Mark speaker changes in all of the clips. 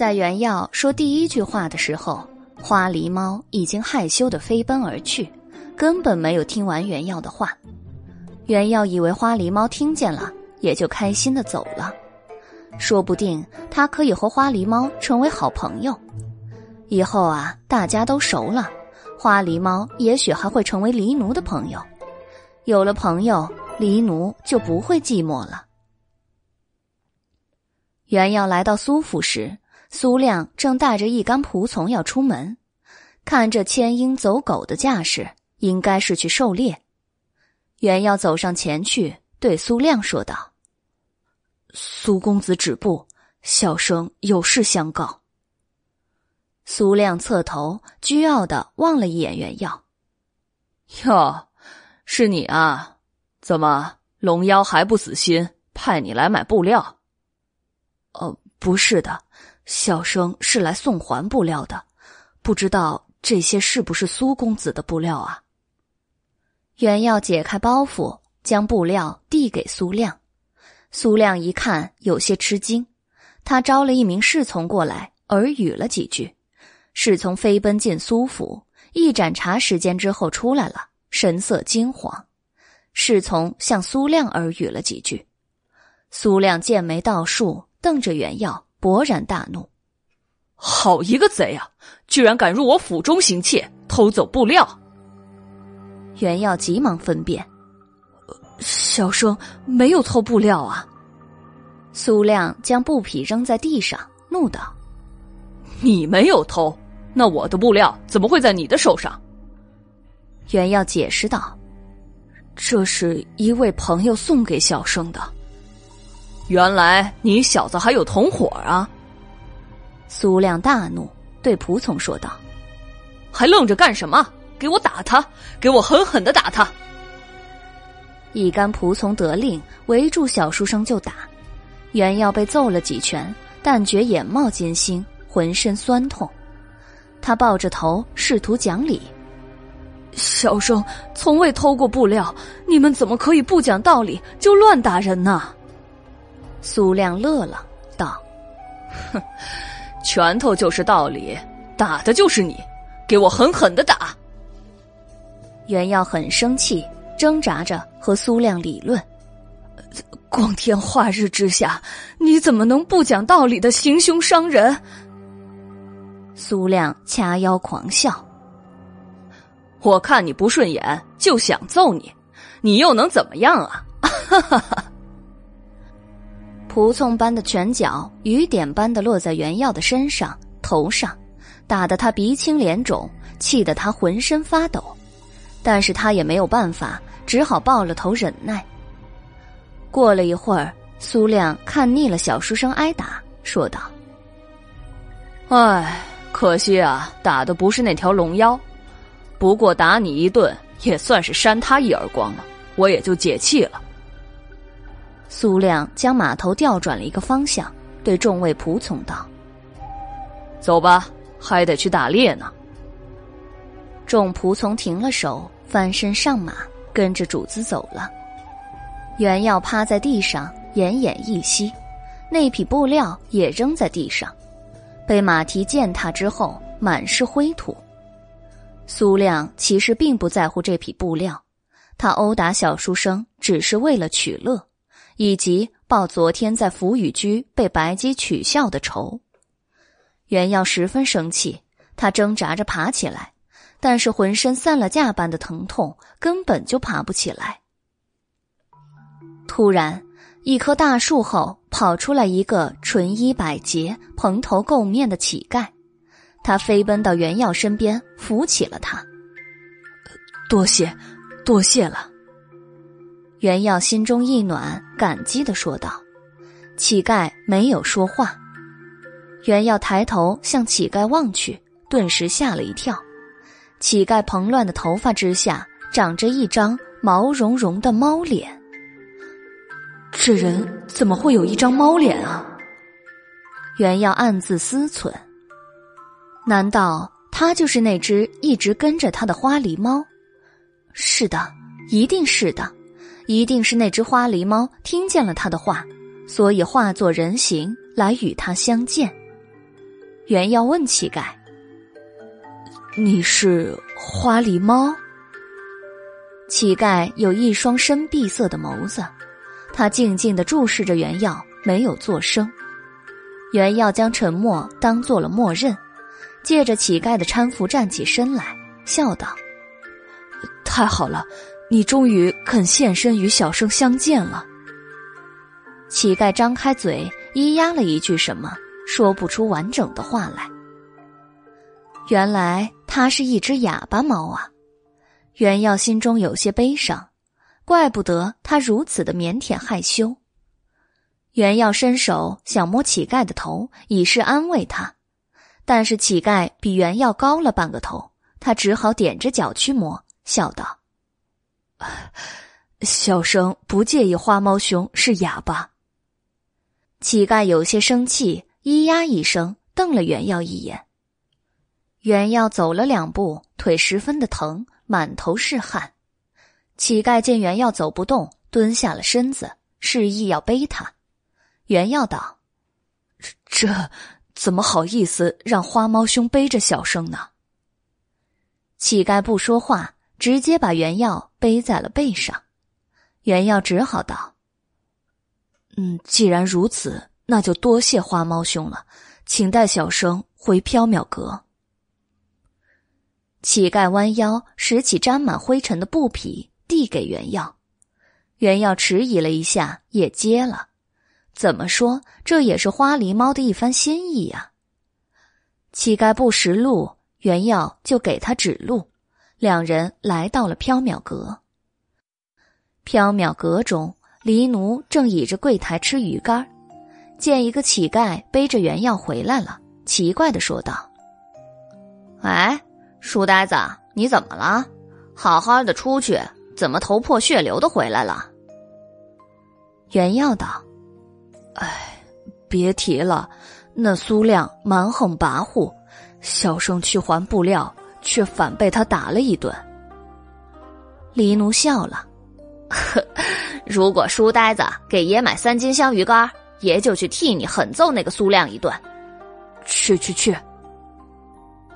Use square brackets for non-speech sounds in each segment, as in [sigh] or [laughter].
Speaker 1: 在袁耀说第一句话的时候，花狸猫已经害羞的飞奔而去，根本没有听完袁耀的话。袁耀以为花狸猫听见了，也就开心的走了。说不定他可以和花狸猫成为好朋友，以后啊，大家都熟了，花狸猫也许还会成为狸奴的朋友。有了朋友，狸奴就不会寂寞了。袁耀来到苏府时，苏亮正带着一干仆从要出门，看这牵鹰走狗的架势，应该是去狩猎。袁耀走上前去，对苏亮说道：“
Speaker 2: 苏公子止步，小生有事相告。”
Speaker 1: 苏亮侧头，倨傲的望了一眼袁耀：“
Speaker 3: 哟，是你啊？怎么龙妖还不死心，派你来买布料？”
Speaker 2: 哦，不是的，小生是来送还布料的，不知道这些是不是苏公子的布料啊？
Speaker 1: 袁耀解开包袱，将布料递给苏亮。苏亮一看，有些吃惊，他招了一名侍从过来，耳语了几句。侍从飞奔进苏府，一盏茶时间之后出来了，神色惊慌。侍从向苏亮耳语了几句，苏亮剑眉倒竖。瞪着袁耀，勃然大怒：“
Speaker 3: 好一个贼啊！居然敢入我府中行窃，偷走布料！”
Speaker 1: 袁耀急忙分辨：“
Speaker 2: 小生没有偷布料啊！”
Speaker 1: 苏亮将布匹扔在地上，怒道：“
Speaker 3: 你没有偷，那我的布料怎么会在你的手上？”
Speaker 1: 袁耀解释道：“
Speaker 2: 这是一位朋友送给小生的。”
Speaker 3: 原来你小子还有同伙啊！
Speaker 1: 苏亮大怒，对仆从说道：“
Speaker 3: 还愣着干什么？给我打他！给我狠狠的打他！”
Speaker 1: 一干仆从得令，围住小书生就打。袁耀被揍了几拳，但觉眼冒金星，浑身酸痛。他抱着头，试图讲理：“
Speaker 2: 小生从未偷过布料，你们怎么可以不讲道理就乱打人呢？”
Speaker 1: 苏亮乐了，道：“
Speaker 3: 哼，拳头就是道理，打的就是你，给我狠狠的打！”
Speaker 1: 袁耀很生气，挣扎着和苏亮理论：“
Speaker 2: 光天化日之下，你怎么能不讲道理的行凶伤人？”
Speaker 1: 苏亮掐腰狂笑：“
Speaker 3: 我看你不顺眼，就想揍你，你又能怎么样啊？”哈哈哈。
Speaker 1: 仆从般的拳脚，雨点般的落在袁耀的身上、头上，打得他鼻青脸肿，气得他浑身发抖。但是他也没有办法，只好抱了头忍耐。过了一会儿，苏亮看腻了小书生挨打，说道：“
Speaker 3: 唉，可惜啊，打的不是那条龙妖。不过打你一顿，也算是扇他一耳光了，我也就解气了。”
Speaker 1: 苏亮将马头调转了一个方向，对众位仆从道：“
Speaker 3: 走吧，还得去打猎呢。”
Speaker 1: 众仆从停了手，翻身上马，跟着主子走了。袁耀趴在地上，奄奄一息，那匹布料也扔在地上，被马蹄践踏之后满是灰土。苏亮其实并不在乎这匹布料，他殴打小书生只是为了取乐。以及报昨天在福雨居被白姬取笑的仇，袁耀十分生气，他挣扎着爬起来，但是浑身散了架般的疼痛，根本就爬不起来。突然，一棵大树后跑出来一个纯衣百结、蓬头垢面的乞丐，他飞奔到袁耀身边，扶起了他。
Speaker 2: 多谢，多谢了。
Speaker 1: 袁耀心中一暖，感激的说道：“乞丐没有说话。”袁耀抬头向乞丐望去，顿时吓了一跳。乞丐蓬乱的头发之下，长着一张毛茸茸的猫脸。
Speaker 2: 这人怎么会有一张猫脸啊？
Speaker 1: 袁耀暗自思忖：难道他就是那只一直跟着他的花狸猫？是的，一定是的。一定是那只花狸猫听见了他的话，所以化作人形来与他相见。原要问乞丐：“
Speaker 3: 你是花狸猫？”
Speaker 1: 乞丐有一双深碧色的眸子，他静静的注视着原耀，没有作声。原耀将沉默当做了默认，借着乞丐的搀扶站起身来，笑道：“
Speaker 3: 太好了，你终于肯现身与小生相见了。”
Speaker 1: 乞丐张开嘴，咿呀了一句什么，说不出完整的话来。原来他是一只哑巴猫啊！袁耀心中有些悲伤，怪不得他如此的腼腆害羞。袁耀伸手想摸乞丐的头，以示安慰他，但是乞丐比袁耀高了半个头，他只好踮着脚去摸，笑道：“
Speaker 3: 小生不介意花猫兄是哑巴。”
Speaker 1: 乞丐有些生气，咿呀一声，瞪了袁耀一眼。袁耀走了两步，腿十分的疼。满头是汗，乞丐见袁耀走不动，蹲下了身子，示意要背他。袁耀道：“
Speaker 3: 这怎么好意思让花猫兄背着小生呢？”
Speaker 1: 乞丐不说话，直接把袁耀背在了背上。袁耀只好道：“
Speaker 3: 嗯，既然如此，那就多谢花猫兄了，请带小生回缥缈阁。”
Speaker 1: 乞丐弯腰拾起沾满灰尘的布匹，递给袁耀。袁耀迟疑了一下，也接了。怎么说，这也是花狸猫的一番心意啊。乞丐不识路，袁耀就给他指路。两人来到了缥缈阁。缥缈阁中，黎奴正倚着柜台吃鱼干，见一个乞丐背着原药回来了，奇怪的说道：“
Speaker 4: 哎。”书呆子，你怎么了？好好的出去，怎么头破血流的回来了？
Speaker 1: 袁耀道：“
Speaker 3: 哎，别提了，那苏亮蛮横跋扈，小生去还布料，却反被他打了一顿。”
Speaker 1: 黎奴笑了：“
Speaker 4: 呵，如果书呆子给爷买三斤香鱼干，爷就去替你狠揍那个苏亮一顿。”
Speaker 3: 去去去。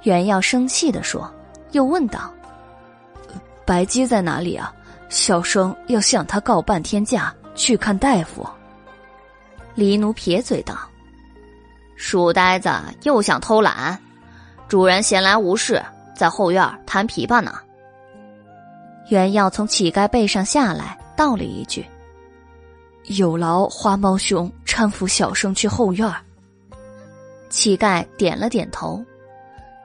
Speaker 1: 袁耀生气的说，又问道：“
Speaker 3: 白姬在哪里啊？小生要向他告半天假，去看大夫。”
Speaker 1: 黎奴撇嘴道：“
Speaker 4: 书呆子又想偷懒，主人闲来无事，在后院弹琵琶呢。”
Speaker 1: 原耀从乞丐背上下来，道了一句：“
Speaker 3: 有劳花猫兄搀扶小生去后院。”
Speaker 1: 乞丐点了点头。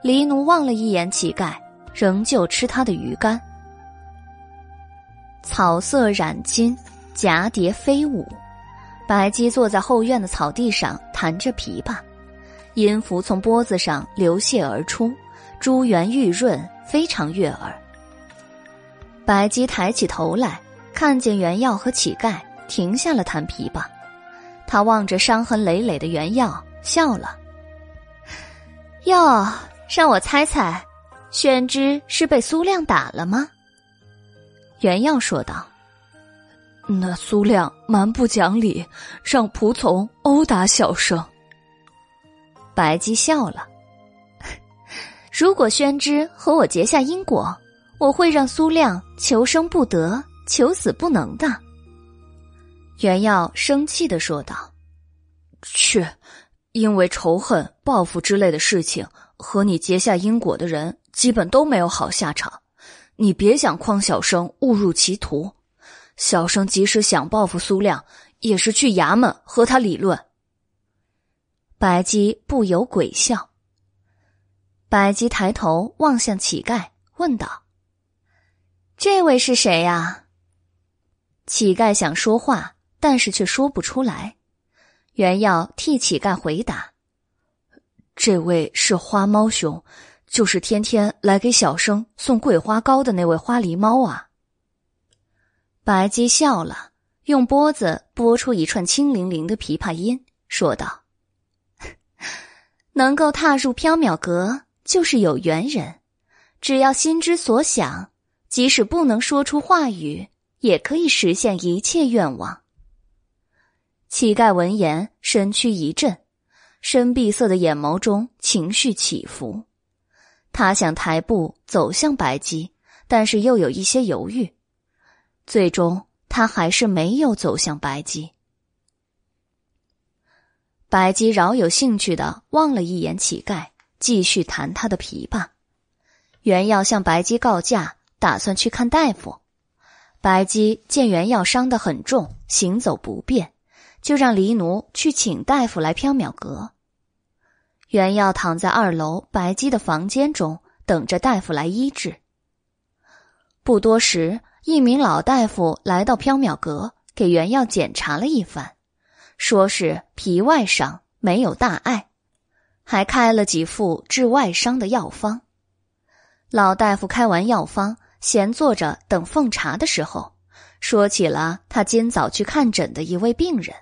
Speaker 1: 黎奴望了一眼乞丐，仍旧吃他的鱼干。草色染金，蛱蝶飞舞。白姬坐在后院的草地上弹着琵琶，音符从脖子上流泻而出，珠圆玉润，非常悦耳。白姬抬起头来，看见袁耀和乞丐，停下了弹琵琶。他望着伤痕累累的袁耀，笑了：“哟。”让我猜猜，宣之是被苏亮打了吗？
Speaker 3: 袁耀说道：“那苏亮蛮不讲理，让仆从殴打小生。”
Speaker 1: 白姬笑了：“如果宣之和我结下因果，我会让苏亮求生不得，求死不能的。”袁耀生气的说道：“
Speaker 3: 去，因为仇恨、报复之类的事情。”和你结下因果的人，基本都没有好下场。你别想诓小生误入歧途。小生即使想报复苏亮，也是去衙门和他理论。
Speaker 1: 白姬不由鬼笑。白姬抬头望向乞丐，问道：“这位是谁呀？”乞丐想说话，但是却说不出来。原要替乞丐回答。
Speaker 3: 这位是花猫兄，就是天天来给小生送桂花糕的那位花狸猫啊。
Speaker 1: 白姬笑了，用拨子拨出一串清灵灵的琵琶音，说道：“ [laughs] 能够踏入缥缈阁，就是有缘人。只要心之所想，即使不能说出话语，也可以实现一切愿望。”乞丐闻言，身躯一震。深碧色的眼眸中情绪起伏。他想抬步走向白姬，但是又有一些犹豫。最终，他还是没有走向白姬。白姬饶有兴趣的望了一眼乞丐，继续弹他的琵琶。袁耀向白姬告假，打算去看大夫。白姬见袁耀伤得很重，行走不便，就让黎奴去请大夫来缥缈阁。袁耀躺在二楼白姬的房间中，等着大夫来医治。不多时，一名老大夫来到缥缈阁，给袁耀检查了一番。说是皮外伤，没有大碍，还开了几副治外伤的药方。老大夫开完药方，闲坐着等奉茶的时候，说起了他今早去看诊的一位病人。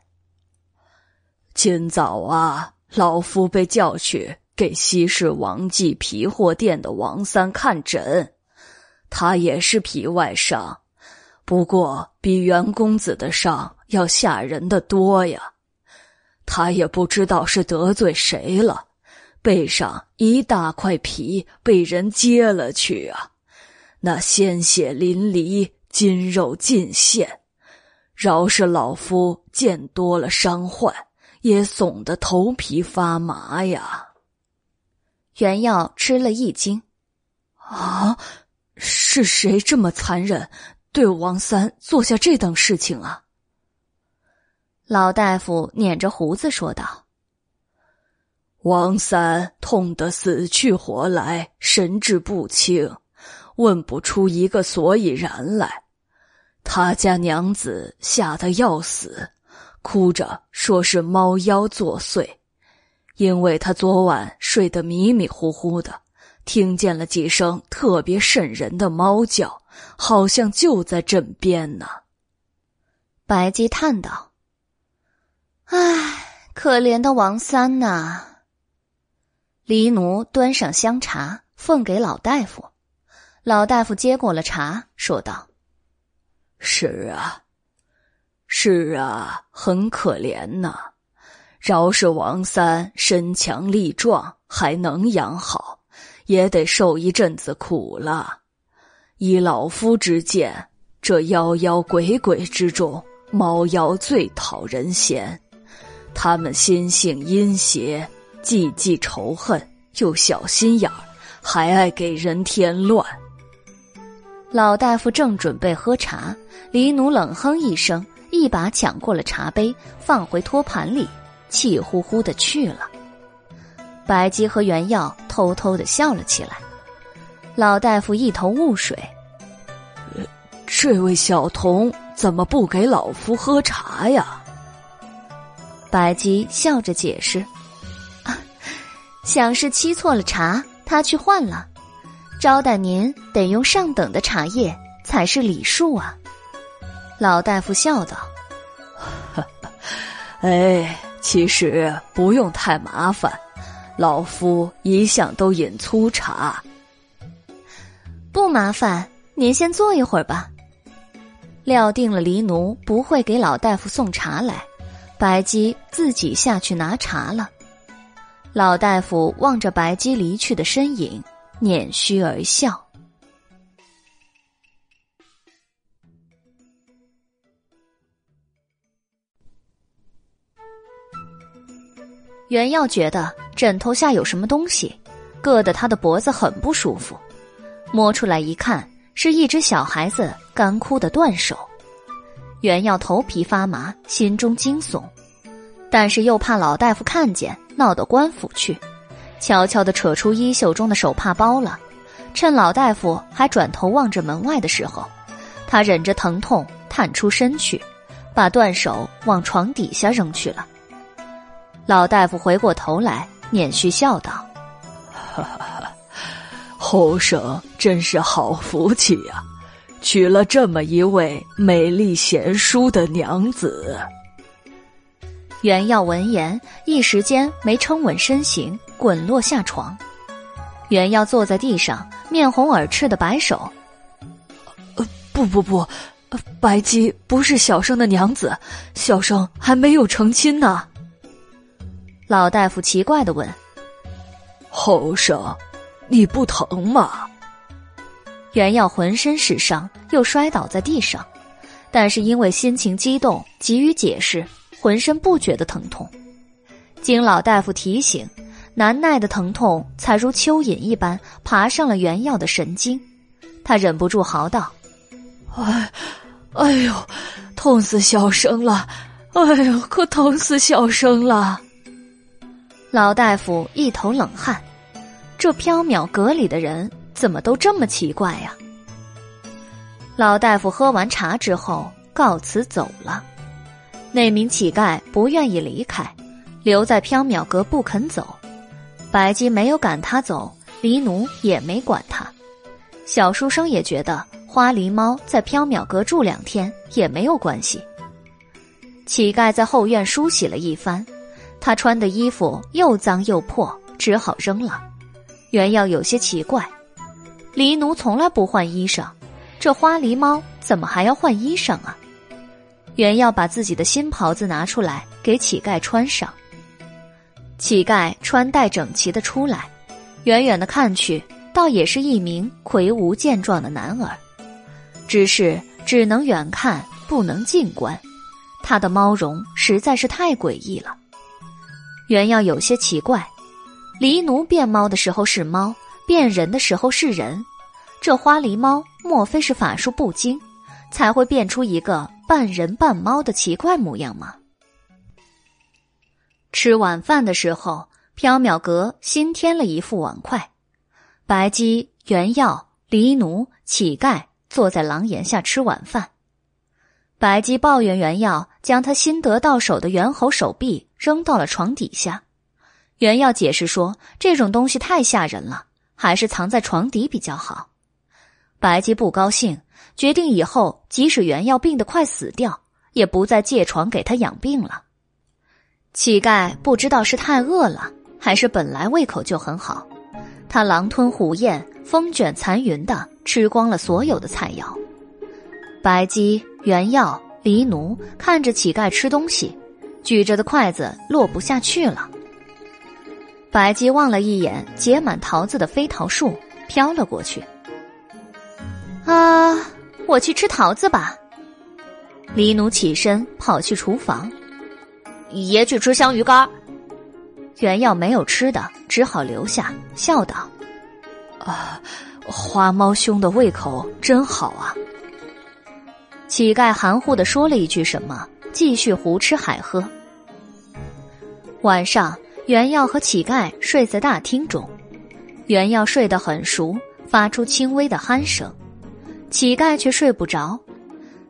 Speaker 3: 今早啊，老夫被叫去给西市王记皮货店的王三看诊，他也是皮外伤，不过比袁公子的伤。要吓人的多呀！他也不知道是得罪谁了，背上一大块皮被人揭了去啊！那鲜血淋漓，筋肉尽现，饶是老夫见多了伤患，也耸得头皮发麻呀！
Speaker 1: 袁耀吃了一惊：“
Speaker 2: 啊，是谁这么残忍，对王三做下这等事情啊？”
Speaker 1: 老大夫捻着胡子说道：“
Speaker 3: 王三痛得死去活来，神志不清，问不出一个所以然来。他家娘子吓得要死，哭着说是猫妖作祟，因为他昨晚睡得迷迷糊糊的，听见了几声特别瘆人的猫叫，好像就在枕边呢。”
Speaker 1: 白姬叹道。唉，可怜的王三呐！黎奴端上香茶，奉给老大夫。老大夫接过了茶，说道：“
Speaker 3: 是啊，是啊，很可怜呐。饶是王三身强力壮，还能养好，也得受一阵子苦了。依老夫之见，这妖妖鬼鬼之中，猫妖最讨人嫌。”他们心性阴邪，既记仇恨，又小心眼儿，还爱给人添乱。
Speaker 1: 老大夫正准备喝茶，李奴冷哼一声，一把抢过了茶杯，放回托盘里，气呼呼的去了。白姬和袁耀偷偷的笑了起来。老大夫一头雾水：“
Speaker 3: 这位小童怎么不给老夫喝茶呀？”
Speaker 1: 白姬笑着解释：“啊，想是沏错了茶，他去换了。招待您得用上等的茶叶，才是礼数啊。”老大夫笑道：“ [laughs]
Speaker 3: 哎，其实不用太麻烦，老夫一向都饮粗茶。
Speaker 1: 不麻烦，您先坐一会儿吧。”料定了黎奴不会给老大夫送茶来。白姬自己下去拿茶了。老大夫望着白姬离去的身影，捻须而笑。袁耀觉得枕头下有什么东西，硌得他的脖子很不舒服。摸出来一看，是一只小孩子干枯的断手。袁耀头皮发麻，心中惊悚，但是又怕老大夫看见，闹到官府去，悄悄的扯出衣袖中的手帕包了。趁老大夫还转头望着门外的时候，他忍着疼痛探出身去，把断手往床底下扔去了。老大夫回过头来，捻须笑道：“
Speaker 3: 哈哈，后生真是好福气呀。”娶了这么一位美丽贤淑的娘子。
Speaker 1: 袁耀闻言，一时间没撑稳身形，滚落下床。袁耀坐在地上，面红耳赤的摆手：“
Speaker 2: 呃，不不不，白姬不是小生的娘子，小生还没有成亲呢。”
Speaker 1: 老大夫奇怪的问：“
Speaker 3: 后生，你不疼吗？”
Speaker 1: 袁耀浑身是伤，又摔倒在地上，但是因为心情激动，急于解释，浑身不觉得疼痛。经老大夫提醒，难耐的疼痛才如蚯蚓一般爬上了原耀的神经，他忍不住嚎道：“
Speaker 3: 哎，哎呦，痛死小生了！哎呦，可疼死小生了！”
Speaker 1: 老大夫一头冷汗，这缥缈阁里的人怎么都这么奇怪呀？老大夫喝完茶之后告辞走了，那名乞丐不愿意离开。留在缥缈阁不肯走，白姬没有赶他走，狸奴也没管他，小书生也觉得花狸猫在缥缈阁住两天也没有关系。乞丐在后院梳洗了一番，他穿的衣服又脏又破，只好扔了。原耀有些奇怪，狸奴从来不换衣裳，这花狸猫怎么还要换衣裳啊？原耀把自己的新袍子拿出来给乞丐穿上。乞丐穿戴整齐的出来，远远的看去，倒也是一名魁梧健壮的男儿，只是只能远看不能近观，他的猫容实在是太诡异了。原要有些奇怪，狸奴变猫的时候是猫，变人的时候是人，这花狸猫莫非是法术不精，才会变出一个半人半猫的奇怪模样吗？吃晚饭的时候，缥缈阁新添了一副碗筷。白姬、原药、狸奴、乞丐坐在廊檐下吃晚饭。白姬抱怨原药将他新得到手的猿猴手臂扔到了床底下。原药解释说，这种东西太吓人了，还是藏在床底比较好。白姬不高兴，决定以后即使原药病得快死掉，也不再借床给他养病了。乞丐不知道是太饿了，还是本来胃口就很好，他狼吞虎咽、风卷残云的吃光了所有的菜肴。白姬、原药、狸奴看着乞丐吃东西，举着的筷子落不下去了。白姬望了一眼结满桃子的飞桃树，飘了过去。啊，我去吃桃子吧。李奴起身跑去厨房。
Speaker 2: 爷去吃香鱼干，
Speaker 1: 原耀没有吃的，只好留下，笑道：“
Speaker 3: 啊，花猫兄的胃口真好啊。”
Speaker 1: 乞丐含糊的说了一句什么，继续胡吃海喝。晚上，原耀和乞丐睡在大厅中，原耀睡得很熟，发出轻微的鼾声，乞丐却睡不着。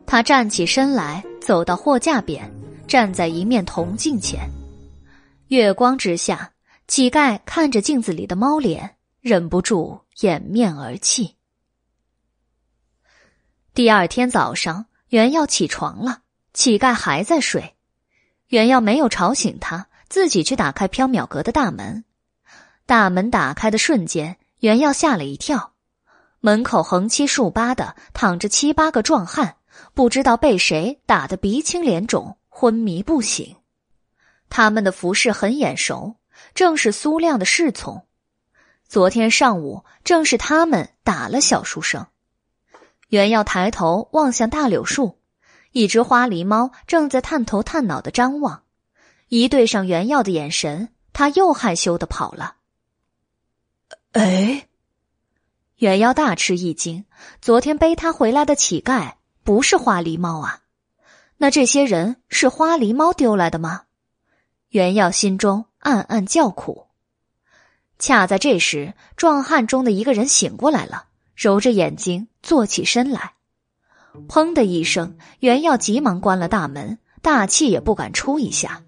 Speaker 1: 他站起身来，走到货架边。站在一面铜镜前，月光之下，乞丐看着镜子里的猫脸，忍不住掩面而泣。第二天早上，袁耀起床了，乞丐还在睡，袁耀没有吵醒他，自己去打开缥缈阁的大门。大门打开的瞬间，袁耀吓了一跳，门口横七竖八的躺着七八个壮汉，不知道被谁打得鼻青脸肿。昏迷不醒，他们的服饰很眼熟，正是苏亮的侍从。昨天上午，正是他们打了小书生。袁耀抬头望向大柳树，一只花狸猫正在探头探脑的张望，一对上袁耀的眼神，他又害羞的跑了。
Speaker 3: 哎，
Speaker 1: 袁耀大吃一惊，昨天背他回来的乞丐不是花狸猫啊！那这些人是花狸猫丢来的吗？袁耀心中暗暗叫苦。恰在这时，壮汉中的一个人醒过来了，揉着眼睛坐起身来。砰的一声，袁耀急忙关了大门，大气也不敢出一下。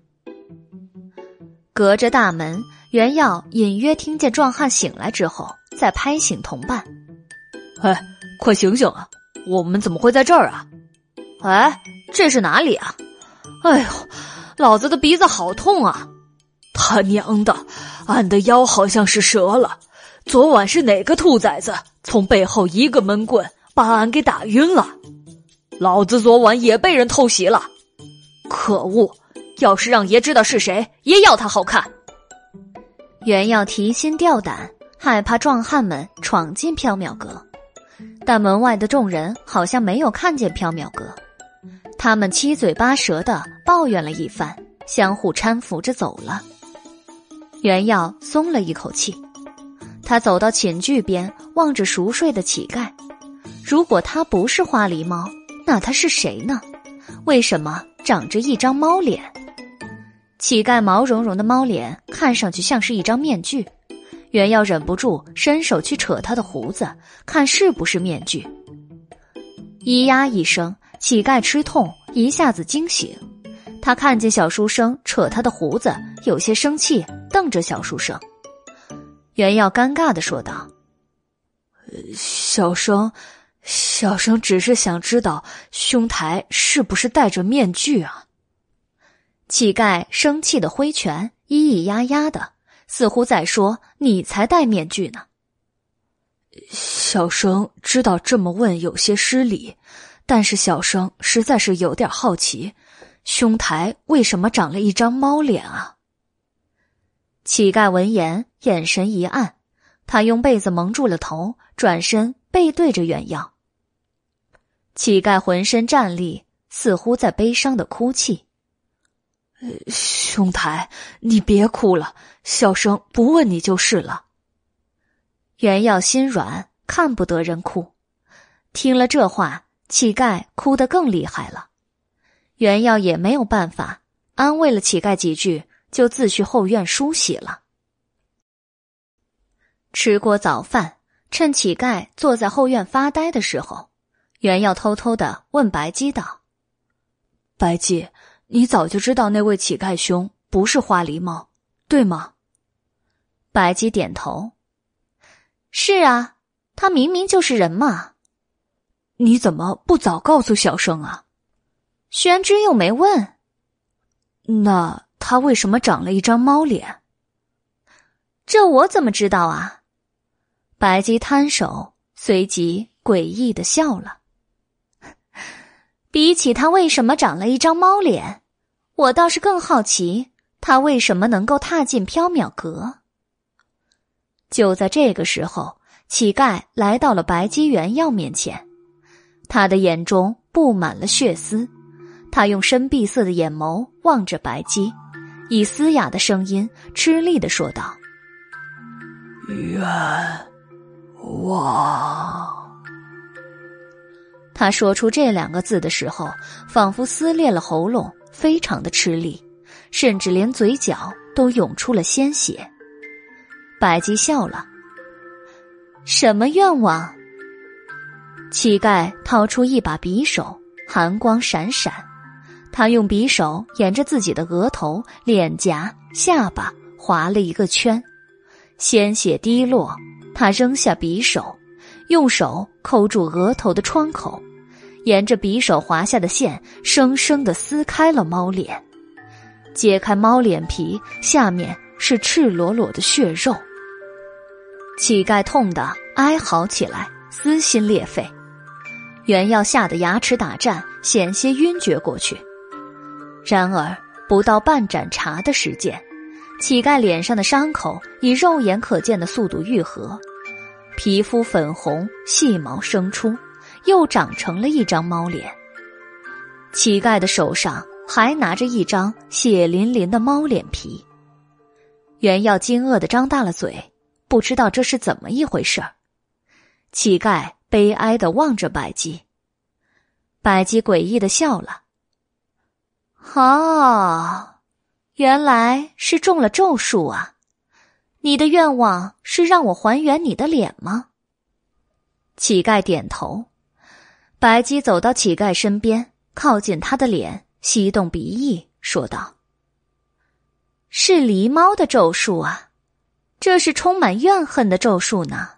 Speaker 1: 隔着大门，袁耀隐约听见壮汉醒来之后，再拍醒同伴：“
Speaker 3: 哎，快醒醒啊！我们怎么会在这儿啊？”
Speaker 2: 哎，这是哪里啊？哎呦，老子的鼻子好痛啊！
Speaker 3: 他娘的，俺的腰好像是折了。昨晚是哪个兔崽子从背后一个闷棍把俺给打晕了？老子昨晚也被人偷袭了。
Speaker 2: 可恶！要是让爷知道是谁，爷要他好看。
Speaker 1: 原要提心吊胆，害怕壮汉们闯进缥缈阁，但门外的众人好像没有看见缥缈阁，他们七嘴八舌的抱怨了一番，相互搀扶着走了。原耀松了一口气，他走到寝具边，望着熟睡的乞丐。如果他不是花狸猫，那他是谁呢？为什么长着一张猫脸？乞丐毛茸茸的猫脸看上去像是一张面具，原耀忍不住伸手去扯他的胡子，看是不是面具。咿呀一声，乞丐吃痛，一下子惊醒。他看见小书生扯他的胡子，有些生气，瞪着小书生。袁耀尴尬的说道：“
Speaker 2: 小生，小生只是想知道兄台是不是戴着面具啊？”
Speaker 1: 乞丐生气的挥拳，咿咿呀呀的，似乎在说：“你才戴面具呢。”
Speaker 2: 小生知道这么问有些失礼，但是小生实在是有点好奇，兄台为什么长了一张猫脸啊？
Speaker 1: 乞丐闻言，眼神一暗，他用被子蒙住了头，转身背对着原耀。乞丐浑身战栗，似乎在悲伤的哭泣。
Speaker 2: 兄台，你别哭了，小生不问你就是了。
Speaker 1: 原耀心软，看不得人哭。听了这话，乞丐哭得更厉害了。原耀也没有办法，安慰了乞丐几句，就自去后院梳洗了。吃过早饭，趁乞丐坐在后院发呆的时候，原耀偷偷的问白姬道：“
Speaker 2: 白姬。”你早就知道那位乞丐兄不是花狸猫，对吗？
Speaker 1: 白姬点头。是啊，他明明就是人嘛。
Speaker 2: 你怎么不早告诉小生啊？
Speaker 1: 宣之又没问。
Speaker 2: 那他为什么长了一张猫脸？
Speaker 1: 这我怎么知道啊？白姬摊手，随即诡异的笑了。[laughs] 比起他为什么长了一张猫脸，我倒是更好奇他为什么能够踏进缥缈阁。就在这个时候，乞丐来到了白姬原药面前，他的眼中布满了血丝，他用深碧色的眼眸望着白姬，以嘶哑的声音吃力的说道：“
Speaker 3: 冤枉。”
Speaker 1: 他说出这两个字的时候，仿佛撕裂了喉咙，非常的吃力，甚至连嘴角都涌出了鲜血。百姬笑了：“什么愿望？”乞丐掏出一把匕首，寒光闪闪，他用匕首沿着自己的额头、脸颊、下巴划了一个圈，鲜血滴落，他扔下匕首，用手抠住额头的创口。沿着匕首划下的线，生生的撕开了猫脸，揭开猫脸皮，下面是赤裸裸的血肉。乞丐痛得哀嚎起来，撕心裂肺。原要吓得牙齿打颤，险些晕厥过去。然而不到半盏茶的时间，乞丐脸上的伤口以肉眼可见的速度愈合，皮肤粉红，细毛生出。又长成了一张猫脸。乞丐的手上还拿着一张血淋淋的猫脸皮。原耀惊愕的张大了嘴，不知道这是怎么一回事。乞丐悲哀的望着白姬，白姬诡异的笑了。哦，原来是中了咒术啊！你的愿望是让我还原你的脸吗？乞丐点头。白姬走到乞丐身边，靠近他的脸，吸动鼻翼，说道：“是狸猫的咒术啊，这是充满怨恨的咒术呢。”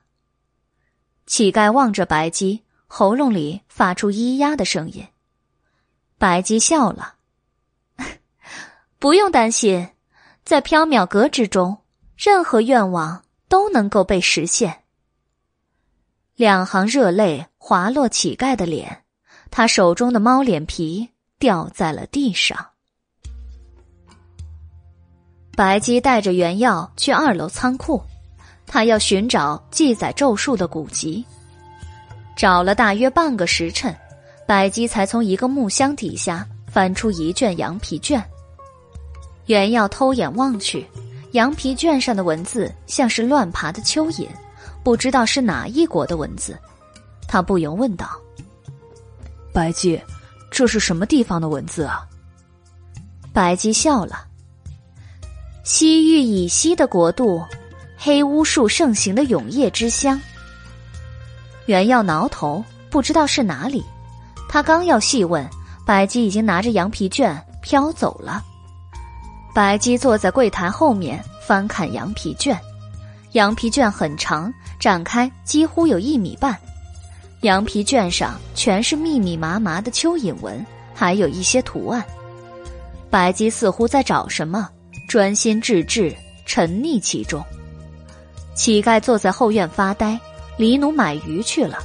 Speaker 1: 乞丐望着白姬，喉咙里发出咿呀的声音。白姬笑了：“ [laughs] 不用担心，在缥缈阁之中，任何愿望都能够被实现。”两行热泪滑落乞丐的脸，他手中的猫脸皮掉在了地上。白姬带着原药去二楼仓库，他要寻找记载咒术的古籍。找了大约半个时辰，白姬才从一个木箱底下翻出一卷羊皮卷。原耀偷眼望去，羊皮卷上的文字像是乱爬的蚯蚓，不知道是哪一国的文字。他不由问道：“
Speaker 3: 白姬，这是什么地方的文字啊？”
Speaker 1: 白姬笑了。西域以西的国度，黑巫术盛行的永夜之乡。原要挠头，不知道是哪里。他刚要细问，白姬已经拿着羊皮卷飘走了。白姬坐在柜台后面翻看羊皮卷，羊皮卷很长，展开几乎有一米半。羊皮卷上全是密密麻麻的蚯蚓纹，还有一些图案。白姬似乎在找什么。专心致志，沉溺其中。乞丐坐在后院发呆，李奴买鱼去了。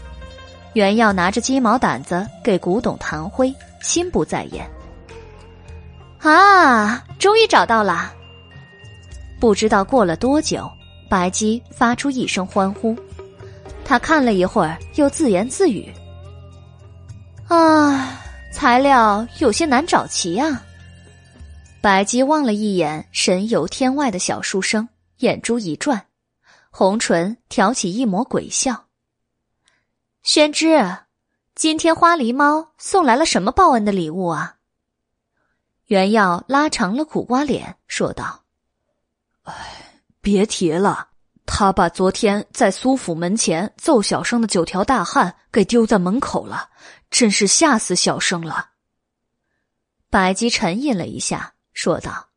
Speaker 1: 原耀拿着鸡毛掸子给古董弹灰，心不在焉。啊，终于找到了！不知道过了多久，白姬发出一声欢呼。他看了一会儿，又自言自语：“啊，材料有些难找齐啊。”白姬望了一眼神游天外的小书生，眼珠一转，红唇挑起一抹鬼笑。宣之，今天花狸猫送来了什么报恩的礼物啊？原耀拉长了苦瓜脸说道：“
Speaker 3: 哎，别提了，他把昨天在苏府门前揍小生的九条大汉给丢在门口了，真是吓死小生了。”
Speaker 1: 白姬沉吟了一下。说道：“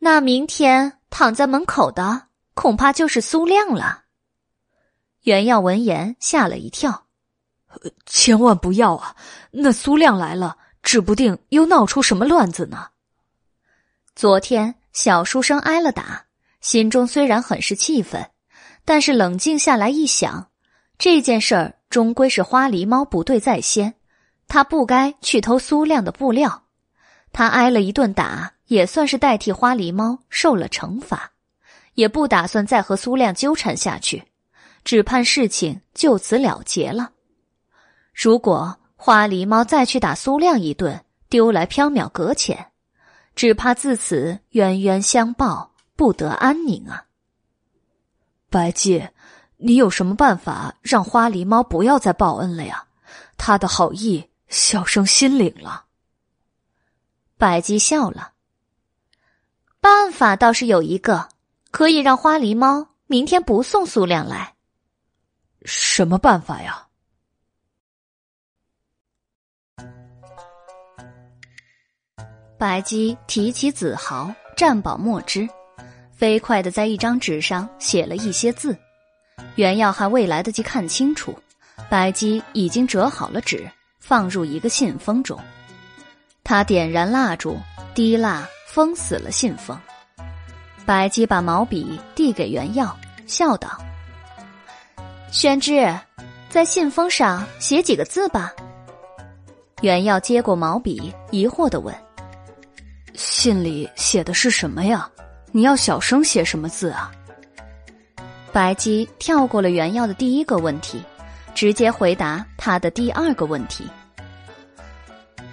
Speaker 1: 那明天躺在门口的恐怕就是苏亮了。”袁耀闻言吓了一跳：“
Speaker 3: 千万不要啊！那苏亮来了，指不定又闹出什么乱子呢。”
Speaker 1: 昨天小书生挨了打，心中虽然很是气愤，但是冷静下来一想，这件事儿终归是花狸猫不对在先，他不该去偷苏亮的布料。他挨了一顿打，也算是代替花狸猫受了惩罚，也不打算再和苏亮纠缠下去，只盼事情就此了结了。如果花狸猫再去打苏亮一顿，丢来缥缈搁浅，只怕自此冤冤相报，不得安宁啊！
Speaker 3: 白姬，你有什么办法让花狸猫不要再报恩了呀？他的好意，小生心领了。
Speaker 1: 白姬笑了。办法倒是有一个，可以让花狸猫明天不送苏亮来。
Speaker 3: 什么办法呀？
Speaker 1: 白姬提起子豪，蘸宝墨汁，飞快的在一张纸上写了一些字。原药还未来得及看清楚，白姬已经折好了纸，放入一个信封中。他点燃蜡烛，滴蜡封死了信封。白姬把毛笔递给袁耀，笑道：“宣之，在信封上写几个字吧。”袁耀接过毛笔，疑惑的问：“
Speaker 3: 信里写的是什么呀？你要小声写什么字啊？”
Speaker 1: 白姬跳过了袁耀的第一个问题，直接回答他的第二个问题。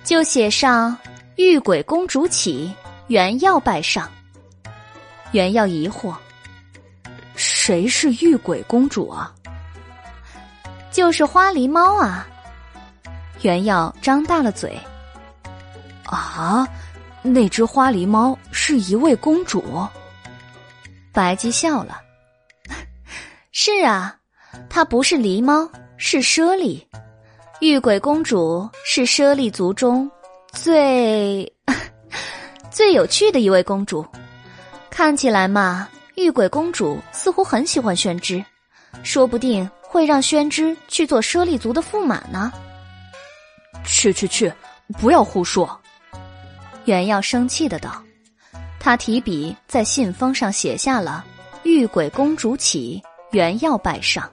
Speaker 1: 就写上“玉鬼公主起，原耀拜上。”原耀疑惑：“
Speaker 3: 谁是玉鬼公主啊？”“
Speaker 1: 就是花狸猫啊！”原耀张大了嘴。
Speaker 3: “啊，那只花狸猫是一位公主？”
Speaker 1: 白姬笑了：“ [laughs] 是啊，它不是狸猫，是猞猁。”玉鬼公主是猞猁族中最 [laughs] 最有趣的一位公主，看起来嘛，玉鬼公主似乎很喜欢宣之，说不定会让宣之去做猞猁族的驸马呢。
Speaker 3: 去去去，不要胡说！
Speaker 1: 原耀生气的道，他提笔在信封上写下了“玉鬼公主起，袁耀拜上”，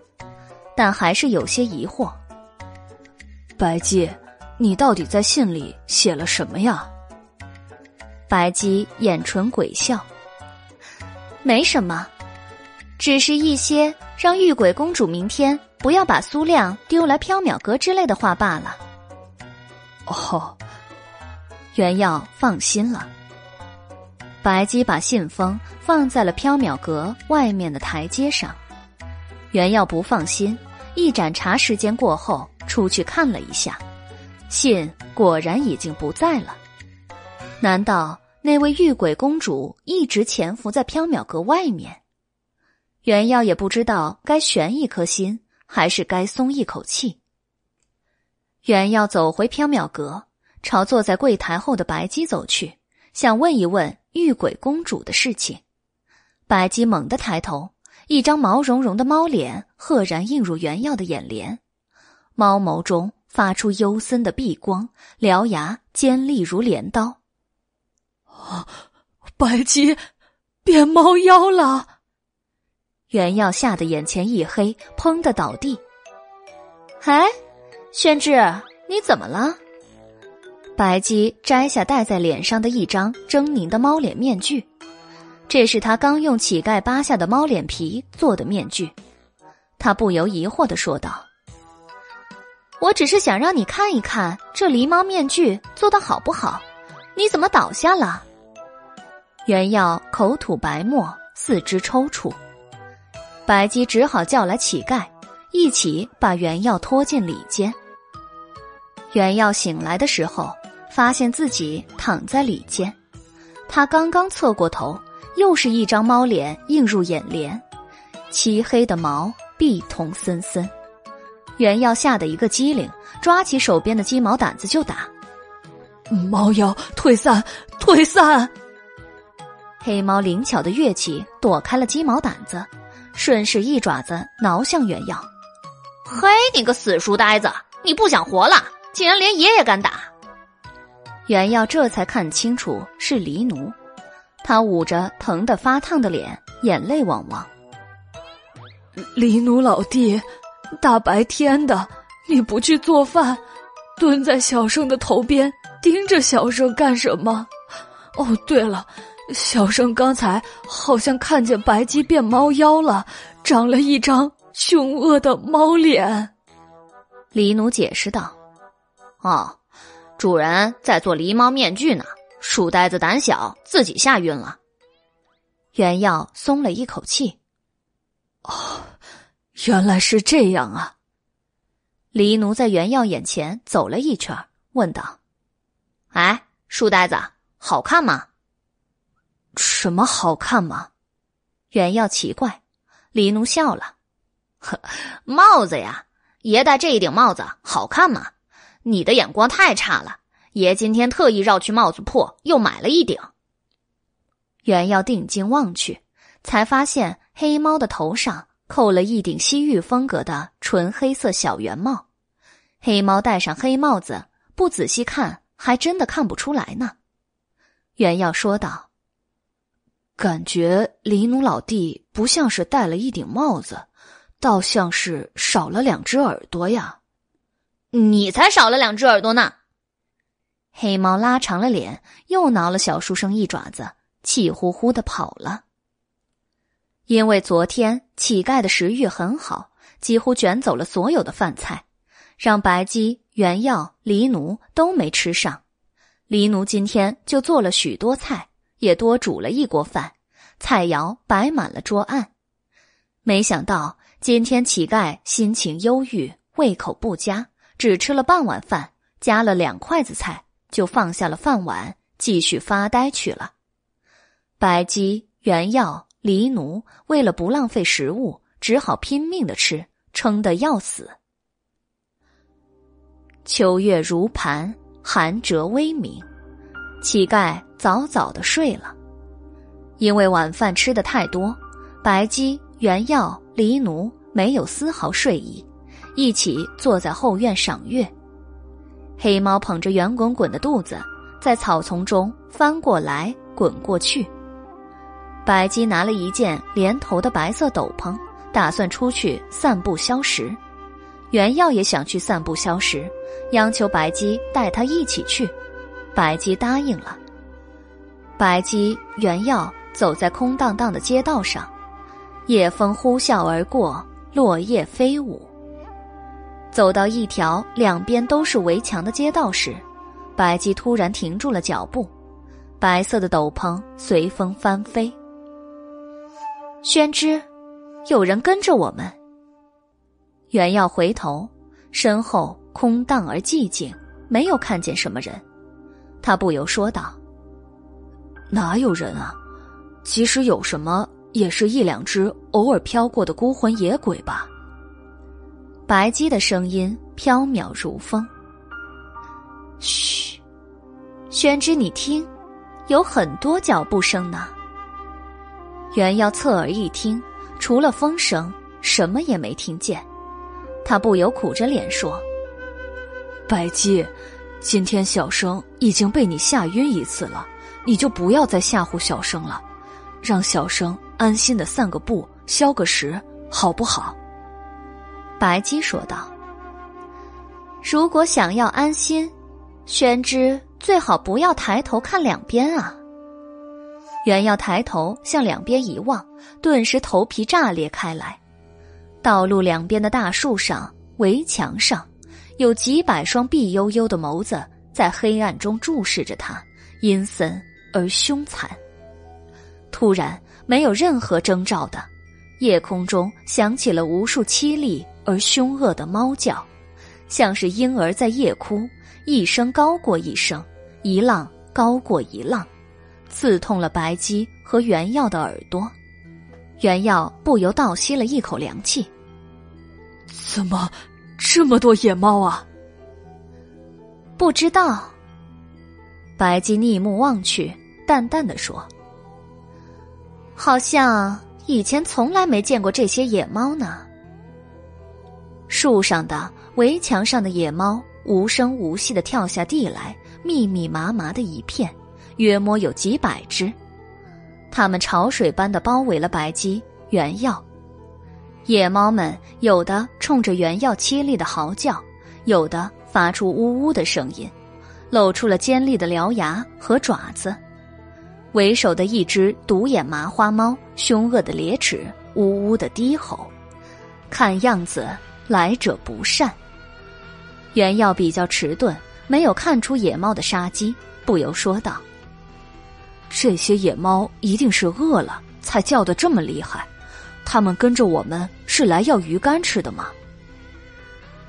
Speaker 1: 但还是有些疑惑。
Speaker 3: 白姬，你到底在信里写了什么呀？
Speaker 1: 白姬眼唇鬼笑：“没什么，只是一些让玉鬼公主明天不要把苏亮丢来缥缈阁之类的话罢了。”
Speaker 3: 哦，
Speaker 1: 原耀放心了。白姬把信封放在了缥缈阁外面的台阶上。原耀不放心，一盏茶时间过后，出去看了一下，信果然已经不在了。难道那位玉鬼公主一直潜伏在缥缈阁外面？原耀也不知道该悬一颗心，还是该松一口气。原耀走回缥缈阁，朝坐在柜台后的白姬走去，想问一问。玉鬼公主的事情，白姬猛地抬头，一张毛茸茸的猫脸赫然映入袁耀的眼帘，猫眸中发出幽森的碧光，獠牙尖利如镰刀。
Speaker 3: 啊！白姬变猫妖了！
Speaker 1: 袁耀吓得眼前一黑，砰的倒地。哎，宣志，你怎么了？白姬摘下戴在脸上的一张狰狞的猫脸面具，这是他刚用乞丐扒下的猫脸皮做的面具。他不由疑惑的说道：“我只是想让你看一看这狸猫面具做的好不好，你怎么倒下了？”原耀口吐白沫，四肢抽搐，白姬只好叫来乞丐，一起把原耀拖进里间。原耀醒来的时候。发现自己躺在里间，他刚刚侧过头，又是一张猫脸映入眼帘，漆黑的毛，碧瞳森森。袁耀吓得一个机灵，抓起手边的鸡毛掸子就打。
Speaker 3: 猫妖退散，退散！
Speaker 1: 黑猫灵巧的跃起，躲开了鸡毛掸子，顺势一爪子挠向袁耀。
Speaker 2: 嘿，你个死书呆子，你不想活了，竟然连爷爷敢打！
Speaker 1: 袁耀这才看清楚是黎奴，他捂着疼得发烫的脸，眼泪汪汪。
Speaker 3: 黎奴老弟，大白天的你不去做饭，蹲在小生的头边盯着小生干什么？哦，对了，小生刚才好像看见白鸡变猫妖了，长了一张凶恶的猫脸。
Speaker 1: 黎奴解释道：“
Speaker 2: 哦。”主人在做狸猫面具呢，书呆子胆小，自己吓晕了。
Speaker 1: 袁耀松了一口气。
Speaker 3: 哦，原来是这样啊！
Speaker 1: 黎奴在袁耀眼前走了一圈，问道：“
Speaker 2: 哎，书呆子，好看吗？”“
Speaker 3: 什么好看吗？”
Speaker 1: 袁耀奇怪。
Speaker 2: 黎奴笑了：“呵，[laughs] 帽子呀，爷戴这一顶帽子好看吗？”你的眼光太差了，爷今天特意绕去帽子铺，又买了一顶。
Speaker 1: 袁耀定睛望去，才发现黑猫的头上扣了一顶西域风格的纯黑色小圆帽。黑猫戴上黑帽子，不仔细看还真的看不出来呢。袁耀说道：“
Speaker 3: 感觉黎奴老弟不像是戴了一顶帽子，倒像是少了两只耳朵呀。”
Speaker 2: 你才少了两只耳朵呢！
Speaker 1: 黑猫拉长了脸，又挠了小书生一爪子，气呼呼的跑了。因为昨天乞丐的食欲很好，几乎卷走了所有的饭菜，让白鸡、原药、黎奴都没吃上。黎奴今天就做了许多菜，也多煮了一锅饭，菜肴摆满了桌案。没想到今天乞丐心情忧郁，胃口不佳。只吃了半碗饭，夹了两筷子菜，就放下了饭碗，继续发呆去了。白姬、原药、黎奴为了不浪费食物，只好拼命的吃，撑得要死。秋月如盘，寒蛰微明，乞丐早早的睡了。因为晚饭吃的太多，白姬、原药、黎奴没有丝毫睡意。一起坐在后院赏月，黑猫捧着圆滚滚的肚子，在草丛中翻过来滚过去。白姬拿了一件连头的白色斗篷，打算出去散步消食。原耀也想去散步消食，央求白姬带他一起去。白姬答应了。白姬、原耀走在空荡荡的街道上，夜风呼啸而过，落叶飞舞。走到一条两边都是围墙的街道时，白姬突然停住了脚步，白色的斗篷随风翻飞。宣之，有人跟着我们。原耀回头，身后空荡而寂静，没有看见什么人。他不由说道。
Speaker 3: 哪有人啊？即使有什么，也是一两只偶尔飘过的孤魂野鬼吧。
Speaker 1: 白姬的声音飘渺如风。嘘，宣之，你听，有很多脚步声呢。原要侧耳一听，除了风声，什么也没听见。他不由苦着脸说：“
Speaker 3: 白姬，今天小生已经被你吓晕一次了。”你就不要再吓唬小生了，让小生安心的散个步、消个食，好不好？
Speaker 1: 白姬说道。如果想要安心，宣之最好不要抬头看两边啊。原要抬头向两边一望，顿时头皮炸裂开来。道路两边的大树上、围墙上，有几百双碧幽幽的眸子在黑暗中注视着他，阴森。而凶残。突然，没有任何征兆的，夜空中响起了无数凄厉而凶恶的猫叫，像是婴儿在夜哭，一声高过一声，一浪高过一浪，刺痛了白姬和原耀的耳朵。原耀不由倒吸了一口凉气。
Speaker 3: 怎么这么多野猫啊？
Speaker 1: 不知道。白姬逆目望去。淡淡的说：“好像以前从来没见过这些野猫呢。树上的、围墙上的野猫无声无息的跳下地来，密密麻麻的一片，约摸有几百只。它们潮水般的包围了白鸡原药。野猫们有的冲着原药凄厉的嚎叫，有的发出呜呜的声音，露出了尖利的獠牙和爪子。”为首的一只独眼麻花猫，凶恶的咧齿，呜呜的低吼，看样子来者不善。原耀比较迟钝，没有看出野猫的杀机，不由说道：“
Speaker 3: 这些野猫一定是饿了，才叫得这么厉害。他们跟着我们是来要鱼干吃的吗？”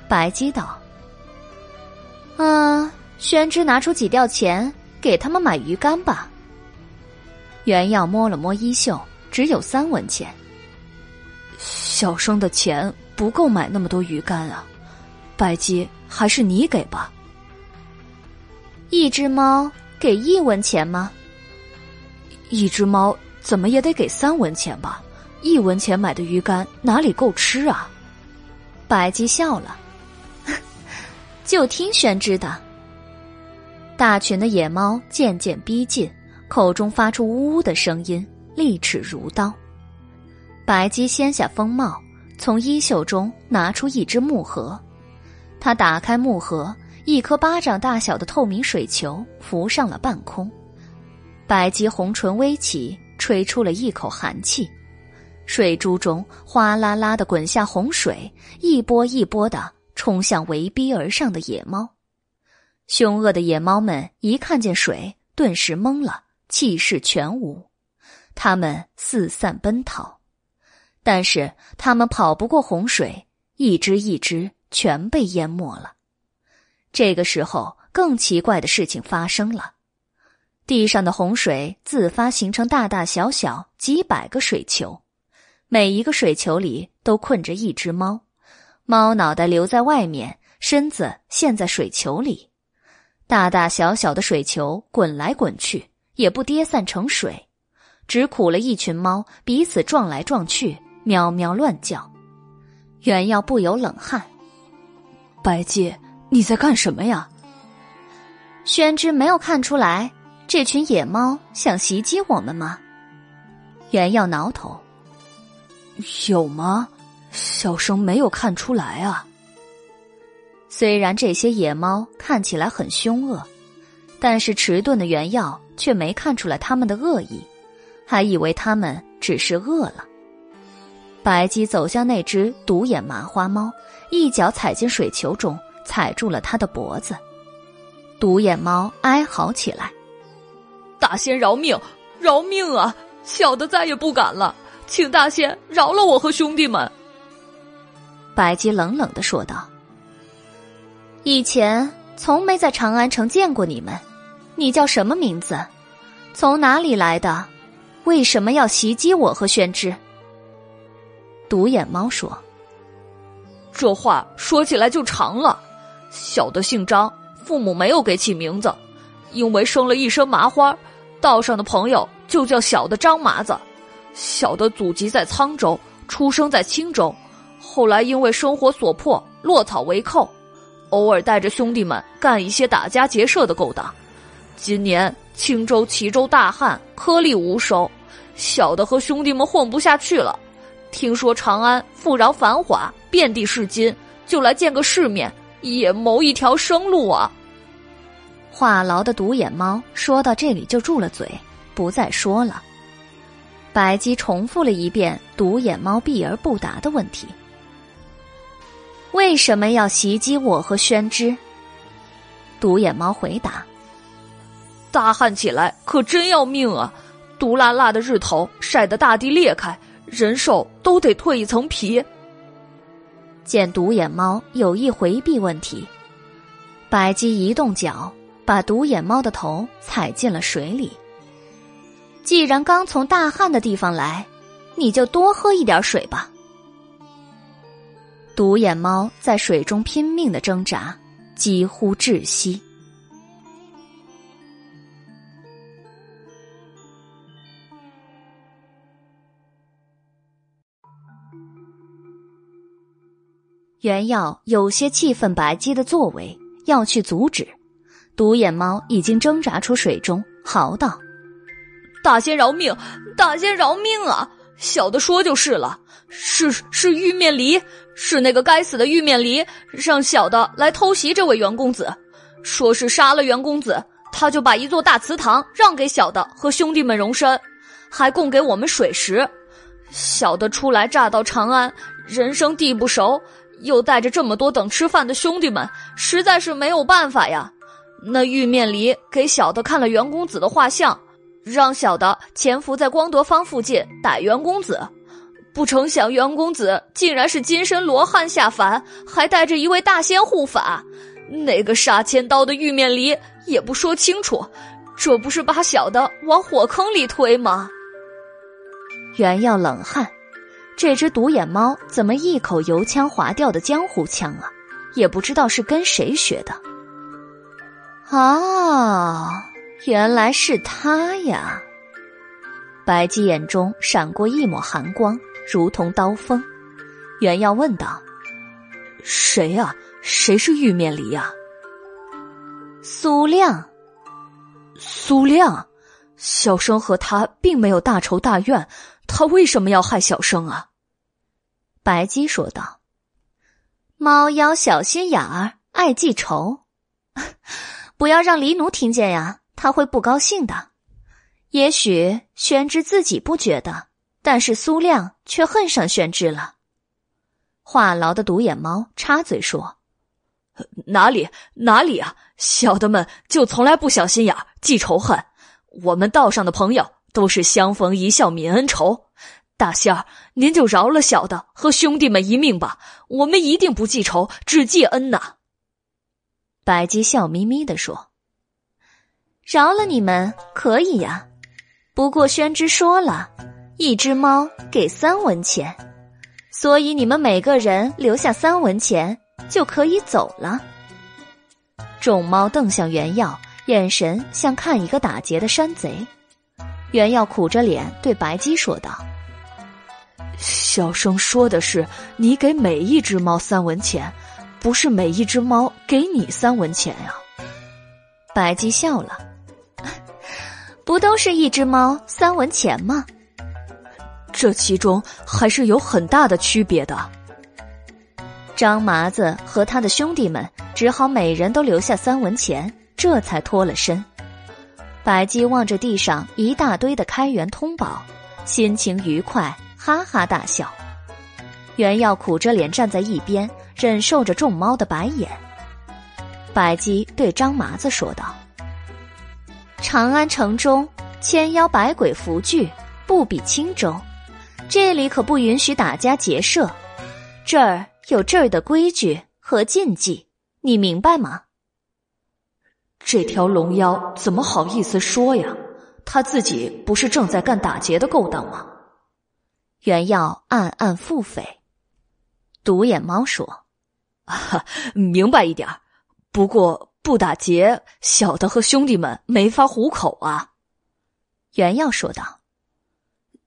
Speaker 1: 白姬道：“啊，宣之拿出几吊钱给他们买鱼干吧。”原耀摸了摸衣袖，只有三文钱。
Speaker 3: 小生的钱不够买那么多鱼干啊，白姬，还是你给吧。
Speaker 1: 一只猫给一文钱吗？
Speaker 3: 一只猫怎么也得给三文钱吧？一文钱买的鱼干哪里够吃啊？
Speaker 1: 白姬笑了，[laughs] 就听宣之的。大群的野猫渐渐逼近。口中发出呜呜的声音，利齿如刀。白姬掀下风帽，从衣袖中拿出一只木盒。他打开木盒，一颗巴掌大小的透明水球浮上了半空。白姬红唇微起，吹出了一口寒气。水珠中哗啦啦的滚下洪水，一波一波的冲向围逼而上的野猫。凶恶的野猫们一看见水，顿时懵了。气势全无，他们四散奔逃，但是他们跑不过洪水，一只一只全被淹没了。这个时候，更奇怪的事情发生了：地上的洪水自发形成大大小小几百个水球，每一个水球里都困着一只猫，猫脑袋留在外面，身子陷在水球里，大大小小的水球滚来滚去。也不跌散成水，只苦了一群猫，彼此撞来撞去，喵喵乱叫。原耀不由冷汗。
Speaker 3: 白姬，你在干什么呀？
Speaker 1: 宣之没有看出来，这群野猫想袭击我们吗？原耀挠头。
Speaker 3: 有吗？小生没有看出来啊。
Speaker 1: 虽然这些野猫看起来很凶恶，但是迟钝的原耀。却没看出来他们的恶意，还以为他们只是饿了。白姬走向那只独眼麻花猫，一脚踩进水球中，踩住了它的脖子。独眼猫哀嚎起来：“
Speaker 3: 大仙饶命，饶命啊！小的再也不敢了，请大仙饶了我和兄弟们。”
Speaker 1: 白姬冷冷的说道：“以前从没在长安城见过你们，你叫什么名字？从哪里来的？为什么要袭击我和宣之？”独眼猫说：“
Speaker 3: 这话说起来就长了。小的姓张，父母没有给起名字，因为生了一身麻花，道上的朋友就叫小的张麻子。小的祖籍在沧州，出生在青州，后来因为生活所迫，落草为寇，偶尔带着兄弟们干一些打家劫舍的勾当。今年青州、齐州大旱，颗粒无收，小的和兄弟们混不下去了。”听说长安富饶繁华，遍地是金，就来见个世面，也谋一条生路啊！
Speaker 1: 话痨的独眼猫说到这里就住了嘴，不再说了。白姬重复了一遍独眼猫避而不答的问题：“为什么要袭击我和宣之？”独眼猫回答：“
Speaker 3: 大旱起来可真要命啊！毒辣辣的日头晒得大地裂开。”人兽都得蜕一层皮。
Speaker 1: 见独眼猫有意回避问题，白姬一动脚，把独眼猫的头踩进了水里。既然刚从大旱的地方来，你就多喝一点水吧。独眼猫在水中拼命的挣扎，几乎窒息。原耀有些气愤白姬的作为，要去阻止。独眼猫已经挣扎出水中，嚎道：“
Speaker 3: 大仙饶命！大仙饶命啊！小的说就是了，是是玉面梨，是那个该死的玉面梨，让小的来偷袭这位袁公子，说是杀了袁公子，他就把一座大祠堂让给小的和兄弟们容身，还供给我们水食。小的初来乍到长安，人生地不熟。”又带着这么多等吃饭的兄弟们，实在是没有办法呀。那玉面离给小的看了袁公子的画像，让小的潜伏在光德坊附近逮袁公子。不成想袁公子竟然是金身罗汉下凡，还带着一位大仙护法。那个杀千刀的玉面离也不说清楚，这不是把小的往火坑里推吗？
Speaker 1: 袁耀冷汗。这只独眼猫怎么一口油腔滑调的江湖腔啊？也不知道是跟谁学的。哦，原来是他呀！白姬眼中闪过一抹寒光，如同刀锋。袁耀问道：“
Speaker 5: 谁呀？谁是玉面狸呀？”
Speaker 1: 苏亮。
Speaker 5: 苏亮，小生和他并没有大仇大怨，他为什么要害小生啊？
Speaker 1: 白姬说道：“猫妖小心眼儿，爱记仇，[laughs] 不要让黎奴听见呀，他会不高兴的。也许宣之自己不觉得，但是苏亮却恨上宣之了。”话痨的独眼猫插嘴说：“
Speaker 5: 哪里哪里啊！小的们就从来不小心眼儿，记仇恨。我们道上的朋友都是相逢一笑泯恩仇。”大仙儿，您就饶了小的和兄弟们一命吧，我们一定不记仇，只记恩呐。
Speaker 1: 白姬笑眯眯的说：“饶了你们可以呀，不过宣之说了，一只猫给三文钱，所以你们每个人留下三文钱就可以走了。”众猫瞪向袁耀，眼神像看一个打劫的山贼。袁耀苦着脸对白姬说道。
Speaker 5: 小生说的是，你给每一只猫三文钱，不是每一只猫给你三文钱呀。
Speaker 1: 白姬笑了，不都是一只猫三文钱吗？
Speaker 5: 这其中还是有很大的区别的。
Speaker 1: 张麻子和他的兄弟们只好每人都留下三文钱，这才脱了身。白姬望着地上一大堆的开元通宝，心情愉快，哈哈大笑。袁耀苦着脸站在一边，忍受着众猫的白眼。白姬对张麻子说道：“长安城中千妖百鬼伏聚，不比青州。这里可不允许打家劫舍，这儿有这儿的规矩和禁忌，你明白吗？”
Speaker 2: 这条龙妖怎么好意思说呀？他自己不是正在干打劫的勾当吗？
Speaker 1: 袁耀暗暗腹诽。独眼猫说：“
Speaker 2: 啊，明白一点不过不打劫，小的和兄弟们没法糊口啊。”
Speaker 1: 袁耀说道：“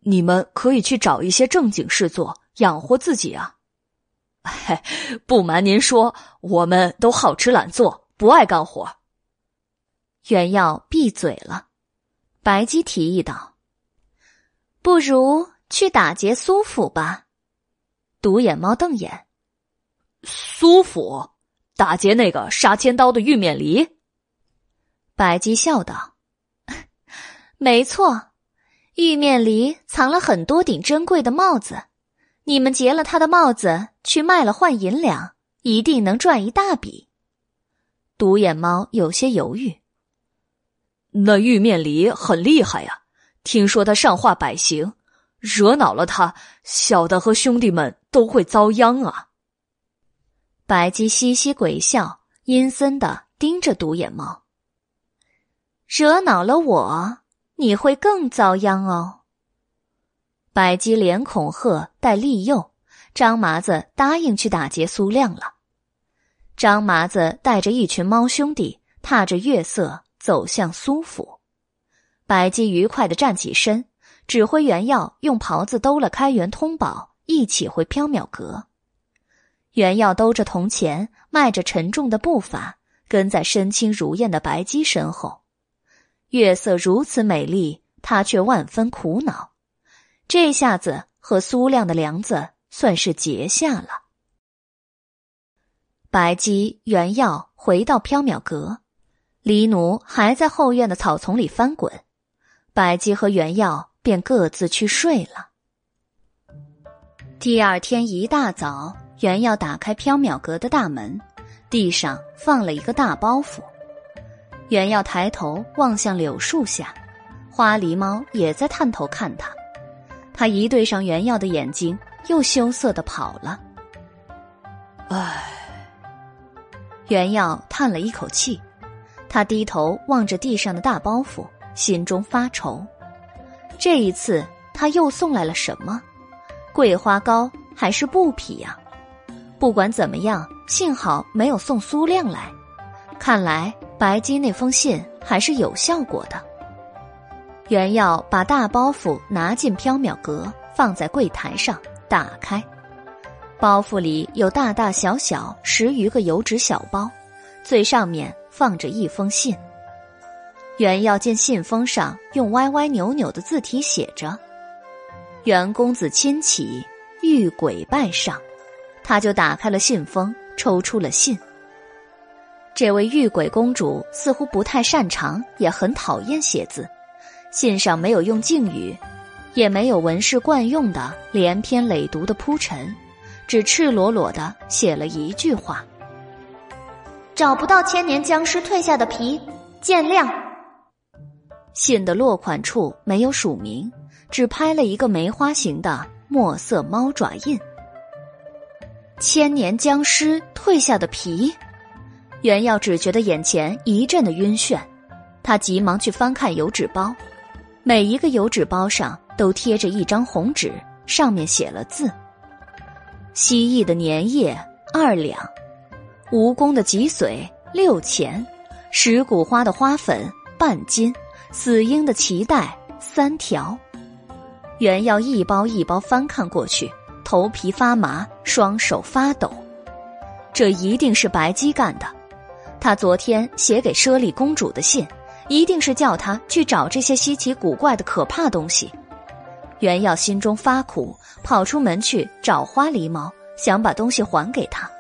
Speaker 2: 你们可以去找一些正经事做，养活自己啊。[laughs] ”嘿，不瞒您说，我们都好吃懒做，不爱干活。
Speaker 1: 袁耀闭嘴了。白姬提议道：“不如去打劫苏府吧。”
Speaker 2: 独眼猫瞪眼：“苏府打劫那个杀千刀的玉面狸？”
Speaker 1: 白姬笑道：“ [laughs] 没错，玉面狸藏了很多顶珍贵的帽子，你们劫了他的帽子去卖了换银两，一定能赚一大笔。”独眼猫有些犹豫：“
Speaker 2: 那玉面狸很厉害呀，听说他上化百行。”惹恼了他，小的和兄弟们都会遭殃啊！
Speaker 1: 白姬嘻嘻鬼笑，阴森的盯着独眼猫。惹恼了我，你会更遭殃哦。白姬连恐吓带利诱，张麻子答应去打劫苏亮了。张麻子带着一群猫兄弟，踏着月色走向苏府。白姬愉快的站起身。指挥袁耀用袍子兜了开元通宝，一起回缥缈阁。袁耀兜着铜钱，迈着沉重的步伐，跟在身轻如燕的白姬身后。月色如此美丽，他却万分苦恼。这下子和苏亮的梁子算是结下了。白姬、袁耀回到缥缈阁，黎奴还在后院的草丛里翻滚。白姬和袁耀。便各自去睡了。第二天一大早，袁耀打开缥缈阁的大门，地上放了一个大包袱。袁耀抬头望向柳树下，花狸猫也在探头看他。他一对上袁耀的眼睛，又羞涩的跑了。
Speaker 2: 唉，
Speaker 1: 袁耀叹了一口气，他低头望着地上的大包袱，心中发愁。这一次他又送来了什么？桂花糕还是布匹呀？不管怎么样，幸好没有送苏亮来。看来白姬那封信还是有效果的。袁耀把大包袱拿进缥缈阁，放在柜台上，打开。包袱里有大大小小十余个油纸小包，最上面放着一封信。袁耀见信封上用歪歪扭扭的字体写着“袁公子亲启，遇鬼拜上”，他就打开了信封，抽出了信。这位遇鬼公主似乎不太擅长，也很讨厌写字。信上没有用敬语，也没有文士惯用的连篇累牍的铺陈，只赤裸裸的写了一句话：“
Speaker 6: 找不到千年僵尸褪下的皮，见谅。”
Speaker 1: 信的落款处没有署名，只拍了一个梅花形的墨色猫爪印。千年僵尸褪下的皮，袁耀只觉得眼前一阵的晕眩，他急忙去翻看油纸包，每一个油纸包上都贴着一张红纸，上面写了字：蜥蜴的粘液二两，蜈蚣的脊髓六钱，石骨花的花粉半斤。死婴的脐带三条，袁耀一包一包翻看过去，头皮发麻，双手发抖。这一定是白姬干的，他昨天写给猞猁公主的信，一定是叫他去找这些稀奇古怪的可怕东西。袁耀心中发苦，跑出门去找花狸猫，想把东西还给他，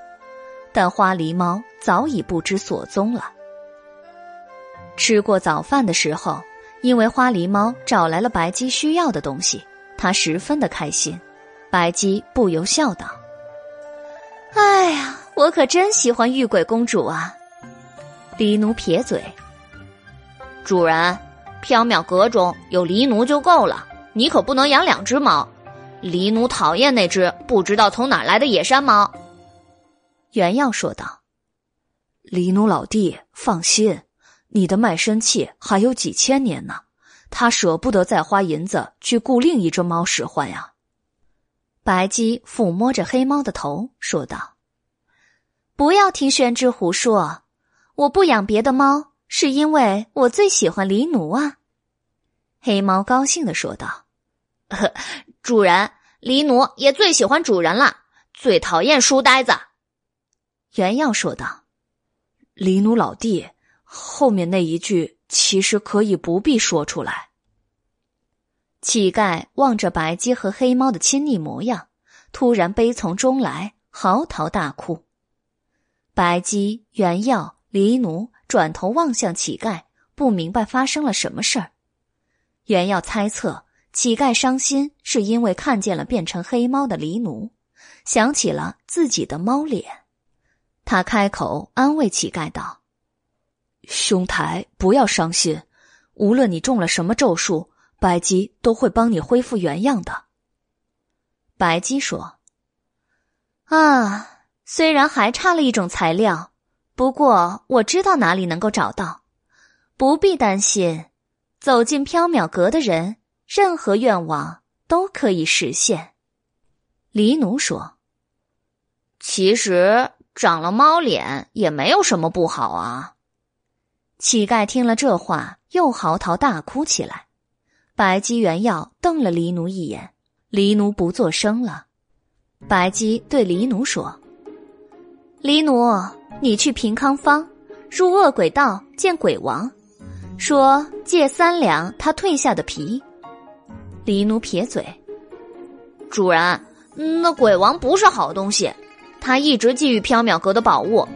Speaker 1: 但花狸猫早已不知所踪了。吃过早饭的时候，因为花狸猫找来了白姬需要的东西，他十分的开心。白姬不由笑道：“
Speaker 6: 哎呀，我可真喜欢玉鬼公主啊！”
Speaker 1: 狸奴撇嘴：“
Speaker 2: 主人，缥缈阁中有狸奴就够了，你可不能养两只猫。狸奴讨厌那只不知道从哪来的野山猫。”
Speaker 1: 原耀说道：“
Speaker 3: 狸奴老弟，放心。”你的卖身契还有几千年呢，他舍不得再花银子去雇另一只猫使唤呀。
Speaker 1: 白姬抚摸着黑猫的头说道：“不要听宣之胡说，我不养别的猫，是因为我最喜欢狸奴啊。”
Speaker 2: 黑猫高兴的说道：“ [laughs] 主人，狸奴也最喜欢主人了，最讨厌书呆子。”
Speaker 1: 原耀说道：“
Speaker 3: 狸奴老弟。”后面那一句其实可以不必说出来。
Speaker 1: 乞丐望着白姬和黑猫的亲昵模样，突然悲从中来，嚎啕大哭。白姬、原耀、黎奴转头望向乞丐，不明白发生了什么事儿。原耀猜测乞丐伤心是因为看见了变成黑猫的黎奴，想起了自己的猫脸，他开口安慰乞丐道。
Speaker 3: 兄台，不要伤心。无论你中了什么咒术，白姬都会帮你恢复原样的。
Speaker 1: 白姬说：“啊，虽然还差了一种材料，不过我知道哪里能够找到，不必担心。走进缥缈阁的人，任何愿望都可以实现。”
Speaker 2: 黎奴说：“其实长了猫脸也没有什么不好啊。”
Speaker 1: 乞丐听了这话，又嚎啕大哭起来。白姬、原要瞪了黎奴一眼，黎奴不作声了。白姬对黎奴说：“黎奴，你去平康坊，入恶鬼道见鬼王，说借三两他退下的皮。”
Speaker 2: 黎奴撇嘴：“主人，那鬼王不是好东西，他一直觊觎缥缈阁的宝物。”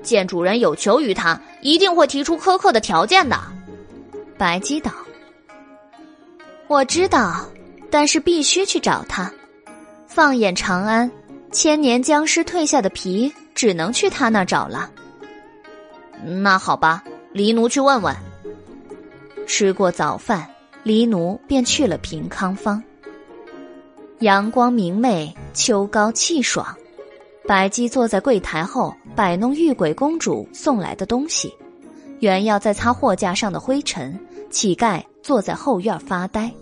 Speaker 2: 见主人有求于他，一定会提出苛刻的条件的。
Speaker 1: 白姬道：“我知道，但是必须去找他。放眼长安，千年僵尸褪下的皮，只能去他那找了。”
Speaker 2: 那好吧，黎奴去问问。
Speaker 1: 吃过早饭，黎奴便去了平康坊。阳光明媚，秋高气爽。白姬坐在柜台后摆弄玉鬼公主送来的东西，原要在擦货架上的灰尘，乞丐坐在后院发呆。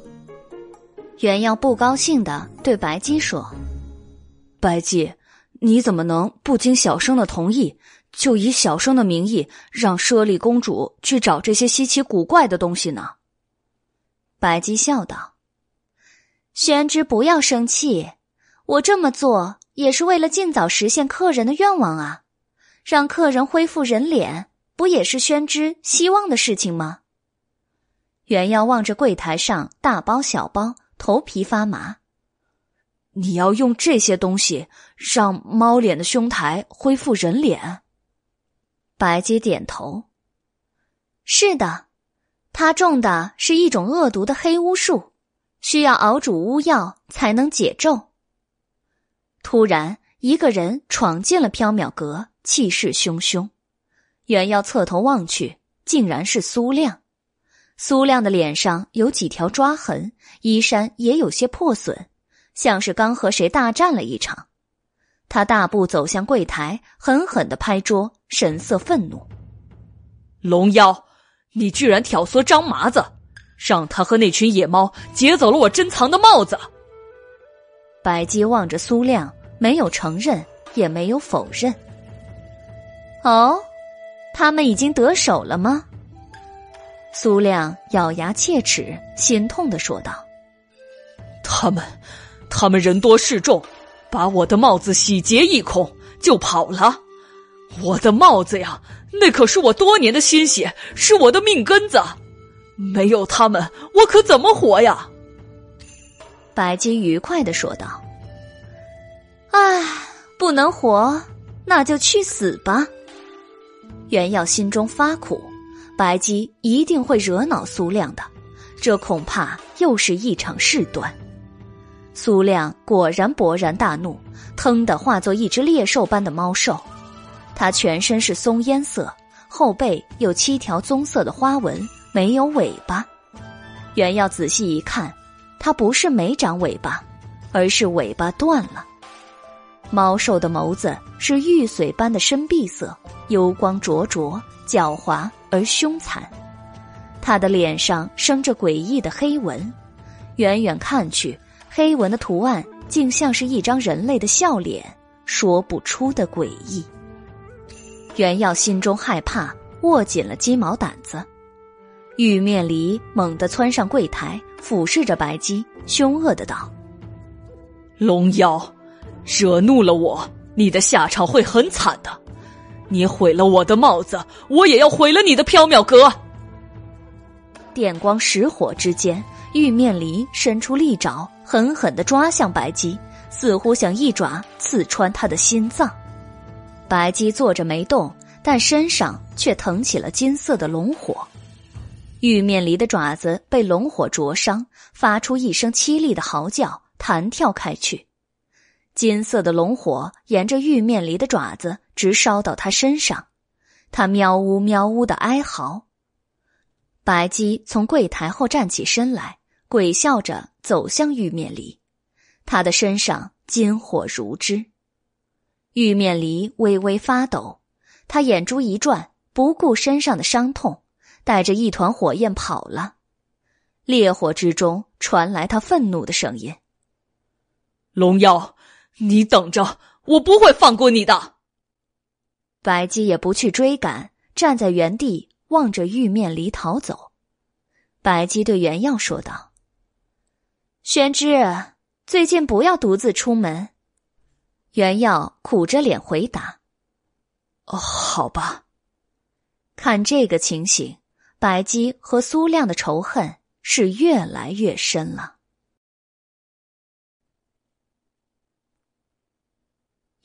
Speaker 1: 原耀不高兴的对白姬说：“
Speaker 3: 白姬，你怎么能不经小生的同意，就以小生的名义让舍利公主去找这些稀奇古怪的东西呢？”
Speaker 1: 白姬笑道：“宣之，不要生气，我这么做。”也是为了尽早实现客人的愿望啊！让客人恢复人脸，不也是宣之希望的事情吗？袁耀望着柜台上大包小包，头皮发麻。
Speaker 3: 你要用这些东西让猫脸的兄台恢复人脸？
Speaker 1: 白姬点头。是的，他种的是一种恶毒的黑巫术，需要熬煮巫药才能解咒。突然，一个人闯进了缥缈阁，气势汹汹。袁耀侧头望去，竟然是苏亮。苏亮的脸上有几条抓痕，衣衫也有些破损，像是刚和谁大战了一场。他大步走向柜台，狠狠的拍桌，神色愤怒：“
Speaker 3: 龙妖，你居然挑唆张麻子，让他和那群野猫劫走了我珍藏的帽子！”
Speaker 1: 白姬望着苏亮。没有承认，也没有否认。哦，他们已经得手了吗？苏亮咬牙切齿，心痛的说道：“
Speaker 3: 他们，他们人多势众，把我的帽子洗劫一空，就跑了。我的帽子呀，那可是我多年的心血，是我的命根子。没有他们，我可怎么活呀？”
Speaker 1: 白金愉快的说道。唉，不能活，那就去死吧。袁耀心中发苦，白姬一定会惹恼苏亮的，这恐怕又是一场事端。苏亮果然勃然大怒，腾的化作一只猎兽般的猫兽，它全身是松烟色，后背有七条棕色的花纹，没有尾巴。原耀仔细一看，它不是没长尾巴，而是尾巴断了。猫兽的眸子是玉髓般的深碧色，幽光灼灼，狡猾而凶残。它的脸上生着诡异的黑纹，远远看去，黑纹的图案竟像是一张人类的笑脸，说不出的诡异。袁耀心中害怕，握紧了鸡毛掸子。玉面狸猛地窜上柜台，俯视着白鸡，凶恶的道：“
Speaker 3: 龙妖。”惹怒了我，你的下场会很惨的。你毁了我的帽子，我也要毁了你的缥缈阁。
Speaker 1: 电光石火之间，玉面狸伸出利爪，狠狠的抓向白姬，似乎想一爪刺穿他的心脏。白姬坐着没动，但身上却腾起了金色的龙火。玉面狸的爪子被龙火灼伤，发出一声凄厉的嚎叫，弹跳开去。金色的龙火沿着玉面狸的爪子直烧到他身上，他喵呜喵呜的哀嚎。白姬从柜台后站起身来，鬼笑着走向玉面狸，他的身上金火如织。玉面狸微微发抖，他眼珠一转，不顾身上的伤痛，带着一团火焰跑了。烈火之中传来他愤怒的声音：“
Speaker 3: 龙妖！”你等着，我不会放过你的。
Speaker 1: 白姬也不去追赶，站在原地望着玉面狸逃走。白姬对袁耀说道：“玄之，最近不要独自出门。”袁耀苦着脸回答：“
Speaker 3: 哦，好吧。”
Speaker 1: 看这个情形，白姬和苏亮的仇恨是越来越深了。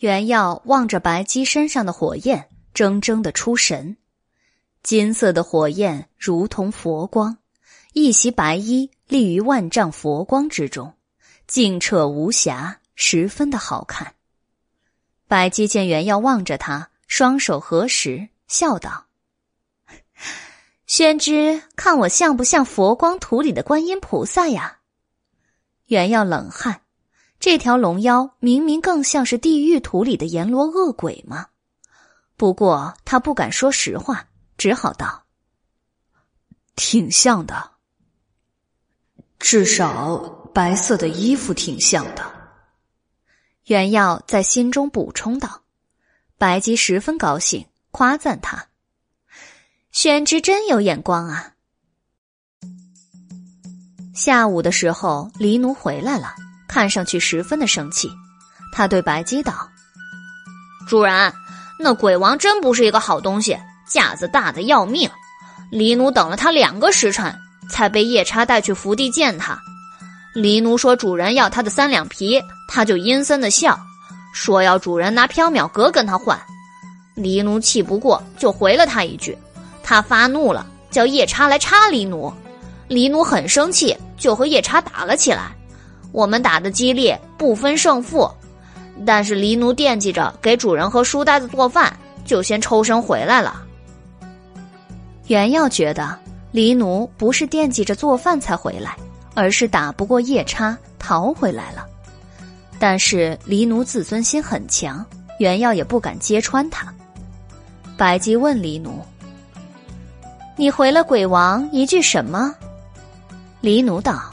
Speaker 1: 袁耀望着白姬身上的火焰，怔怔的出神。金色的火焰如同佛光，一袭白衣立于万丈佛光之中，净澈无瑕，十分的好看。白姬见袁耀望着他，双手合十，笑道：“宣之，看我像不像佛光图里的观音菩萨呀？”袁耀冷汗。这条龙妖明明更像是地狱图里的阎罗恶鬼嘛，不过他不敢说实话，只好道：“
Speaker 3: 挺像的，至少白色的衣服挺像的。”
Speaker 1: 袁耀在心中补充道。白姬十分高兴，夸赞他：“宣之真有眼光啊！”下午的时候，黎奴回来了。看上去十分的生气，他对白姬道：“
Speaker 2: 主人，那鬼王真不是一个好东西，架子大的要命。黎奴等了他两个时辰，才被夜叉带去福地见他。黎奴说主人要他的三两皮，他就阴森的笑，说要主人拿缥缈阁跟他换。黎奴气不过，就回了他一句。他发怒了，叫夜叉来插黎奴。黎奴很生气，就和夜叉打了起来。”我们打的激烈，不分胜负，但是黎奴惦记着给主人和书呆子做饭，就先抽身回来了。
Speaker 1: 袁耀觉得黎奴不是惦记着做饭才回来，而是打不过夜叉逃回来了。但是黎奴自尊心很强，袁耀也不敢揭穿他。白姬问黎奴：“你回了鬼王一句什么？”黎奴道。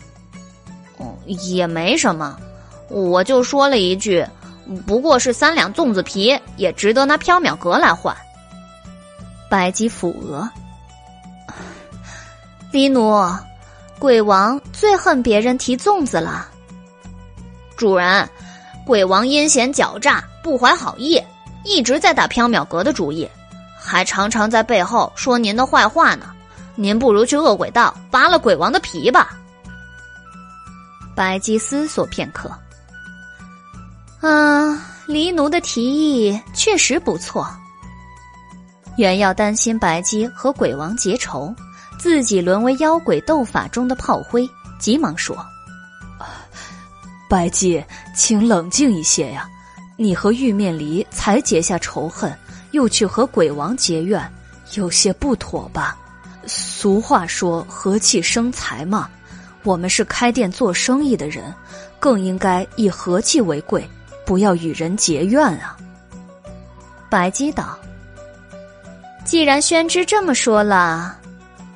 Speaker 2: 也没什么，我就说了一句，不过是三两粽子皮，也值得拿缥缈阁来换。
Speaker 1: 白姬抚额，[laughs] 黎奴，鬼王最恨别人提粽子了。
Speaker 2: 主人，鬼王阴险狡诈，不怀好意，一直在打缥缈阁的主意，还常常在背后说您的坏话呢。您不如去恶鬼道扒了鬼王的皮吧。
Speaker 1: 白姬思索片刻，啊，黎奴的提议确实不错。原要担心白姬和鬼王结仇，自己沦为妖鬼斗法中的炮灰，急忙说：“
Speaker 3: 白姬，请冷静一些呀！你和玉面离才结下仇恨，又去和鬼王结怨，有些不妥吧？俗话说‘和气生财’嘛，我们是开店做生意的人，更应该以和气为贵，不要与人结怨啊。”
Speaker 1: 白姬道：“既然宣之这么说了，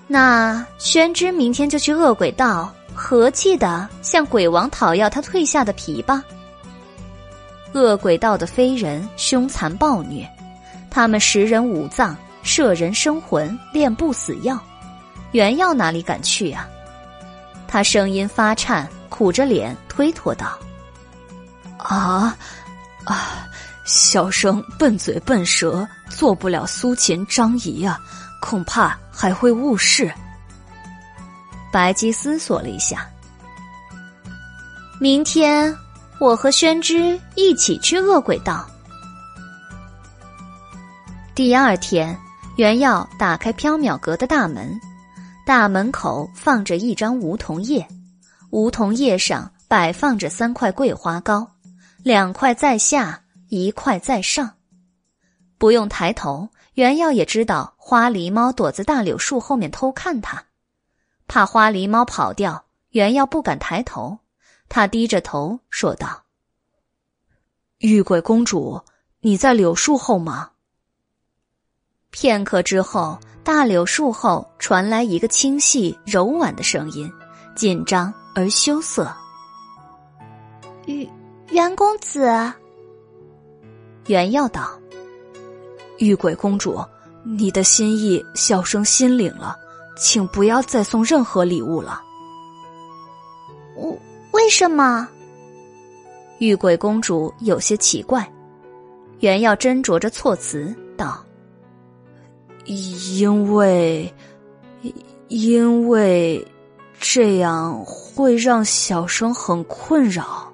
Speaker 1: 那宣之明天就去恶鬼道，和气的向鬼王讨要他退下的皮吧。恶鬼道的非人凶残暴虐，他们食人五脏，摄人生魂，炼不死药。原药哪里敢去啊？”他声音发颤，苦着脸推脱道：“
Speaker 3: 啊，啊。”小生笨嘴笨舌，做不了苏秦、张仪啊，恐怕还会误事。
Speaker 1: 白姬思索了一下，明天我和宣之一起去恶鬼道。第二天，袁耀打开缥缈阁的大门，大门口放着一张梧桐叶，梧桐叶上摆放着三块桂花糕，两块在下。一块在上，不用抬头，袁耀也知道花狸猫躲在大柳树后面偷看他，怕花狸猫跑掉，袁耀不敢抬头。他低着头说道：“
Speaker 3: 玉桂公主，你在柳树后吗？”
Speaker 1: 片刻之后，大柳树后传来一个清细柔婉的声音，紧张而羞涩：“
Speaker 7: 玉袁公子。”
Speaker 1: 袁耀道：“
Speaker 3: 玉鬼公主，你的心意，小生心领了，请不要再送任何礼物了。”
Speaker 7: 我为什么？
Speaker 1: 玉鬼公主有些奇怪。袁耀斟酌着措辞道：“
Speaker 3: 因为，因为这样会让小生很困扰。”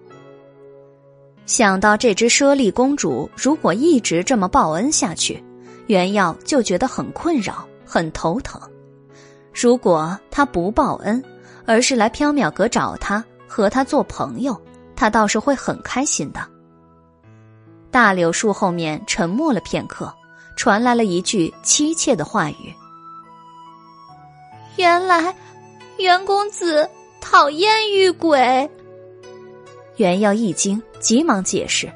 Speaker 1: 想到这只猞猁公主如果一直这么报恩下去，袁耀就觉得很困扰、很头疼。如果她不报恩，而是来缥缈阁找他，和他做朋友，他倒是会很开心的。大柳树后面沉默了片刻，传来了一句凄切的话语：“
Speaker 7: 原来，袁公子讨厌玉鬼。”
Speaker 1: 袁耀一惊。急忙解释：“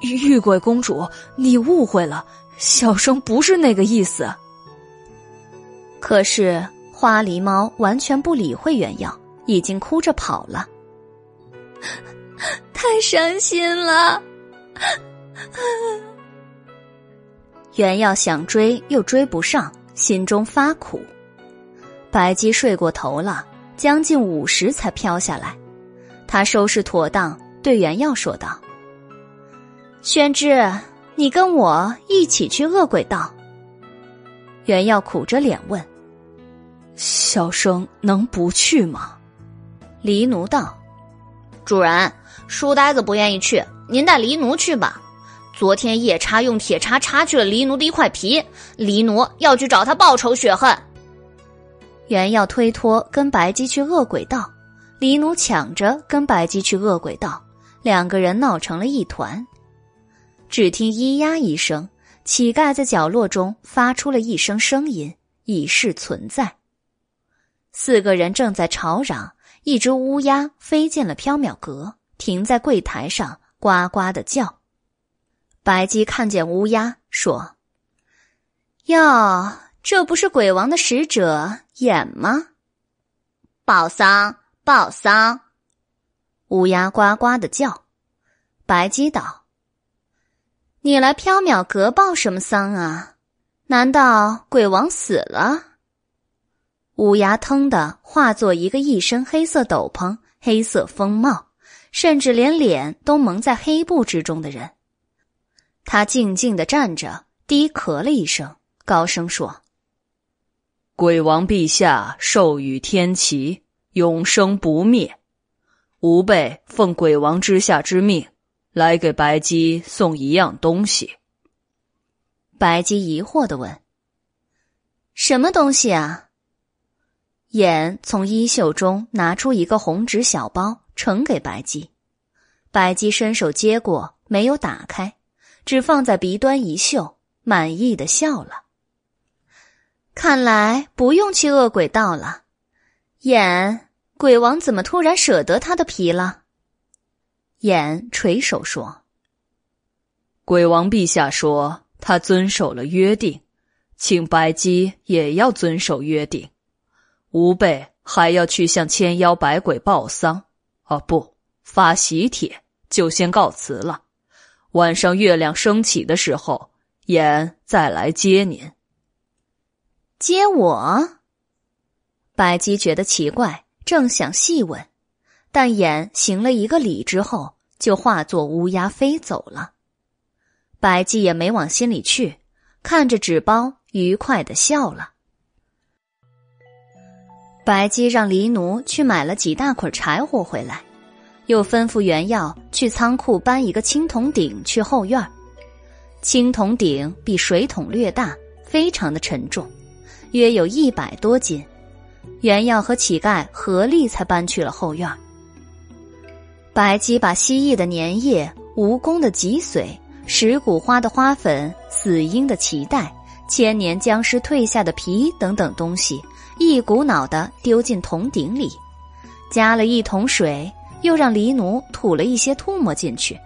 Speaker 3: 玉鬼公主，你误会了，小生不是那个意思。”
Speaker 1: 可是花狸猫完全不理会袁耀，已经哭着跑了。
Speaker 7: 太伤心了。
Speaker 1: 原耀想追又追不上，心中发苦。白姬睡过头了，将近午时才飘下来。他收拾妥当。对袁耀说道：“宣之，你跟我一起去恶鬼道。”袁耀苦着脸问：“
Speaker 3: 小生能不去吗？”
Speaker 1: 黎奴道：“
Speaker 8: 主人，书呆子不愿意去，您带黎奴去吧。昨天夜叉用铁叉叉去了黎奴的一块皮，黎奴要去找他报仇雪恨。”
Speaker 1: 原要推脱跟白姬去恶鬼道，黎奴抢着跟白姬去恶鬼道。两个人闹成了一团，只听“咿呀”一声，乞丐在角落中发出了一声声音，以示存在。四个人正在吵嚷，一只乌鸦飞进了缥缈阁，停在柜台上，呱呱的叫。白姬看见乌鸦，说：“哟，这不是鬼王的使者眼吗？
Speaker 8: 报丧，报丧。”
Speaker 1: 乌鸦呱呱的叫，白鸡道：“你来缥缈阁报什么丧啊？难道鬼王死了？”乌鸦腾的化作一个一身黑色斗篷、黑色风帽，甚至连脸都蒙在黑布之中的人。他静静的站着，低咳了一声，高声说：“
Speaker 9: 鬼王陛下授予天齐，永生不灭。”吾辈奉鬼王之下之命，来给白姬送一样东西。
Speaker 1: 白姬疑惑的问：“什么东西啊？”眼从衣袖中拿出一个红纸小包，呈给白姬。白姬伸手接过，没有打开，只放在鼻端一嗅，满意的笑了。看来不用去恶鬼道了。眼，鬼王怎么突然舍得他的皮了？眼垂手说：“
Speaker 3: 鬼王陛下说他遵守了约定，请白姬也要遵守约定。”吾辈还要去向千妖百鬼报丧，哦不，发喜帖，就先告辞了。晚上月亮升起的时候，眼再来接您。
Speaker 1: 接我？白姬觉得奇怪，正想细问，但眼行了一个礼之后，就化作乌鸦飞走了。白姬也没往心里去，看着纸包，愉快的笑了。白姬让黎奴去买了几大捆柴火回来，又吩咐袁耀去仓库搬一个青铜鼎去后院。青铜鼎比水桶略大，非常的沉重，约有一百多斤。袁耀和乞丐合力才搬去了后院。白姬把蜥蜴的粘液、蜈蚣的脊髓、石骨花的花粉、死鹰的脐带、千年僵尸褪下的皮等等东西。一股脑的丢进铜鼎里，加了一桶水，又让黎奴吐了一些唾沫进去，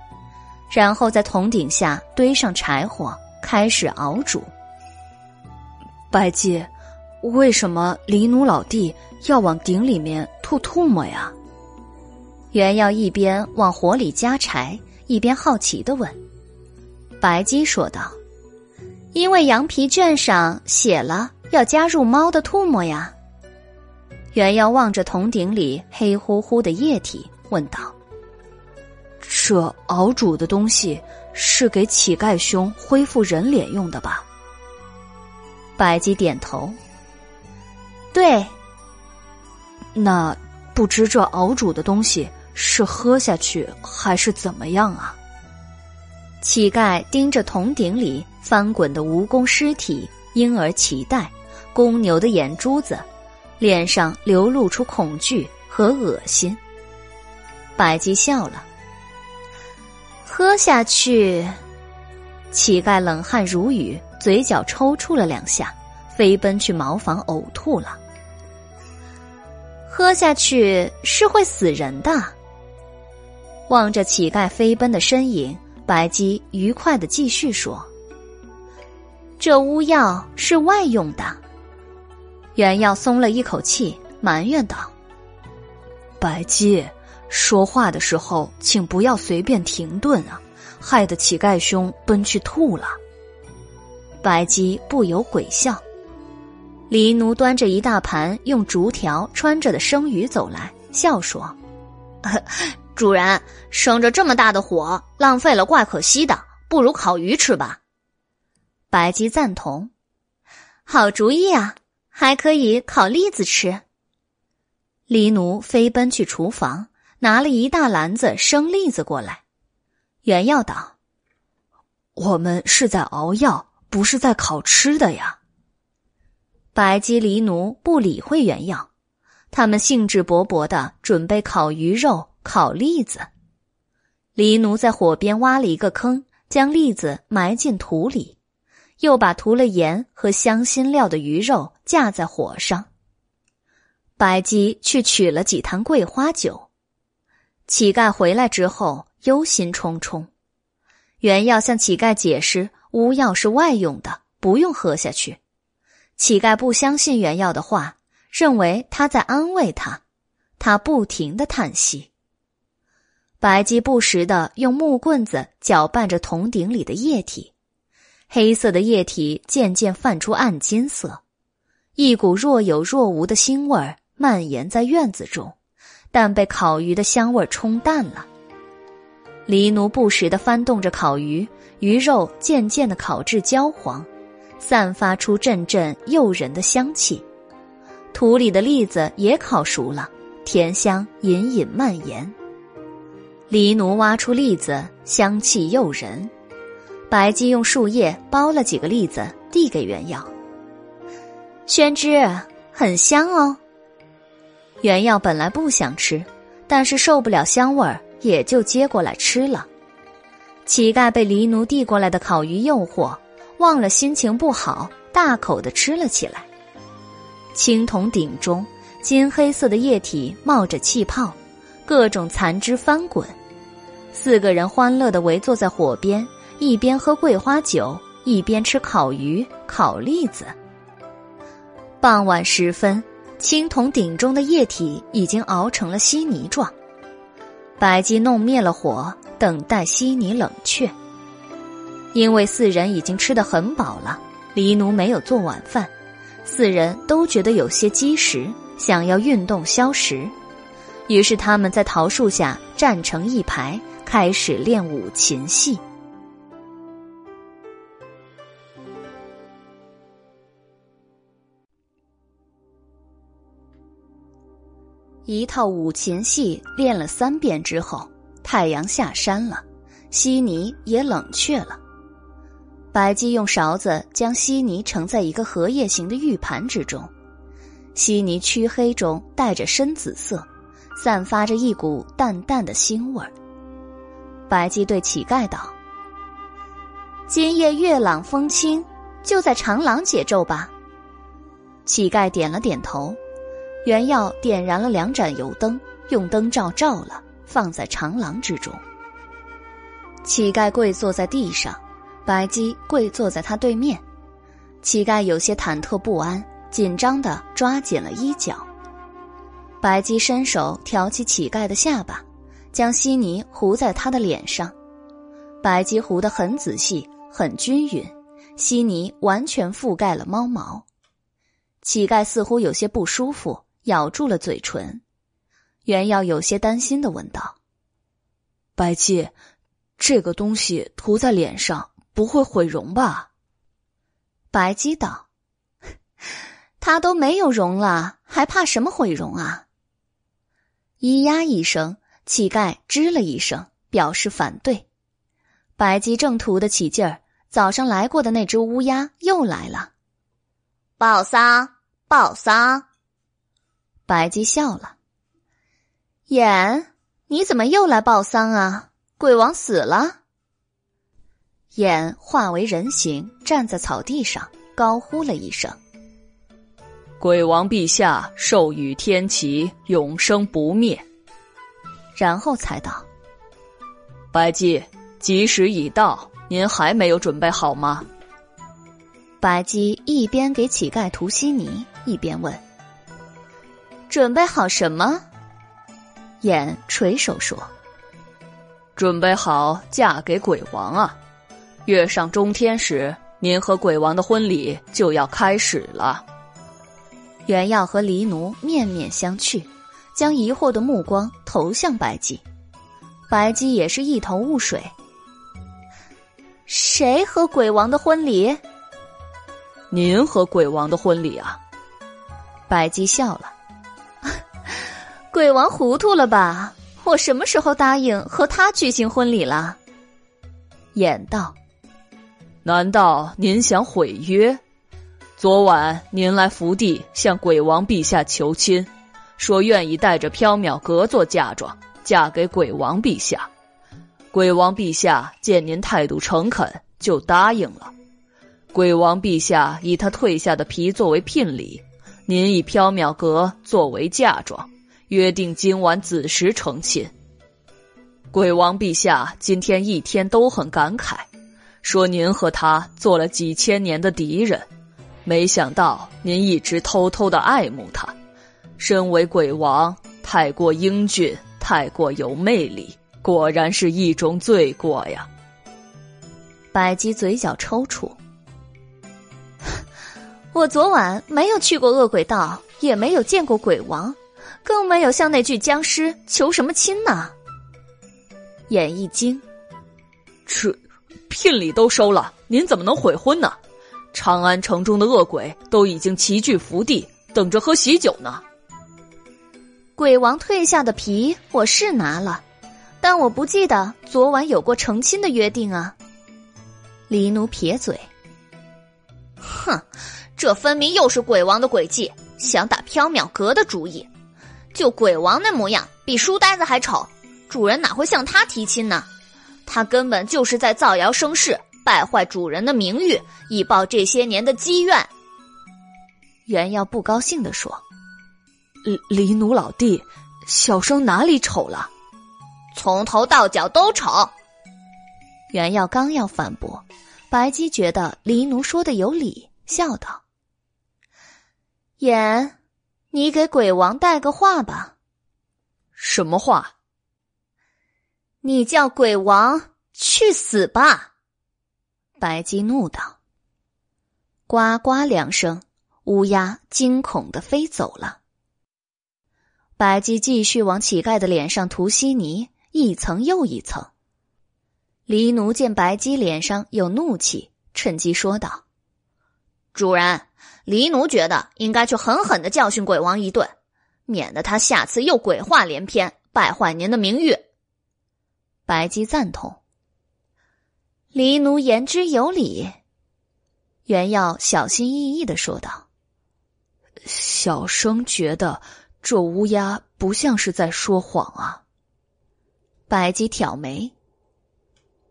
Speaker 1: 然后在铜鼎下堆上柴火，开始熬煮。
Speaker 2: 白姬，为什么黎奴老弟要往鼎里面吐唾沫呀？
Speaker 1: 袁耀一边往火里加柴，一边好奇的问。白姬说道：“因为羊皮卷上写了。”要加入猫的唾沫呀！袁耀望着铜鼎里黑乎乎的液体，问道：“
Speaker 2: 这熬煮的东西是给乞丐兄恢复人脸用的吧？”
Speaker 1: 白姬点头：“对。”
Speaker 2: 那不知这熬煮的东西是喝下去还是怎么样啊？
Speaker 1: 乞丐盯着铜鼎里翻滚的蜈蚣尸体、婴儿脐带。公牛的眼珠子，脸上流露出恐惧和恶心。白姬笑了，喝下去。乞丐冷汗如雨，嘴角抽搐了两下，飞奔去茅房呕吐了。喝下去是会死人的。望着乞丐飞奔的身影，白姬愉快的继续说：“这巫药是外用的。”袁耀松了一口气，埋怨道：“
Speaker 2: 白姬，说话的时候请不要随便停顿啊，害得乞丐兄奔去吐了。”
Speaker 1: 白姬不由鬼笑。黎奴端着一大盘用竹条穿着的生鱼走来，笑说：“ [laughs]
Speaker 10: 主人，生着这么大的火，浪费了怪可惜的，不如烤鱼吃吧。”
Speaker 1: 白姬赞同：“好主意啊！”还可以烤栗子吃。黎奴飞奔去厨房，拿了一大篮子生栗子过来。袁耀道：“
Speaker 2: 我们是在熬药，不是在烤吃的呀。”
Speaker 1: 白姬、黎奴不理会袁耀，他们兴致勃勃的准备烤鱼肉、烤栗子。黎奴在火边挖了一个坑，将栗子埋进土里。又把涂了盐和香辛料的鱼肉架在火上。白姬去取了几坛桂花酒。乞丐回来之后忧心忡忡。原要向乞丐解释乌药是外用的，不用喝下去。乞丐不相信原药的话，认为他在安慰他。他不停的叹息。白姬不时的用木棍子搅拌着铜鼎里的液体。黑色的液体渐渐泛出暗金色，一股若有若无的腥味儿蔓延在院子中，但被烤鱼的香味冲淡了。黎奴不时的翻动着烤鱼，鱼肉渐渐的烤至焦黄，散发出阵阵诱人的香气。土里的栗子也烤熟了，甜香隐隐蔓延。黎奴挖出栗子，香气诱人。白姬用树叶包了几个栗子，递给原药。
Speaker 6: 宣之，很香哦。
Speaker 1: 原药本来不想吃，但是受不了香味儿，也就接过来吃了。乞丐被黎奴递过来的烤鱼诱惑，忘了心情不好，大口的吃了起来。青铜鼎中，金黑色的液体冒着气泡，各种残汁翻滚。四个人欢乐的围坐在火边，一边喝桂花酒，一边吃烤鱼、烤栗子。傍晚时分。青铜鼎中的液体已经熬成了稀泥状，白姬弄灭了火，等待稀泥冷却。因为四人已经吃得很饱了，黎奴没有做晚饭，四人都觉得有些积食，想要运动消食，于是他们在桃树下站成一排，开始练舞琴戏。一套五禽戏练了三遍之后，太阳下山了，稀泥也冷却了。白姬用勺子将稀泥盛在一个荷叶形的玉盘之中，稀泥黢黑中带着深紫色，散发着一股淡淡的腥味儿。白姬对乞丐道：“
Speaker 6: 今夜月朗风清，就在长廊解咒吧。”
Speaker 1: 乞丐点了点头。原耀点燃了两盏油灯，用灯罩照了，放在长廊之中。乞丐跪坐在地上，白姬跪坐在他对面。乞丐有些忐忑不安，紧张的抓紧了衣角。白姬伸手挑起乞丐的下巴，将稀泥糊在他的脸上。白姬糊得很仔细，很均匀，稀泥完全覆盖了猫毛。乞丐似乎有些不舒服。咬住了嘴唇，袁耀有些担心的问道：“
Speaker 3: 白姬，这个东西涂在脸上不会毁容吧？”
Speaker 1: 白姬道：“ [laughs] 他都没有容了，还怕什么毁容啊？”咿呀一声，乞丐吱了一声，表示反对。白姬正涂得起劲儿，早上来过的那只乌鸦又来了，
Speaker 10: 报丧，报丧。
Speaker 1: 白姬笑了，眼，你怎么又来报丧啊？鬼王死了。眼化为人形，站在草地上，高呼了一声：“
Speaker 3: 鬼王陛下授予天齐，永生不灭。”
Speaker 1: 然后才道：“
Speaker 3: 白姬，吉时已到，您还没有准备好吗？”
Speaker 1: 白姬一边给乞丐涂稀泥，一边问。准备好什么？眼垂手说：“
Speaker 3: 准备好嫁给鬼王啊！月上中天时，您和鬼王的婚礼就要开始了。”
Speaker 1: 原耀和黎奴面面相觑，将疑惑的目光投向白姬。白姬也是一头雾水：“
Speaker 6: 谁和鬼王的婚礼？”“
Speaker 3: 您和鬼王的婚礼啊！”
Speaker 1: 白姬笑了。
Speaker 6: 鬼王糊涂了吧？我什么时候答应和他举行婚礼了？
Speaker 1: 言道：“
Speaker 3: 难道您想毁约？昨晚您来福地向鬼王陛下求亲，说愿意带着缥缈阁做嫁妆，嫁给鬼王陛下。鬼王陛下见您态度诚恳，就答应了。鬼王陛下以他褪下的皮作为聘礼，您以缥缈阁作为嫁妆。”约定今晚子时成亲。鬼王陛下今天一天都很感慨，说您和他做了几千年的敌人，没想到您一直偷偷的爱慕他。身为鬼王，太过英俊，太过有魅力，果然是一种罪过呀。
Speaker 1: 白姬嘴角抽搐，[laughs]
Speaker 6: 我昨晚没有去过恶鬼道，也没有见过鬼王。更没有向那具僵尸求什么亲呢。
Speaker 1: 眼一惊，
Speaker 3: 这聘礼都收了，您怎么能悔婚呢？长安城中的恶鬼都已经齐聚福地，等着喝喜酒呢。
Speaker 6: 鬼王退下的皮我是拿了，但我不记得昨晚有过成亲的约定啊。
Speaker 1: 黎奴撇嘴：“
Speaker 10: 哼，这分明又是鬼王的诡计，想打缥缈阁的主意。就鬼王那模样，比书呆子还丑，主人哪会向他提亲呢？他根本就是在造谣生事，败坏主人的名誉，以报这些年的积怨。”
Speaker 1: 袁耀不高兴地说：“
Speaker 3: 黎奴老弟，小生哪里丑了？
Speaker 10: 从头到脚都丑。”
Speaker 1: 袁耀刚要反驳，白姬觉得黎奴说的有理，笑道：“言，你给鬼王带个话吧。”“
Speaker 3: 什么话？”“
Speaker 1: 你叫鬼王去死吧！”白姬怒道。呱呱两声。乌鸦惊恐的飞走了。白姬继续往乞丐的脸上涂稀泥，一层又一层。黎奴见白姬脸上有怒气，趁机说道：“
Speaker 10: 主人，黎奴觉得应该去狠狠的教训鬼王一顿，免得他下次又鬼话连篇，败坏您的名誉。”
Speaker 1: 白姬赞同。黎奴言之有理。袁耀小心翼翼的说道。
Speaker 3: 小生觉得这乌鸦不像是在说谎啊。
Speaker 1: 白姬挑眉。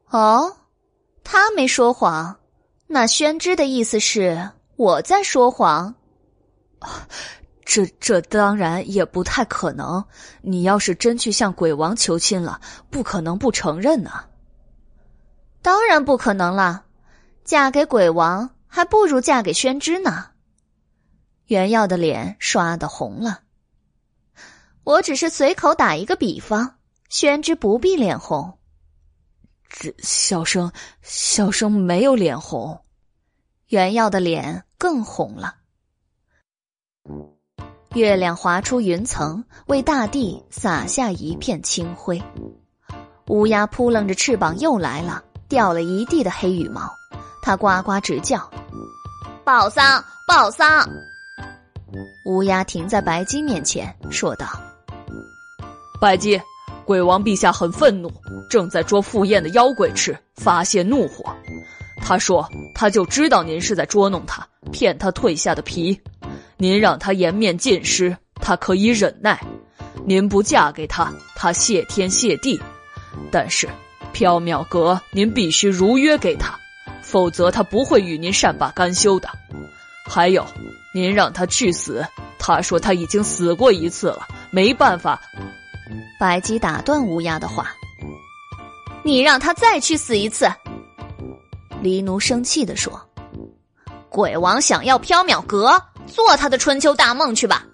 Speaker 1: 哦，他没说谎，那宣之的意思是我在说谎。
Speaker 3: 这这当然也不太可能。你要是真去向鬼王求亲了，不可能不承认呢。
Speaker 1: 当然不可能了，嫁给鬼王还不如嫁给宣之呢。袁耀的脸刷的红了。我只是随口打一个比方，宣之不必脸红。
Speaker 3: 这小生小生没有脸红。
Speaker 1: 袁耀的脸更红了。月亮划出云层，为大地洒下一片清辉。乌鸦扑棱着翅膀又来了，掉了一地的黑羽毛。它呱呱直叫：“
Speaker 10: 报丧，报丧！”
Speaker 1: 乌鸦停在白姬面前，说道：“
Speaker 3: 白姬，鬼王陛下很愤怒，正在捉赴宴的妖鬼吃，发泄怒火。他说，他就知道您是在捉弄他，骗他褪下的皮。您让他颜面尽失，他可以忍耐；您不嫁给他，他谢天谢地。但是，缥缈阁您必须如约给他，否则他不会与您善罢甘休的。还有。”您让他去死，他说他已经死过一次了，没办法。
Speaker 1: 白姬打断乌鸦的话：“你让他再去死一次。”黎奴生气的说：“
Speaker 10: 鬼王想要缥缈阁，做他的春秋大梦去吧。”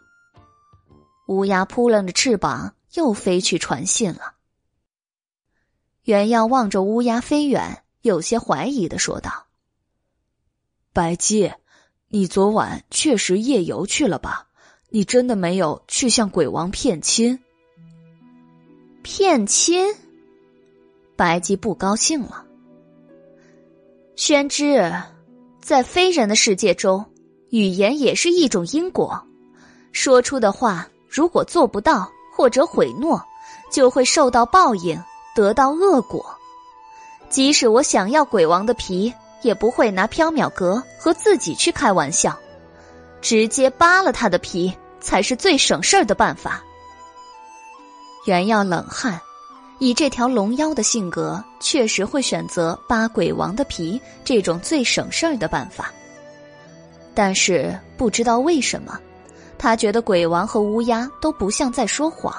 Speaker 1: 乌鸦扑棱着翅膀，又飞去传信了。袁耀望着乌鸦飞远，有些怀疑的说道：“
Speaker 3: 白姬。”你昨晚确实夜游去了吧？你真的没有去向鬼王骗亲？
Speaker 1: 骗亲？白姬不高兴了。宣之，在非人的世界中，语言也是一种因果。说出的话，如果做不到或者毁诺，就会受到报应，得到恶果。即使我想要鬼王的皮。也不会拿缥缈阁和自己去开玩笑，直接扒了他的皮才是最省事儿的办法。袁耀冷汗，以这条龙妖的性格，确实会选择扒鬼王的皮这种最省事儿的办法。但是不知道为什么，他觉得鬼王和乌鸦都不像在说谎，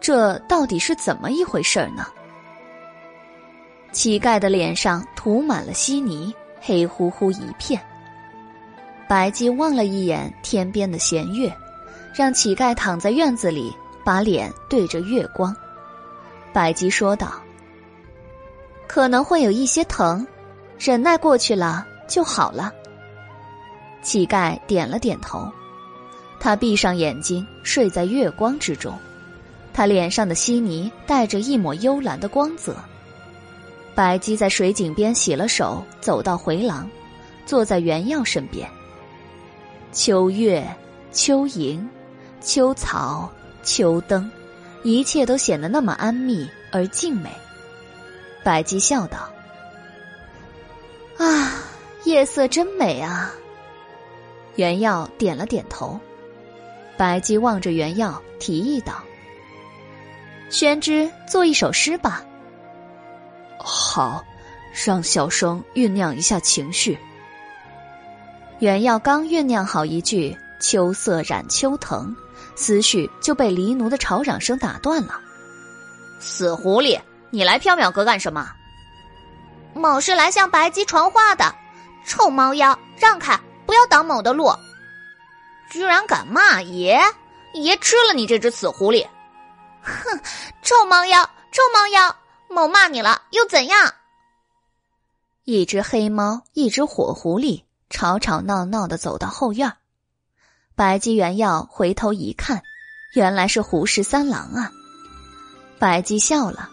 Speaker 1: 这到底是怎么一回事呢？乞丐的脸上涂满了稀泥，黑乎乎一片。白姬望了一眼天边的弦月，让乞丐躺在院子里，把脸对着月光。白姬说道：“可能会有一些疼，忍耐过去了就好了。”乞丐点了点头，他闭上眼睛睡在月光之中，他脸上的稀泥带着一抹幽蓝的光泽。白姬在水井边洗了手，走到回廊，坐在原耀身边。秋月、秋萤、秋草、秋灯，一切都显得那么安谧而静美。白姬笑道：“啊，夜色真美啊！原耀点了点头。白姬望着原耀，提议道：“宣之，做一首诗吧。”
Speaker 3: 好，让小生酝酿一下情绪。
Speaker 1: 原耀刚酝酿好一句“秋色染秋藤”，思绪就被黎奴的吵嚷声打断了。
Speaker 10: “死狐狸，你来缥缈阁干什么？”“
Speaker 6: 某是来向白姬传话的。”“臭猫妖，让开，不要挡某的路！”
Speaker 10: 居然敢骂爷！爷吃了你这只死狐狸！
Speaker 6: 哼，臭猫妖，臭猫妖！某骂你了又怎样？
Speaker 1: 一只黑猫，一只火狐狸，吵吵闹闹的走到后院。白姬原要回头一看，原来是胡十三郎啊！白姬笑了：“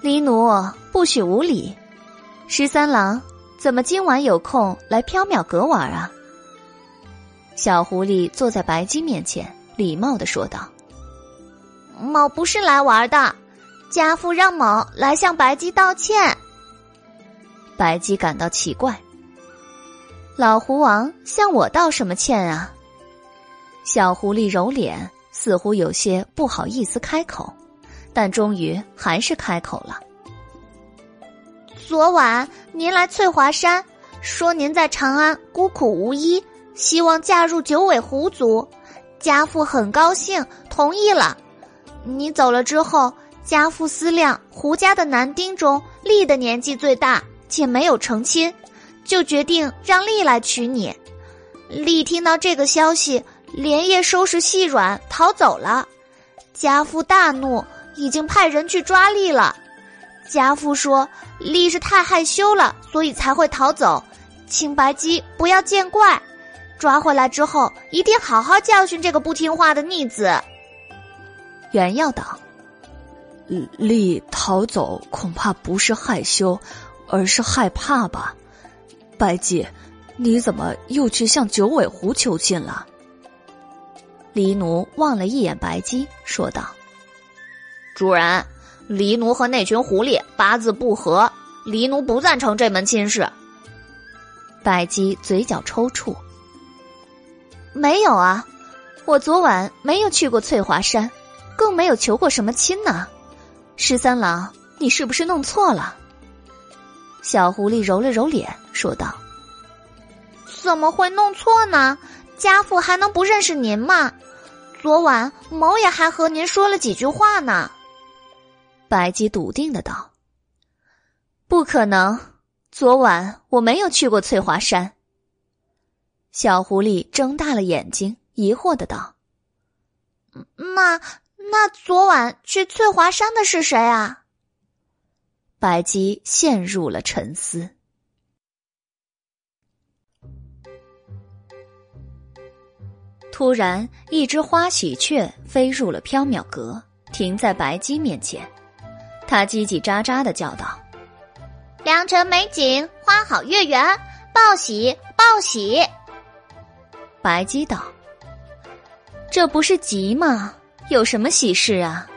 Speaker 1: 黎奴不许无礼。十三郎，怎么今晚有空来缥缈阁玩啊？”小狐狸坐在白姬面前，礼貌的说道：“
Speaker 6: 某不是来玩的，家父让某来向白姬道歉。”
Speaker 1: 白姬感到奇怪：“老狐王向我道什么歉啊？”小狐狸揉脸，似乎有些不好意思开口，但终于还是开口了：“
Speaker 6: 昨晚您来翠华山，说您在长安孤苦无依。”希望嫁入九尾狐族，家父很高兴，同意了。你走了之后，家父思量胡家的男丁中丽的年纪最大，且没有成亲，就决定让丽来娶你。丽听到这个消息，连夜收拾细软逃走了。家父大怒，已经派人去抓丽了。家父说丽是太害羞了，所以才会逃走，请白姬不要见怪。抓回来之后，一定好好教训这个不听话的逆子。
Speaker 1: 袁耀道：“
Speaker 3: 丽逃走恐怕不是害羞，而是害怕吧？白姬，你怎么又去向九尾狐求亲了？”
Speaker 1: 黎奴望了一眼白姬，说道：“
Speaker 10: 主人，黎奴和那群狐狸八字不合，黎奴不赞成这门亲事。”
Speaker 1: 白姬嘴角抽搐。没有啊，我昨晚没有去过翠华山，更没有求过什么亲呢。十三郎，你是不是弄错了？小狐狸揉了揉脸，说道：“
Speaker 6: 怎么会弄错呢？家父还能不认识您吗？昨晚某也还和您说了几句话呢。”
Speaker 1: 白姬笃定的道：“不可能，昨晚我没有去过翠华山。”小狐狸睁大了眼睛，疑惑的道：“
Speaker 6: 那那昨晚去翠华山的是谁啊？”
Speaker 1: 白姬陷入了沉思。突然，一只花喜鹊飞入了缥缈阁，停在白姬面前。它叽叽喳喳的叫道：“
Speaker 6: 良辰美景，花好月圆，报喜报喜！”
Speaker 1: 白姬道：“这不是吉吗？有什么喜事啊？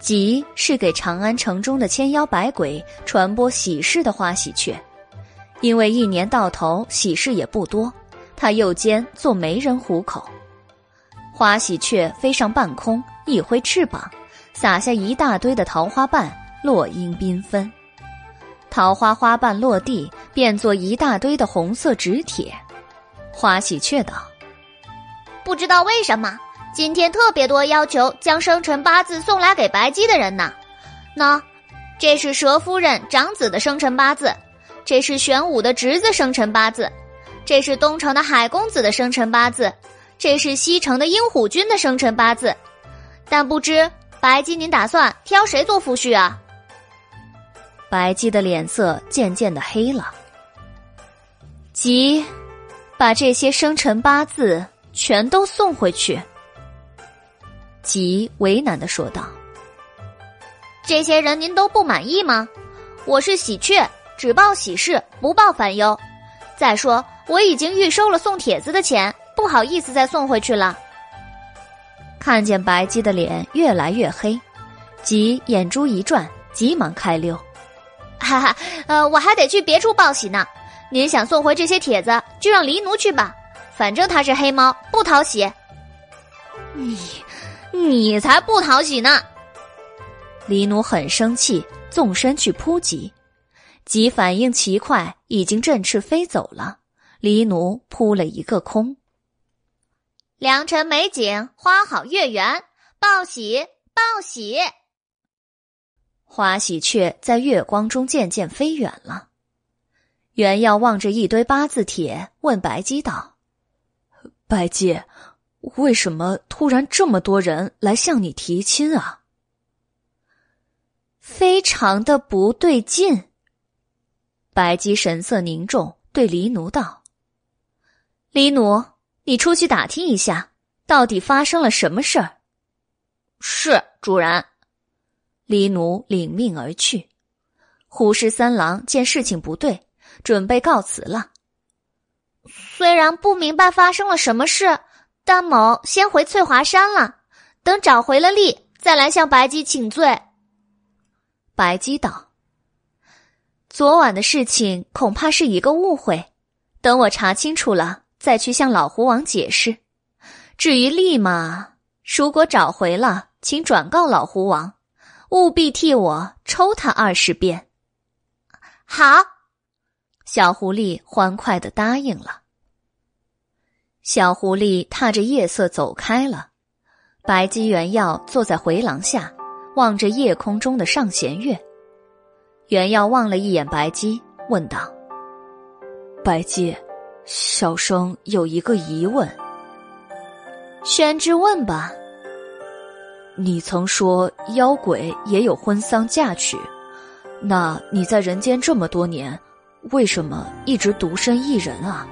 Speaker 1: 吉是给长安城中的千妖百鬼传播喜事的花喜鹊，因为一年到头喜事也不多，它又兼做媒人糊口。花喜鹊飞上半空，一挥翅膀，撒下一大堆的桃花瓣，落英缤纷。桃花花瓣落地，变作一大堆的红色纸帖。”花喜鹊道：“
Speaker 6: 不知道为什么今天特别多要求将生辰八字送来给白姬的人呢？喏，这是蛇夫人长子的生辰八字，这是玄武的侄子生辰八字，这是东城的海公子的生辰八字，这是西城的鹰虎君的生辰八字。但不知白姬您打算挑谁做夫婿啊？”
Speaker 1: 白姬的脸色渐渐的黑了。即。把这些生辰八字全都送回去。吉为难的说道：“
Speaker 6: 这些人您都不满意吗？我是喜鹊，只报喜事，不报烦忧。再说我已经预收了送帖子的钱，不好意思再送回去了。”
Speaker 1: 看见白姬的脸越来越黑，吉眼珠一转，急忙开溜：“
Speaker 10: 哈哈，呃，我还得去别处报喜呢。您想送回这些帖子，就让黎奴去吧，反正他是黑猫，不讨喜。你，你才不讨喜呢！
Speaker 1: 黎奴很生气，纵身去扑吉。吉反应奇快，已经振翅飞走了。黎奴扑了一个空。
Speaker 10: 良辰美景，花好月圆，报喜报喜。
Speaker 1: 花喜鹊在月光中渐渐飞远了。袁耀望着一堆八字帖，问白姬道：“
Speaker 2: 白姬，为什么突然这么多人来向你提亲啊？”
Speaker 1: 非常的不对劲。白姬神色凝重，对黎奴道：“黎奴，你出去打听一下，到底发生了什么事儿？”
Speaker 10: 是主人。
Speaker 1: 黎奴领命而去。虎视三郎见事情不对。准备告辞了。
Speaker 6: 虽然不明白发生了什么事，但某先回翠华山了。等找回了力，再来向白姬请罪。
Speaker 1: 白姬道：“昨晚的事情恐怕是一个误会，等我查清楚了，再去向老狐王解释。至于力嘛，如果找回了，请转告老狐王，务必替我抽他二十遍。”
Speaker 6: 好。
Speaker 1: 小狐狸欢快的答应了。小狐狸踏着夜色走开了。白姬原耀坐在回廊下，望着夜空中的上弦月。原耀望了一眼白姬，问道：“
Speaker 2: 白姬，小生有一个疑问。”
Speaker 1: 宣之问吧。
Speaker 2: 你曾说妖鬼也有婚丧嫁娶，那你在人间这么多年？为什么一直独身一人啊？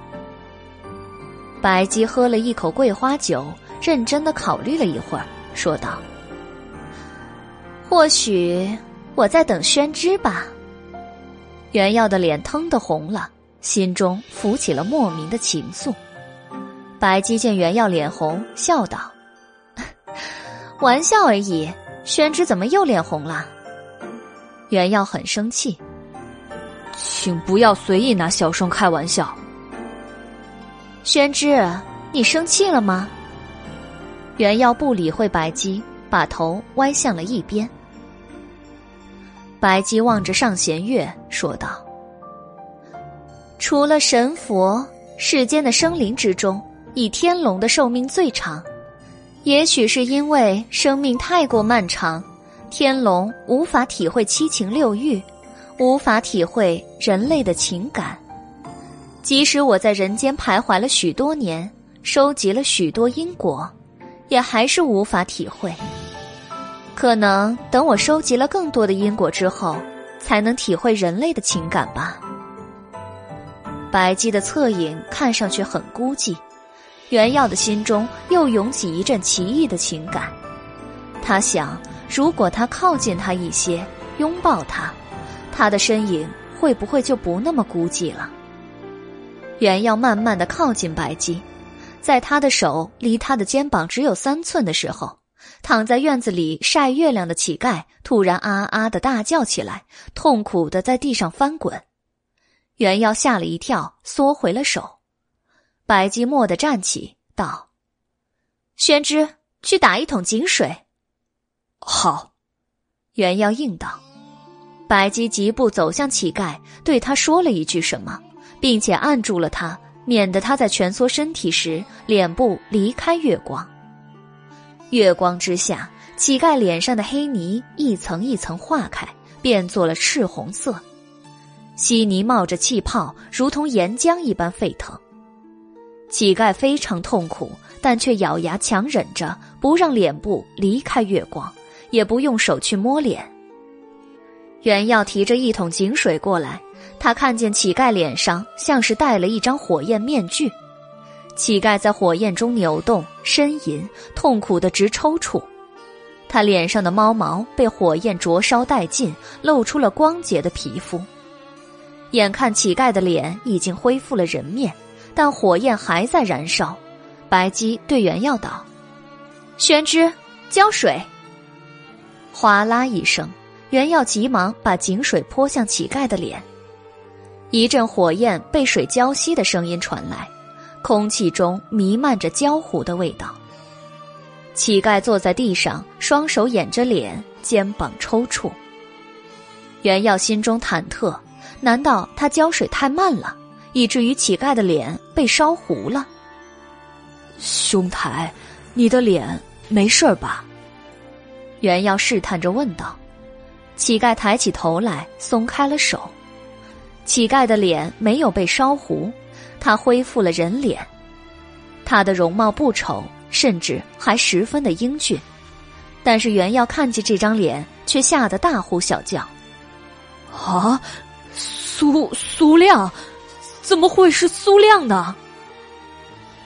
Speaker 1: 白姬喝了一口桂花酒，认真的考虑了一会儿，说道：“或许我在等宣之吧。”袁耀的脸腾的红了，心中浮起了莫名的情愫。白姬见袁耀脸红，笑道：“玩笑而已，宣之怎么又脸红了？”袁耀很生气。
Speaker 2: 请不要随意拿小生开玩笑。
Speaker 1: 宣之，你生气了吗？袁耀不理会白姬，把头歪向了一边。白姬望着上弦月，说道：“除了神佛，世间的生灵之中，以天龙的寿命最长。也许是因为生命太过漫长，天龙无法体会七情六欲。”无法体会人类的情感，即使我在人间徘徊了许多年，收集了许多因果，也还是无法体会。可能等我收集了更多的因果之后，才能体会人类的情感吧。白姬的侧影看上去很孤寂，袁耀的心中又涌起一阵奇异的情感。他想，如果他靠近他一些，拥抱他。他的身影会不会就不那么孤寂了？袁耀慢慢的靠近白姬，在他的手离他的肩膀只有三寸的时候，躺在院子里晒月亮的乞丐突然啊啊的大叫起来，痛苦的在地上翻滚。袁耀吓了一跳，缩回了手。白姬蓦地站起，道：“宣之，去打一桶井水。”
Speaker 2: 好，
Speaker 1: 袁耀应道。白姬疾步走向乞丐，对他说了一句什么，并且按住了他，免得他在蜷缩身体时脸部离开月光。月光之下，乞丐脸上的黑泥一层一层化开，变作了赤红色，稀泥冒着气泡，如同岩浆一般沸腾。乞丐非常痛苦，但却咬牙强忍着，不让脸部离开月光，也不用手去摸脸。袁耀提着一桶井水过来，他看见乞丐脸上像是戴了一张火焰面具，乞丐在火焰中扭动呻吟，痛苦的直抽搐，他脸上的猫毛被火焰灼烧殆尽，露出了光洁的皮肤。眼看乞丐的脸已经恢复了人面，但火焰还在燃烧。白姬对袁耀道：“宣之，浇水。”哗啦一声。袁耀急忙把井水泼向乞丐的脸，一阵火焰被水浇熄的声音传来，空气中弥漫着焦糊的味道。乞丐坐在地上，双手掩着脸，肩膀抽搐。袁耀心中忐忑，难道他浇水太慢了，以至于乞丐的脸被烧糊了？
Speaker 3: 兄台，你的脸没事吧？
Speaker 1: 袁耀试探着问道。乞丐抬起头来，松开了手。乞丐的脸没有被烧糊，他恢复了人脸。他的容貌不丑，甚至还十分的英俊。但是袁耀看见这张脸，却吓得大呼小叫：“
Speaker 3: 啊，苏苏亮，怎么会是苏亮呢？”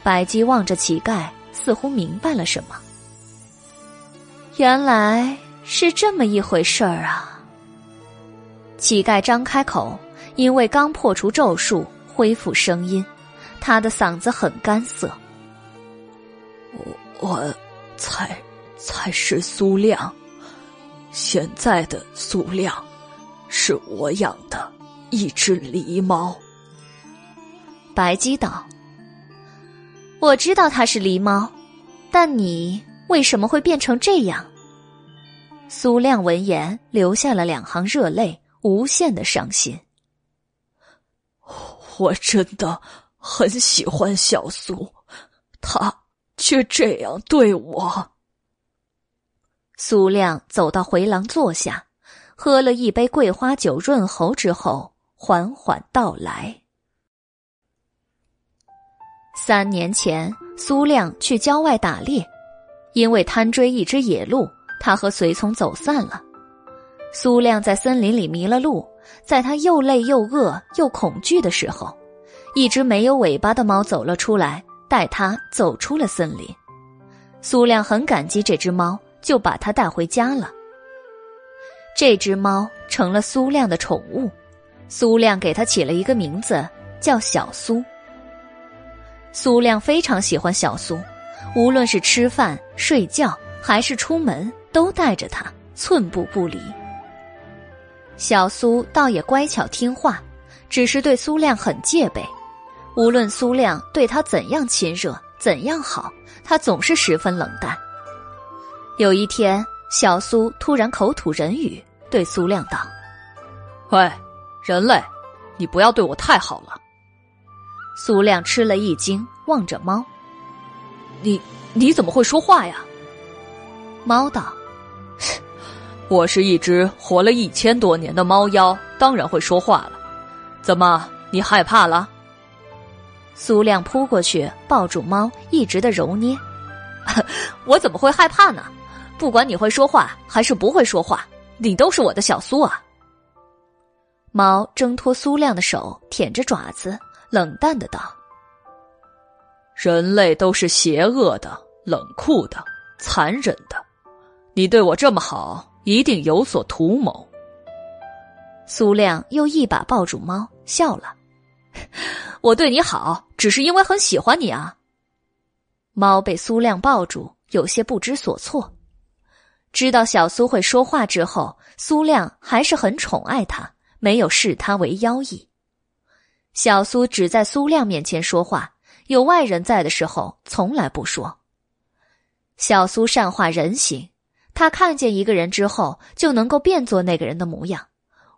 Speaker 1: 白姬望着乞丐，似乎明白了什么。原来。是这么一回事儿啊！乞丐张开口，因为刚破除咒术，恢复声音，他的嗓子很干涩。
Speaker 3: 我我才才是苏亮，现在的苏亮是我养的一只狸猫。
Speaker 1: 白姬道：“我知道它是狸猫，但你为什么会变成这样？”苏亮闻言，流下了两行热泪，无限的伤心。
Speaker 3: 我真的很喜欢小苏，他却这样对我。
Speaker 1: 苏亮走到回廊坐下，喝了一杯桂花酒润喉之后，缓缓道来。三年前，苏亮去郊外打猎，因为贪追一只野鹿。他和随从走散了，苏亮在森林里迷了路，在他又累又饿又恐惧的时候，一只没有尾巴的猫走了出来，带他走出了森林。苏亮很感激这只猫，就把它带回家了。这只猫成了苏亮的宠物，苏亮给它起了一个名字，叫小苏。苏亮非常喜欢小苏，无论是吃饭、睡觉还是出门。都带着它，寸步不离。小苏倒也乖巧听话，只是对苏亮很戒备。无论苏亮对他怎样亲热，怎样好，他总是十分冷淡。有一天，小苏突然口吐人语，对苏亮道：“
Speaker 3: 喂，人类，你不要对我太好了。”
Speaker 1: 苏亮吃了一惊，望着猫：“
Speaker 3: 你你怎么会说话呀？”
Speaker 1: 猫道。
Speaker 3: 我是一只活了一千多年的猫妖，当然会说话了。怎么，你害怕了？
Speaker 1: 苏亮扑过去抱住猫，一直的揉捏。[laughs]
Speaker 3: 我怎么会害怕呢？不管你会说话还是不会说话，你都是我的小苏啊。
Speaker 1: 猫挣脱苏亮的手，舔着爪子，冷淡的道：“
Speaker 3: 人类都是邪恶的、冷酷的、残忍的。”你对我这么好，一定有所图谋。
Speaker 1: 苏亮又一把抱住猫，笑了：“ [laughs]
Speaker 3: 我对你好，只是因为很喜欢你啊。”
Speaker 1: 猫被苏亮抱住，有些不知所措。知道小苏会说话之后，苏亮还是很宠爱他，没有视他为妖异。小苏只在苏亮面前说话，有外人在的时候从来不说。小苏善化人形。他看见一个人之后，就能够变作那个人的模样，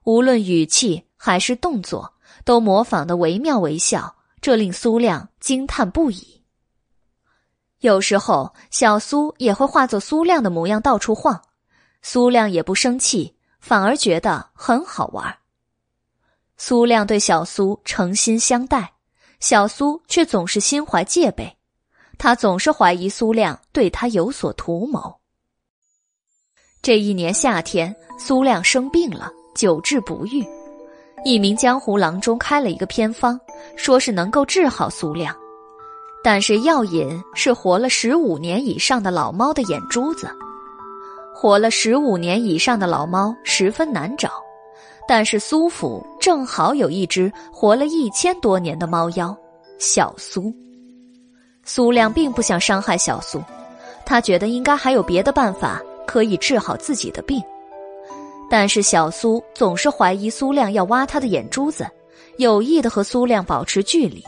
Speaker 1: 无论语气还是动作，都模仿的惟妙惟肖，这令苏亮惊叹不已。有时候，小苏也会化作苏亮的模样到处晃，苏亮也不生气，反而觉得很好玩。苏亮对小苏诚心相待，小苏却总是心怀戒备，他总是怀疑苏亮对他有所图谋。这一年夏天，苏亮生病了，久治不愈。一名江湖郎中开了一个偏方，说是能够治好苏亮，但是药引是活了十五年以上的老猫的眼珠子。活了十五年以上的老猫十分难找，但是苏府正好有一只活了一千多年的猫妖小苏。苏亮并不想伤害小苏，他觉得应该还有别的办法。可以治好自己的病，但是小苏总是怀疑苏亮要挖他的眼珠子，有意的和苏亮保持距离。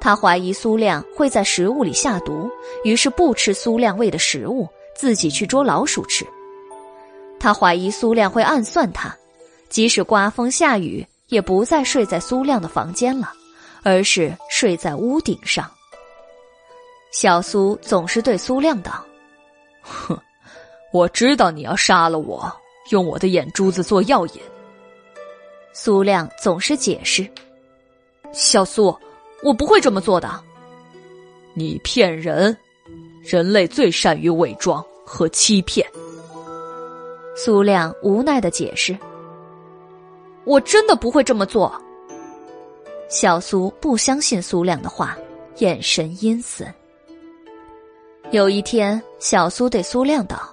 Speaker 1: 他怀疑苏亮会在食物里下毒，于是不吃苏亮喂的食物，自己去捉老鼠吃。他怀疑苏亮会暗算他，即使刮风下雨，也不再睡在苏亮的房间了，而是睡在屋顶上。小苏总是对苏亮道：“
Speaker 3: 哼，我知道你要杀了我，用我的眼珠子做药引。”
Speaker 1: 苏亮总是解释：“
Speaker 2: 小苏。”我不会这么做的，
Speaker 3: 你骗人！人类最善于伪装和欺骗。
Speaker 1: 苏亮无奈的解释：“
Speaker 2: 我真的不会这么做。”
Speaker 1: 小苏不相信苏亮的话，眼神阴森。有一天，小苏对苏亮道：“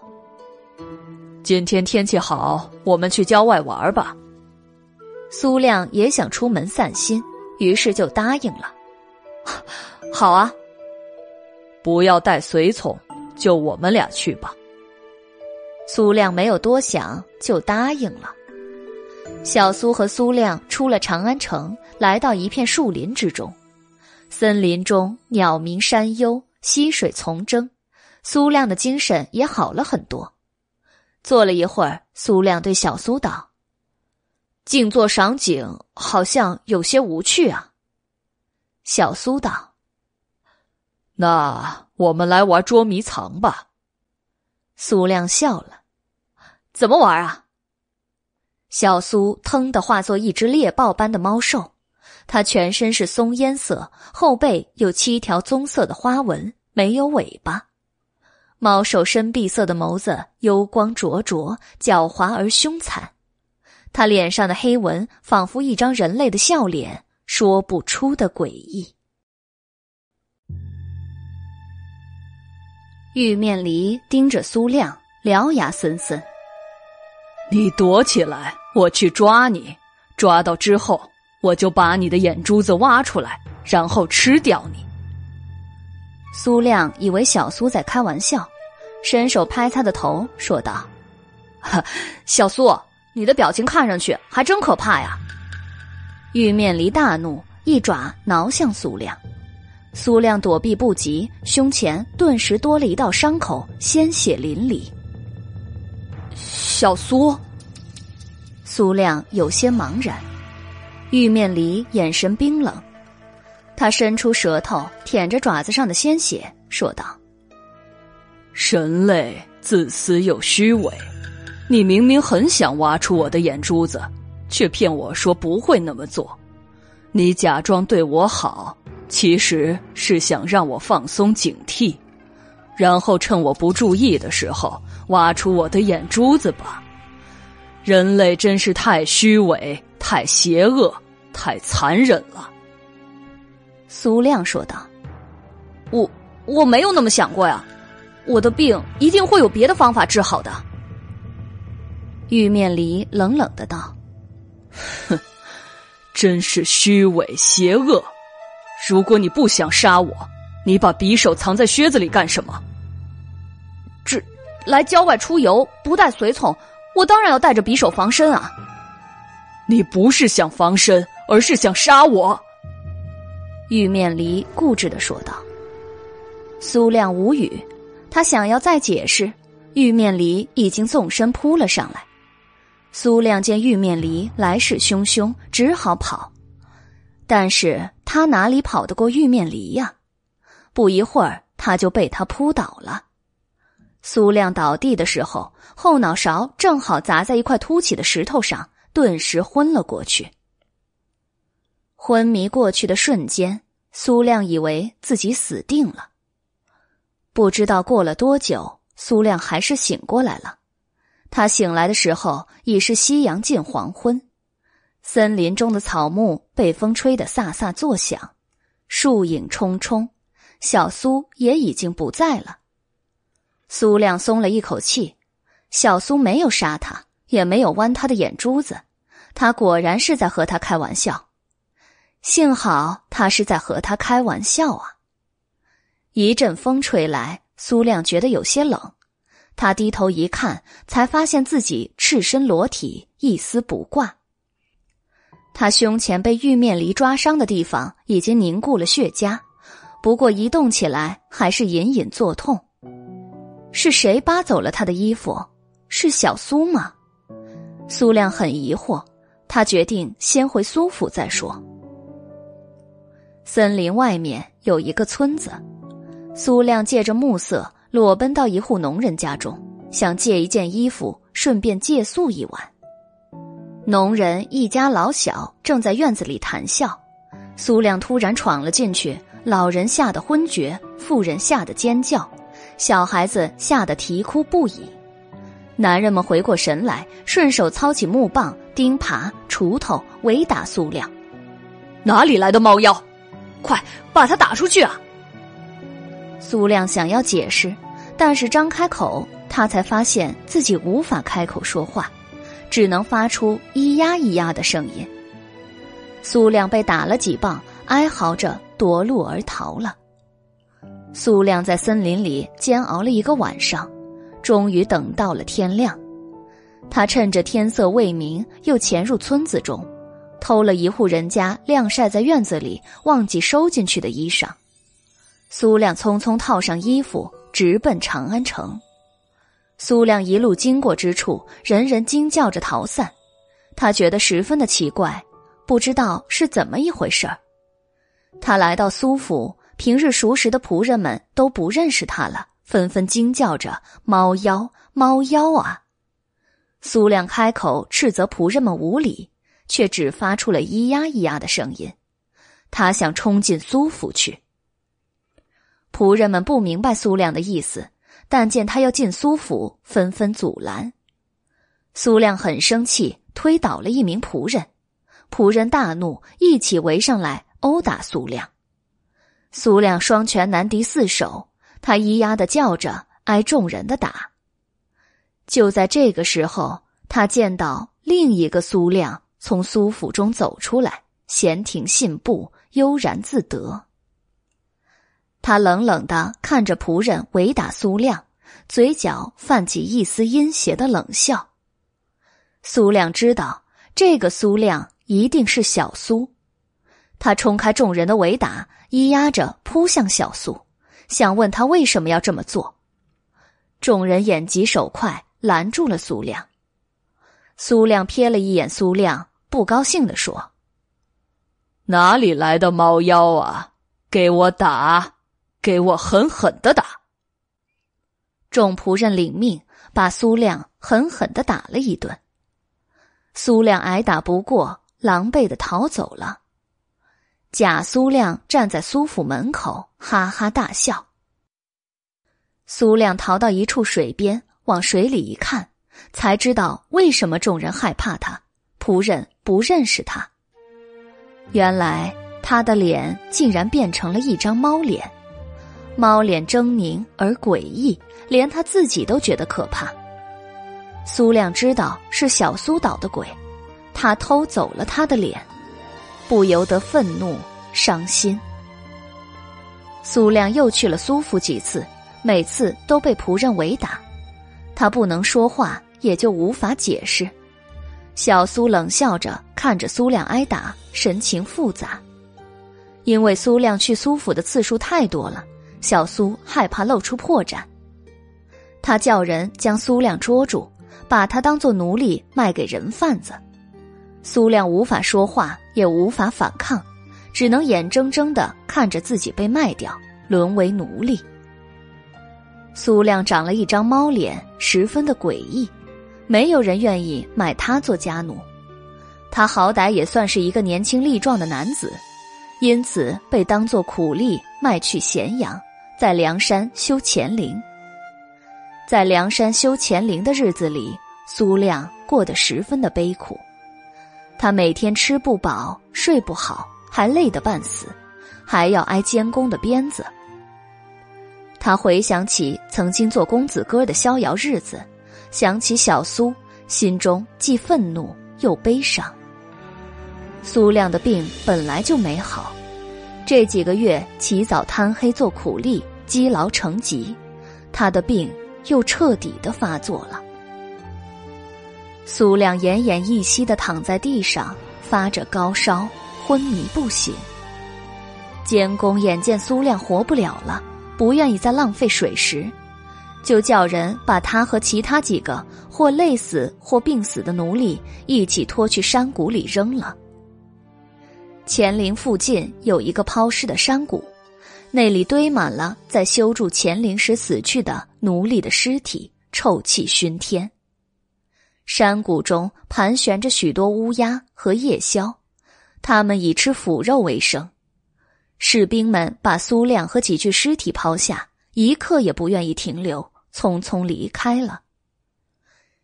Speaker 3: 今天天气好，我们去郊外玩吧。”
Speaker 1: 苏亮也想出门散心，于是就答应了。[laughs]
Speaker 2: 好啊，
Speaker 3: 不要带随从，就我们俩去吧。
Speaker 1: 苏亮没有多想，就答应了。小苏和苏亮出了长安城，来到一片树林之中。森林中鸟鸣山幽，溪水丛争，苏亮的精神也好了很多。坐了一会儿，苏亮对小苏道：“
Speaker 2: 静坐赏景，好像有些无趣啊。”
Speaker 1: 小苏道：“
Speaker 3: 那我们来玩捉迷藏吧。”
Speaker 1: 苏亮笑了：“
Speaker 2: 怎么玩啊？”
Speaker 1: 小苏腾的化作一只猎豹般的猫兽，它全身是松烟色，后背有七条棕色的花纹，没有尾巴。猫兽深碧色的眸子幽光灼灼，狡猾而凶残。它脸上的黑纹仿佛一张人类的笑脸。说不出的诡异。玉面狸盯着苏亮，獠牙森森。
Speaker 3: 你躲起来，我去抓你。抓到之后，我就把你的眼珠子挖出来，然后吃掉你。
Speaker 1: 苏亮以为小苏在开玩笑，伸手拍他的头，说道：“
Speaker 2: 小苏，你的表情看上去还真可怕呀。”
Speaker 1: 玉面狸大怒，一爪挠向苏亮，苏亮躲避不及，胸前顿时多了一道伤口，鲜血淋漓。
Speaker 2: 小苏，
Speaker 1: 苏亮有些茫然，玉面狸眼神冰冷，他伸出舌头舔着爪子上的鲜血，说道：“
Speaker 3: 人类自私又虚伪，你明明很想挖出我的眼珠子。”却骗我说不会那么做，你假装对我好，其实是想让我放松警惕，然后趁我不注意的时候挖出我的眼珠子吧。人类真是太虚伪、太邪恶、太残忍了。”
Speaker 1: 苏亮说道，“
Speaker 2: 我我没有那么想过呀，我的病一定会有别的方法治好的。”
Speaker 1: 玉面狸冷冷的道。
Speaker 3: 哼，真是虚伪邪恶！如果你不想杀我，你把匕首藏在靴子里干什么？
Speaker 2: 这来郊外出游，不带随从，我当然要带着匕首防身啊！
Speaker 3: 你不是想防身，而是想杀我！
Speaker 1: 玉面狸固执的说道。苏亮无语，他想要再解释，玉面狸已经纵身扑了上来。苏亮见玉面狸来势汹汹，只好跑，但是他哪里跑得过玉面狸呀？不一会儿，他就被他扑倒了。苏亮倒地的时候，后脑勺正好砸在一块凸起的石头上，顿时昏了过去。昏迷过去的瞬间，苏亮以为自己死定了。不知道过了多久，苏亮还是醒过来了。他醒来的时候已是夕阳近黄昏，森林中的草木被风吹得飒飒作响，树影冲冲，小苏也已经不在了。苏亮松了一口气，小苏没有杀他，也没有剜他的眼珠子，他果然是在和他开玩笑。幸好他是在和他开玩笑啊！一阵风吹来，苏亮觉得有些冷。他低头一看，才发现自己赤身裸体，一丝不挂。他胸前被玉面狸抓伤的地方已经凝固了血痂，不过一动起来还是隐隐作痛。是谁扒走了他的衣服？是小苏吗？苏亮很疑惑，他决定先回苏府再说。森林外面有一个村子，苏亮借着暮色裸奔到一户农人家中，想借一件衣服，顺便借宿一晚。农人一家老小正在院子里谈笑，苏亮突然闯了进去，老人吓得昏厥，妇人吓得尖叫，小孩子吓得啼哭不已。男人们回过神来，顺手操起木棒、钉耙、锄头围打苏亮。
Speaker 2: 哪里来的猫妖？快把他打出去啊！
Speaker 1: 苏亮想要解释，但是张开口，他才发现自己无法开口说话，只能发出咿呀咿呀的声音。苏亮被打了几棒，哀嚎着夺路而逃了。苏亮在森林里煎熬了一个晚上，终于等到了天亮。他趁着天色未明，又潜入村子中。偷了一户人家晾晒在院子里忘记收进去的衣裳，苏亮匆匆套上衣服，直奔长安城。苏亮一路经过之处，人人惊叫着逃散，他觉得十分的奇怪，不知道是怎么一回事儿。他来到苏府，平日熟识的仆人们都不认识他了，纷纷惊叫着“猫妖，猫妖啊！”苏亮开口斥责仆人们无礼。却只发出了咿呀咿呀的声音，他想冲进苏府去。仆人们不明白苏亮的意思，但见他要进苏府，纷纷阻拦。苏亮很生气，推倒了一名仆人，仆人大怒，一起围上来殴打苏亮。苏亮双拳难敌四手，他咿呀的叫着，挨众人的打。就在这个时候，他见到另一个苏亮。从苏府中走出来，闲庭信步，悠然自得。他冷冷的看着仆人围打苏亮，嘴角泛起一丝阴邪的冷笑。苏亮知道这个苏亮一定是小苏，他冲开众人的围打，咿呀着扑向小苏，想问他为什么要这么做。众人眼疾手快，拦住了苏亮。苏亮瞥了一眼苏亮。不高兴地说：“
Speaker 3: 哪里来的猫妖啊！给我打，给我狠狠的打！”
Speaker 1: 众仆人领命，把苏亮狠狠的打了一顿。苏亮挨打不过，狼狈的逃走了。假苏亮站在苏府门口，哈哈大笑。苏亮逃到一处水边，往水里一看，才知道为什么众人害怕他。仆人不认识他，原来他的脸竟然变成了一张猫脸，猫脸狰狞而诡异，连他自己都觉得可怕。苏亮知道是小苏捣的鬼，他偷走了他的脸，不由得愤怒伤心。苏亮又去了苏府几次，每次都被仆人围打，他不能说话，也就无法解释。小苏冷笑着看着苏亮挨打，神情复杂。因为苏亮去苏府的次数太多了，小苏害怕露出破绽。他叫人将苏亮捉住，把他当做奴隶卖给人贩子。苏亮无法说话，也无法反抗，只能眼睁睁的看着自己被卖掉，沦为奴隶。苏亮长了一张猫脸，十分的诡异。没有人愿意买他做家奴，他好歹也算是一个年轻力壮的男子，因此被当作苦力卖去咸阳，在梁山修乾陵。在梁山修乾陵的日子里，苏亮过得十分的悲苦，他每天吃不饱，睡不好，还累得半死，还要挨监工的鞭子。他回想起曾经做公子哥的逍遥日子。想起小苏，心中既愤怒又悲伤。苏亮的病本来就没好，这几个月起早贪黑做苦力，积劳成疾，他的病又彻底的发作了。苏亮奄奄一息的躺在地上，发着高烧，昏迷不醒。监工眼见苏亮活不了了，不愿意再浪费水时，就叫人把他和其他几个或累死或病死的奴隶一起拖去山谷里扔了。乾陵附近有一个抛尸的山谷，那里堆满了在修筑乾陵时死去的奴隶的尸体，臭气熏天。山谷中盘旋着许多乌鸦和夜枭，它们以吃腐肉为生。士兵们把苏亮和几具尸体抛下，一刻也不愿意停留，匆匆离开了。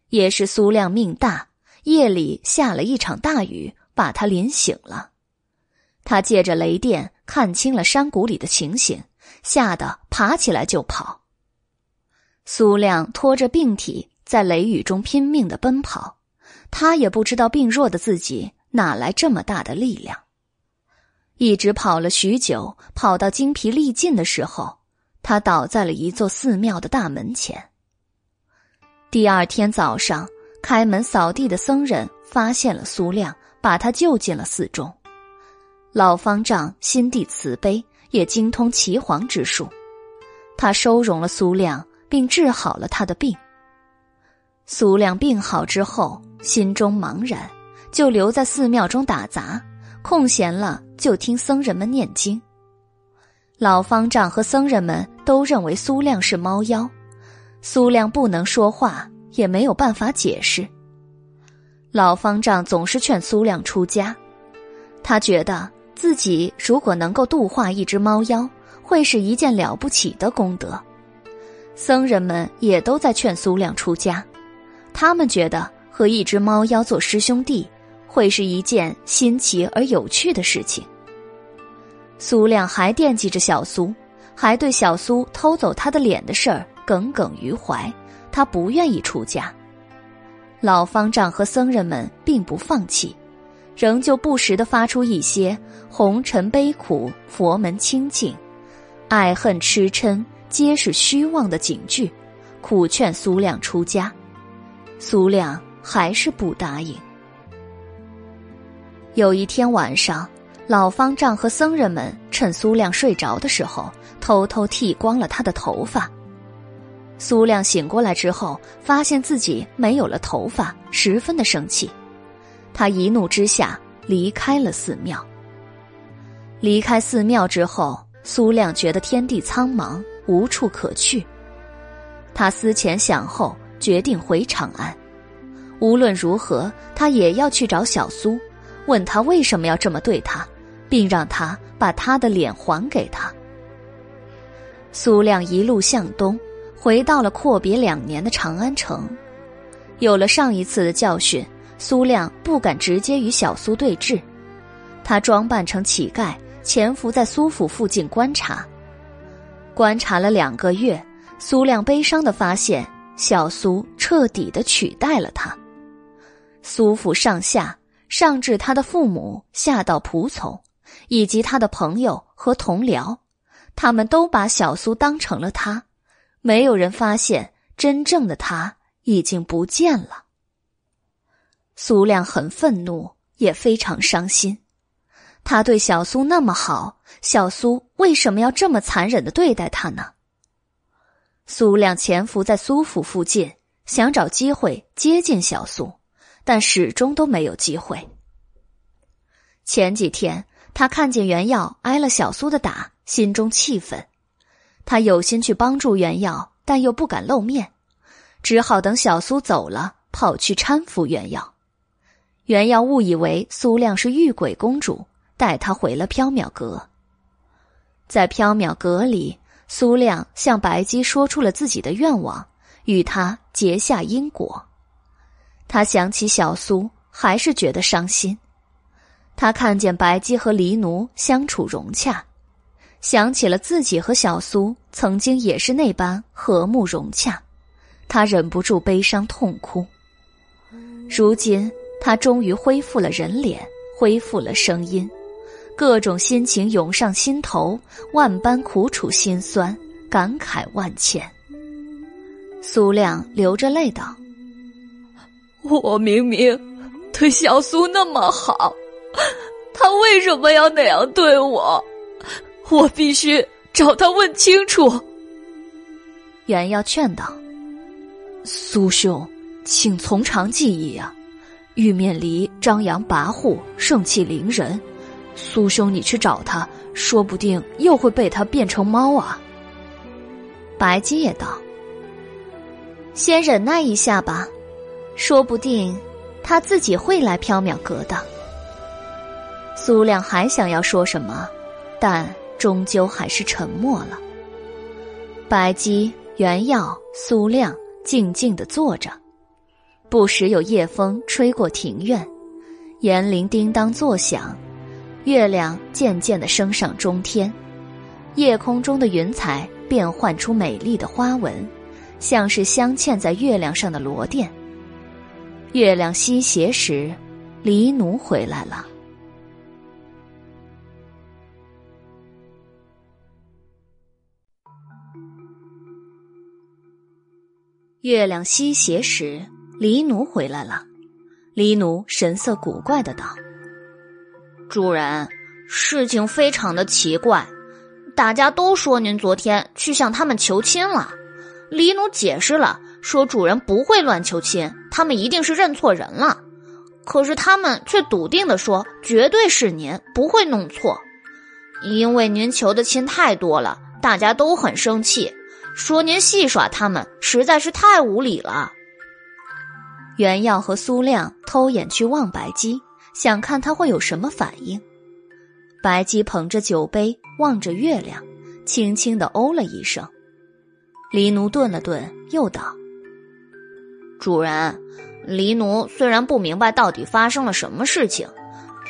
Speaker 1: 也是苏亮命大，夜里下了一场大雨，把他淋醒了。他借着雷电看清了山谷里的情形，吓得爬起来就跑。苏亮拖着病体在雷雨中拼命的奔跑，他也不知道病弱的自己哪来这么大的力量。一直跑了许久，跑到精疲力尽的时候，他倒在了一座寺庙的大门前。第二天早上，开门扫地的僧人发现了苏亮，把他救进了寺中。老方丈心地慈悲，也精通岐黄之术，他收容了苏亮，并治好了他的病。苏亮病好之后，心中茫然，就留在寺庙中打杂。空闲了就听僧人们念经。老方丈和僧人们都认为苏亮是猫妖，苏亮不能说话，也没有办法解释。老方丈总是劝苏亮出家，他觉得自己如果能够度化一只猫妖，会是一件了不起的功德。僧人们也都在劝苏亮出家，他们觉得和一只猫妖做师兄弟。会是一件新奇而有趣的事情。苏亮还惦记着小苏，还对小苏偷走他的脸的事儿耿耿于怀。他不愿意出家。老方丈和僧人们并不放弃，仍旧不时的发出一些“红尘悲苦，佛门清净，爱恨痴嗔皆是虚妄”的警句，苦劝苏亮出家。苏亮还是不答应。有一天晚上，老方丈和僧人们趁苏亮睡着的时候，偷偷剃光了他的头发。苏亮醒过来之后，发现自己没有了头发，十分的生气。他一怒之下离开了寺庙。离开寺庙之后，苏亮觉得天地苍茫，无处可去。他思前想后，决定回长安。无论如何，他也要去找小苏。问他为什么要这么对他，并让他把他的脸还给他。苏亮一路向东，回到了阔别两年的长安城。有了上一次的教训，苏亮不敢直接与小苏对峙，他装扮成乞丐，潜伏在苏府附近观察。观察了两个月，苏亮悲伤的发现，小苏彻底的取代了他。苏府上下。上至他的父母，下到仆从，以及他的朋友和同僚，他们都把小苏当成了他。没有人发现真正的他已经不见了。苏亮很愤怒，也非常伤心。他对小苏那么好，小苏为什么要这么残忍的对待他呢？苏亮潜伏在苏府附近，想找机会接近小苏。但始终都没有机会。前几天，他看见袁耀挨了小苏的打，心中气愤。他有心去帮助袁耀，但又不敢露面，只好等小苏走了，跑去搀扶袁耀。袁耀误以为苏亮是玉鬼公主，带他回了缥缈阁。在缥缈阁里，苏亮向白姬说出了自己的愿望，与他结下因果。他想起小苏，还是觉得伤心。他看见白姬和黎奴相处融洽，想起了自己和小苏曾经也是那般和睦融洽，他忍不住悲伤痛哭。如今他终于恢复了人脸，恢复了声音，各种心情涌上心头，万般苦楚心酸，感慨万千。苏亮流着泪道：“
Speaker 3: 我明明对小苏那么好，他为什么要那样对我？我必须找他问清楚。”
Speaker 1: 袁耀劝道：“
Speaker 2: 苏兄，请从长计议啊！玉面离张扬跋扈，盛气凌人，苏兄你去找他，说不定又会被他变成猫啊。”
Speaker 1: 白姬也道：“先忍耐一下吧，说不定他自己会来缥缈阁的。”苏亮还想要说什么，但终究还是沉默了。白姬、原耀、苏亮静静的坐着，不时有夜风吹过庭院，银铃叮当作响，月亮渐渐的升上中天，夜空中的云彩。变幻出美丽的花纹，像是镶嵌在月亮上的螺钿。月亮西斜时，黎奴回来了。月亮西斜时，黎奴回来了。黎奴神色古怪的道：“
Speaker 10: 主人，事情非常的奇怪。”大家都说您昨天去向他们求亲了，黎奴解释了，说主人不会乱求亲，他们一定是认错人了。可是他们却笃定的说，绝对是您，不会弄错，因为您求的亲太多了，大家都很生气，说您戏耍他们，实在是太无礼了。
Speaker 1: 袁耀和苏亮偷眼去望白姬，想看他会有什么反应。白姬捧着酒杯，望着月亮，轻轻的哦了一声。黎奴顿了顿，又道：“
Speaker 10: 主人，黎奴虽然不明白到底发生了什么事情，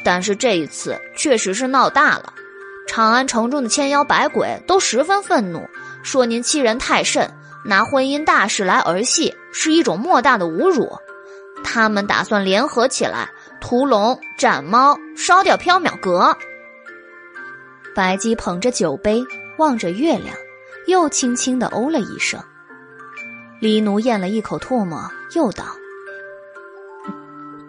Speaker 10: 但是这一次确实是闹大了。长安城中的千妖百鬼都十分愤怒，说您欺人太甚，拿婚姻大事来儿戏，是一种莫大的侮辱。他们打算联合起来屠龙、斩猫、烧掉缥缈阁。”
Speaker 1: 白姬捧着酒杯，望着月亮，又轻轻的哦了一声。黎奴咽了一口唾沫，又道：“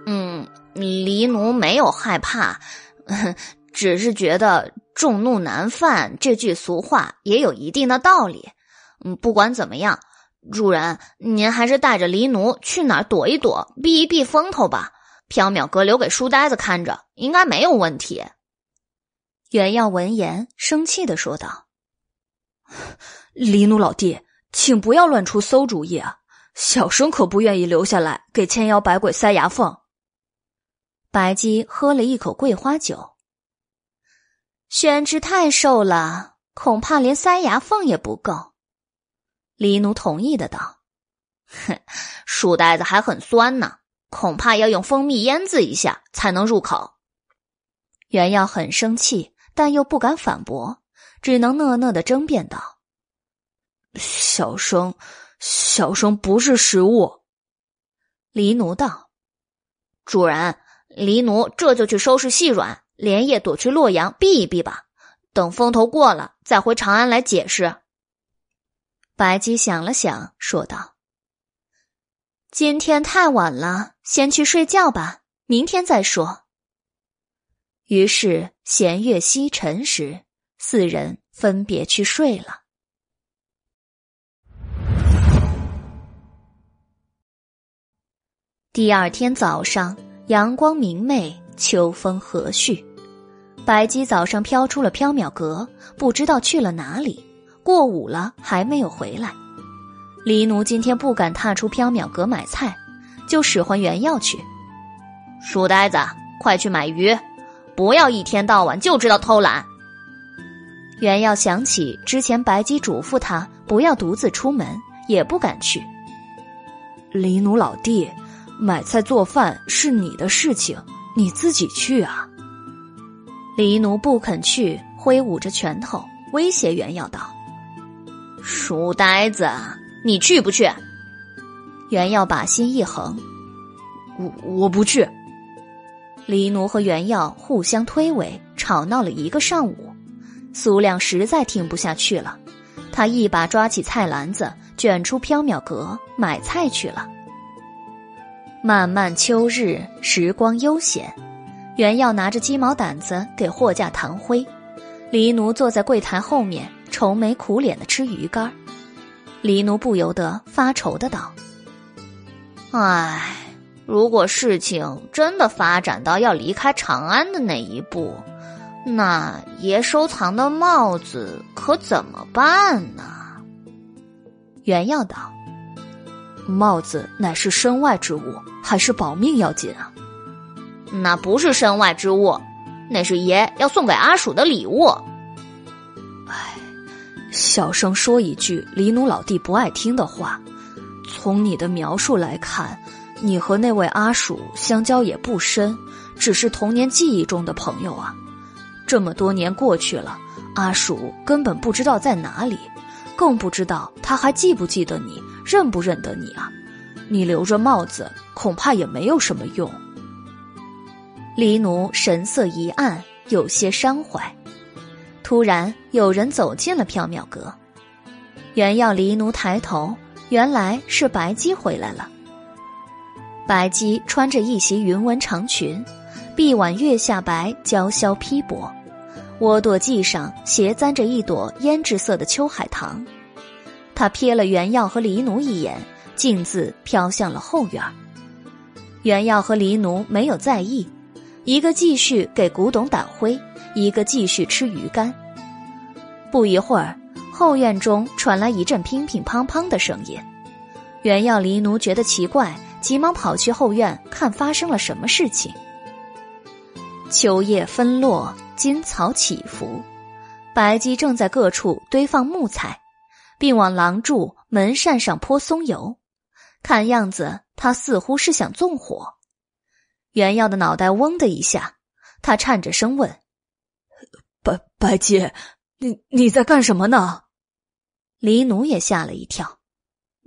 Speaker 10: 嗯，黎奴没有害怕，[laughs] 只是觉得‘众怒难犯’这句俗话也有一定的道理。嗯，不管怎么样，主人，您还是带着黎奴去哪儿躲一躲，避一避风头吧。缥缈阁留给书呆子看着，应该没有问题。”
Speaker 1: 袁耀闻言，生气的说道：“ [sighs]
Speaker 2: 黎奴老弟，请不要乱出馊主意啊！小生可不愿意留下来给千妖百鬼塞牙缝。”
Speaker 1: 白姬喝了一口桂花酒，宣之太瘦了，恐怕连塞牙缝也不够。黎奴同意的道：“
Speaker 10: 哼，书呆子还很酸呢，恐怕要用蜂蜜腌制一下才能入口。”
Speaker 1: 原耀很生气。但又不敢反驳，只能讷讷的争辩道：“
Speaker 2: 小生，小生不是食物。”
Speaker 1: 黎奴道：“
Speaker 10: 主人，黎奴这就去收拾细软，连夜躲去洛阳避一避吧。等风头过了，再回长安来解释。”
Speaker 1: 白姬想了想，说道：“今天太晚了，先去睡觉吧，明天再说。”于是弦月西沉时，四人分别去睡了。第二天早上，阳光明媚，秋风和煦。白姬早上飘出了缥缈阁，不知道去了哪里。过午了还没有回来。黎奴今天不敢踏出缥缈阁买菜，就使唤原药去。
Speaker 10: 书呆子，快去买鱼。不要一天到晚就知道偷懒。
Speaker 1: 袁耀想起之前白姬嘱咐他不要独自出门，也不敢去。
Speaker 2: 黎奴老弟，买菜做饭是你的事情，你自己去啊。
Speaker 1: 黎奴不肯去，挥舞着拳头威胁袁耀道：“
Speaker 10: 书呆子，你去不去？”
Speaker 1: 袁耀把心一横：“
Speaker 2: 我我不去。”
Speaker 1: 黎奴和袁耀互相推诿，吵闹了一个上午。苏亮实在听不下去了，他一把抓起菜篮子，卷出缥缈阁买菜去了。漫漫秋日，时光悠闲，袁耀拿着鸡毛掸子给货架弹灰，黎奴坐在柜台后面，愁眉苦脸的吃鱼干。黎奴不由得发愁的道：“
Speaker 10: 唉，如果事情真的发展到要离开长安的那一步，那爷收藏的帽子可怎么办呢？”
Speaker 1: 袁耀道：“
Speaker 2: 帽子乃是身外之物。”还是保命要紧啊！
Speaker 10: 那不是身外之物，那是爷要送给阿鼠的礼物。
Speaker 2: 哎，小声说一句黎奴老弟不爱听的话。从你的描述来看，你和那位阿鼠相交也不深，只是童年记忆中的朋友啊。这么多年过去了，阿鼠根本不知道在哪里，更不知道他还记不记得你，认不认得你啊。你留着帽子，恐怕也没有什么用。
Speaker 1: 黎奴神色一暗，有些伤怀。突然，有人走进了缥缈阁。原要黎奴抬头，原来是白姬回来了。白姬穿着一袭云纹长裙，臂挽月下白，娇绡披帛，窝垛髻上斜簪着一朵胭脂色的秋海棠。他瞥了原耀和黎奴一眼。径自飘向了后院。袁耀和黎奴没有在意，一个继续给古董掸灰，一个继续吃鱼干。不一会儿，后院中传来一阵乒乒乓乓的声音。袁耀、黎奴觉得奇怪，急忙跑去后院看发生了什么事情。秋叶纷落，金草起伏，白鸡正在各处堆放木材，并往廊柱、门扇上泼松油。看样子，他似乎是想纵火。袁耀的脑袋嗡的一下，他颤着声问：“
Speaker 2: 白白姬，你你在干什么呢？”
Speaker 1: 黎奴也吓了一跳：“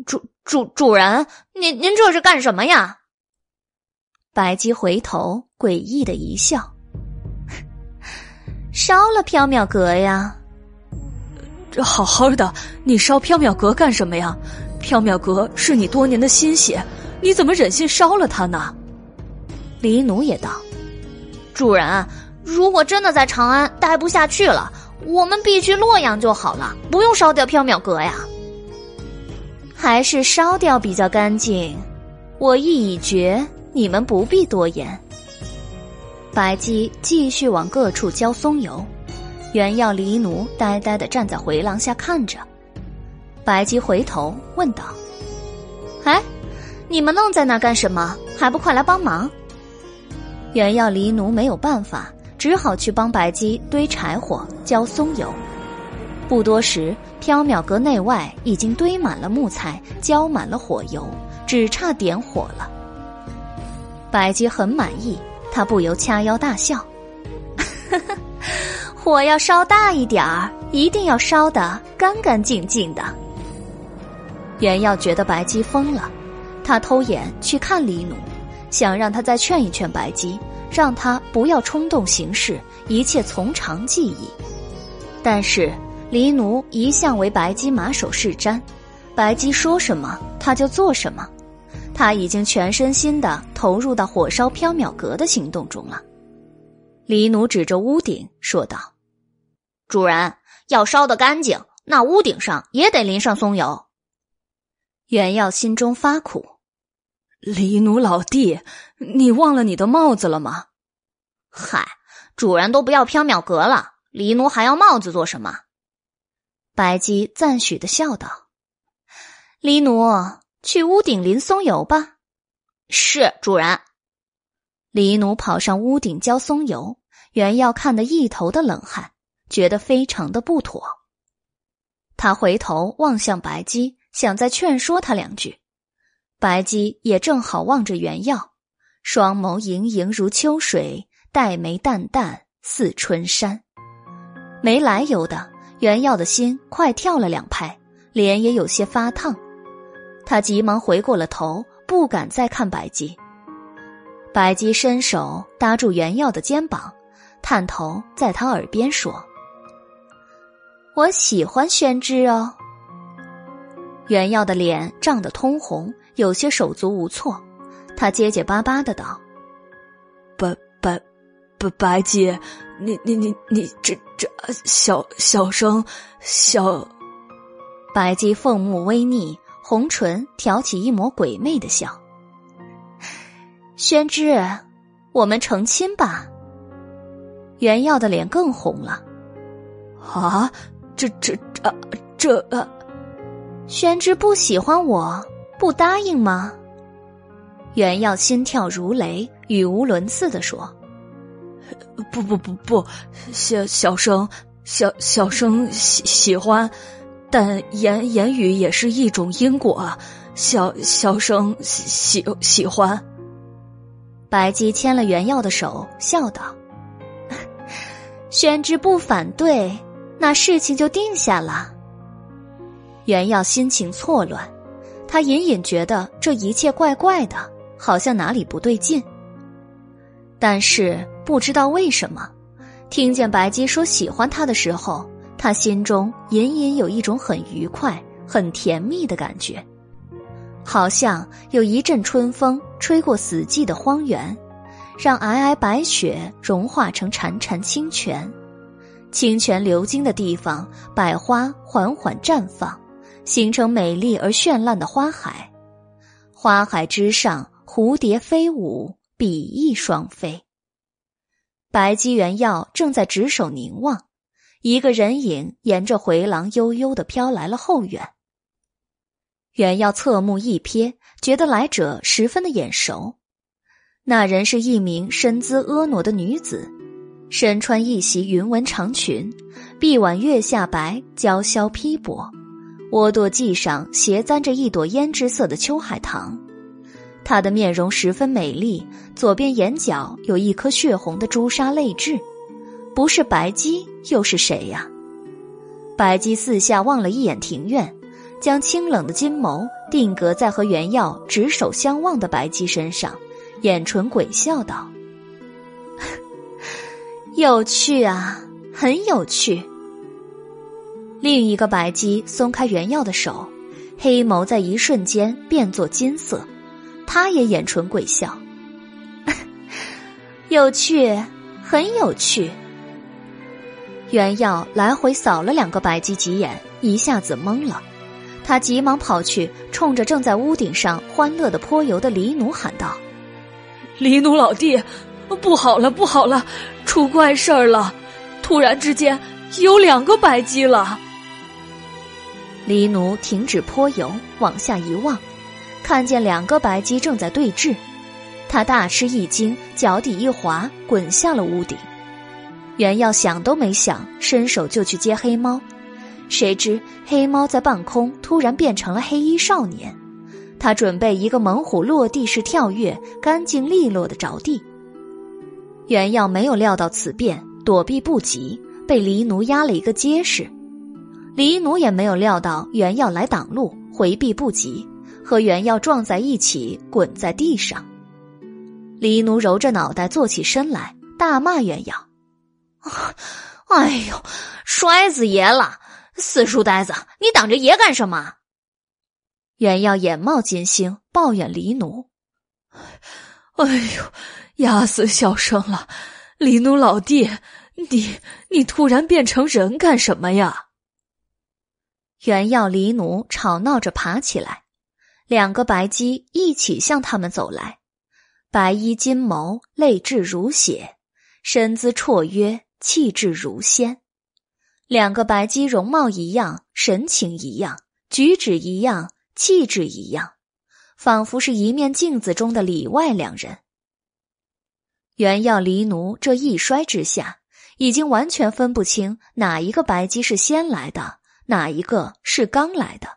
Speaker 10: 主主主人，您您这是干什么呀？”
Speaker 1: 白姬回头诡异的一笑：“ [laughs] 烧了缥缈阁呀。”
Speaker 2: 这好好的，你烧缥缈阁干什么呀？缥缈阁是你多年的心血，你怎么忍心烧了它呢？
Speaker 1: 黎奴也道：“
Speaker 10: 主人，如果真的在长安待不下去了，我们必去洛阳就好了，不用烧掉缥缈阁呀。
Speaker 1: 还是烧掉比较干净。我意已决，你们不必多言。”白姬继续往各处浇松油，原要黎奴呆呆的站在回廊下看着。白姬回头问道：“哎，你们愣在那干什么？还不快来帮忙！”原要黎奴没有办法，只好去帮白姬堆柴火、浇松油。不多时，缥缈阁内外已经堆满了木材，浇满了火油，只差点火了。白姬很满意，他不由掐腰大笑：“ [laughs] 火要烧大一点儿，一定要烧得干干净净的。”袁耀觉得白姬疯了，他偷眼去看黎奴，想让他再劝一劝白姬，让他不要冲动行事，一切从长计议。但是黎奴一向为白姬马首是瞻，白姬说什么他就做什么，他已经全身心的投入到火烧缥缈阁的行动中了。黎奴指着屋顶说道：“
Speaker 10: 主人要烧得干净，那屋顶上也得淋上松油。”
Speaker 1: 袁耀心中发苦，
Speaker 2: 黎奴老弟，你忘了你的帽子了吗？
Speaker 10: 嗨，主人都不要缥缈阁了，黎奴还要帽子做什么？
Speaker 1: 白姬赞许的笑道：“黎奴，去屋顶淋松油吧。”
Speaker 10: 是主人。
Speaker 1: 黎奴跑上屋顶浇松油，袁耀看得一头的冷汗，觉得非常的不妥。他回头望向白姬。想再劝说他两句，白姬也正好望着原耀，双眸盈盈如秋水，黛眉淡淡似春山。没来由的，原耀的心快跳了两拍，脸也有些发烫。他急忙回过了头，不敢再看白姬。白姬伸手搭住原耀的肩膀，探头在他耳边说：“我喜欢宣之哦。”袁耀的脸涨得通红，有些手足无措。他结结巴巴的道：“
Speaker 3: 白白白白姬，你你你你这这小小声小。”
Speaker 1: 白姬凤目微睨，红唇挑起一抹鬼魅的笑。宣之，我们成亲吧。袁耀的脸更红了。
Speaker 3: 啊，这这这这。
Speaker 1: 宣之不喜欢我，不答应吗？袁耀心跳如雷，语无伦次的说：“
Speaker 3: 不不不不，小小生小小生喜喜欢，但言言语也是一种因果。小小生喜喜喜欢。”
Speaker 1: 白姬牵了袁耀的手，笑道：“ [laughs] 宣之不反对，那事情就定下了。”袁耀心情错乱，他隐隐觉得这一切怪怪的，好像哪里不对劲。但是不知道为什么，听见白姬说喜欢他的时候，他心中隐隐有一种很愉快、很甜蜜的感觉，好像有一阵春风吹过死寂的荒原，让皑皑白雪融化成潺潺清泉，清泉流经的地方，百花缓缓绽放。形成美丽而绚烂的花海，花海之上，蝴蝶飞舞，比翼双飞。白姬元耀正在执手凝望，一个人影沿着回廊悠悠的飘来了后院。元耀侧目一瞥，觉得来者十分的眼熟，那人是一名身姿婀娜的女子，身穿一袭云纹长裙，臂挽月下白，娇绡披帛。窝垛髻上斜簪着一朵胭脂色的秋海棠，她的面容十分美丽，左边眼角有一颗血红的朱砂泪痣，不是白姬又是谁呀？白姬四下望了一眼庭院，将清冷的金眸定格在和袁耀执手相望的白姬身上，眼唇鬼笑道：“有趣啊，很有趣。”另一个白姬松开原耀的手，黑眸在一瞬间变作金色，他也眼唇鬼笑，[laughs] 有趣，很有趣。原耀来回扫了两个白姬几眼，一下子懵了，他急忙跑去，冲着正在屋顶上欢乐的泼油的黎奴喊道：“
Speaker 3: 黎奴老弟，不好了，不好了，出怪事儿了！突然之间有两个白鸡了。”
Speaker 1: 黎奴停止泼油，往下一望，看见两个白鸡正在对峙，他大吃一惊，脚底一滑，滚下了屋顶。袁耀想都没想，伸手就去接黑猫，谁知黑猫在半空突然变成了黑衣少年，他准备一个猛虎落地式跳跃，干净利落的着地。袁耀没有料到此变，躲避不及，被黎奴压了一个结实。黎奴也没有料到袁耀来挡路，回避不及，和袁耀撞在一起，滚在地上。黎奴揉着脑袋坐起身来，大骂袁耀：“
Speaker 10: 哎呦，摔死爷了！死书呆子，你挡着爷干什么？”
Speaker 1: 袁耀眼冒金星，抱怨黎奴：“
Speaker 3: 哎呦，压死小生了！黎奴老弟，你你突然变成人干什么呀？”
Speaker 1: 原耀黎奴吵闹着爬起来，两个白鸡一起向他们走来，白衣金眸，泪痣如血，身姿绰约，气质如仙。两个白鸡容貌一样，神情一样，举止一样，气质一样，仿佛是一面镜子中的里外两人。原耀黎奴这一摔之下，已经完全分不清哪一个白鸡是先来的。哪一个是刚来的？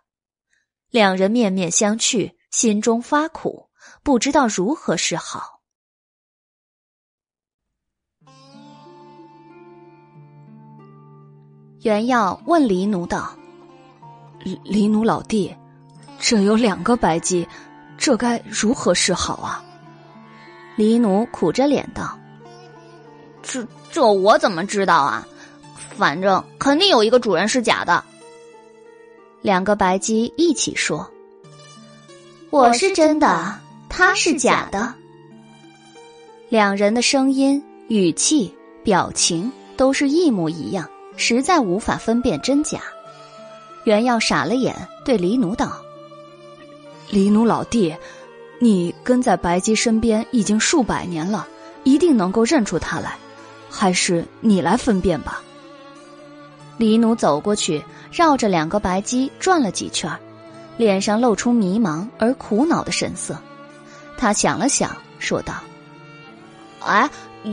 Speaker 1: 两人面面相觑，心中发苦，不知道如何是好。袁耀问黎奴道：“
Speaker 3: 黎奴老弟，这有两个白鸡，这该如何是好啊？”
Speaker 1: 黎奴苦着脸道：“
Speaker 10: 这这我怎么知道啊？反正肯定有一个主人是假的。”
Speaker 1: 两个白鸡一起说：“
Speaker 11: 我是真的，他是假的。”
Speaker 1: 两人的声音、语气、表情都是一模一样，实在无法分辨真假。袁耀傻了眼，对黎奴道：“
Speaker 3: 黎奴老弟，你跟在白鸡身边已经数百年了，一定能够认出他来，还是你来分辨吧。”
Speaker 1: 黎奴走过去，绕着两个白鸡转了几圈，脸上露出迷茫而苦恼的神色。他想了想，说道：“
Speaker 12: 哎，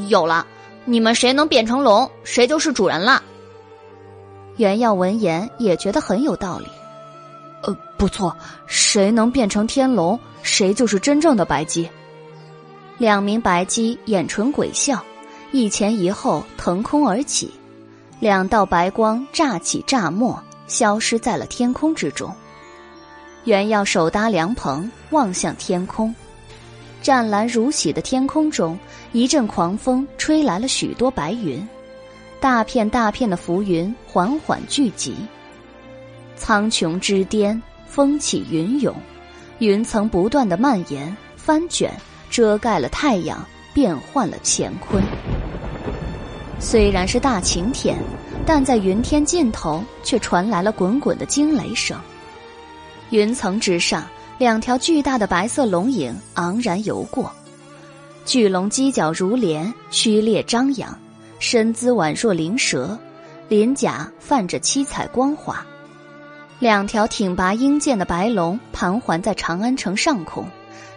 Speaker 12: 有了，你们谁能变成龙，谁就是主人了。”
Speaker 1: 袁耀闻言也觉得很有道理，
Speaker 3: 不错，谁能变成天龙，谁就是真正的白鸡。
Speaker 1: 两名白鸡眼唇鬼笑，一前一后腾空而起，两道白光乍起乍没，消失在了天空之中。袁耀手搭凉棚，望向天空，湛蓝如洗的天空中，一阵狂风吹来了许多白云。大片大片的浮云缓缓聚集，苍穹之巅，风起云涌，云层不断的蔓延、翻卷，遮盖了太阳，变换了乾坤。虽然是大晴天，但在云天尽头却传来了滚滚的惊雷声。云层之上，两条巨大的白色龙影昂然游过，巨龙犄角如莲，虚裂张扬。身姿宛若灵蛇，鳞甲泛着七彩光华。两条挺拔英健的白龙盘桓在长安城上空，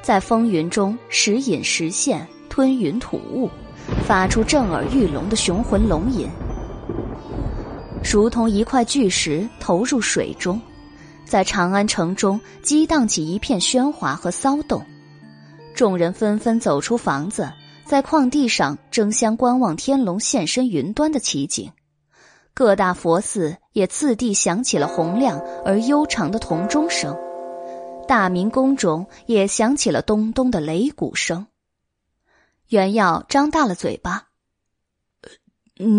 Speaker 1: 在风云中时隐时现，吞云吐雾，发出震耳欲聋的雄浑龙吟，如同一块巨石投入水中，在长安城中激荡起一片喧哗和骚动。众人纷纷走出房子。在旷地上争相观望天龙现身云端的奇景，各大佛寺也次第响起了洪亮而悠长的铜钟声，大明宫中也响起了咚咚的擂鼓声。袁耀张大了嘴巴：“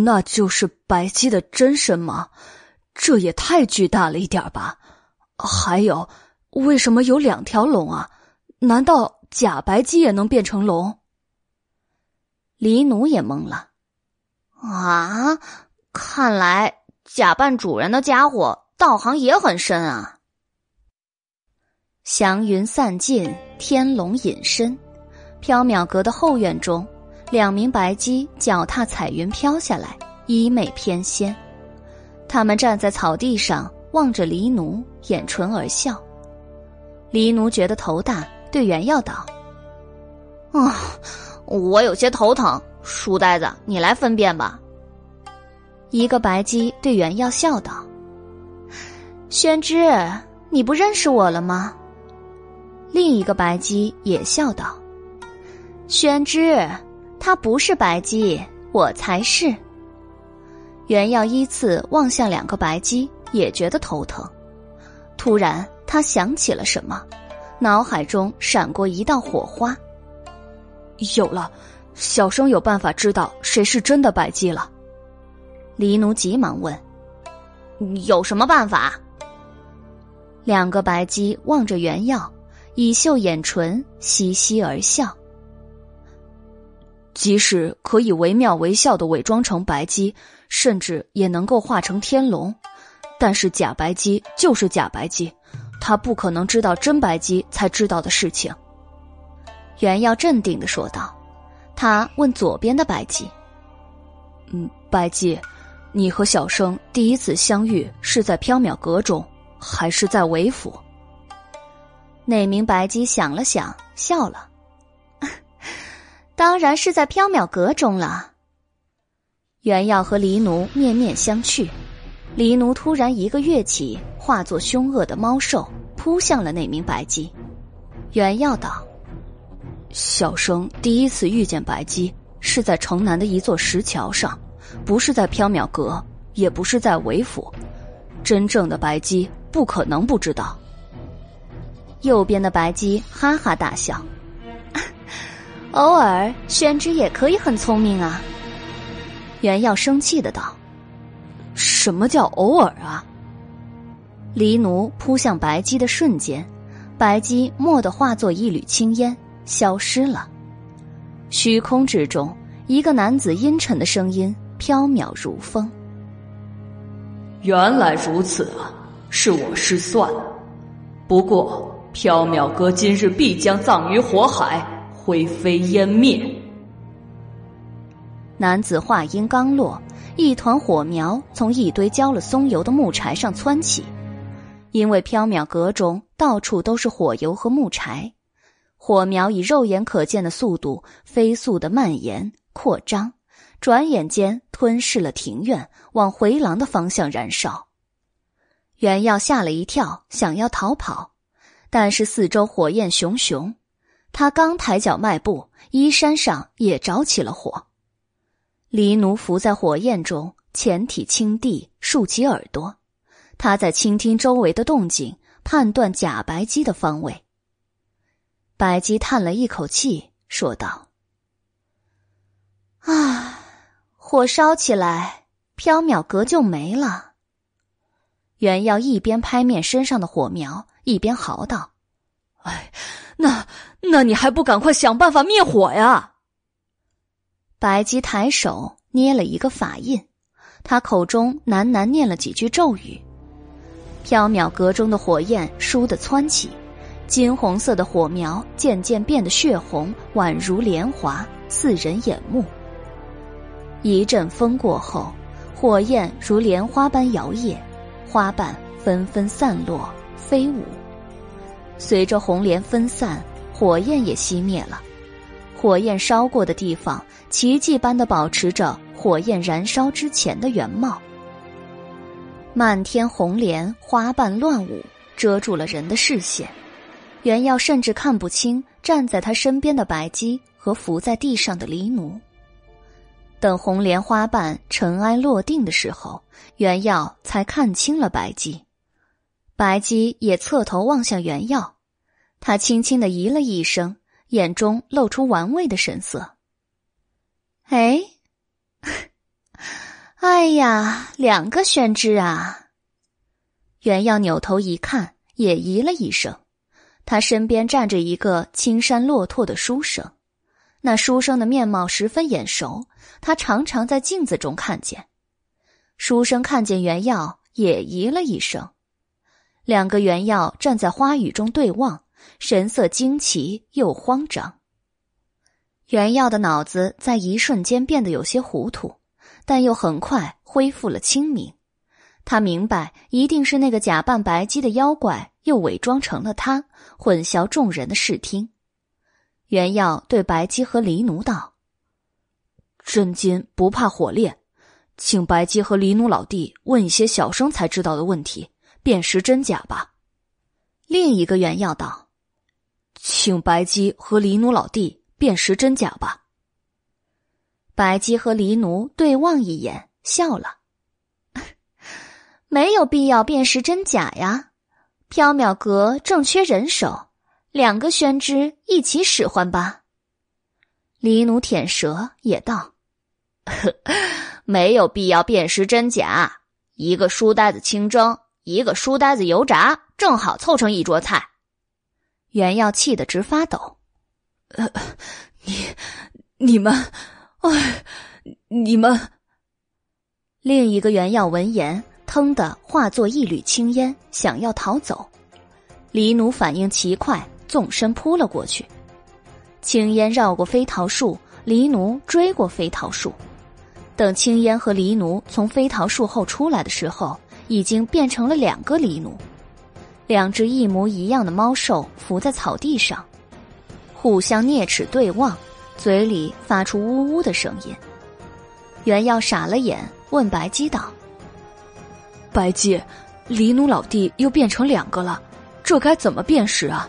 Speaker 3: 那就是白鸡的真身吗？这也太巨大了一点吧？还有，为什么有两条龙啊？难道假白鸡也能变成龙？”
Speaker 1: 黎奴也懵了，
Speaker 12: 啊，看来假扮主人的家伙道行也很深啊。
Speaker 1: 祥云散尽，天龙隐身，缥缈阁的后院中，两名白鸡脚踏彩云飘下来，衣袂翩跹。他们站在草地上，望着黎奴，掩唇而笑。黎奴觉得头大，对袁耀道：“
Speaker 12: 啊。”我有些头疼，书呆子，你来分辨吧。
Speaker 1: 一个白鸡对袁耀笑道：“宣之，你不认识我了吗？”另一个白鸡也笑道：“宣之，他不是白鸡，我才是。”袁耀依次望向两个白鸡，也觉得头疼。突然，他想起了什么，脑海中闪过一道火花。
Speaker 3: 有了，小生有办法知道谁是真的白鸡了。
Speaker 1: 黎奴急忙问：“
Speaker 12: 有什么办法？”
Speaker 1: 两个白鸡望着原耀，以秀眼唇，嘻嘻而笑。
Speaker 3: 即使可以惟妙惟肖的伪装成白鸡，甚至也能够化成天龙，但是假白鸡就是假白鸡，他不可能知道真白鸡才知道的事情。
Speaker 1: 袁耀镇定的说道：“他问左边的白鸡，
Speaker 3: 嗯，白鸡，你和小生第一次相遇是在缥缈阁中，还是在韦府？”
Speaker 1: 那名白姬想了想，笑了：“ [laughs] 当然是在缥缈阁中了。”袁耀和黎奴面面相觑，黎奴突然一个跃起，化作凶恶的猫兽，扑向了那名白姬。袁耀道。
Speaker 3: 小生第一次遇见白姬，是在城南的一座石桥上，不是在缥缈阁，也不是在韦府。真正的白姬不可能不知道。
Speaker 1: 右边的白姬哈哈大笑，[laughs] 偶尔宣之也可以很聪明啊。袁耀生气的道：“
Speaker 3: 什么叫偶尔啊？”
Speaker 1: 黎奴扑向白姬的瞬间，白姬蓦地化作一缕青烟，消失了。虚空之中，一个男子阴沉的声音飘渺如风：“
Speaker 3: 原来如此啊，是我失算了。不过，缥缈阁今日必将葬于火海，灰飞烟灭。”
Speaker 1: 男子话音刚落，一团火苗从一堆浇了松油的木柴上窜起。因为缥缈阁中到处都是火油和木柴，火苗以肉眼可见的速度飞速的蔓延扩张，转眼间吞噬了庭院，往回廊的方向燃烧。袁耀吓了一跳，想要逃跑，但是四周火焰熊熊，他刚抬脚迈步，衣衫上也着起了火。黎奴伏在火焰中，前体轻地，竖起耳朵，他在倾听周围的动静，判断假白鸡的方位。白姬叹了一口气，说道：“
Speaker 6: 啊，火烧起来，缥缈阁就没了。”
Speaker 1: 袁耀一边拍灭身上的火苗，一边嚎道：“
Speaker 3: 哎，那那你还不赶快想办法灭火呀！”
Speaker 1: 白姬抬手捏了一个法印，他口中喃喃念了几句咒语。缥缈阁中的火焰倏地蹿起，金红色的火苗渐渐变得血红，宛如莲华，刺人眼目。一阵风过后，火焰如莲花般摇曳，花瓣纷纷散落飞舞。随着红莲分散，火焰也熄灭了。火焰烧过的地方，奇迹般的保持着火焰燃烧之前的原貌。漫天红莲花瓣乱舞，遮住了人的视线。袁耀甚至看不清站在他身边的白姬和伏在地上的黎奴。等红莲花瓣尘埃落定的时候，袁耀才看清了白姬。白姬也侧头望向袁耀，他轻轻的咦了一声。眼中露出玩味的神色。
Speaker 6: 哎，[laughs] 哎呀，两个宣之啊！
Speaker 1: 袁耀扭头一看，也咦了一声。他身边站着一个青衫落拓的书生，那书生的面貌十分眼熟，他常常在镜子中看见。书生看见袁耀，也咦了一声。两个袁耀站在花雨中对望。神色惊奇又慌张。袁耀的脑子在一瞬间变得有些糊涂，但又很快恢复了清明。他明白，一定是那个假扮白姬的妖怪又伪装成了他，混淆众人的视听。袁耀对白姬和黎奴道：“
Speaker 3: 真金不怕火炼，请白姬和黎奴老弟问一些小生才知道的问题，辨识真假吧。”
Speaker 1: 另一个袁耀道。
Speaker 3: 请白姬和黎奴老弟辨识真假吧。
Speaker 1: 白姬和黎奴对望一眼，笑了。
Speaker 6: 没有必要辨识真假呀。缥缈阁正缺人手，两个宣之一起使唤吧。
Speaker 1: 黎奴舔舌也道：“ [laughs]
Speaker 10: 没有必要辨识真假。一个书呆子清蒸，一个书呆子油炸，正好凑成一桌菜。”
Speaker 1: 袁耀气得直发抖，
Speaker 3: 呃，你、你们，哎，你们。
Speaker 1: 另一个袁耀闻言，腾的化作一缕青烟，想要逃走。黎奴反应奇快，纵身扑了过去。青烟绕过飞桃树，黎奴追过飞桃树。等青烟和黎奴从飞桃树后出来的时候，已经变成了两个黎奴。两只一模一样的猫兽伏在草地上，互相啮齿对望，嘴里发出呜呜的声音。袁耀傻了眼，问白姬道：“
Speaker 3: 白姬，黎奴老弟又变成两个了，这该怎么辨识啊？”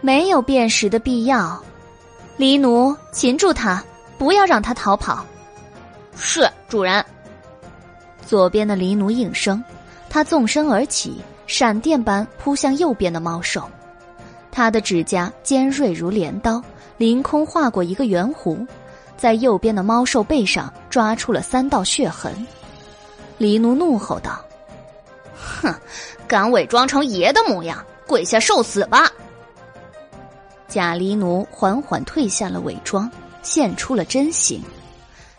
Speaker 6: 没有辨识的必要，黎奴擒住他，不要让他逃跑。
Speaker 10: 是主人。
Speaker 1: 左边的狸奴应声，他纵身而起。闪电般扑向右边的猫兽，他的指甲尖锐如镰刀，凌空划过一个圆弧，在右边的猫兽背上抓出了三道血痕。狸奴怒吼道：“
Speaker 10: 哼，敢伪装成爷的模样，跪下受死吧！
Speaker 1: 假狸奴缓缓褪下了伪装，现出了真形。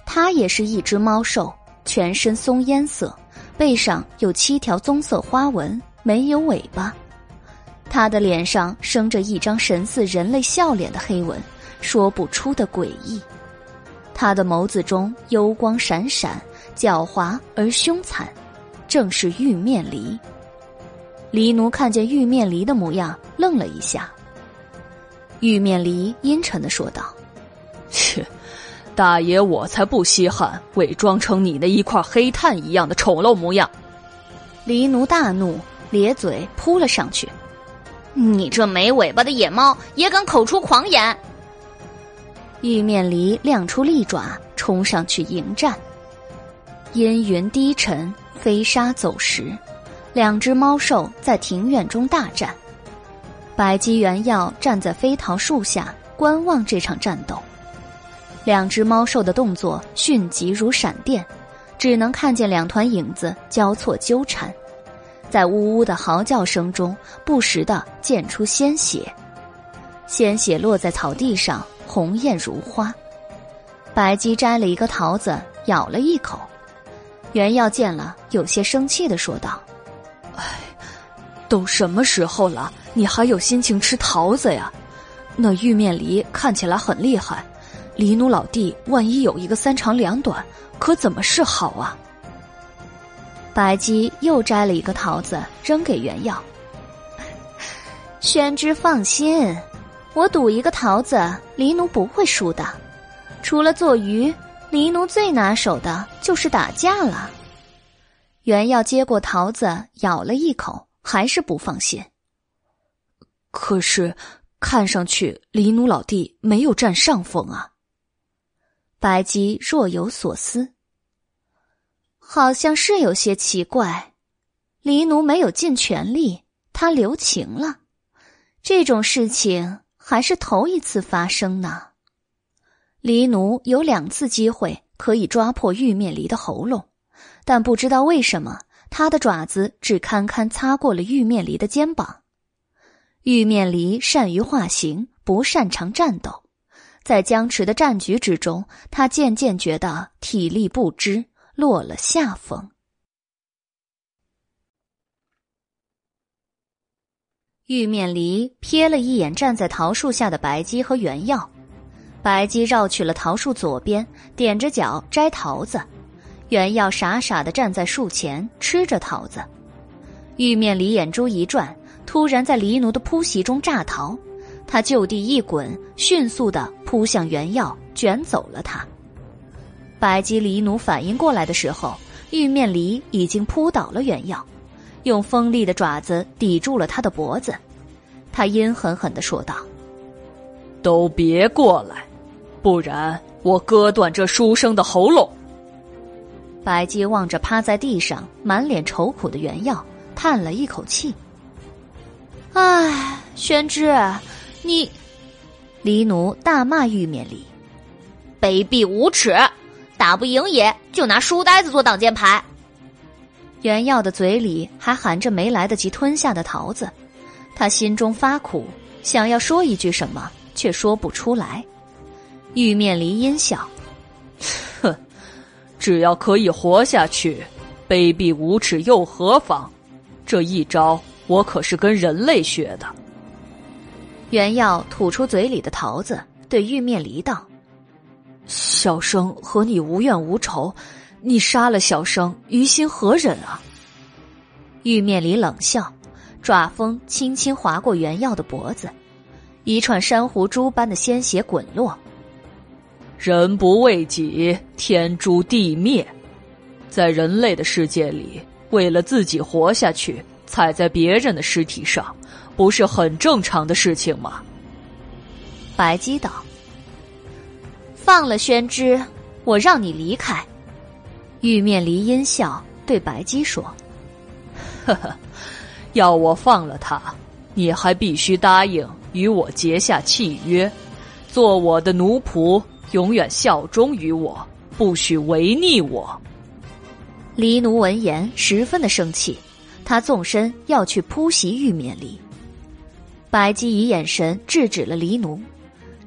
Speaker 1: 他也是一只猫兽，全身松烟色，背上有七条棕色花纹，没有尾巴。他的脸上生着一张神似人类笑脸的黑纹，说不出的诡异。他的眸子中幽光闪闪，狡猾而凶残，正是玉面狸。狸奴看见玉面狸的模样，愣了一下。玉面狸阴沉的说道：“
Speaker 3: 切，大爷我才不稀罕伪装成你那一块黑炭一样的丑陋模样。”
Speaker 1: 狸奴大怒，咧嘴扑了上去。
Speaker 10: 你这没尾巴的野猫也敢口出狂言！
Speaker 1: 玉面狸亮出利爪，冲上去迎战。阴云低沉，飞沙走石，两只猫兽在庭院中大战。白姬原耀站在飞桃树下观望这场战斗。两只猫兽的动作迅疾如闪电，只能看见两团影子交错纠缠。在呜呜的嚎叫声中，不时的溅出鲜血，鲜血落在草地上，红艳如花。白姬摘了一个桃子，咬了一口。袁耀见了，有些生气的说道：“
Speaker 3: 哎，都什么时候了，你还有心情吃桃子呀？那玉面狸看起来很厉害，黎奴老弟万一有一个三长两短，可怎么是好啊？”
Speaker 1: 白姬又摘了一个桃子，扔给袁耀。[laughs] 宣之放心，我赌一个桃子，黎奴不会输的。除了做鱼，黎奴最拿手的就是打架了。袁耀接过桃子，咬了一口，还是不放心。
Speaker 3: 可是，看上去黎奴老弟没有占上风啊。
Speaker 1: 白姬若有所思。好像是有些奇怪，黎奴没有尽全力，他留情了。这种事情还是头一次发生呢。黎奴有两次机会可以抓破玉面狸的喉咙，但不知道为什么，他的爪子只堪堪擦过了玉面狸的肩膀。玉面狸善于化形，不擅长战斗，在僵持的战局之中，他渐渐觉得体力不支。落了下风。玉面狸瞥了一眼站在桃树下的白姬和原耀，白姬绕去了桃树左边，踮着脚摘桃子；原耀傻傻的站在树前吃着桃子。玉面狸眼珠一转，突然在狸奴的扑袭中炸逃，他就地一滚，迅速的扑向原耀，卷走了他。白姬狸奴反应过来的时候，玉面狸已经扑倒了原耀，用锋利的爪子抵住了他的脖子。他阴狠狠的说道：“
Speaker 3: 都别过来，不然我割断这书生的喉咙。”
Speaker 1: 白姬望着趴在地上、满脸愁苦的原耀，叹了一口气：“唉，宣之，你……”狸奴大骂玉面狸：“
Speaker 10: 卑鄙无耻！”打不赢也就拿书呆子做挡箭牌。
Speaker 1: 袁耀的嘴里还含着没来得及吞下的桃子，他心中发苦，想要说一句什么，却说不出来。玉面狸阴笑：“
Speaker 3: 哼，只要可以活下去，卑鄙无耻又何妨？这一招我可是跟人类学的。”
Speaker 1: 袁耀吐出嘴里的桃子，对玉面狸道。
Speaker 3: 小生和你无怨无仇，你杀了小生，于心何忍啊？
Speaker 1: 玉面狸冷笑，爪风轻轻划过原耀的脖子，一串珊瑚珠般的鲜血滚落。
Speaker 3: 人不为己，天诛地灭。在人类的世界里，为了自己活下去，踩在别人的尸体上，不是很正常的事情吗？
Speaker 1: 白姬道。放了宣之，我让你离开。玉面狸阴笑，对白姬说：“
Speaker 3: 呵呵，要我放了他，你还必须答应与我结下契约，做我的奴仆，永远效忠于我，不许违逆我。”
Speaker 1: 狸奴闻言十分的生气，他纵身要去扑袭玉面离。白姬以眼神制止了黎奴，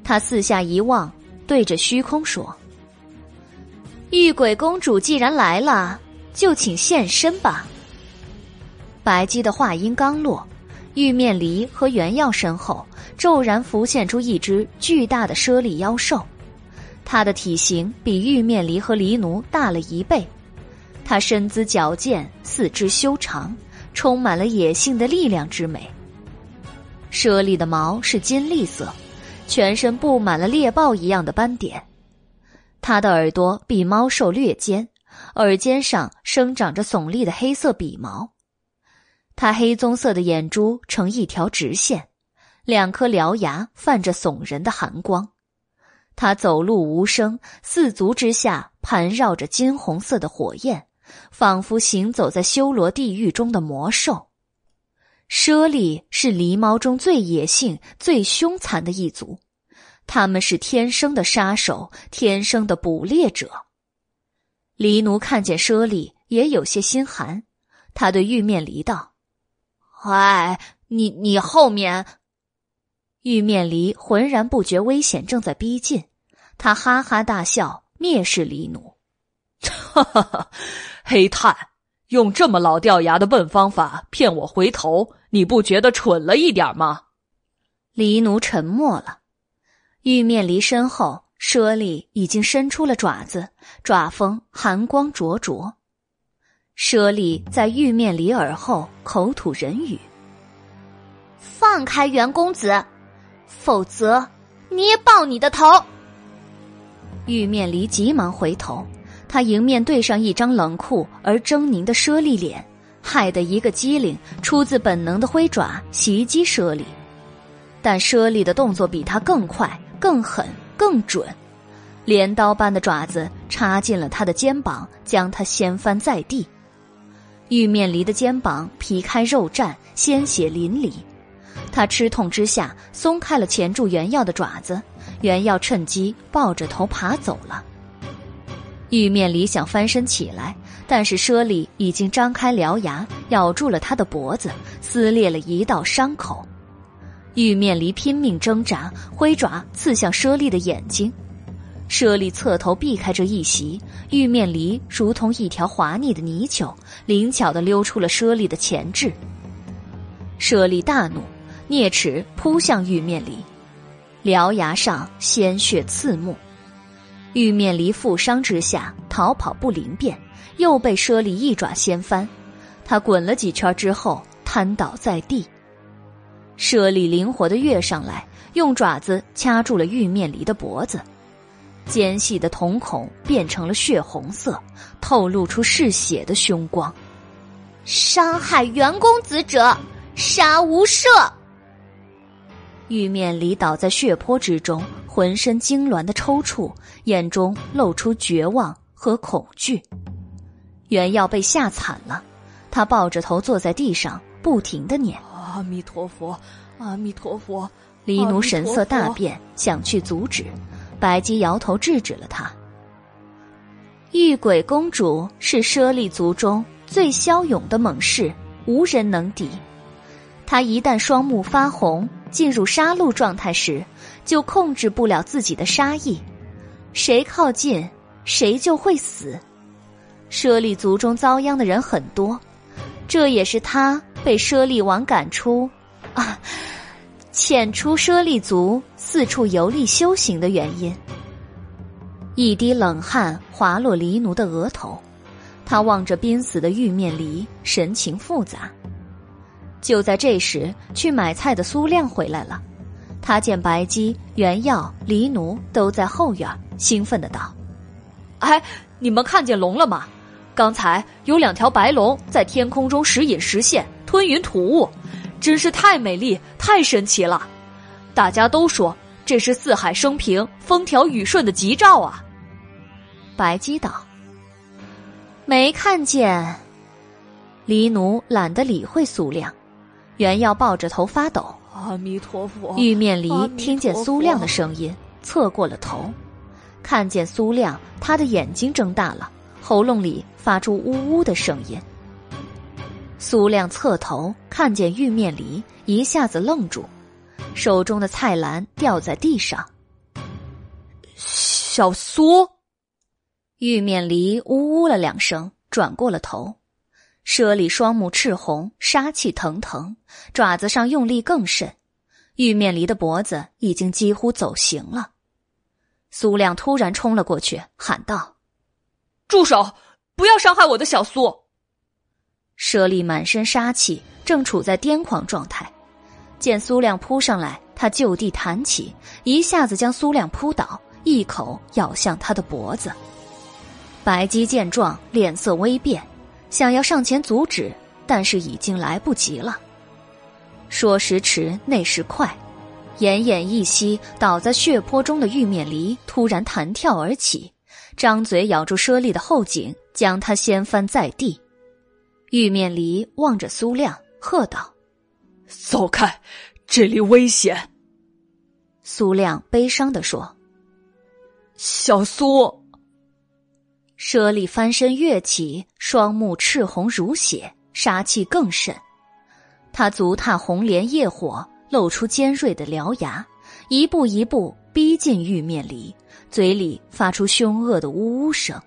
Speaker 1: 他四下一望，对着虚空说：“玉鬼公主既然来了，就请现身吧。”白姬的话音刚落，玉面离和原耀身后骤然浮现出一只巨大的猞猁妖兽，它的体型比玉面离和黎奴大了一倍，它身姿矫健，四肢修长。充满了野性的力量之美。猞猁的毛是金栗色，全身布满了猎豹一样的斑点。它的耳朵比猫兽略尖，耳尖上生长着耸立的黑色笔毛。它黑棕色的眼珠呈一条直线，两颗獠牙泛着耸人的寒光。它走路无声，四足之下盘绕着金红色的火焰。仿佛行走在修罗地狱中的魔兽，猞猁是狸猫中最野性、最凶残的一族，他们是天生的杀手，天生的捕猎者。狸奴看见猞猁，也有些心寒，他对玉面狸道：“
Speaker 10: 哎，你你后面。”
Speaker 1: 玉面狸浑然不觉危险正在逼近，他哈哈大笑，蔑视狸奴。[laughs]
Speaker 3: 哈哈哈，黑炭用这么老掉牙的笨方法骗我回头，你不觉得蠢了一点吗？
Speaker 1: 黎奴沉默了。玉面离身后，猞猁已经伸出了爪子，爪锋寒光灼灼。猞猁在玉面离耳后口吐人语：“
Speaker 6: 放开袁公子，否则捏爆你的头！”
Speaker 1: 玉面离急忙回头。他迎面对上一张冷酷而狰狞的猞猁脸，害得一个机灵，出自本能的挥爪袭击猞猁。但猞猁的动作比他更快、更狠、更准，镰刀般的爪子插进了他的肩膀，将他掀翻在地。玉面狸的肩膀皮开肉绽，鲜血淋漓。他吃痛之下松开了钳住原药的爪子，原药趁机抱着头爬走了。玉面狸想翻身起来，但是猞猁已经张开獠牙咬住了他的脖子，撕裂了一道伤口。玉面离拼命挣扎，挥爪刺向猞猁的眼睛。猞猁侧头避开这一袭，玉面离如同一条滑腻的泥鳅，灵巧地溜出了猞猁的钳制。猞猁大怒，啮齿扑向玉面离，獠牙上鲜血刺目。玉面离负伤之下逃跑不灵便，又被猞猁一爪掀翻，他滚了几圈之后瘫倒在地。猞猁灵活的跃上来，用爪子掐住了玉面离的脖子，尖细的瞳孔变成了血红色，透露出嗜血的凶光。
Speaker 6: 伤害袁公子者，杀无赦。
Speaker 1: 玉面离倒在血泊之中。浑身痉挛的抽搐，眼中露出绝望和恐惧。原药被吓惨了，他抱着头坐在地上，不停的念：“
Speaker 3: 阿弥陀佛，阿弥陀佛。”
Speaker 1: 黎奴神色大变，想去阻止，白姬摇头制止了他。玉鬼公主是猞猁族中最骁勇的猛士，无人能敌。她一旦双目发红，进入杀戮状态时。就控制不了自己的杀意，谁靠近谁就会死。猞猁族中遭殃的人很多，这也是他被猞猁王赶出，啊，遣出猞猁族四处游历修行的原因。一滴冷汗滑落黎奴的额头，他望着濒死的玉面狸，神情复杂。就在这时，去买菜的苏亮回来了。他见白姬、原耀、黎奴都在后院，兴奋的道：“
Speaker 2: 哎，你们看见龙了吗？刚才有两条白龙在天空中时隐时现，吞云吐雾，真是太美丽、太神奇了。大家都说这是四海升平、风调雨顺的吉兆啊。”
Speaker 1: 白姬道：“没看见。”黎奴懒得理会苏亮，原耀抱着头发抖。
Speaker 3: 阿弥陀佛！
Speaker 1: 玉面离听见苏亮的声音，侧过了头，看见苏亮，他的眼睛睁大了，喉咙里发出呜呜的声音。苏亮侧头看见玉面梨，一下子愣住，手中的菜篮掉在地上。
Speaker 3: 小苏，
Speaker 1: 玉面梨呜呜了两声，转过了头。舍利双目赤红，杀气腾腾，爪子上用力更甚。玉面梨的脖子已经几乎走形了。苏亮突然冲了过去，喊道：“
Speaker 3: 住手！不要伤害我的小苏！”
Speaker 1: 舍利满身杀气，正处在癫狂状态。见苏亮扑上来，他就地弹起，一下子将苏亮扑倒，一口咬向他的脖子。白姬见状，脸色微变。想要上前阻止，但是已经来不及了。说时迟，那时快，奄奄一息倒在血泊中的玉面狸突然弹跳而起，张嘴咬住舍利的后颈，将他掀翻在地。玉面狸望着苏亮，喝道：“
Speaker 3: 走开，这里危险。”
Speaker 1: 苏亮悲伤的说：“
Speaker 3: 小苏。”
Speaker 1: 舍利翻身跃起，双目赤红如血，杀气更甚。他足踏红莲业火，露出尖锐的獠牙，一步一步逼近玉面梨，嘴里发出凶恶的呜呜声。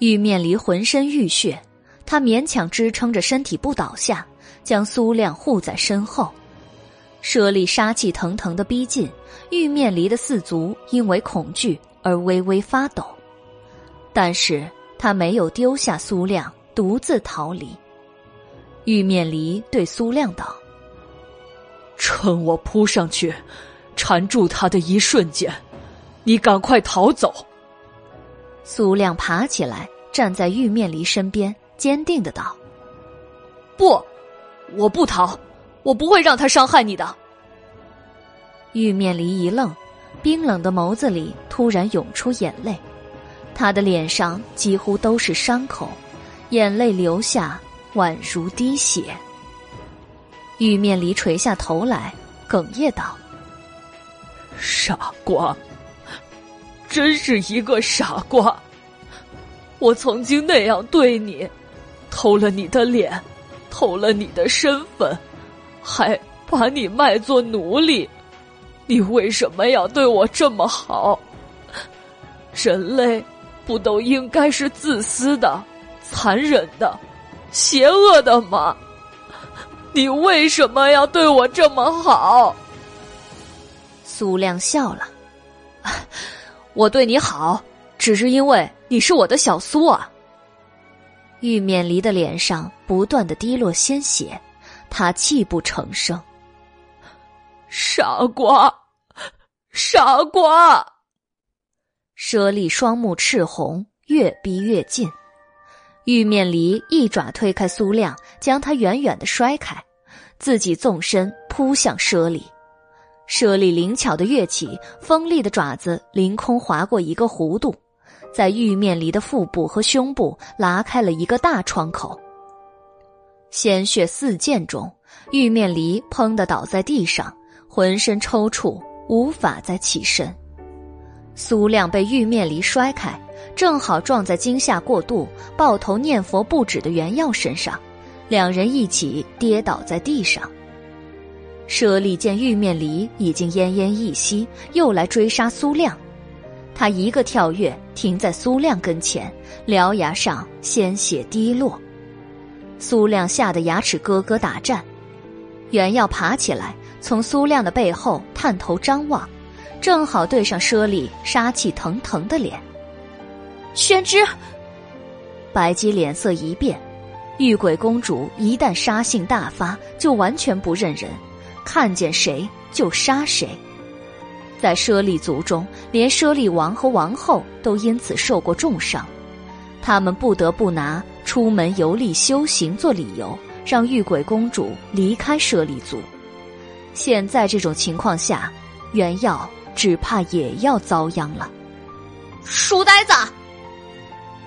Speaker 1: 玉面梨浑身浴血，他勉强支撑着身体不倒下，将苏亮护在身后。舍利杀气腾腾的逼近，玉面梨的四足因为恐惧而微微发抖。但是他没有丢下苏亮，独自逃离。玉面梨对苏亮道：“
Speaker 3: 趁我扑上去，缠住他的一瞬间，你赶快逃走。”
Speaker 1: 苏亮爬起来，站在玉面梨身边，坚定的道：“
Speaker 3: 不，我不逃，我不会让他伤害你的。”
Speaker 1: 玉面梨一愣，冰冷的眸子里突然涌出眼泪。他的脸上几乎都是伤口，眼泪流下，宛如滴血。玉面梨垂下头来，哽咽道：“
Speaker 3: 傻瓜，真是一个傻瓜！我曾经那样对你，偷了你的脸，偷了你的身份，还把你卖作奴隶，你为什么要对我这么好？人类。”不都应该是自私的、残忍的、邪恶的吗？你为什么要对我这么好？
Speaker 1: 苏亮笑了，[laughs]
Speaker 3: 我对你好，只是因为你是我的小苏啊。
Speaker 1: 玉面梨的脸上不断的滴落鲜血，他泣不成声。
Speaker 3: 傻瓜，傻瓜。
Speaker 1: 舍利双目赤红，越逼越近。玉面梨一爪推开苏亮，将他远远的摔开，自己纵身扑向舍利。舍利灵巧的跃起，锋利的爪子凌空划过一个弧度，在玉面梨的腹部和胸部拉开了一个大窗口。鲜血四溅中，玉面梨砰的倒在地上，浑身抽搐，无法再起身。苏亮被玉面梨摔开，正好撞在惊吓过度、抱头念佛不止的袁耀身上，两人一起跌倒在地上。舍利见玉面梨已经奄奄一息，又来追杀苏亮，他一个跳跃停在苏亮跟前，獠牙上鲜血滴落。苏亮吓得牙齿咯咯打颤，袁耀爬起来，从苏亮的背后探头张望。正好对上舍利杀气腾腾的脸，
Speaker 13: 宣之。
Speaker 1: 白姬脸色一变，玉鬼公主一旦杀性大发，就完全不认人，看见谁就杀谁。在舍利族中，连舍利王和王后都因此受过重伤，他们不得不拿出门游历修行做理由，让玉鬼公主离开舍利族。现在这种情况下，原耀。只怕也要遭殃了。
Speaker 13: 书呆子，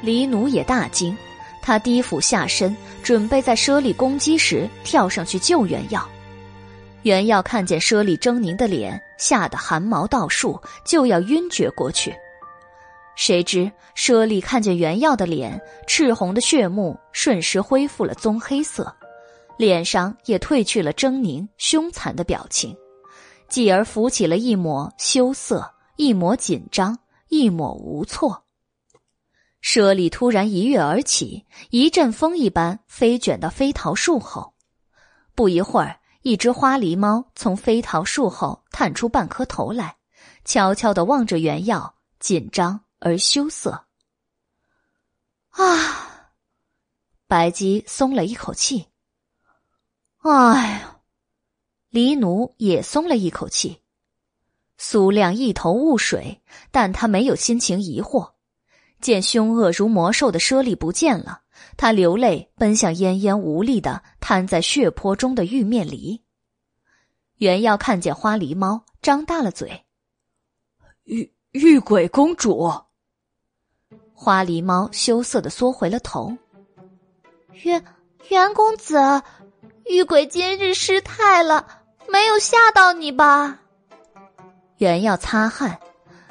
Speaker 1: 黎奴也大惊，他低俯下身，准备在舍利攻击时跳上去救袁耀。袁耀看见舍利狰狞的脸，吓得汗毛倒竖，就要晕厥过去。谁知舍利看见袁耀的脸，赤红的血目瞬时恢复了棕黑色，脸上也褪去了狰狞凶残的表情，继而浮起了一抹羞涩，一抹紧张，一抹无措。舍利突然一跃而起，一阵风一般飞卷到飞桃树后。不一会儿，一只花狸猫从飞桃树后探出半颗头来，悄悄的望着原药，紧张而羞涩。啊！白姬松了一口气。哎呀，黎奴也松了一口气。苏亮一头雾水，但他没有心情疑惑。见凶恶如魔兽的猞猁不见了，他流泪奔向奄奄无力的瘫在血泊中的玉面狸。袁耀看见花狸猫，张大了嘴：“
Speaker 3: 玉玉鬼公主。”
Speaker 1: 花狸猫羞涩的缩回了头。
Speaker 6: 袁袁公子，玉鬼今日失态了，没有吓到你吧？
Speaker 1: 袁耀擦汗，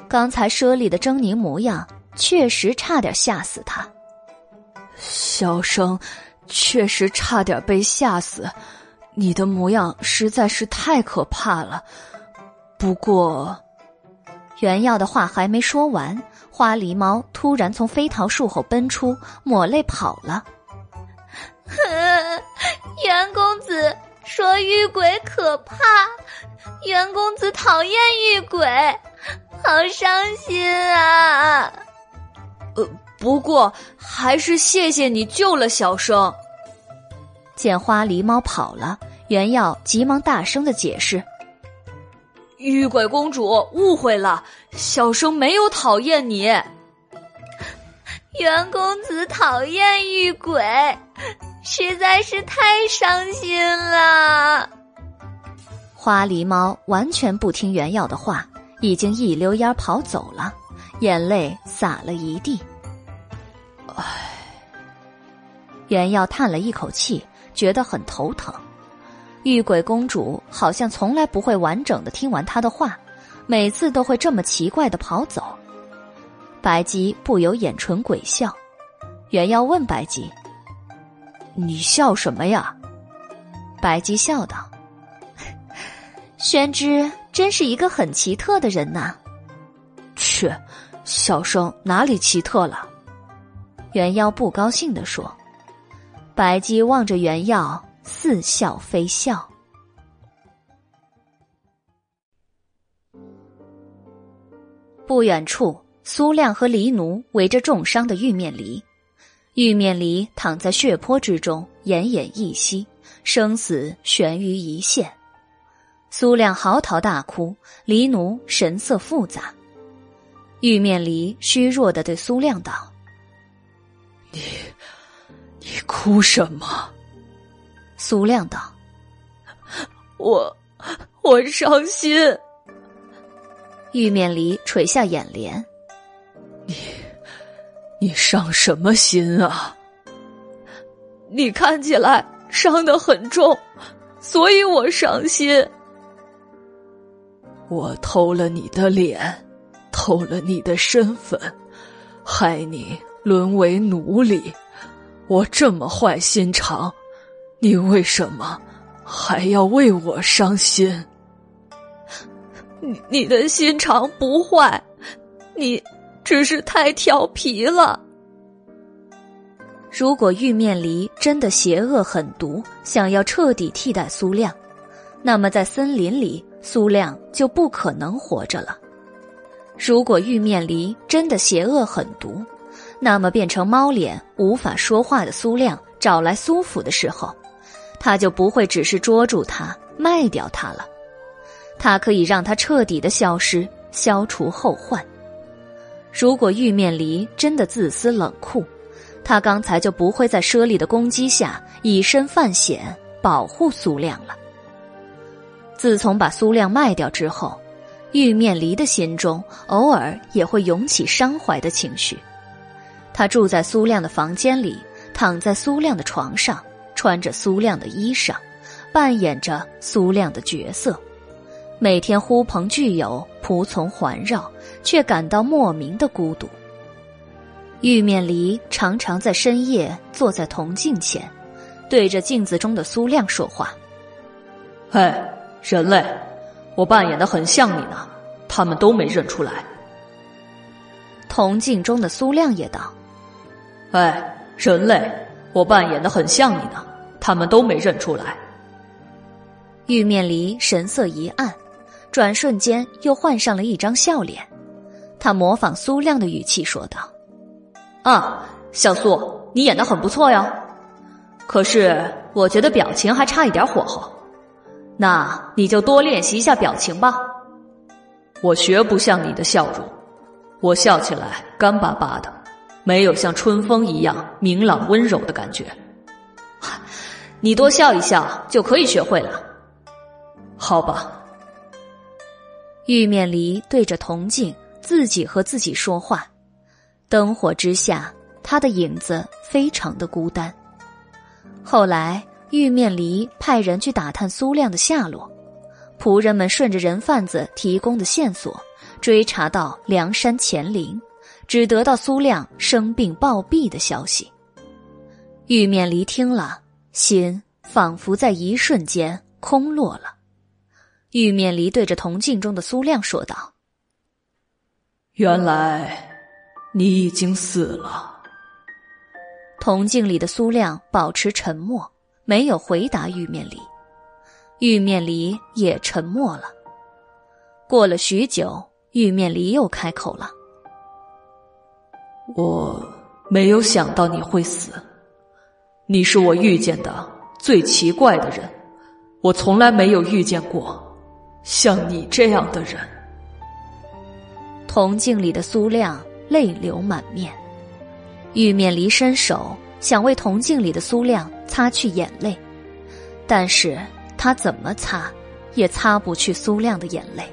Speaker 1: 刚才猞猁的狰狞模样。确实差点吓死他，
Speaker 3: 小生确实差点被吓死。你的模样实在是太可怕了。不过，
Speaker 1: 袁耀的话还没说完，花狸猫突然从飞桃树后奔出，抹泪跑了。[laughs]
Speaker 6: 袁公子说遇鬼可怕，袁公子讨厌遇鬼，好伤心啊！
Speaker 3: 呃，不过还是谢谢你救了小生。
Speaker 1: 见花狸猫跑了，袁耀急忙大声的解释：“
Speaker 3: 遇鬼公主误会了，小生没有讨厌你。
Speaker 6: 袁公子讨厌遇鬼，实在是太伤心了。”
Speaker 1: 花狸猫完全不听原耀的话，已经一溜烟跑走了。眼泪洒了一地，
Speaker 3: 唉。
Speaker 1: 袁耀叹了一口气，觉得很头疼。玉鬼公主好像从来不会完整的听完他的话，每次都会这么奇怪的跑走。白姬不由掩唇鬼笑。原耀问白姬：“
Speaker 3: 你笑什么呀？”
Speaker 1: 白姬笑道：“ [laughs] 宣之真是一个很奇特的人呐。”
Speaker 3: 去。小生哪里奇特了？
Speaker 1: 袁耀不高兴地说。白姬望着袁耀，似笑非笑。不远处，苏亮和黎奴围着重伤的玉面狸，玉面狸躺在血泊之中，奄奄一息，生死悬于一线。苏亮嚎啕大哭，黎奴神色复杂。玉面狸虚弱的对苏亮道：“
Speaker 3: 你，你哭什么？”
Speaker 1: 苏亮道：“
Speaker 3: 我，我伤心。”
Speaker 1: 玉面狸垂下眼帘：“
Speaker 3: 你，你伤什么心啊？你看起来伤得很重，所以我伤心。我偷了你的脸。”偷了你的身份，害你沦为奴隶。我这么坏心肠，你为什么还要为我伤心？你你的心肠不坏，你只是太调皮了。
Speaker 1: 如果玉面狸真的邪恶狠毒，想要彻底替代苏亮，那么在森林里，苏亮就不可能活着了。如果玉面狸真的邪恶狠毒，那么变成猫脸无法说话的苏亮找来苏府的时候，他就不会只是捉住他卖掉他了，他可以让他彻底的消失，消除后患。如果玉面狸真的自私冷酷，他刚才就不会在猞猁的攻击下以身犯险保护苏亮了。自从把苏亮卖掉之后。玉面狸的心中偶尔也会涌起伤怀的情绪。他住在苏亮的房间里，躺在苏亮的床上，穿着苏亮的衣裳，扮演着苏亮的角色，每天呼朋聚友，仆从环绕，却感到莫名的孤独。玉面狸常常在深夜坐在铜镜前，对着镜子中的苏亮说话：“
Speaker 3: 嘿，人类，我扮演的很像你呢，他们都没认出来。”
Speaker 1: 铜镜中的苏亮也道：“
Speaker 3: 哎，人类，我扮演的很像你呢，他们都没认出来。”
Speaker 1: 玉面狸神色一暗，转瞬间又换上了一张笑脸，他模仿苏亮的语气说道。
Speaker 3: 啊，小苏，你演的很不错呀，可是我觉得表情还差一点火候，那你就多练习一下表情吧。我学不像你的笑容，我笑起来干巴巴的，没有像春风一样明朗温柔的感觉。你多笑一笑就可以学会了，好吧？
Speaker 1: 玉面狸对着铜镜自己和自己说话。灯火之下，他的影子非常的孤单。后来，玉面狸派人去打探苏亮的下落，仆人们顺着人贩子提供的线索追查到梁山乾陵，只得到苏亮生病暴毙的消息。玉面狸听了，心仿佛在一瞬间空落了。玉面离对着铜镜中的苏亮说道：“
Speaker 3: 原来。”你已经死了。
Speaker 1: 铜镜里的苏亮保持沉默，没有回答玉面离。玉面离也沉默了。过了许久，玉面离又开口了：“
Speaker 3: 我没有想到你会死，你是我遇见的最奇怪的人，我从来没有遇见过像你这样的人。”
Speaker 1: 铜镜里的苏亮。泪流满面，玉面离伸手想为铜镜里的苏亮擦去眼泪，但是他怎么擦，也擦不去苏亮的眼泪。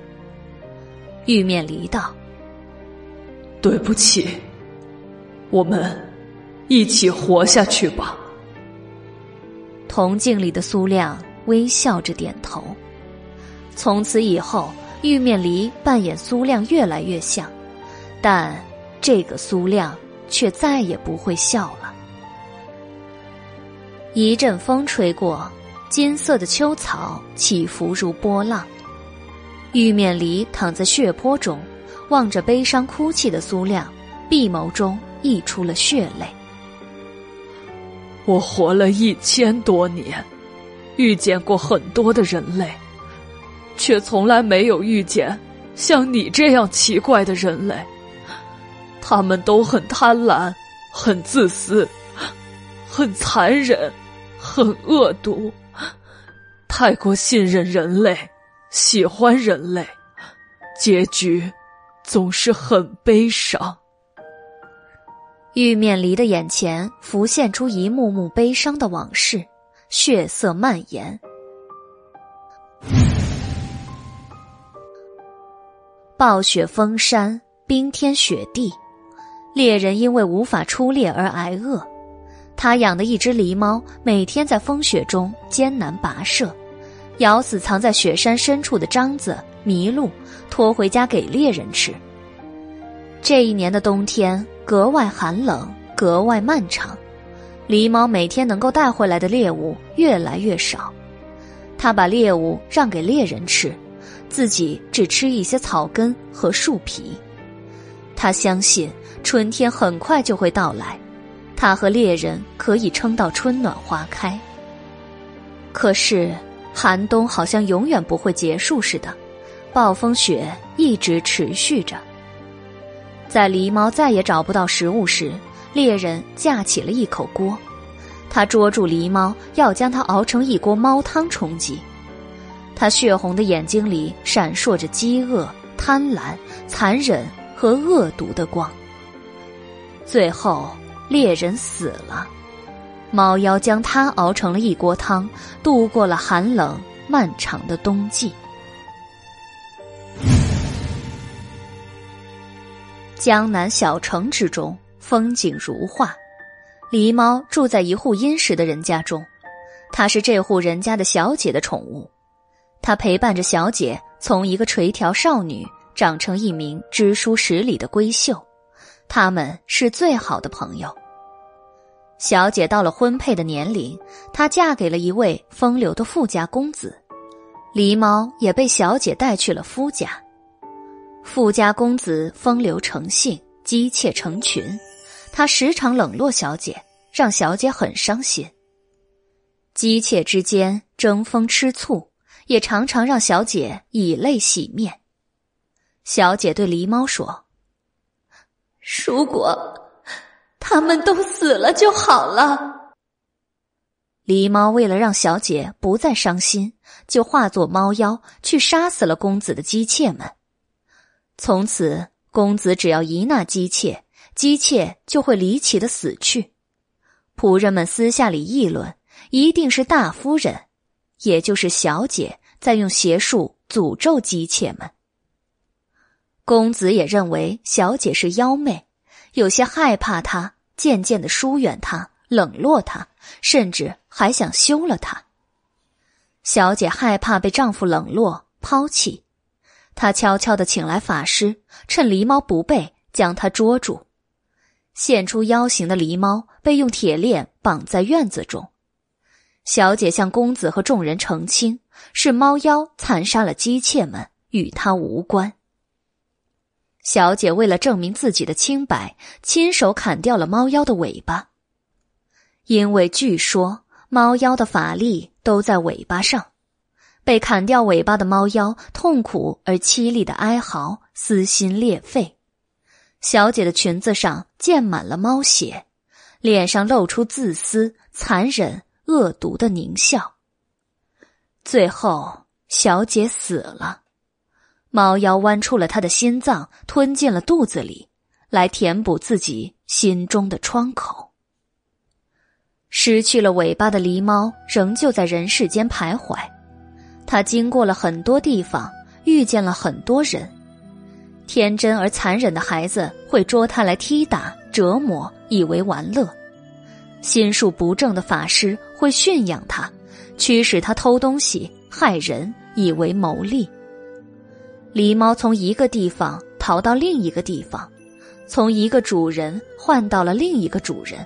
Speaker 1: 玉面离道：“
Speaker 3: 对不起，我们一起活下去吧。”
Speaker 1: 铜镜里的苏亮微笑着点头。从此以后，玉面离扮演苏亮越来越像，但。这个苏亮却再也不会笑了。一阵风吹过，金色的秋草起伏如波浪。玉面狸躺在血泊中，望着悲伤哭泣的苏亮，闭眸中溢出了血泪。
Speaker 3: 我活了一千多年，遇见过很多的人类，却从来没有遇见像你这样奇怪的人类。他们都很贪婪，很自私，很残忍，很恶毒，太过信任人类，喜欢人类，结局总是很悲伤。
Speaker 1: 玉面狸的眼前浮现出一幕幕悲伤的往事，血色蔓延。暴雪封山，冰天雪地。猎人因为无法出猎而挨饿，他养的一只狸猫每天在风雪中艰难跋涉，咬死藏在雪山深处的獐子、麋鹿，拖回家给猎人吃。这一年的冬天格外寒冷，格外漫长，狸猫每天能够带回来的猎物越来越少，他把猎物让给猎人吃，自己只吃一些草根和树皮。他相信。春天很快就会到来，他和猎人可以撑到春暖花开。可是寒冬好像永远不会结束似的，暴风雪一直持续着。在狸猫再也找不到食物时，猎人架起了一口锅，他捉住狸猫，要将它熬成一锅猫汤充饥。他血红的眼睛里闪烁着饥饿、贪婪、残忍和恶毒的光。最后，猎人死了，猫妖将他熬成了一锅汤，度过了寒冷漫长的冬季。江南小城之中，风景如画。狸猫住在一户殷实的人家中，它是这户人家的小姐的宠物。他陪伴着小姐，从一个垂髫少女长成一名知书识礼的闺秀。他们是最好的朋友。小姐到了婚配的年龄，她嫁给了一位风流的富家公子，狸猫也被小姐带去了夫家。富家公子风流成性，姬妾成群，他时常冷落小姐，让小姐很伤心。姬妾之间争风吃醋，也常常让小姐以泪洗面。小姐对狸猫说：“
Speaker 2: 如果他们都死了就好了。”
Speaker 1: 狸猫为了让小姐不再伤心，就化作猫妖去杀死了公子的姬妾们。从此，公子只要一纳姬妾，姬妾就会离奇的死去。仆人们私下里议论，一定是大夫人，也就是小姐，在用邪术诅咒姬妾们。公子也认为小姐是妖媚，有些害怕她，渐渐的疏远她，冷落她，甚至还想休了她。小姐害怕被丈夫冷落抛弃。她悄悄的请来法师，趁狸猫不备，将她捉住。现出妖形的狸猫被用铁链绑在院子中。小姐向公子和众人澄清，是猫妖残杀了姬妾们，与她无关。小姐为了证明自己的清白，亲手砍掉了猫妖的尾巴。因为据说猫妖的法力都在尾巴上。被砍掉尾巴的猫妖痛苦而凄厉的哀嚎，撕心裂肺。小姐的裙子上溅满了猫血，脸上露出自私、残忍、恶毒的狞笑。最后，小姐死了，猫妖剜出了她的心脏，吞进了肚子里，来填补自己心中的窗口。失去了尾巴的狸猫仍旧在人世间徘徊。他经过了很多地方，遇见了很多人。天真而残忍的孩子会捉他来踢打、折磨，以为玩乐；心术不正的法师会驯养他，驱使他偷东西、害人，以为牟利。狸猫从一个地方逃到另一个地方，从一个主人换到了另一个主人。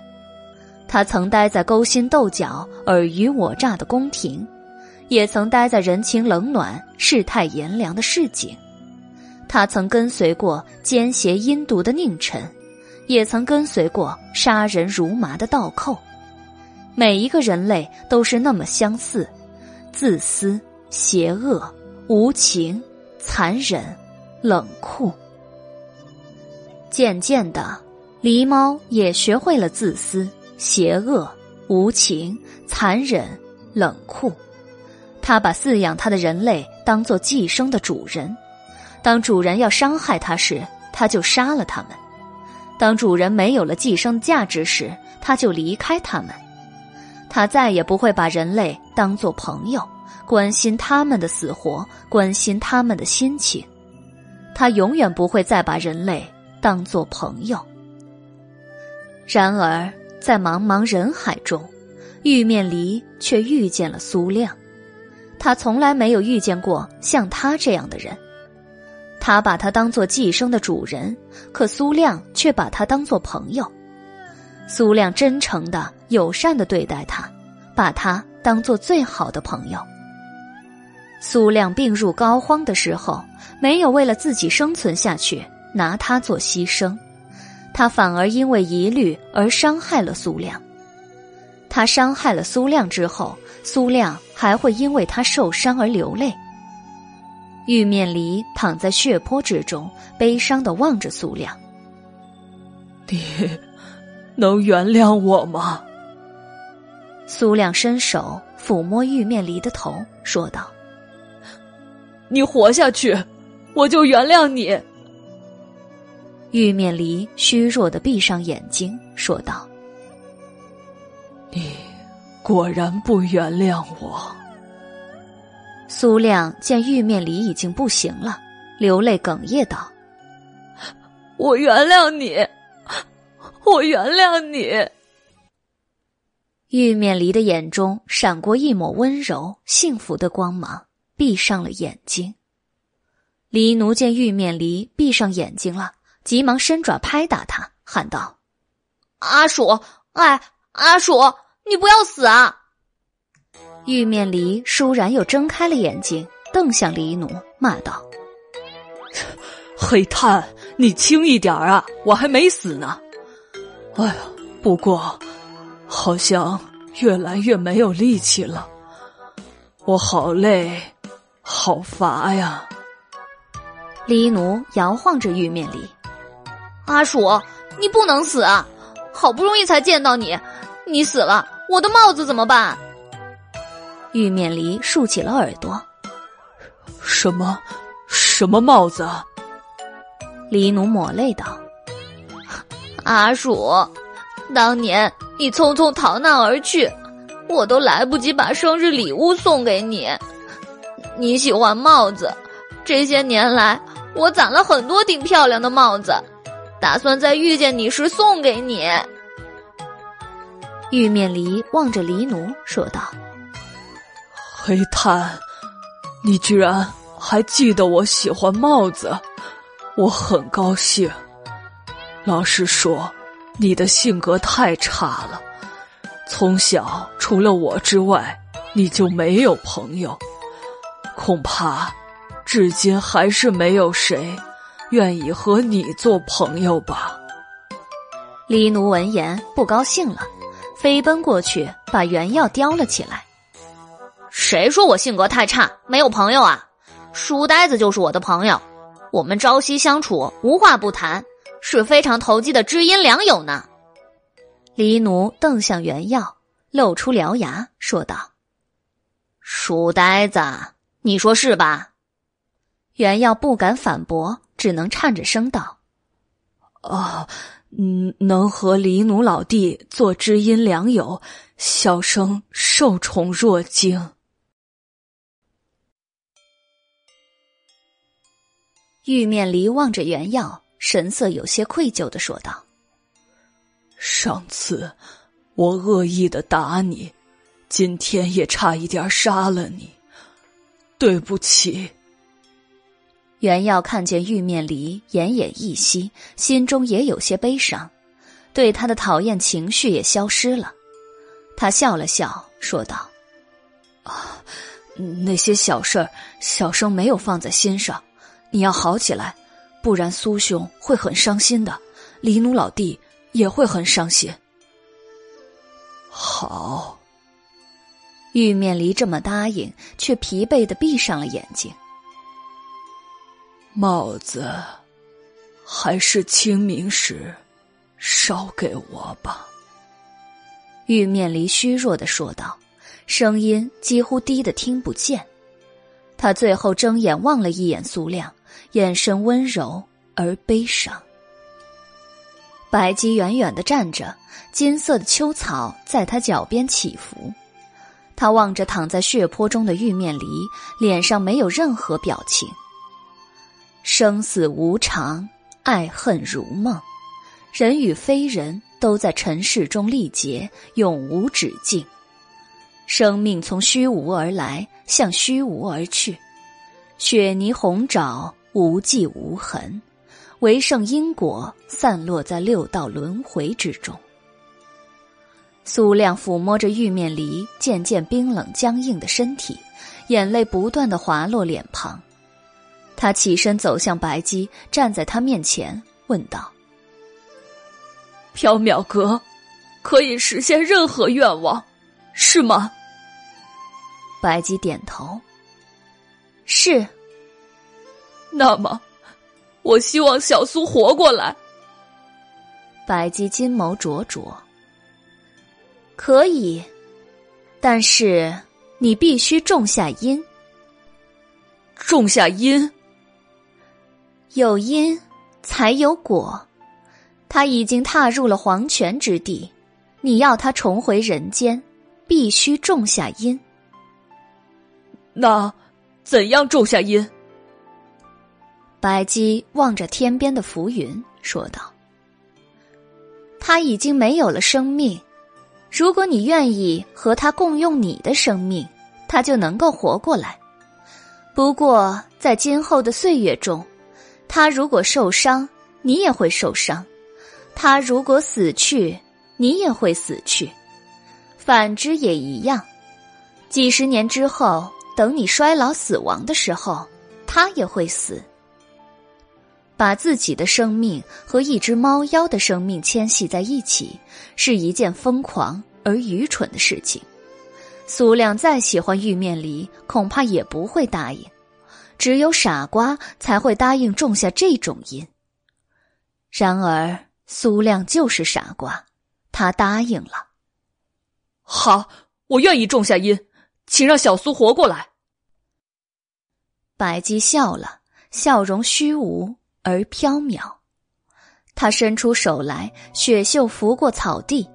Speaker 1: 他曾待在勾心斗角、尔虞我诈的宫廷。也曾待在人情冷暖、世态炎凉的市井，他曾跟随过奸邪阴毒的佞臣，也曾跟随过杀人如麻的盗寇。每一个人类都是那么相似，自私、邪恶、无情、残忍、冷酷。渐渐的，狸猫也学会了自私、邪恶、无情、残忍、冷酷。他把饲养他的人类当做寄生的主人，当主人要伤害他时，他就杀了他们；当主人没有了寄生价值时，他就离开他们。他再也不会把人类当做朋友，关心他们的死活，关心他们的心情。他永远不会再把人类当做朋友。然而，在茫茫人海中，玉面狸却遇见了苏亮。他从来没有遇见过像他这样的人，他把他当做寄生的主人，可苏亮却把他当做朋友。苏亮真诚的、友善的对待他，把他当做最好的朋友。苏亮病入膏肓的时候，没有为了自己生存下去拿他做牺牲，他反而因为疑虑而伤害了苏亮。他伤害了苏亮之后。苏亮还会因为他受伤而流泪。玉面狸躺在血泊之中，悲伤的望着苏亮。
Speaker 3: 你能原谅我吗？
Speaker 1: 苏亮伸手抚摸玉面狸的头，说道：“
Speaker 3: 你活下去，我就原谅你。”
Speaker 1: 玉面狸虚弱的闭上眼睛，说道：“
Speaker 3: 你。”果然不原谅我。
Speaker 1: 苏亮见玉面狸已经不行了，流泪哽咽道：“
Speaker 3: 我原谅你，我原谅你。”
Speaker 1: 玉面狸的眼中闪过一抹温柔、幸福的光芒，闭上了眼睛。狸奴见玉面狸闭上眼睛了，急忙伸爪拍打他，喊道：“
Speaker 10: 阿鼠，哎，阿鼠，你不要死啊！”
Speaker 1: 玉面狸倏然又睁开了眼睛，瞪向黎奴，骂道：“
Speaker 3: 黑炭，你轻一点啊！我还没死呢。哎呀，不过好像越来越没有力气了，我好累，好乏呀。”
Speaker 1: 黎奴摇晃着玉面狸：“
Speaker 10: 阿鼠，你不能死啊！好不容易才见到你，你死了，我的帽子怎么办？”
Speaker 1: 玉面狸竖起了耳朵，
Speaker 3: 什么？什么帽子？
Speaker 1: 黎奴抹泪道：“
Speaker 10: 阿鼠，当年你匆匆逃难而去，我都来不及把生日礼物送给你。你喜欢帽子，这些年来我攒了很多顶漂亮的帽子，打算在遇见你时送给你。”
Speaker 1: 玉面狸望着黎奴说道。
Speaker 3: 黑炭，你居然还记得我喜欢帽子，我很高兴。老实说，你的性格太差了，从小除了我之外，你就没有朋友，恐怕至今还是没有谁愿意和你做朋友吧。
Speaker 1: 黎奴闻言不高兴了，飞奔过去把原药叼了起来。
Speaker 10: 谁说我性格太差，没有朋友啊？书呆子就是我的朋友，我们朝夕相处，无话不谈，是非常投机的知音良友呢。
Speaker 1: 黎奴瞪向原耀，露出獠牙，说道：“
Speaker 10: 书呆子，你说是吧？”
Speaker 1: 原耀不敢反驳，只能颤着声道：“
Speaker 3: 哦，嗯，能和黎奴老弟做知音良友，小生受宠若惊。”
Speaker 1: 玉面狸望着原耀，神色有些愧疚的说道：“
Speaker 3: 上次我恶意的打你，今天也差一点杀了你，对不起。”
Speaker 1: 原耀看见玉面离奄奄一息，心中也有些悲伤，对他的讨厌情绪也消失了。他笑了笑，说道：“
Speaker 3: 啊，那些小事儿，小生没有放在心上。”你要好起来，不然苏兄会很伤心的，黎奴老弟也会很伤心。好，
Speaker 1: 玉面狸这么答应，却疲惫的闭上了眼睛。
Speaker 3: 帽子，还是清明时烧给我吧。
Speaker 1: 玉面狸虚弱的说道，声音几乎低的听不见。他最后睁眼望了一眼苏亮。眼神温柔而悲伤。白姬远远的站着，金色的秋草在他脚边起伏。他望着躺在血泊中的玉面梨，脸上没有任何表情。生死无常，爱恨如梦，人与非人都在尘世中历劫，永无止境。生命从虚无而来，向虚无而去。雪泥红爪。无迹无痕，唯剩因果散落在六道轮回之中。苏亮抚摸着玉面狸渐渐冰冷僵硬的身体，眼泪不断的滑落脸庞。他起身走向白姬，站在他面前，问道：“
Speaker 3: 缥缈阁可以实现任何愿望，是吗？”
Speaker 1: 白姬点头：“是。”
Speaker 3: 那么，我希望小苏活过来。
Speaker 1: 白姬金眸灼灼。可以，但是你必须种下因。
Speaker 3: 种下因，
Speaker 1: 有因才有果。他已经踏入了黄泉之地，你要他重回人间，必须种下因。
Speaker 3: 那怎样种下因？
Speaker 1: 白姬望着天边的浮云，说道：“他已经没有了生命，如果你愿意和他共用你的生命，他就能够活过来。不过，在今后的岁月中，他如果受伤，你也会受伤。他如果死去，你也会死去；反之也一样。几十年之后，等你衰老死亡的时候，他也会死。把自己的生命和一只猫妖的生命牵系在一起，是一件疯狂而愚蠢的事情。苏亮再喜欢玉面梨，恐怕也不会答应。只有傻瓜才会答应种下这种因。然而苏亮就是傻瓜，他答应了。
Speaker 2: 好，我愿意种下因，请让小苏活过来。
Speaker 1: 白姬笑了，笑容虚无而飘渺。他伸出手来，雪袖拂过草地。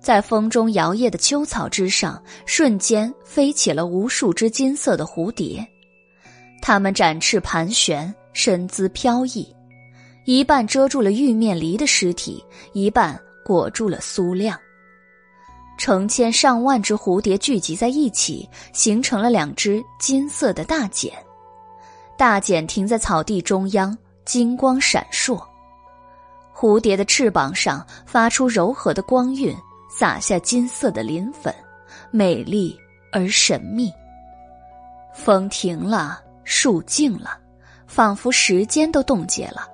Speaker 1: 在风中摇曳的秋草之上，瞬间飞起了无数只金色的蝴蝶，它们展翅盘旋，身姿飘逸，一半遮住了玉面梨的尸体，一半裹住了苏亮。成千上万只蝴蝶聚集在一起，形成了两只金色的大茧。大茧停在草地中央，金光闪烁。蝴蝶的翅膀上发出柔和的光晕。洒下金色的磷粉，美丽而神秘。风停了，树静了，仿佛时间都冻结了。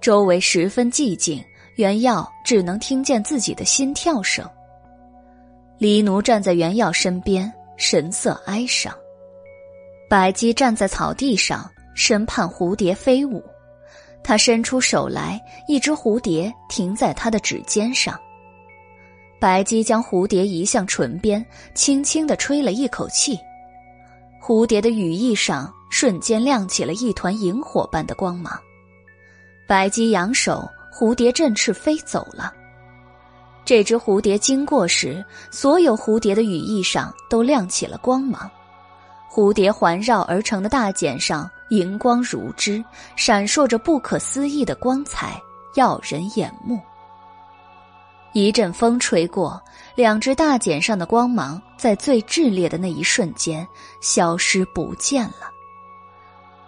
Speaker 1: 周围十分寂静，袁耀只能听见自己的心跳声。黎奴站在袁耀身边，神色哀伤。白姬站在草地上，身畔蝴蝶飞舞。他伸出手来，一只蝴蝶停在他的指尖上。白姬将蝴蝶移向唇边，轻轻的吹了一口气，蝴蝶的羽翼上瞬间亮起了一团萤火般的光芒。白姬扬手，蝴蝶振翅飞走了。这只蝴蝶经过时，所有蝴蝶的羽翼上都亮起了光芒，蝴蝶环绕而成的大茧上荧光如织，闪烁着不可思议的光彩，耀人眼目。一阵风吹过，两只大茧上的光芒在最炽烈的那一瞬间消失不见了。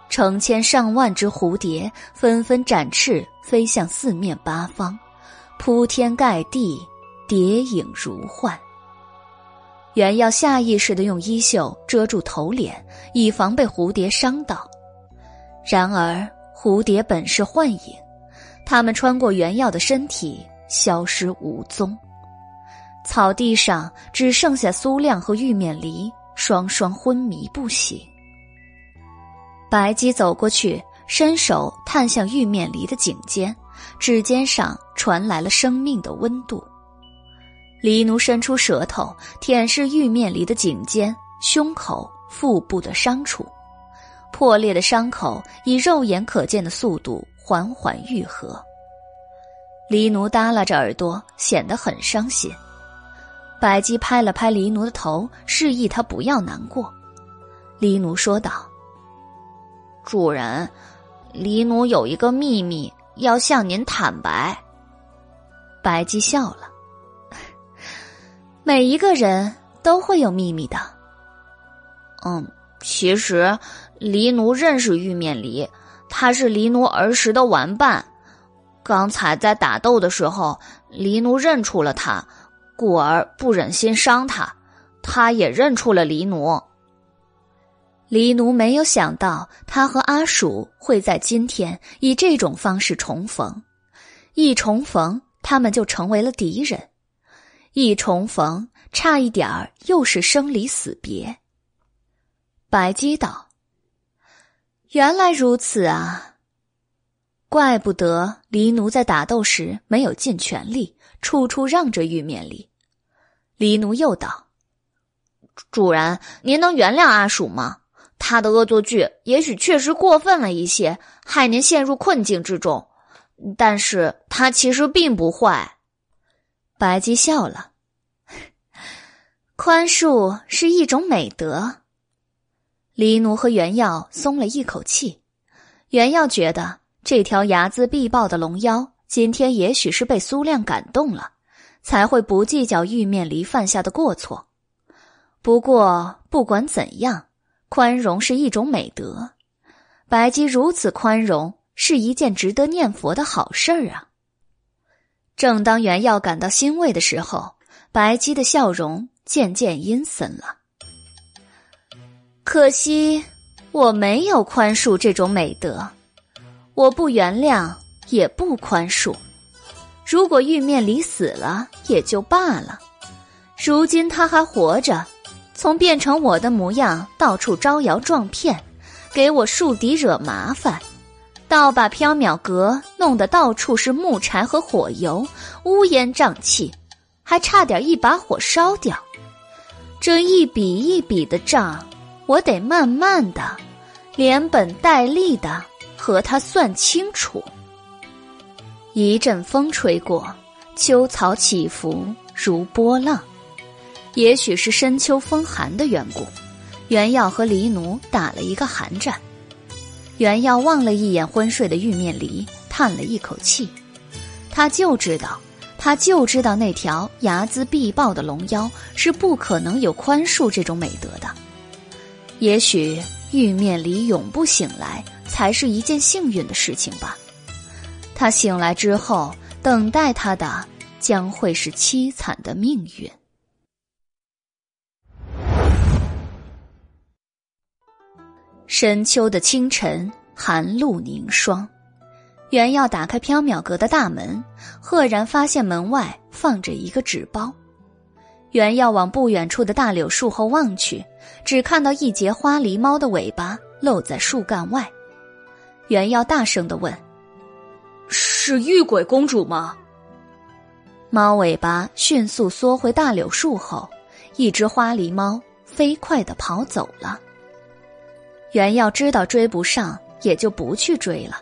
Speaker 1: 成千上万只蝴蝶纷纷展翅飞向四面八方，铺天盖地，蝶影如幻。原要下意识的用衣袖遮住头脸，以防被蝴蝶伤到。然而蝴蝶本是幻影，它们穿过原耀的身体。消失无踪，草地上只剩下苏亮和玉面梨双双昏迷不醒。白姬走过去，伸手探向玉面梨的颈肩，指尖上传来了生命的温度。黎奴伸出舌头舔舐玉面梨的颈肩、胸口、腹部的伤处，破裂的伤口以肉眼可见的速度缓缓愈合。黎奴耷拉着耳朵，显得很伤心。白姬拍了拍黎奴的头，示意他不要难过。黎奴说道：“
Speaker 10: 主人，黎奴有一个秘密要向您坦白。”
Speaker 1: 白姬笑了：“每一个人都会有秘密的。”
Speaker 10: 嗯，其实黎奴认识玉面梨，他是黎奴儿时的玩伴。刚才在打斗的时候，黎奴认出了他，故而不忍心伤他。他也认出了黎奴。
Speaker 1: 黎奴没有想到，他和阿鼠会在今天以这种方式重逢。一重逢，他们就成为了敌人；一重逢，差一点儿又是生离死别。白姬道：“原来如此啊。”怪不得黎奴在打斗时没有尽全力，处处让着玉面狸。黎奴又道：“
Speaker 10: 主人，您能原谅阿鼠吗？他的恶作剧也许确实过分了一些，害您陷入困境之中。但是他其实并不坏。”
Speaker 1: 白姬笑了：“ [laughs] 宽恕是一种美德。”黎奴和袁耀松了一口气。袁耀觉得。这条睚眦必报的龙妖，今天也许是被苏亮感动了，才会不计较玉面梨犯下的过错。不过，不管怎样，宽容是一种美德。白姬如此宽容，是一件值得念佛的好事儿啊。正当原耀感到欣慰的时候，白姬的笑容渐渐阴森了。可惜我没有宽恕这种美德，我不原谅，也不宽恕。如果玉面离死了也就罢了，如今他还活着，从变成我的模样到处招摇撞骗，给我树敌惹麻烦。倒把缥缈阁弄得到处是木柴和火油，乌烟瘴气，还差点一把火烧掉。这一笔一笔的账，我得慢慢的、连本带利的和他算清楚。一阵风吹过，秋草起伏如波浪，也许是深秋风寒的缘故，袁耀和黎奴打了一个寒战。袁耀望了一眼昏睡的玉面狸，叹了一口气。他就知道，他就知道那条睚眦必报的龙妖是不可能有宽恕这种美德的。也许玉面李永不醒来，才是一件幸运的事情吧。他醒来之后，等待他的将会是凄惨的命运。深秋的清晨，寒露凝霜。原要打开缥缈阁的大门，赫然发现门外放着一个纸包。原要往不远处的大柳树后望去，只看到一截花狸猫的尾巴露在树干外。原要大声的问：“
Speaker 2: 是玉鬼公主吗？”
Speaker 1: 猫尾巴迅速缩回大柳树后，一只花狸猫飞快的跑走了。原要知道追不上，也就不去追了。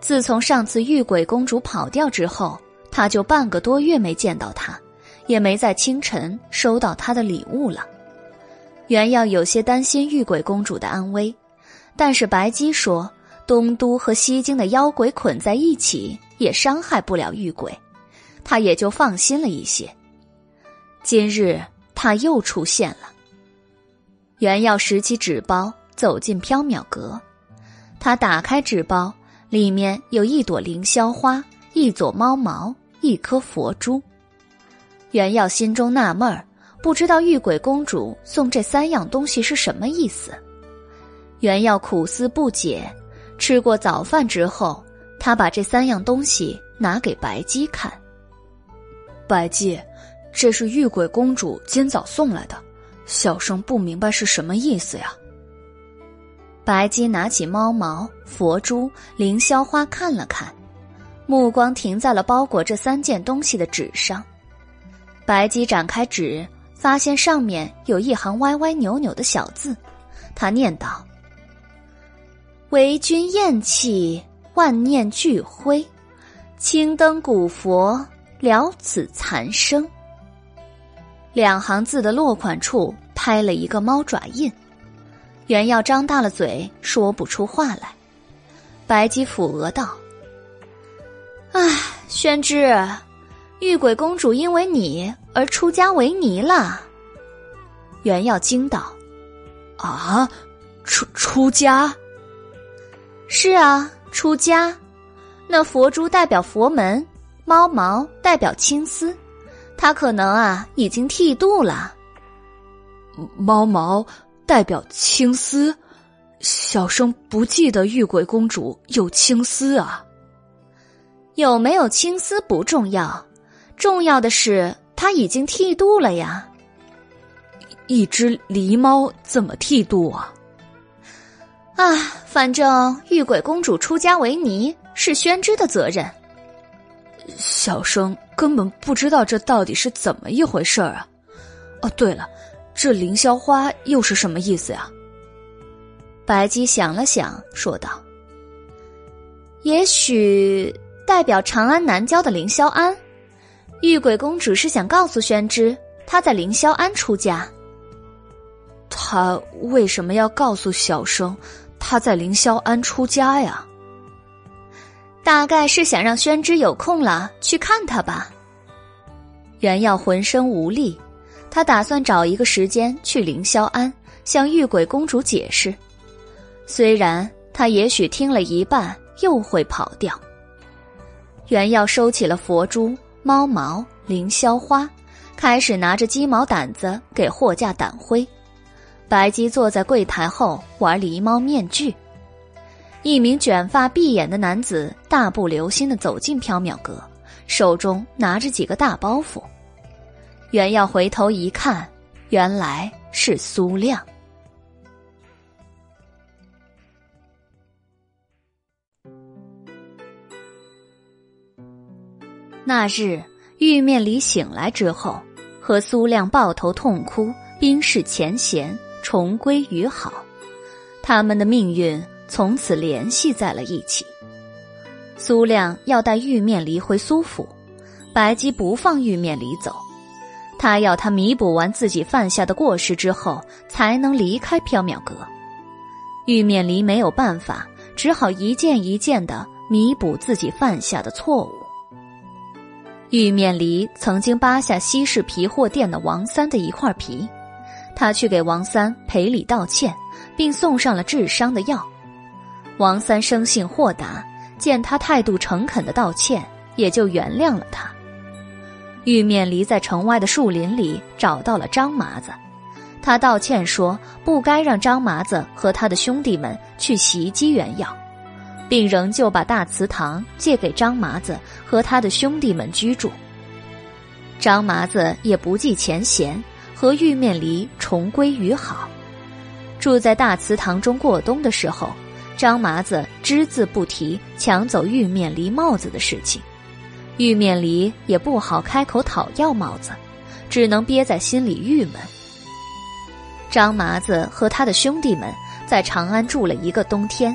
Speaker 1: 自从上次玉鬼公主跑掉之后，他就半个多月没见到她，也没在清晨收到她的礼物了。原要有些担心玉鬼公主的安危，但是白姬说东都和西京的妖鬼捆在一起，也伤害不了玉鬼，他也就放心了一些。今日他又出现了，原要拾起纸包。走进缥缈阁，他打开纸包，里面有一朵凌霄花、一撮猫毛、一颗佛珠。袁耀心中纳闷儿，不知道玉鬼公主送这三样东西是什么意思。原耀苦思不解。吃过早饭之后，他把这三样东西拿给白姬看。
Speaker 2: 白姬，这是玉鬼公主今早送来的，小生不明白是什么意思呀。
Speaker 1: 白姬拿起猫毛、佛珠、凌霄花看了看，目光停在了包裹这三件东西的纸上。白姬展开纸，发现上面有一行歪歪扭扭的小字，他念道：“为君厌弃，万念俱灰，青灯古佛了此残生。”两行字的落款处拍了一个猫爪印。袁耀张大了嘴，说不出话来。白姬抚额道：“唉，宣之，玉鬼公主因为你而出家为尼了。”袁耀惊道：“
Speaker 2: 啊，出出家？
Speaker 1: 是啊，出家。那佛珠代表佛门，猫毛代表青丝，他可能啊已经剃度了。
Speaker 2: 猫毛。”代表青丝，小生不记得玉鬼公主有青丝啊。
Speaker 1: 有没有青丝不重要，重要的是他已经剃度了呀。
Speaker 2: 一只狸猫怎么剃度啊？
Speaker 1: 啊，反正玉鬼公主出家为尼是宣之的责任。
Speaker 2: 小生根本不知道这到底是怎么一回事儿啊。哦，对了。这凌霄花又是什么意思呀？
Speaker 1: 白姬想了想，说道：“也许代表长安南郊的凌霄庵。玉鬼公主是想告诉宣之，她在凌霄庵出家。
Speaker 2: 她为什么要告诉小生，她在凌霄庵出家呀？
Speaker 1: 大概是想让宣之有空了去看他吧。”原耀浑身无力。他打算找一个时间去凌霄庵向玉鬼公主解释，虽然他也许听了一半又会跑掉。原耀收起了佛珠，猫毛、凌霄花，开始拿着鸡毛掸子给货架掸灰。白姬坐在柜台后玩狸猫面具。一名卷发碧眼的男子大步流星的走进缥缈阁，手中拿着几个大包袱。袁耀回头一看，原来是苏亮。那日，玉面离醒来之后，和苏亮抱头痛哭，冰释前嫌，重归于好。他们的命运。从此联系在了一起。苏亮要带玉面离回苏府，白姬不放玉面离走，他要他弥补完自己犯下的过失之后，才能离开缥缈阁。玉面离没有办法，只好一件一件的弥补自己犯下的错误。玉面离曾经扒下西市皮货店的王三的一块皮，他去给王三赔礼道歉，并送上了治伤的药。王三生性豁达，见他态度诚恳的道歉，也就原谅了他。玉面离在城外的树林里找到了张麻子，他道歉说不该让张麻子和他的兄弟们去袭击袁耀，并仍旧把大祠堂借给张麻子和他的兄弟们居住。张麻子也不计前嫌，和玉面离重归于好，住在大祠堂中过冬的时候。张麻子只字不提抢走玉面梨帽子的事情，玉面梨也不好开口讨要帽子，只能憋在心里郁闷。张麻子和他的兄弟们在长安住了一个冬天，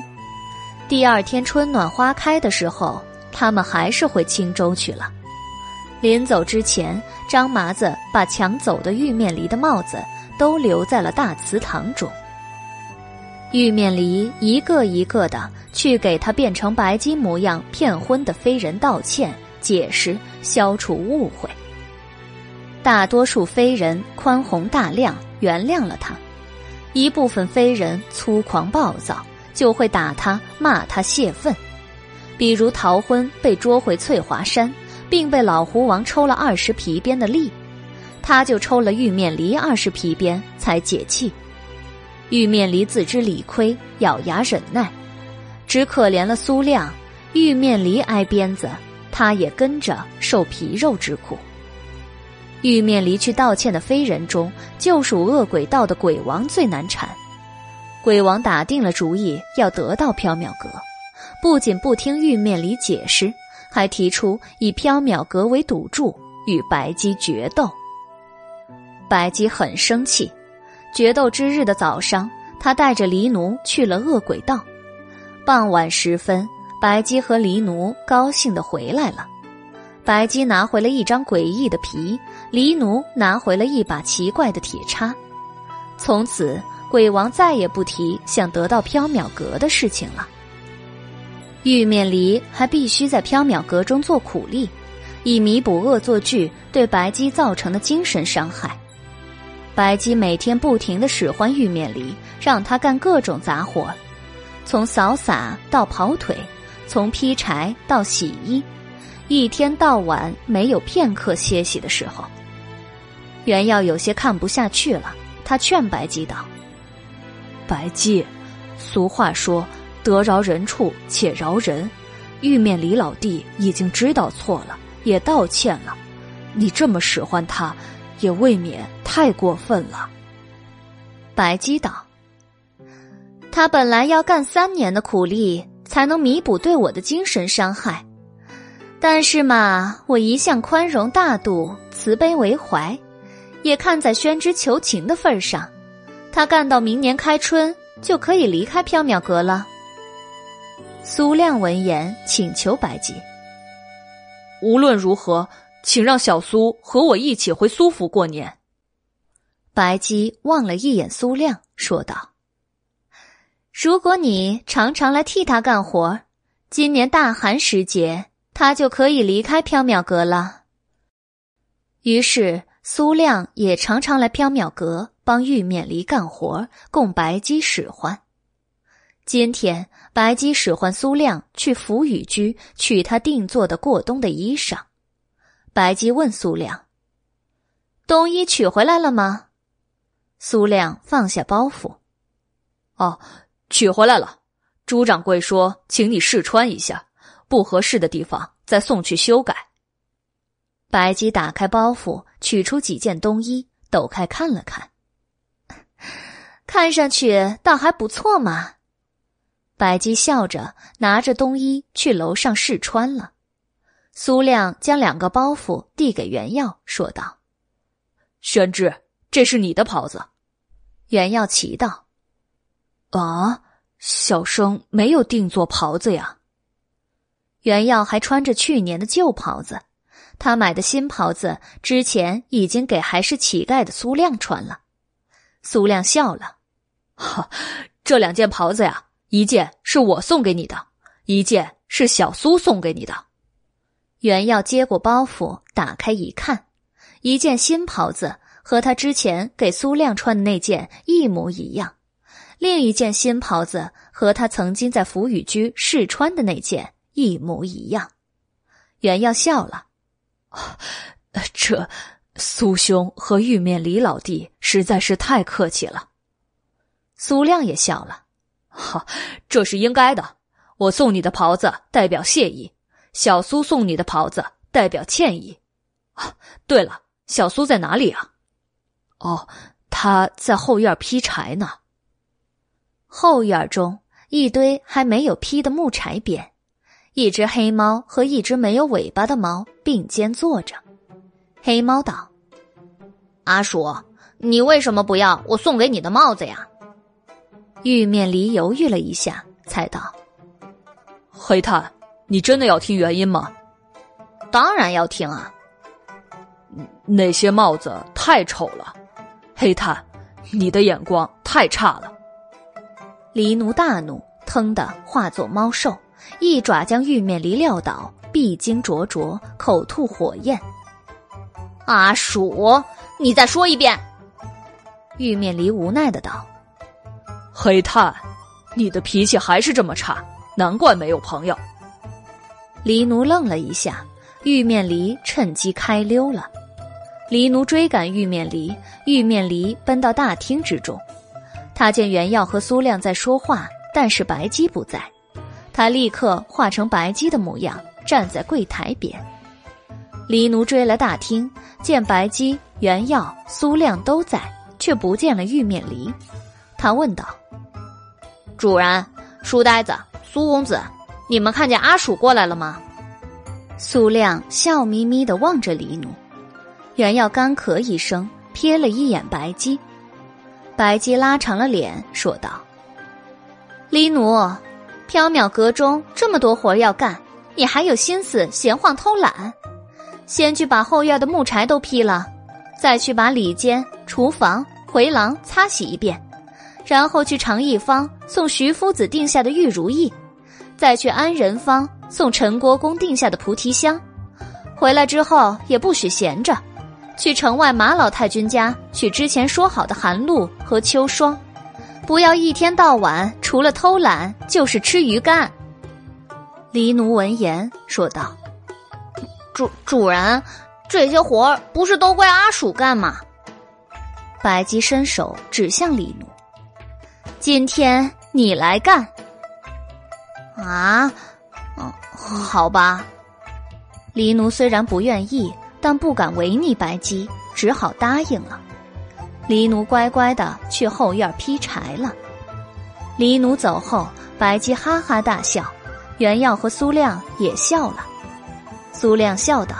Speaker 1: 第二天春暖花开的时候，他们还是回青州去了。临走之前，张麻子把抢走的玉面梨的帽子都留在了大祠堂中。玉面梨一个一个的去给他变成白金模样骗婚的飞人道歉、解释、消除误会。大多数飞人宽宏大量，原谅了他；一部分飞人粗狂暴躁，就会打他、骂他泄愤。比如逃婚被捉回翠华山，并被老狐王抽了二十皮鞭的力，他就抽了玉面离二十皮鞭才解气。玉面离自知理亏，咬牙忍耐，只可怜了苏亮。玉面离挨鞭子，他也跟着受皮肉之苦。玉面离去道歉的飞人中，就属恶鬼道的鬼王最难缠。鬼王打定了主意要得到缥缈阁，不仅不听玉面里解释，还提出以缥缈阁为赌注与白姬决斗。白姬很生气。决斗之日的早上，他带着黎奴去了恶鬼道。傍晚时分，白姬和黎奴高兴的回来了。白姬拿回了一张诡异的皮，黎奴拿回了一把奇怪的铁叉。从此，鬼王再也不提想得到缥缈阁的事情了。玉面离还必须在缥缈阁中做苦力，以弥补恶作剧对白姬造成的精神伤害。白姬每天不停的使唤玉面梨，让他干各种杂活，从扫洒到跑腿，从劈柴到洗衣，一天到晚没有片刻歇息的时候。袁耀有些看不下去了，他劝白姬道：“
Speaker 3: 白姬，俗话说得饶人处且饶人，玉面李老弟已经知道错了，也道歉了，你这么使唤他。”也未免太过分了。
Speaker 1: 白姬道：“他本来要干三年的苦力，才能弥补对我的精神伤害。但是嘛，我一向宽容大度、慈悲为怀，也看在宣之求情的份上，他干到明年开春就可以离开缥缈阁了。”苏亮闻言，请求白姬：“
Speaker 2: 无论如何。”请让小苏和我一起回苏府过年。
Speaker 1: 白姬望了一眼苏亮，说道：“如果你常常来替他干活，今年大寒时节，他就可以离开缥缈阁了。”于是苏亮也常常来缥缈阁帮玉面离干活，供白姬使唤。今天白姬使唤苏亮去福雨居取他定做的过冬的衣裳。白姬问苏亮：“冬衣取回来了吗？”苏亮放下包袱：“
Speaker 3: 哦，取回来了。朱掌柜说，请你试穿一下，不合适的地方再送去修改。”
Speaker 1: 白姬打开包袱，取出几件冬衣，抖开看了看，看上去倒还不错嘛。白姬笑着拿着冬衣去楼上试穿了。苏亮将两个包袱递给袁耀，说道：“
Speaker 3: 宣之，这是你的袍子。”
Speaker 1: 袁耀奇道：“
Speaker 3: 啊，小生没有定做袍子呀。”
Speaker 1: 袁耀还穿着去年的旧袍子，他买的新袍子之前已经给还是乞丐的苏亮穿了。苏亮笑了：“
Speaker 3: 哈，这两件袍子呀，一件是我送给你的，一件是小苏送给你的。”
Speaker 1: 袁耀接过包袱，打开一看，一件新袍子和他之前给苏亮穿的那件一模一样，另一件新袍子和他曾经在福雨居试穿的那件一模一样。袁耀笑了：“
Speaker 3: 这苏兄和玉面李老弟实在是太客气了。”
Speaker 1: 苏亮也笑了：“
Speaker 3: 哈，这是应该的。我送你的袍子代表谢意。”小苏送你的袍子代表歉意，啊，对了，小苏在哪里啊？哦，他在后院劈柴呢。
Speaker 1: 后院中一堆还没有劈的木柴边，一只黑猫和一只没有尾巴的猫并肩坐着。黑猫道：“
Speaker 14: 阿鼠，你为什么不要我送给你的帽子呀？”
Speaker 1: 玉面狸犹豫了一下，才道：“
Speaker 3: 黑炭。”你真的要听原因吗？
Speaker 14: 当然要听啊！
Speaker 3: 那些帽子太丑了，黑炭，你的眼光太差了。
Speaker 1: 狸奴大怒，腾的化作猫兽，一爪将玉面狸撂倒，闭睛灼灼，口吐火焰。
Speaker 14: 阿鼠，你再说一遍！
Speaker 1: 玉面狸无奈的道：“
Speaker 3: 黑炭，你的脾气还是这么差，难怪没有朋友。”
Speaker 1: 黎奴愣了一下，玉面狸趁机开溜了。黎奴追赶玉面狸，玉面狸奔到大厅之中。他见袁耀和苏亮在说话，但是白姬不在。他立刻化成白姬的模样，站在柜台边。黎奴追来大厅，见白姬、袁耀、苏亮都在，却不见了玉面狸。他问道：“
Speaker 14: 主人，书呆子，苏公子。”你们看见阿鼠过来了吗？
Speaker 1: 苏亮笑眯眯的望着李奴，原要干咳一声，瞥了一眼白姬，白姬拉长了脸说道：“李奴，缥缈阁中这么多活要干，你还有心思闲晃偷懒？先去把后院的木柴都劈了，再去把里间、厨房、回廊擦洗一遍，然后去长义坊送徐夫子定下的玉如意。”再去安仁坊送陈国公定下的菩提香，回来之后也不许闲着，去城外马老太君家取之前说好的寒露和秋霜，不要一天到晚除了偷懒就是吃鱼干。黎奴闻言说道：“
Speaker 14: 主主人，这些活儿不是都归阿鼠干吗？”
Speaker 1: 白姬伸手指向黎奴：“今天你来干。”
Speaker 14: 啊，嗯，好吧。
Speaker 1: 黎奴虽然不愿意，但不敢违逆白姬，只好答应了。黎奴乖乖的去后院劈柴了。黎奴走后，白姬哈哈大笑，袁耀和苏亮也笑了。苏亮笑道：“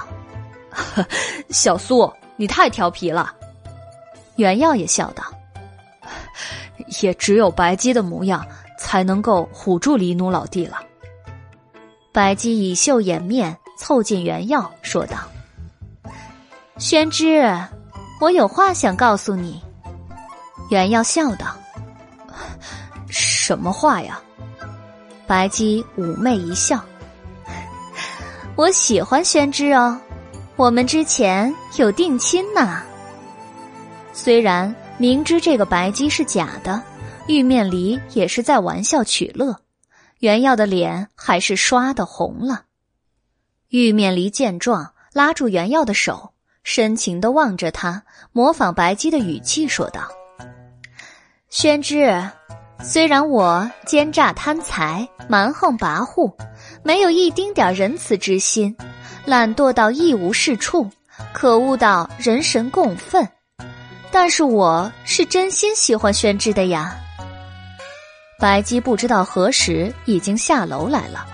Speaker 1: [laughs]
Speaker 3: 小苏，你太调皮了。”
Speaker 1: 袁耀也笑道：“
Speaker 3: 也只有白姬的模样。”才能够唬住黎奴老弟了。
Speaker 1: 白姬以袖掩面，凑近原耀说道：“宣之，我有话想告诉你。”原耀笑道：“
Speaker 3: 什么话呀？”
Speaker 1: 白姬妩媚一笑：“我喜欢宣之哦，我们之前有定亲呢。虽然明知这个白姬是假的。”玉面狸也是在玩笑取乐，袁耀的脸还是刷的红了。玉面狸见状，拉住袁耀的手，深情的望着他，模仿白姬的语气说道：“宣之，虽然我奸诈贪财、蛮横跋扈，没有一丁点仁慈之心，懒惰到一无是处，可恶到人神共愤，但是我是真心喜欢宣之的呀。”白姬不知道何时已经下楼来了，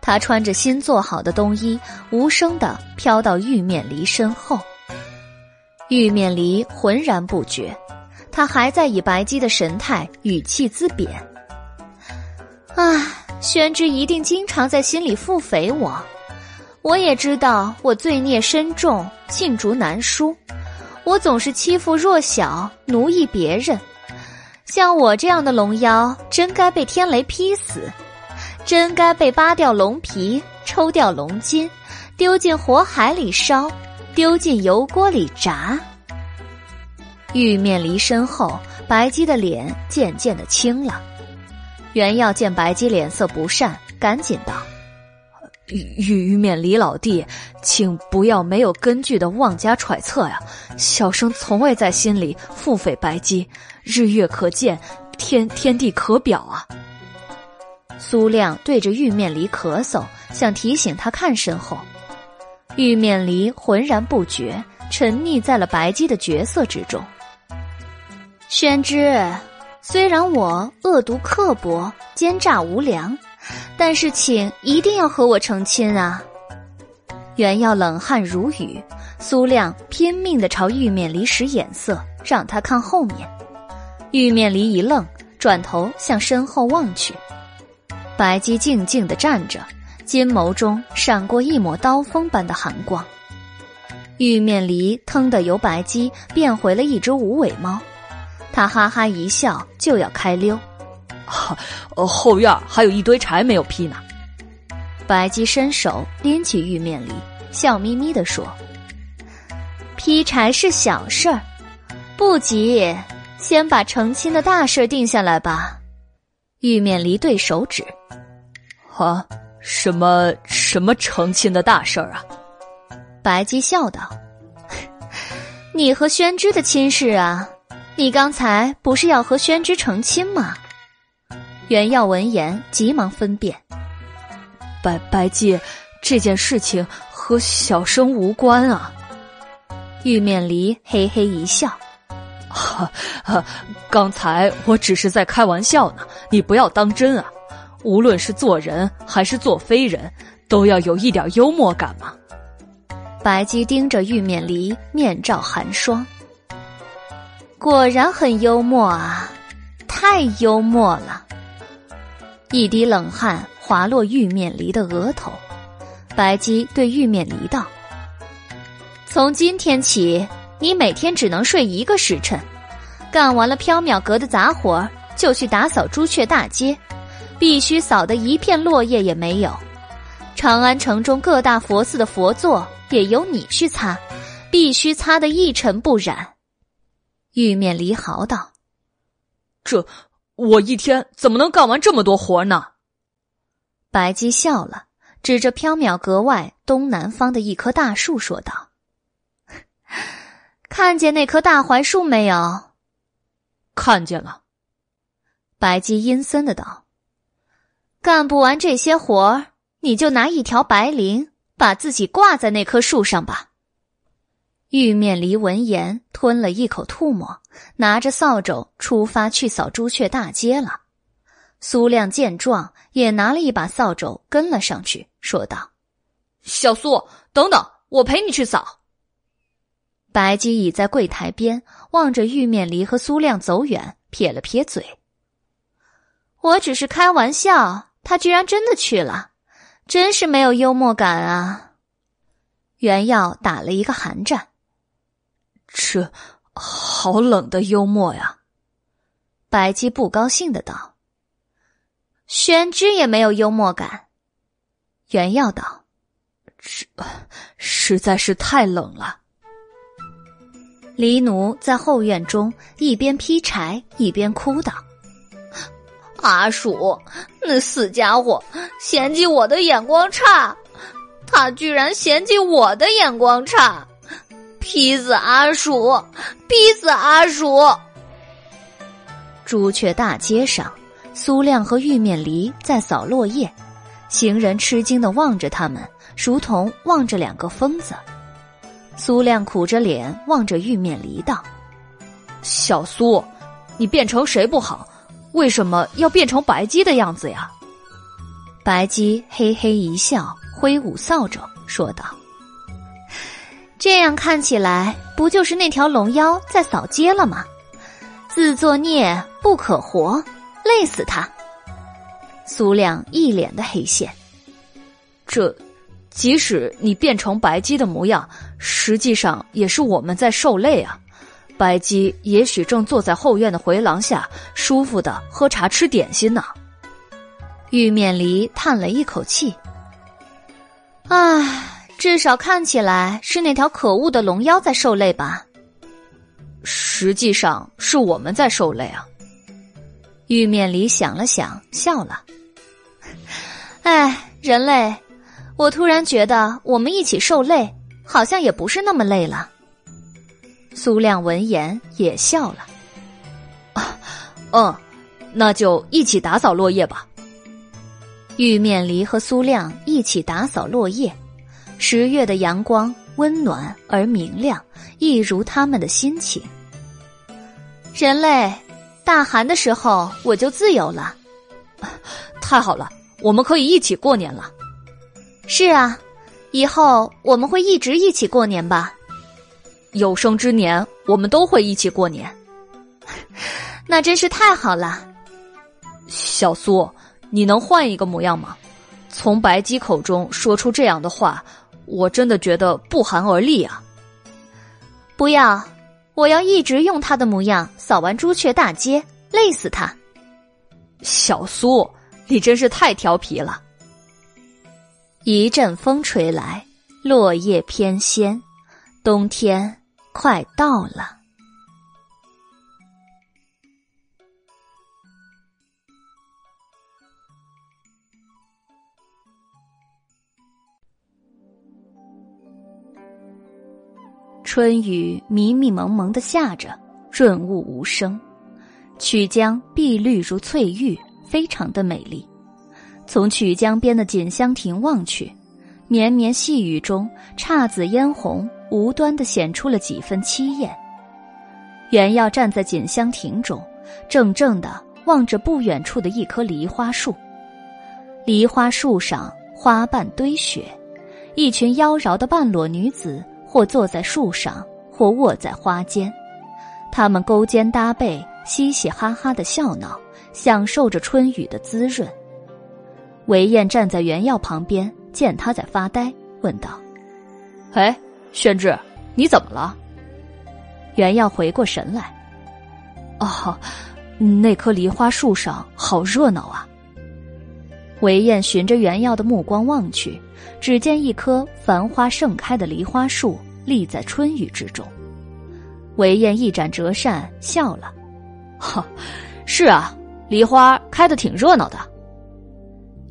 Speaker 1: 她穿着新做好的冬衣，无声的飘到玉面离身后。玉面离浑然不觉，他还在以白姬的神态语气自贬：“啊，宣之一定经常在心里腹诽我。我也知道我罪孽深重，罄竹难书，我总是欺负弱小，奴役别人。”像我这样的龙妖，真该被天雷劈死，真该被扒掉龙皮、抽掉龙筋，丢进火海里烧，丢进油锅里炸。玉面离身后，白姬的脸渐渐的青了。袁耀见白姬脸色不善，赶紧道：“
Speaker 3: 玉玉面离老弟，请不要没有根据的妄加揣测呀！小生从未在心里腹诽白姬。”日月可见，天天地可表啊！
Speaker 1: 苏亮对着玉面离咳嗽，想提醒他看身后。玉面离浑然不觉，沉溺在了白姬的角色之中。宣之，虽然我恶毒刻薄、奸诈无良，但是请一定要和我成亲啊！原要冷汗如雨，苏亮拼命的朝玉面离使眼色，让他看后面。玉面离一愣，转头向身后望去，白姬静静的站着，金眸中闪过一抹刀锋般的寒光。玉面离腾的由白姬变回了一只无尾猫，他哈哈一笑，就要开溜。[laughs]
Speaker 3: 后院还有一堆柴没有劈呢。
Speaker 1: 白姬伸手拎起玉面梨，笑眯眯的说：“劈柴是小事儿，不急。”先把成亲的大事定下来吧。玉面梨对手指，
Speaker 3: 啊，什么什么成亲的大事儿啊？
Speaker 1: 白姬笑道：“ [laughs] 你和宣之的亲事啊，你刚才不是要和宣之成亲吗？”袁耀闻言急忙分辨：“
Speaker 3: 白白姬，这件事情和小生无关啊。”
Speaker 1: 玉面离嘿嘿一笑。
Speaker 3: 哈，刚才我只是在开玩笑呢，你不要当真啊！无论是做人还是做非人，都要有一点幽默感嘛。
Speaker 1: 白姬盯着玉面离，面罩寒霜。果然很幽默啊，太幽默了！一滴冷汗滑落玉面离的额头，白姬对玉面离道：“从今天起。”你每天只能睡一个时辰，干完了缥缈阁的杂活就去打扫朱雀大街，必须扫得一片落叶也没有。长安城中各大佛寺的佛座也由你去擦，必须擦得一尘不染。玉面离嚎道：“
Speaker 3: 这我一天怎么能干完这么多活呢？”
Speaker 1: 白姬笑了，指着缥缈阁外东南方的一棵大树说道。[laughs] 看见那棵大槐树没有？
Speaker 3: 看见了。
Speaker 1: 白姬阴森的道：“干不完这些活儿，你就拿一条白绫把自己挂在那棵树上吧。”玉面离闻言吞了一口吐沫，拿着扫帚出发去扫朱雀大街了。苏亮见状，也拿了一把扫帚跟了上去，说道：“
Speaker 3: 小苏，等等，我陪你去扫。”
Speaker 1: 白姬倚在柜台边，望着玉面离和苏亮走远，撇了撇嘴：“我只是开玩笑，他居然真的去了，真是没有幽默感啊！”袁耀打了一个寒战：“
Speaker 3: 这好冷的幽默呀！”
Speaker 1: 白姬不高兴的道：“宣之也没有幽默感。”袁耀道：“
Speaker 3: 这实在是太冷了。”
Speaker 1: 黎奴在后院中一边劈柴一边哭道：“
Speaker 10: 阿鼠，那死家伙嫌弃我的眼光差，
Speaker 15: 他居然嫌弃我的眼光差，劈死阿鼠！劈死阿鼠！
Speaker 1: 朱雀大街上，苏亮和玉面梨在扫落叶，行人吃惊的望着他们，如同望着两个疯子。苏亮苦着脸望着玉面梨道：“
Speaker 3: 小苏，你变成谁不好？为什么要变成白鸡的样子呀？”
Speaker 1: 白鸡嘿嘿一笑，挥舞扫帚说道：“
Speaker 16: 这样看起来，不就是那条龙妖在扫街了吗？自作孽不可活，累死他！”
Speaker 1: 苏亮一脸的黑线。
Speaker 3: 这。即使你变成白鸡的模样，实际上也是我们在受累啊！白鸡也许正坐在后院的回廊下，舒服的喝茶吃点心呢。
Speaker 1: 玉面梨叹了一口气：“
Speaker 16: 唉，至少看起来是那条可恶的龙妖在受累吧？
Speaker 3: 实际上是我们在受累啊！”
Speaker 1: 玉面梨想了想，笑了：“
Speaker 16: 唉，[laughs] 人类。”我突然觉得，我们一起受累，好像也不是那么累了。
Speaker 1: 苏亮闻言也笑了。
Speaker 3: 啊，嗯，那就一起打扫落叶吧。
Speaker 1: 玉面梨和苏亮一起打扫落叶。十月的阳光温暖而明亮，一如他们的心情。
Speaker 16: 人类，大寒的时候我就自由了。[laughs]
Speaker 3: 太好了，我们可以一起过年了。
Speaker 16: 是啊，以后我们会一直一起过年吧。
Speaker 3: 有生之年，我们都会一起过年。[laughs]
Speaker 16: 那真是太好了。
Speaker 3: 小苏，你能换一个模样吗？从白鸡口中说出这样的话，我真的觉得不寒而栗啊。
Speaker 16: 不要，我要一直用他的模样扫完朱雀大街，累死他。
Speaker 3: 小苏，你真是太调皮了。
Speaker 1: 一阵风吹来，落叶翩跹，冬天快到了。春雨迷迷蒙蒙的下着，润物无声，曲江碧绿如翠玉，非常的美丽。从曲江边的锦香亭望去，绵绵细雨中，姹紫嫣红无端的显出了几分凄艳。袁耀站在锦香亭中，怔怔的望着不远处的一棵梨花树。梨花树上花瓣堆雪，一群妖娆的半裸女子，或坐在树上，或卧在花间，他们勾肩搭背，嘻嘻哈哈的笑闹，享受着春雨的滋润。韦燕站在袁耀旁边，见他在发呆，问道：“
Speaker 3: 哎，宣志，你怎么了？”
Speaker 1: 袁耀回过神来：“
Speaker 3: 哦，那棵梨花树上好热闹啊。”
Speaker 1: 韦燕循着袁耀的目光望去，只见一棵繁花盛开的梨花树立在春雨之中。韦燕一展折扇，笑了：“
Speaker 3: 哈，是啊，梨花开的挺热闹的。”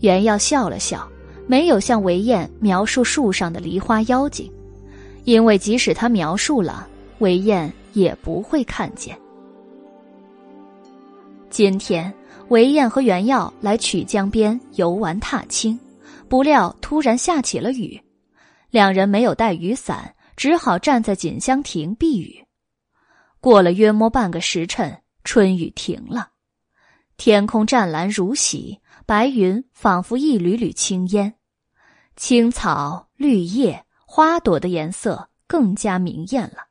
Speaker 1: 袁耀笑了笑，没有向韦燕描述树上的梨花妖精，因为即使他描述了，韦燕也不会看见。今天，韦燕和袁耀来曲江边游玩踏青，不料突然下起了雨，两人没有带雨伞，只好站在锦香亭避雨。过了约摸半个时辰，春雨停了，天空湛蓝如洗。白云仿佛一缕缕青烟，青草、绿叶、花朵的颜色更加明艳了，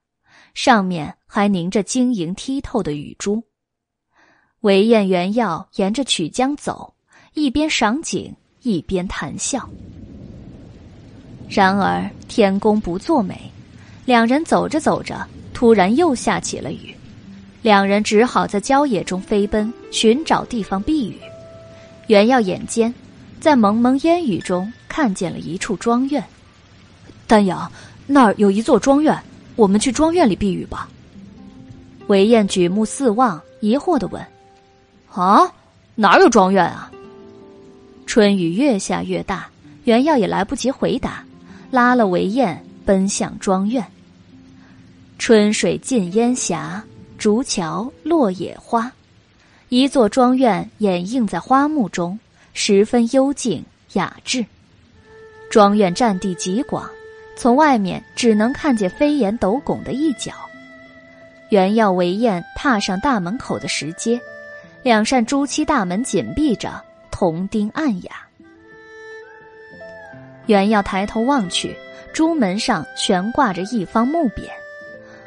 Speaker 1: 上面还凝着晶莹剔透的雨珠。韦燕、原耀沿着曲江走，一边赏景，一边谈笑。然而天公不作美，两人走着走着，突然又下起了雨，两人只好在郊野中飞奔，寻找地方避雨。袁耀眼尖，在蒙蒙烟雨中看见了一处庄院。
Speaker 3: 丹阳，那儿有一座庄院，我们去庄院里避雨吧。
Speaker 1: 韦燕举目四望，疑惑的问：“
Speaker 3: 啊，哪有庄院啊？”
Speaker 1: 春雨越下越大，袁耀也来不及回答，拉了韦燕奔向庄院。春水浸烟霞，竹桥落野花，一座庄院掩映在花木中，十分幽静雅致。庄院占地极广，从外面只能看见飞檐斗拱的一角。原耀韦燕踏上大门口的石阶，两扇朱漆大门紧闭着，铜钉暗哑。原耀抬头望去，朱门上悬挂着一方木匾。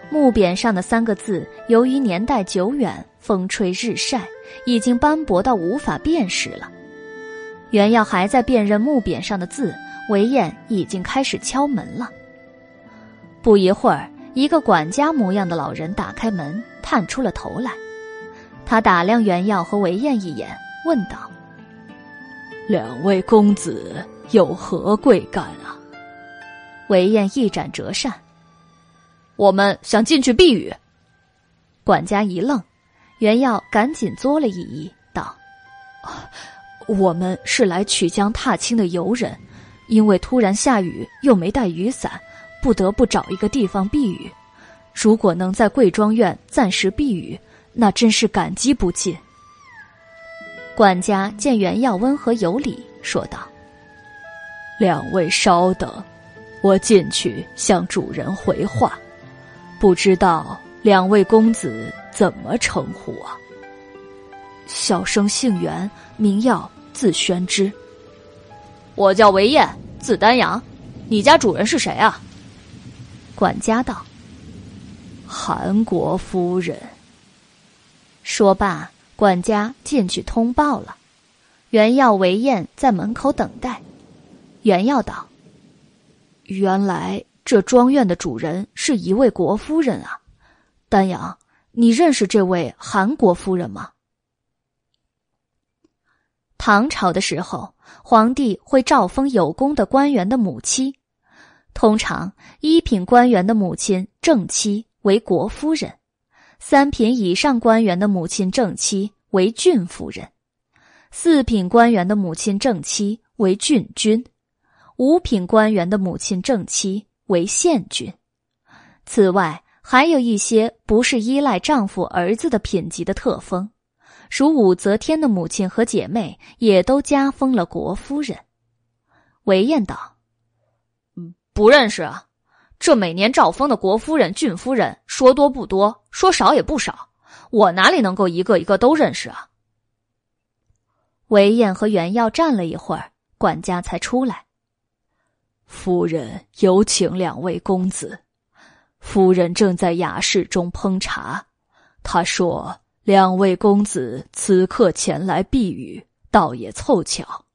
Speaker 1: 木匾上的三个字，由于年代久远，风吹日晒，已经斑驳到无法辨识了。袁耀还在辨认木匾上的字，韦燕已经开始敲门了。不一会儿，一个管家模样的老人打开门，探出了头来。他打量袁耀和韦燕一眼，问道：“
Speaker 3: 两位公子有何贵干啊？”
Speaker 1: 韦燕一展折扇。
Speaker 2: 我们想进去避雨。
Speaker 1: 管家一愣，袁耀赶紧作了一揖，道：“
Speaker 3: 我们是来曲江踏青的游人，因为突然下雨，又没带雨伞，不得不找一个地方避雨。如果能在贵庄院暂时避雨，那真是感激不尽。”
Speaker 1: 管家见袁耀温和有礼，说道：“
Speaker 3: 两位稍等，我进去向主人回话。”不知道两位公子怎么称呼啊？
Speaker 2: 小生姓袁，名耀，字宣之。
Speaker 10: 我叫韦燕，字丹阳。你家主人是谁啊？
Speaker 1: 管家道：“
Speaker 3: 韩国夫人。”
Speaker 1: 说罢，管家进去通报了。袁耀、韦燕在门口等待。袁耀道：“
Speaker 2: 原来。”这庄院的主人是一位国夫人啊，丹阳，你认识这位韩国夫人吗？
Speaker 1: 唐朝的时候，皇帝会诏封有功的官员的母亲，通常一品官员的母亲正妻为国夫人，三品以上官员的母亲正妻为郡夫人，四品官员的母亲正妻为郡君，五品官员的母亲正妻。为县君，此外还有一些不是依赖丈夫儿子的品级的特封，如武则天的母亲和姐妹也都加封了国夫人。韦燕道：“，
Speaker 10: 不认识啊。这每年诏封的国夫人、郡夫人，说多不多，说少也不少，我哪里能够一个一个都认识啊？”
Speaker 1: 韦燕和袁耀站了一会儿，管家才出来。
Speaker 3: 夫人有请两位公子。夫人正在雅室中烹茶。他说：“两位公子此刻前来避雨，倒也凑巧，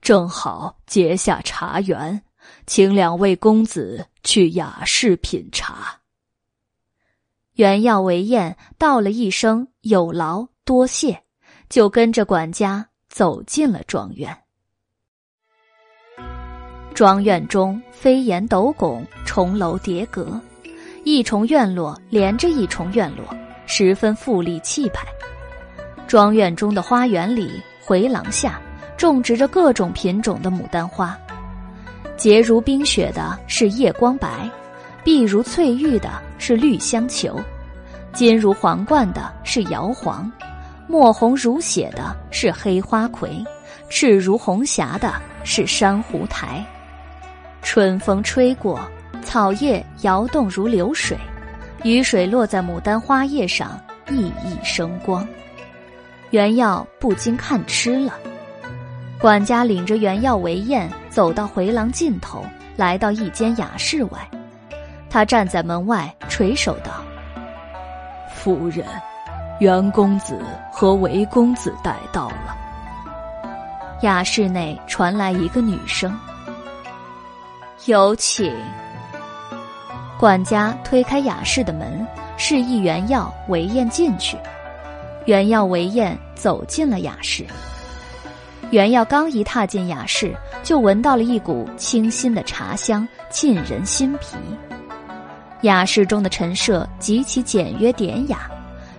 Speaker 3: 正好结下茶缘，请两位公子去雅室品茶。”
Speaker 1: 袁耀、韦燕道了一声“有劳，多谢”，就跟着管家走进了庄园。庄院中飞檐斗拱，重楼叠阁，一重院落连着一重院落，十分富丽气派。庄院中的花园里、回廊下，种植着各种品种的牡丹花。洁如冰雪的是夜光白，碧如翠玉的是绿香球，金如皇冠的是瑶黄，墨红如血的是黑花葵，赤如红霞的是珊瑚台。春风吹过，草叶摇动如流水，雨水落在牡丹花叶上，熠熠生光。原耀不禁看痴了。管家领着原耀为宴，走到回廊尽头，来到一间雅室外。他站在门外，垂手道：“
Speaker 3: 夫人，袁公子和韦公子带到了。”
Speaker 1: 雅室内传来一个女声。有请。管家推开雅室的门，示意袁耀、韦燕进去。袁耀、韦燕走进了雅室。袁耀刚一踏进雅室，就闻到了一股清新的茶香，沁人心脾。雅室中的陈设极其简约典雅，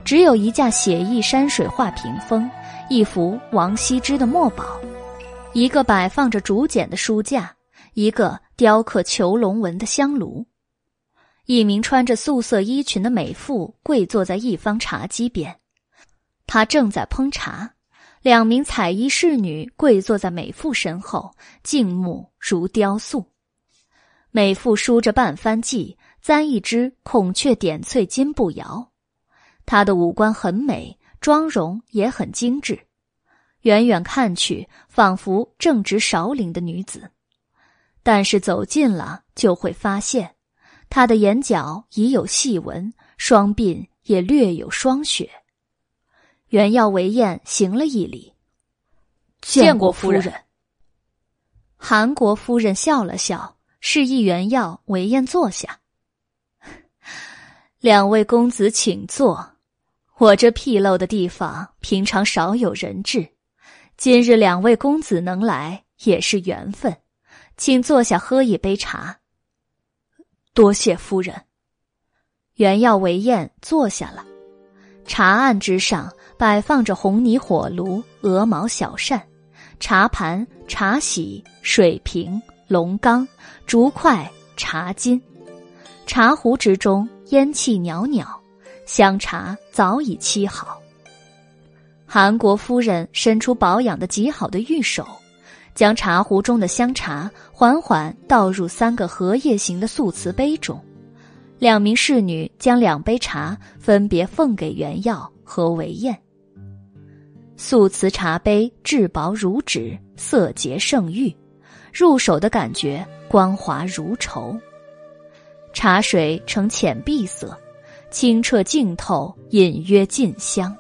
Speaker 1: 只有一架写意山水画屏风，一幅王羲之的墨宝，一个摆放着竹简的书架。一个雕刻囚龙纹的香炉。一名穿着素色衣裙的美妇跪坐在一方茶几边，她正在烹茶。两名彩衣侍女跪坐在美妇身后，静穆如雕塑。美妇梳着半翻髻，簪一只孔雀点翠金步摇。她的五官很美，妆容也很精致，远远看去仿佛正值少龄的女子。但是走近了，就会发现。他的眼角已有细纹，双鬓也略有霜雪。袁耀为燕行了一礼，
Speaker 2: 见过夫人。
Speaker 1: 韩国夫人笑了笑，示意袁耀为燕坐下。[laughs] 两位公子请坐。我这僻陋的地方，平常少有人至，今日两位公子能来，也是缘分，请坐下喝一杯茶。
Speaker 2: 多谢夫人。
Speaker 1: 袁耀为宴坐下了，茶案之上摆放着红泥火炉、鹅毛小扇、茶盘、茶洗、水瓶、龙缸、竹筷、茶巾，茶壶之中烟气袅袅，香茶早已沏好。韩国夫人伸出保养的极好的玉手。将茶壶中的香茶缓缓倒入三个荷叶形的素瓷杯中，两名侍女将两杯茶分别奉给袁耀和韦燕。素瓷茶杯质薄如纸，色洁胜玉，入手的感觉光滑如绸。茶水呈浅碧色，清澈净透，隐约尽香。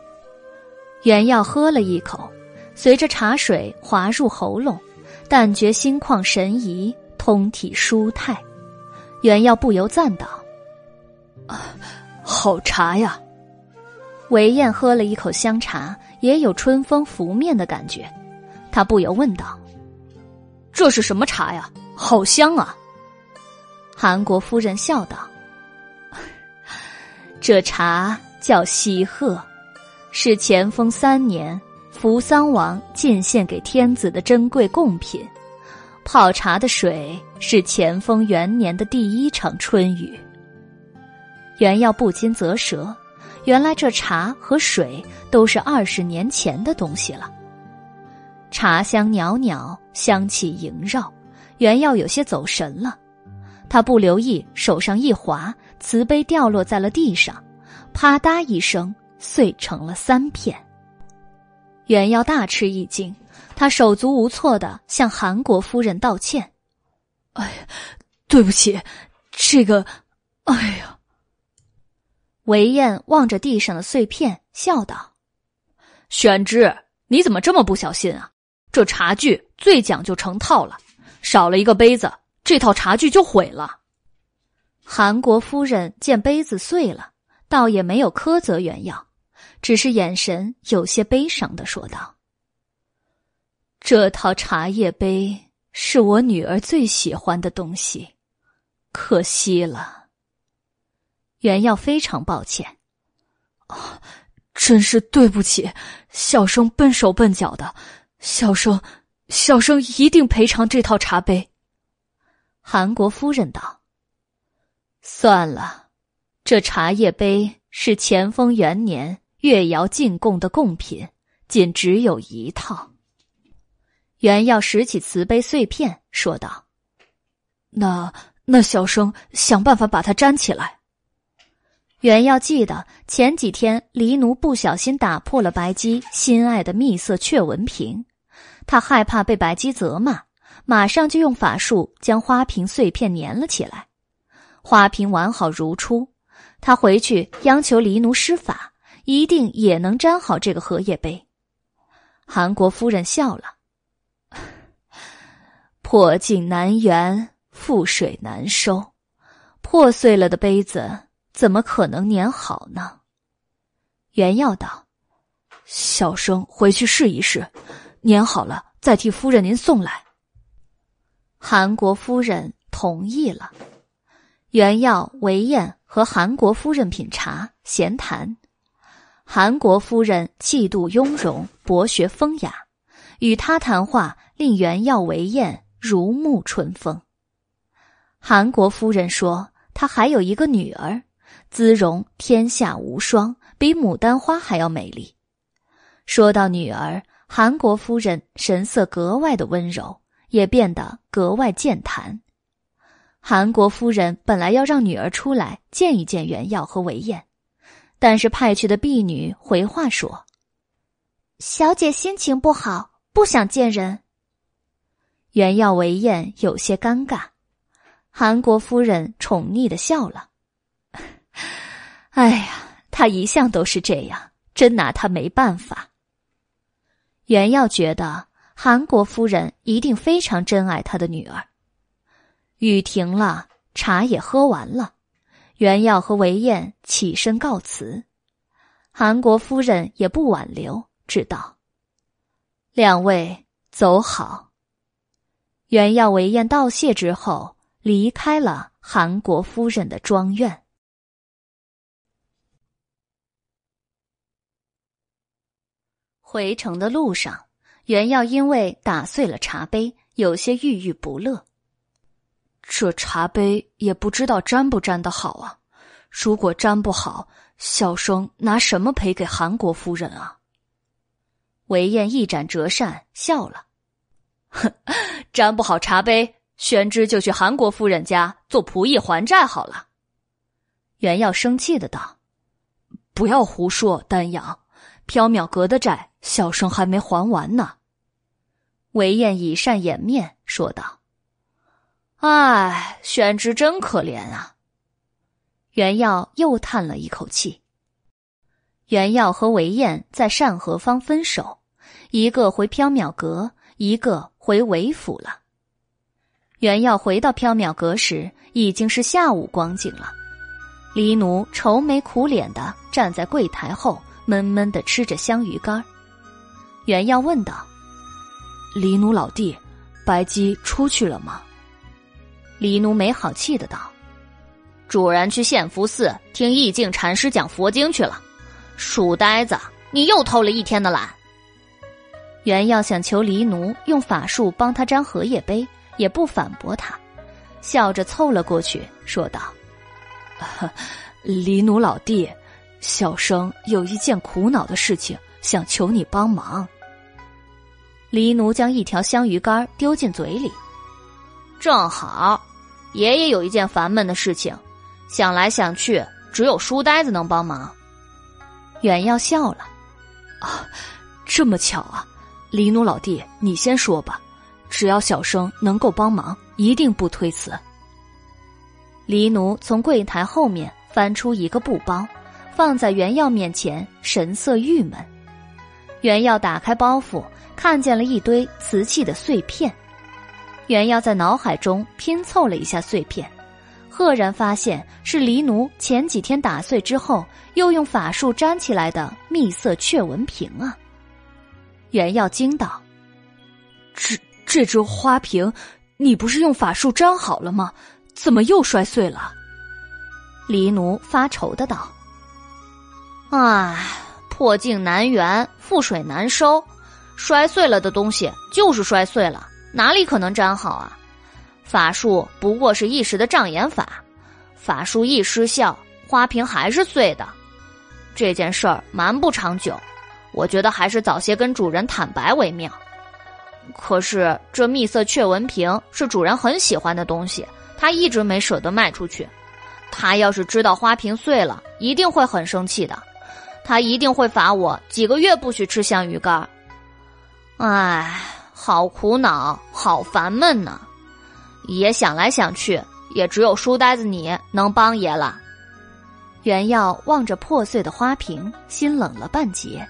Speaker 1: 袁耀喝了一口。随着茶水滑入喉咙，但觉心旷神怡，通体舒泰。袁耀不由赞道：“
Speaker 2: 啊，好茶呀！”
Speaker 1: 韦燕喝了一口香茶，也有春风拂面的感觉。他不由问道：“
Speaker 2: 这是什么茶呀？好香啊！”
Speaker 1: 韩国夫人笑道：“这茶叫西鹤，是乾封三年。”扶桑王进献给天子的珍贵贡品，泡茶的水是乾封元年的第一场春雨。原耀不禁啧舌，原来这茶和水都是二十年前的东西了。茶香袅袅，香气萦绕，袁耀有些走神了。他不留意，手上一滑，瓷杯掉落在了地上，啪嗒一声，碎成了三片。袁耀大吃一惊，他手足无措的向韩国夫人道歉：“
Speaker 2: 哎，对不起，这个……哎呀。”
Speaker 1: 韦燕望着地上的碎片，笑道：“
Speaker 2: 玄之，你怎么这么不小心啊？这茶具最讲究成套了，少了一个杯子，这套茶具就毁了。”
Speaker 1: 韩国夫人见杯子碎了，倒也没有苛责原耀。只是眼神有些悲伤的说道：“这套茶叶杯是我女儿最喜欢的东西，可惜了。”袁耀非常抱歉：“
Speaker 2: 啊，真是对不起，小生笨手笨脚的，小生，小生一定赔偿这套茶杯。”
Speaker 1: 韩国夫人道：“算了，这茶叶杯是乾丰元年。”月窑进贡的贡品，仅只有一套。袁耀拾起瓷杯碎片，说道：“
Speaker 2: 那那小生想办法把它粘起来。”
Speaker 1: 原要记得前几天黎奴不小心打破了白姬心爱的蜜色雀纹瓶，他害怕被白姬责骂，马上就用法术将花瓶碎片粘了起来。花瓶完好如初，他回去央求黎奴施法。一定也能粘好这个荷叶杯。韩国夫人笑了：“ [laughs] 破镜难圆，覆水难收，破碎了的杯子怎么可能粘好呢？”袁耀道：“
Speaker 2: 小生回去试一试，粘好了再替夫人您送来。”
Speaker 1: 韩国夫人同意了。袁耀、韦燕和韩国夫人品茶闲谈。韩国夫人气度雍容，博学风雅，与他谈话令袁耀为燕如沐春风。韩国夫人说，她还有一个女儿，姿容天下无双，比牡丹花还要美丽。说到女儿，韩国夫人神色格外的温柔，也变得格外健谈。韩国夫人本来要让女儿出来见一见袁耀和韦燕，但是派去的婢女回话说：“
Speaker 17: 小姐心情不好，不想见人。”
Speaker 1: 袁耀、韦燕有些尴尬。韩国夫人宠溺的笑了：“ [sighs] 哎呀，他一向都是这样，真拿他没办法。”袁耀觉得韩国夫人一定非常珍爱他的女儿。雨停了，茶也喝完了，袁耀和韦燕起身告辞。韩国夫人也不挽留，只道：“两位走好。”袁耀、韦燕道谢之后，离开了韩国夫人的庄院。回城的路上，袁耀因为打碎了茶杯，有些郁郁不乐。
Speaker 3: 这茶杯也不知道粘不粘的好啊！如果粘不好，小生拿什么赔给韩国夫人啊？
Speaker 1: 韦燕一展折扇笑了：“
Speaker 3: 哼，粘不好茶杯，宣之就去韩国夫人家做仆役还债好了。”
Speaker 1: 袁耀生气的道：“
Speaker 3: 不要胡说，丹阳，缥缈阁的债，小生还没还完呢。”
Speaker 1: 韦燕以善掩面说道。
Speaker 3: 唉，宣之真可怜啊！
Speaker 1: 袁耀又叹了一口气。袁耀和韦燕在善和坊分手，一个回缥缈阁，一个回韦府了。袁耀回到缥缈阁时，已经是下午光景了。黎奴愁眉苦脸的站在柜台后，闷闷的吃着香鱼干儿。袁耀问道：“
Speaker 3: 黎奴老弟，白姬出去了吗？”
Speaker 1: 黎奴没好气的道：“
Speaker 18: 主人去献福寺听意境禅师讲佛经去了。书呆子，你又偷了一天的懒。”
Speaker 1: 袁耀想求黎奴用法术帮他粘荷叶杯，也不反驳他，笑着凑了过去，说道：“ [laughs]
Speaker 3: 黎奴老弟，小生有一件苦恼的事情，想求你帮忙。”
Speaker 1: 黎奴将一条香鱼干丢进嘴里，
Speaker 18: 正好。爷爷有一件烦闷的事情，想来想去，只有书呆子能帮忙。
Speaker 1: 袁耀笑了，
Speaker 3: 啊，这么巧啊！黎奴老弟，你先说吧，只要小生能够帮忙，一定不推辞。
Speaker 1: 黎奴从柜台后面翻出一个布包，放在袁耀面前，神色郁闷。袁耀打开包袱，看见了一堆瓷器的碎片。袁耀在脑海中拼凑了一下碎片，赫然发现是黎奴前几天打碎之后又用法术粘起来的蜜色雀纹瓶啊！袁耀惊道：“
Speaker 3: 这这只花瓶，你不是用法术粘好了吗？怎么又摔碎了？”
Speaker 1: 黎奴发愁的道：“
Speaker 18: 唉，破镜难圆，覆水难收，摔碎了的东西就是摔碎了。”哪里可能粘好啊？法术不过是一时的障眼法，法术一失效，花瓶还是碎的。这件事儿瞒不长久，我觉得还是早些跟主人坦白为妙。可是这蜜色雀纹瓶是主人很喜欢的东西，他一直没舍得卖出去。他要是知道花瓶碎了，一定会很生气的，他一定会罚我几个月不许吃香鱼干。唉。好苦恼，好烦闷呢。爷想来想去，也只有书呆子你能帮爷了。
Speaker 1: 袁耀望着破碎的花瓶，心冷了半截。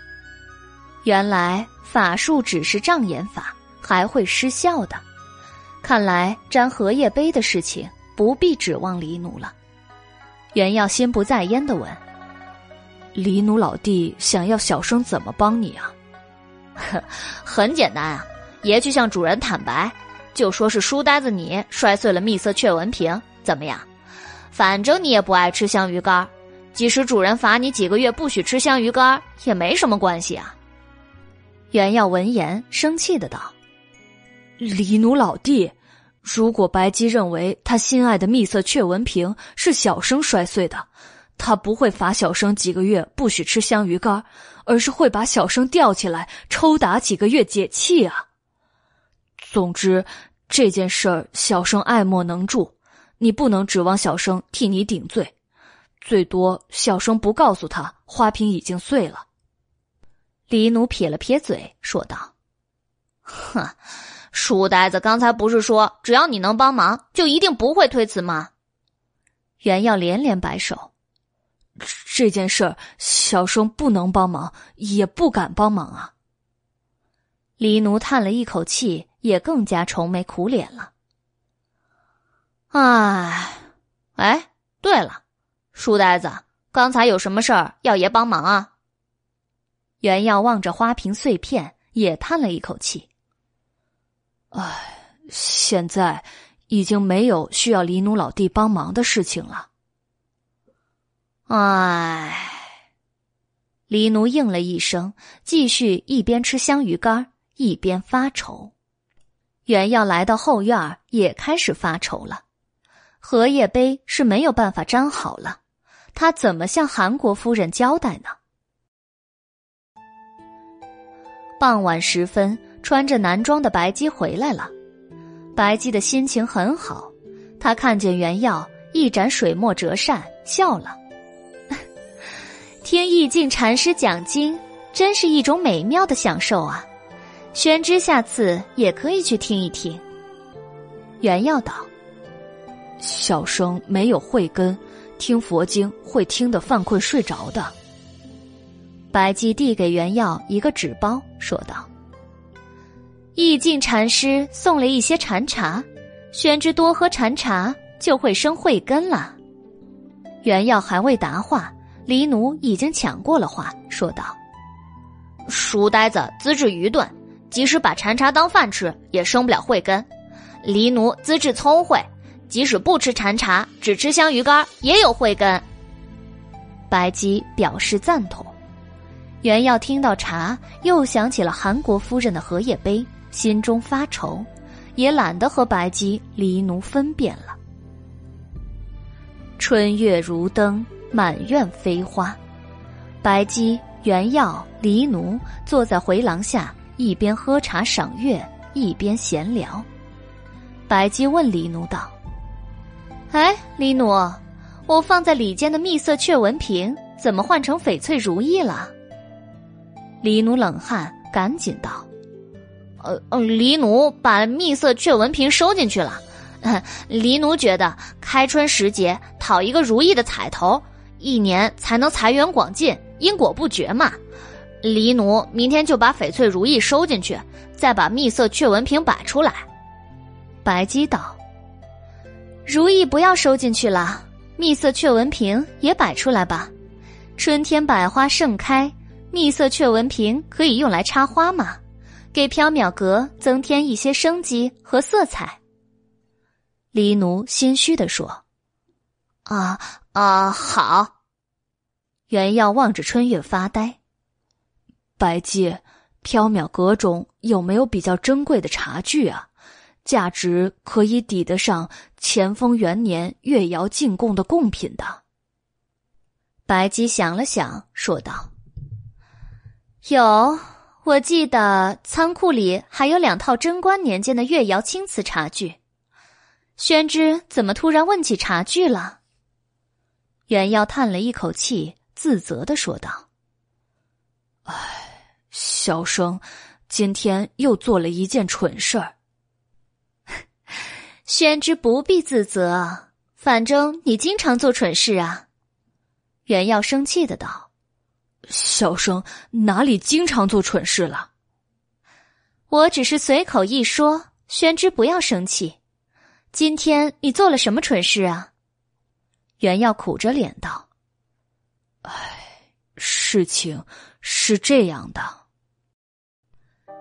Speaker 1: 原来法术只是障眼法，还会失效的。看来沾荷叶杯的事情不必指望黎奴了。袁耀心不在焉的问：“
Speaker 3: 黎奴老弟，想要小生怎么帮你啊？”“ [laughs]
Speaker 18: 很简单啊。”爷去向主人坦白，就说是书呆子你摔碎了蜜色雀纹瓶，怎么样？反正你也不爱吃香鱼干，即使主人罚你几个月不许吃香鱼干，也没什么关系啊。
Speaker 1: 袁耀闻言生气的道：“
Speaker 3: 李奴老弟，如果白姬认为他心爱的蜜色雀纹瓶是小生摔碎的，他不会罚小生几个月不许吃香鱼干，而是会把小生吊起来抽打几个月解气啊。总之，这件事儿小生爱莫能助，你不能指望小生替你顶罪，最多小生不告诉他花瓶已经碎了。
Speaker 1: 黎奴撇了撇嘴，说道：“
Speaker 19: 哼。”书呆子刚才不是说，只要你能帮忙，就一定不会推辞吗？
Speaker 1: 袁耀连连摆手，
Speaker 3: 这件事儿小生不能帮忙，也不敢帮忙啊。
Speaker 1: 黎奴叹了一口气，也更加愁眉苦脸了。
Speaker 19: 唉，哎，对了，书呆子，刚才有什么事儿要爷帮忙啊？
Speaker 1: 袁耀望着花瓶碎片，也叹了一口气。
Speaker 3: 唉，现在已经没有需要黎奴老弟帮忙的事情了。
Speaker 19: 唉，
Speaker 1: 黎奴应了一声，继续一边吃香鱼干一边发愁。原要来到后院也开始发愁了。荷叶杯是没有办法粘好了，他怎么向韩国夫人交代呢？傍晚时分。穿着男装的白姬回来了，白姬的心情很好，她看见原耀一展水墨折扇，笑了。听意境禅师讲经，真是一种美妙的享受啊！宣之下次也可以去听一听。原耀道：“
Speaker 3: 小生没有慧根，听佛经会听得犯困睡着的。”
Speaker 1: 白姬递给原耀一个纸包，说道。意境禅师送了一些禅茶，宣之多喝禅茶就会生慧根了。原耀还未答话，黎奴已经抢过了话，说道：“
Speaker 19: 书呆子资质愚钝，即使把禅茶当饭吃，也生不了慧根。黎奴资质聪慧，即使不吃禅茶，只吃香鱼干，也有慧根。”
Speaker 1: 白姬表示赞同。原耀听到茶，又想起了韩国夫人的荷叶杯。心中发愁，也懒得和白姬、黎奴分辨了。春月如灯，满院飞花。白姬、原耀、黎奴坐在回廊下，一边喝茶赏月，一边闲聊。白姬问黎奴道：“哎，黎奴，我放在里间的蜜色雀纹瓶，怎么换成翡翠如意了？”黎奴冷汗，赶紧道。
Speaker 19: 呃呃，黎奴把蜜色雀纹瓶收进去了。黎奴觉得开春时节讨一个如意的彩头，一年才能财源广进，因果不绝嘛。黎奴明天就把翡翠如意收进去，再把蜜色雀纹瓶摆出来。
Speaker 1: 白姬道：“如意不要收进去了，蜜色雀纹瓶也摆出来吧。春天百花盛开，蜜色雀纹瓶可以用来插花嘛。”给缥缈阁增添一些生机和色彩。黎奴心虚的说：“
Speaker 19: 啊啊，好。”
Speaker 1: 原耀望着春月发呆。
Speaker 3: 白姬，缥缈阁中有没有比较珍贵的茶具啊？价值可以抵得上乾丰元年月窑进贡的贡品的。
Speaker 1: 白姬想了想，说道：“有。”我记得仓库里还有两套贞观年间的越窑青瓷茶具。宣之怎么突然问起茶具了？袁耀叹了一口气，自责的说道：“
Speaker 3: 哎，小生今天又做了一件蠢事儿。[laughs] ”
Speaker 1: 宣之不必自责，反正你经常做蠢事啊。袁耀生气的道。
Speaker 3: 小生哪里经常做蠢事了？
Speaker 1: 我只是随口一说，宣之不要生气。今天你做了什么蠢事啊？袁耀苦着脸道：“
Speaker 3: 唉，事情是这样的。”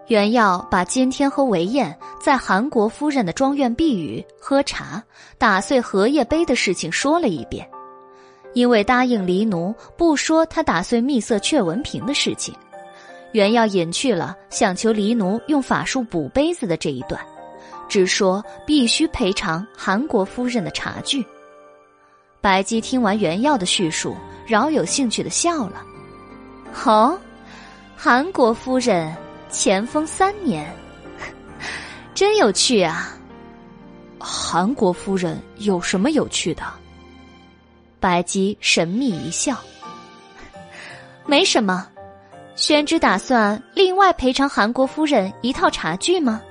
Speaker 1: 袁耀把今天和韦燕在韩国夫人的庄院避雨、喝茶、打碎荷叶杯的事情说了一遍。因为答应黎奴不说他打碎蜜色雀纹瓶的事情，原耀隐去了想求黎奴用法术补杯子的这一段，只说必须赔偿韩国夫人的茶具。白姬听完原耀的叙述，饶有兴趣的笑了。哦，韩国夫人前封三年，[laughs] 真有趣啊！
Speaker 2: 韩国夫人有什么有趣的？
Speaker 1: 白姬神秘一笑，没什么。宣之打算另外赔偿韩国夫人一套茶具吗？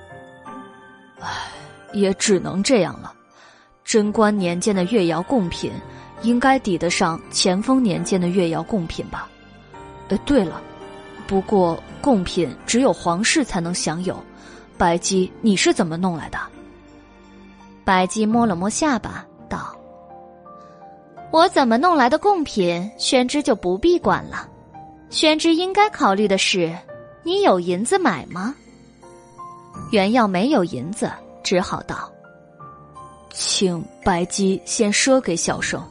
Speaker 2: 唉，也只能这样了。贞观年间的越窑贡品，应该抵得上乾丰年间的越窑贡品吧？呃，对了，不过贡品只有皇室才能享有。白姬，你是怎么弄来的？
Speaker 1: 白姬摸了摸下巴，道：“我怎么弄来的贡品，宣之就不必管了。”宣之应该考虑的是，你有银子买吗？原耀没有银子，只好道：“
Speaker 2: 请白姬先赊给小生，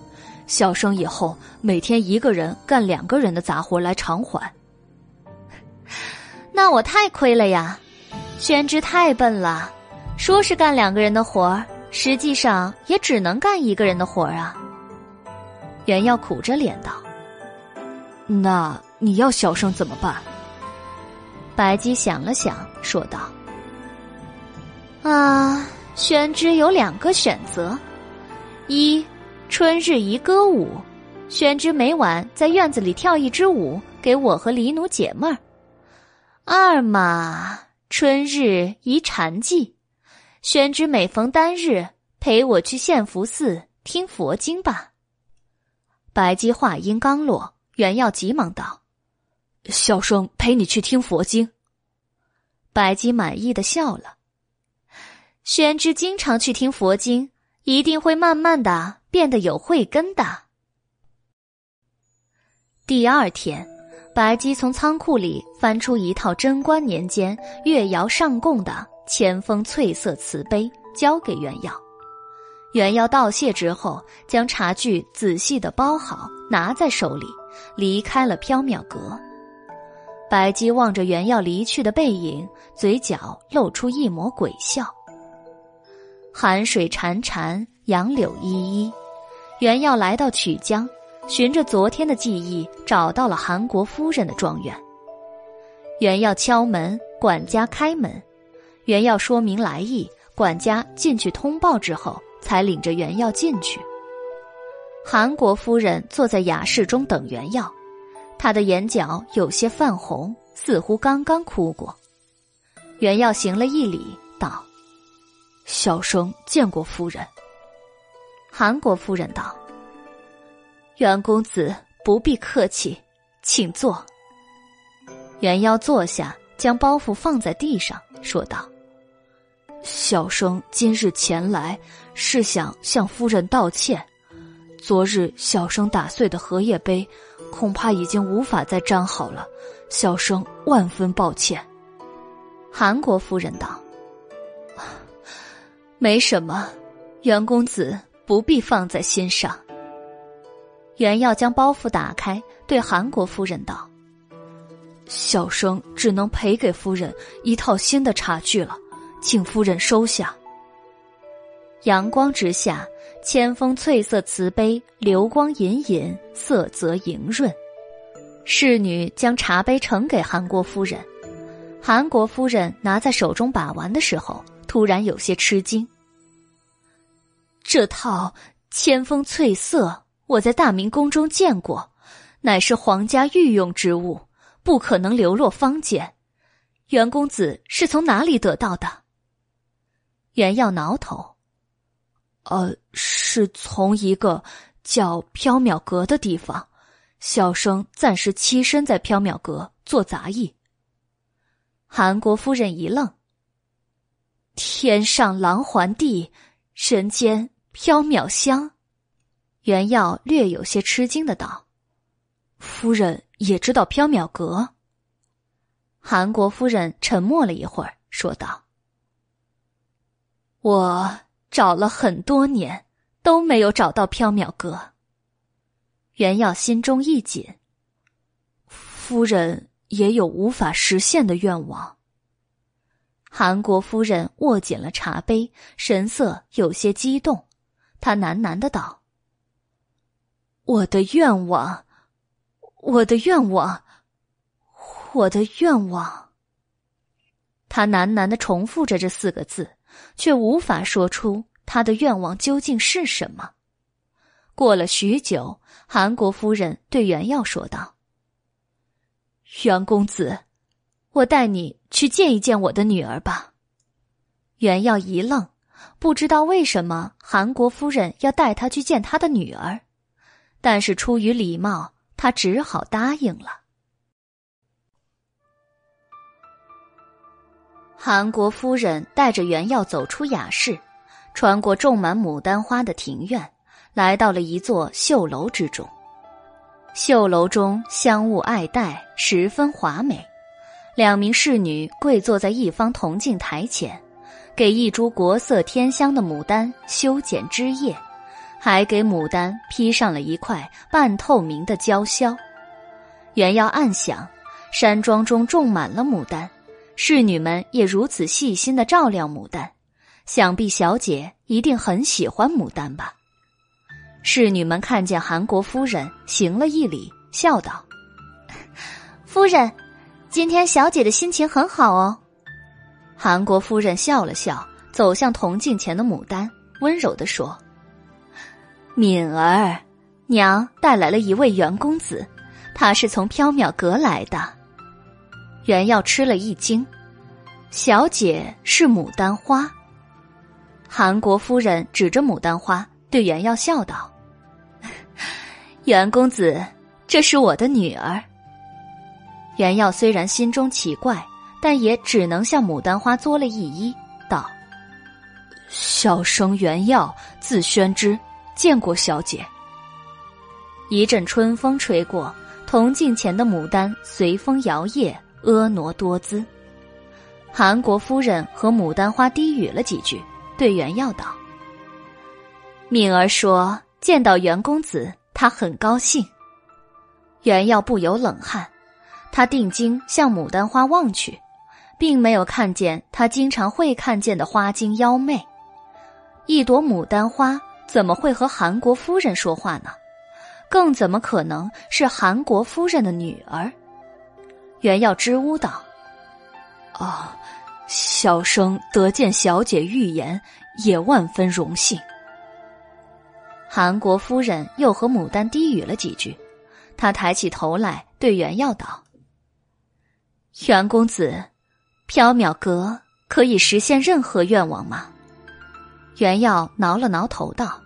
Speaker 2: 小生以后每天一个人干两个人的杂活来偿还。”
Speaker 1: 那我太亏了呀！宣之太笨了，说是干两个人的活，实际上也只能干一个人的活啊。原耀苦着脸道：“
Speaker 2: 那。”你要小生怎么办？
Speaker 1: 白姬想了想，说道：“啊，宣之有两个选择：一，春日宜歌舞，宣之每晚在院子里跳一支舞，给我和黎奴解闷儿；二嘛，春日宜禅寂，宣之每逢单日陪我去献福寺听佛经吧。”白姬话音刚落，袁耀急忙道。
Speaker 2: 小生陪你去听佛经。
Speaker 1: 白姬满意的笑了。宣之经常去听佛经，一定会慢慢的变得有慧根的。第二天，白姬从仓库里翻出一套贞观年间越窑上贡的千峰翠色瓷杯，交给袁耀。袁耀道谢之后，将茶具仔细的包好，拿在手里，离开了缥缈阁。白姬望着原耀离去的背影，嘴角露出一抹鬼笑。寒水潺潺，杨柳依依。原耀来到曲江，循着昨天的记忆找到了韩国夫人的庄园。原耀敲门，管家开门。原耀说明来意，管家进去通报之后，才领着原耀进去。韩国夫人坐在雅室中等原耀。她的眼角有些泛红，似乎刚刚哭过。袁耀行了一礼，：“
Speaker 2: 小生见过夫人。”
Speaker 1: 韩国夫人道：“袁公子不必客气，请坐。”袁耀坐下，将包袱放在地上，说道：“
Speaker 2: 小生今日前来，是想向夫人道歉。昨日小生打碎的荷叶杯。”恐怕已经无法再粘好了，小生万分抱歉。
Speaker 1: 韩国夫人道：“没什么，袁公子不必放在心上。”袁耀将包袱打开，对韩国夫人道：“
Speaker 2: 小生只能赔给夫人一套新的茶具了，请夫人收下。”
Speaker 1: 阳光之下。千峰翠色瓷杯，流光隐隐，色泽莹润。侍女将茶杯呈给韩国夫人，韩国夫人拿在手中把玩的时候，突然有些吃惊。这套千峰翠色，我在大明宫中见过，乃是皇家御用之物，不可能流落坊间。袁公子是从哪里得到的？袁耀挠头。
Speaker 2: 呃，是从一个叫缥缈阁的地方，小生暂时栖身在缥缈阁做杂役。
Speaker 1: 韩国夫人一愣：“天上狼环地，人间缥缈香。”袁耀略有些吃惊的道：“
Speaker 2: 夫人也知道缥缈阁？”
Speaker 1: 韩国夫人沉默了一会儿，说道：“我。”找了很多年，都没有找到缥缈阁。袁耀心中一紧，
Speaker 2: 夫人也有无法实现的愿望。
Speaker 1: 韩国夫人握紧了茶杯，神色有些激动。她喃喃的道：“
Speaker 2: 我的愿望，我的愿望，我的愿望。”
Speaker 1: 她喃喃的重复着这四个字，却无法说出她的愿望究竟是什么。过了许久，韩国夫人对袁耀说道：“
Speaker 2: 袁公子。”我带你去见一见我的女儿吧。
Speaker 1: 袁耀一愣，不知道为什么韩国夫人要带他去见他的女儿，但是出于礼貌，他只好答应了。韩国夫人带着袁耀走出雅室，穿过种满牡丹花的庭院，来到了一座绣楼之中。绣楼中香雾爱带，十分华美。两名侍女跪坐在一方铜镜台前，给一株国色天香的牡丹修剪枝叶，还给牡丹披上了一块半透明的胶销。原要暗想，山庄中种满了牡丹，侍女们也如此细心的照料牡丹，想必小姐一定很喜欢牡丹吧。侍女们看见韩国夫人，行了一礼，笑道：“ [laughs]
Speaker 6: 夫人。”今天小姐的心情很好哦。
Speaker 1: 韩国夫人笑了笑，走向铜镜前的牡丹，温柔的说：“
Speaker 2: 敏儿，
Speaker 1: 娘带来了一位袁公子，他是从缥缈阁来的。”袁耀吃了一惊：“小姐是牡丹花？”韩国夫人指着牡丹花对袁耀笑道：“ [laughs]
Speaker 2: 袁公子，这是我的女儿。”
Speaker 1: 袁耀虽然心中奇怪，但也只能向牡丹花作了一揖，道：“
Speaker 2: 小生袁耀，字宣之，见过小姐。”
Speaker 1: 一阵春风吹过，铜镜前的牡丹随风摇曳，婀娜多姿。韩国夫人和牡丹花低语了几句，对袁耀道：“
Speaker 2: 敏儿说见到袁公子，她很高兴。”
Speaker 1: 袁耀不由冷汗。他定睛向牡丹花望去，并没有看见他经常会看见的花精妖媚。一朵牡丹花怎么会和韩国夫人说话呢？更怎么可能是韩国夫人的女儿？袁耀支吾道：“
Speaker 2: 哦，小生得见小姐预言，也万分荣幸。”
Speaker 1: 韩国夫人又和牡丹低语了几句，她抬起头来对袁耀道。
Speaker 2: 袁公子，缥缈阁可以实现任何愿望吗？
Speaker 1: 袁耀挠了挠头道：“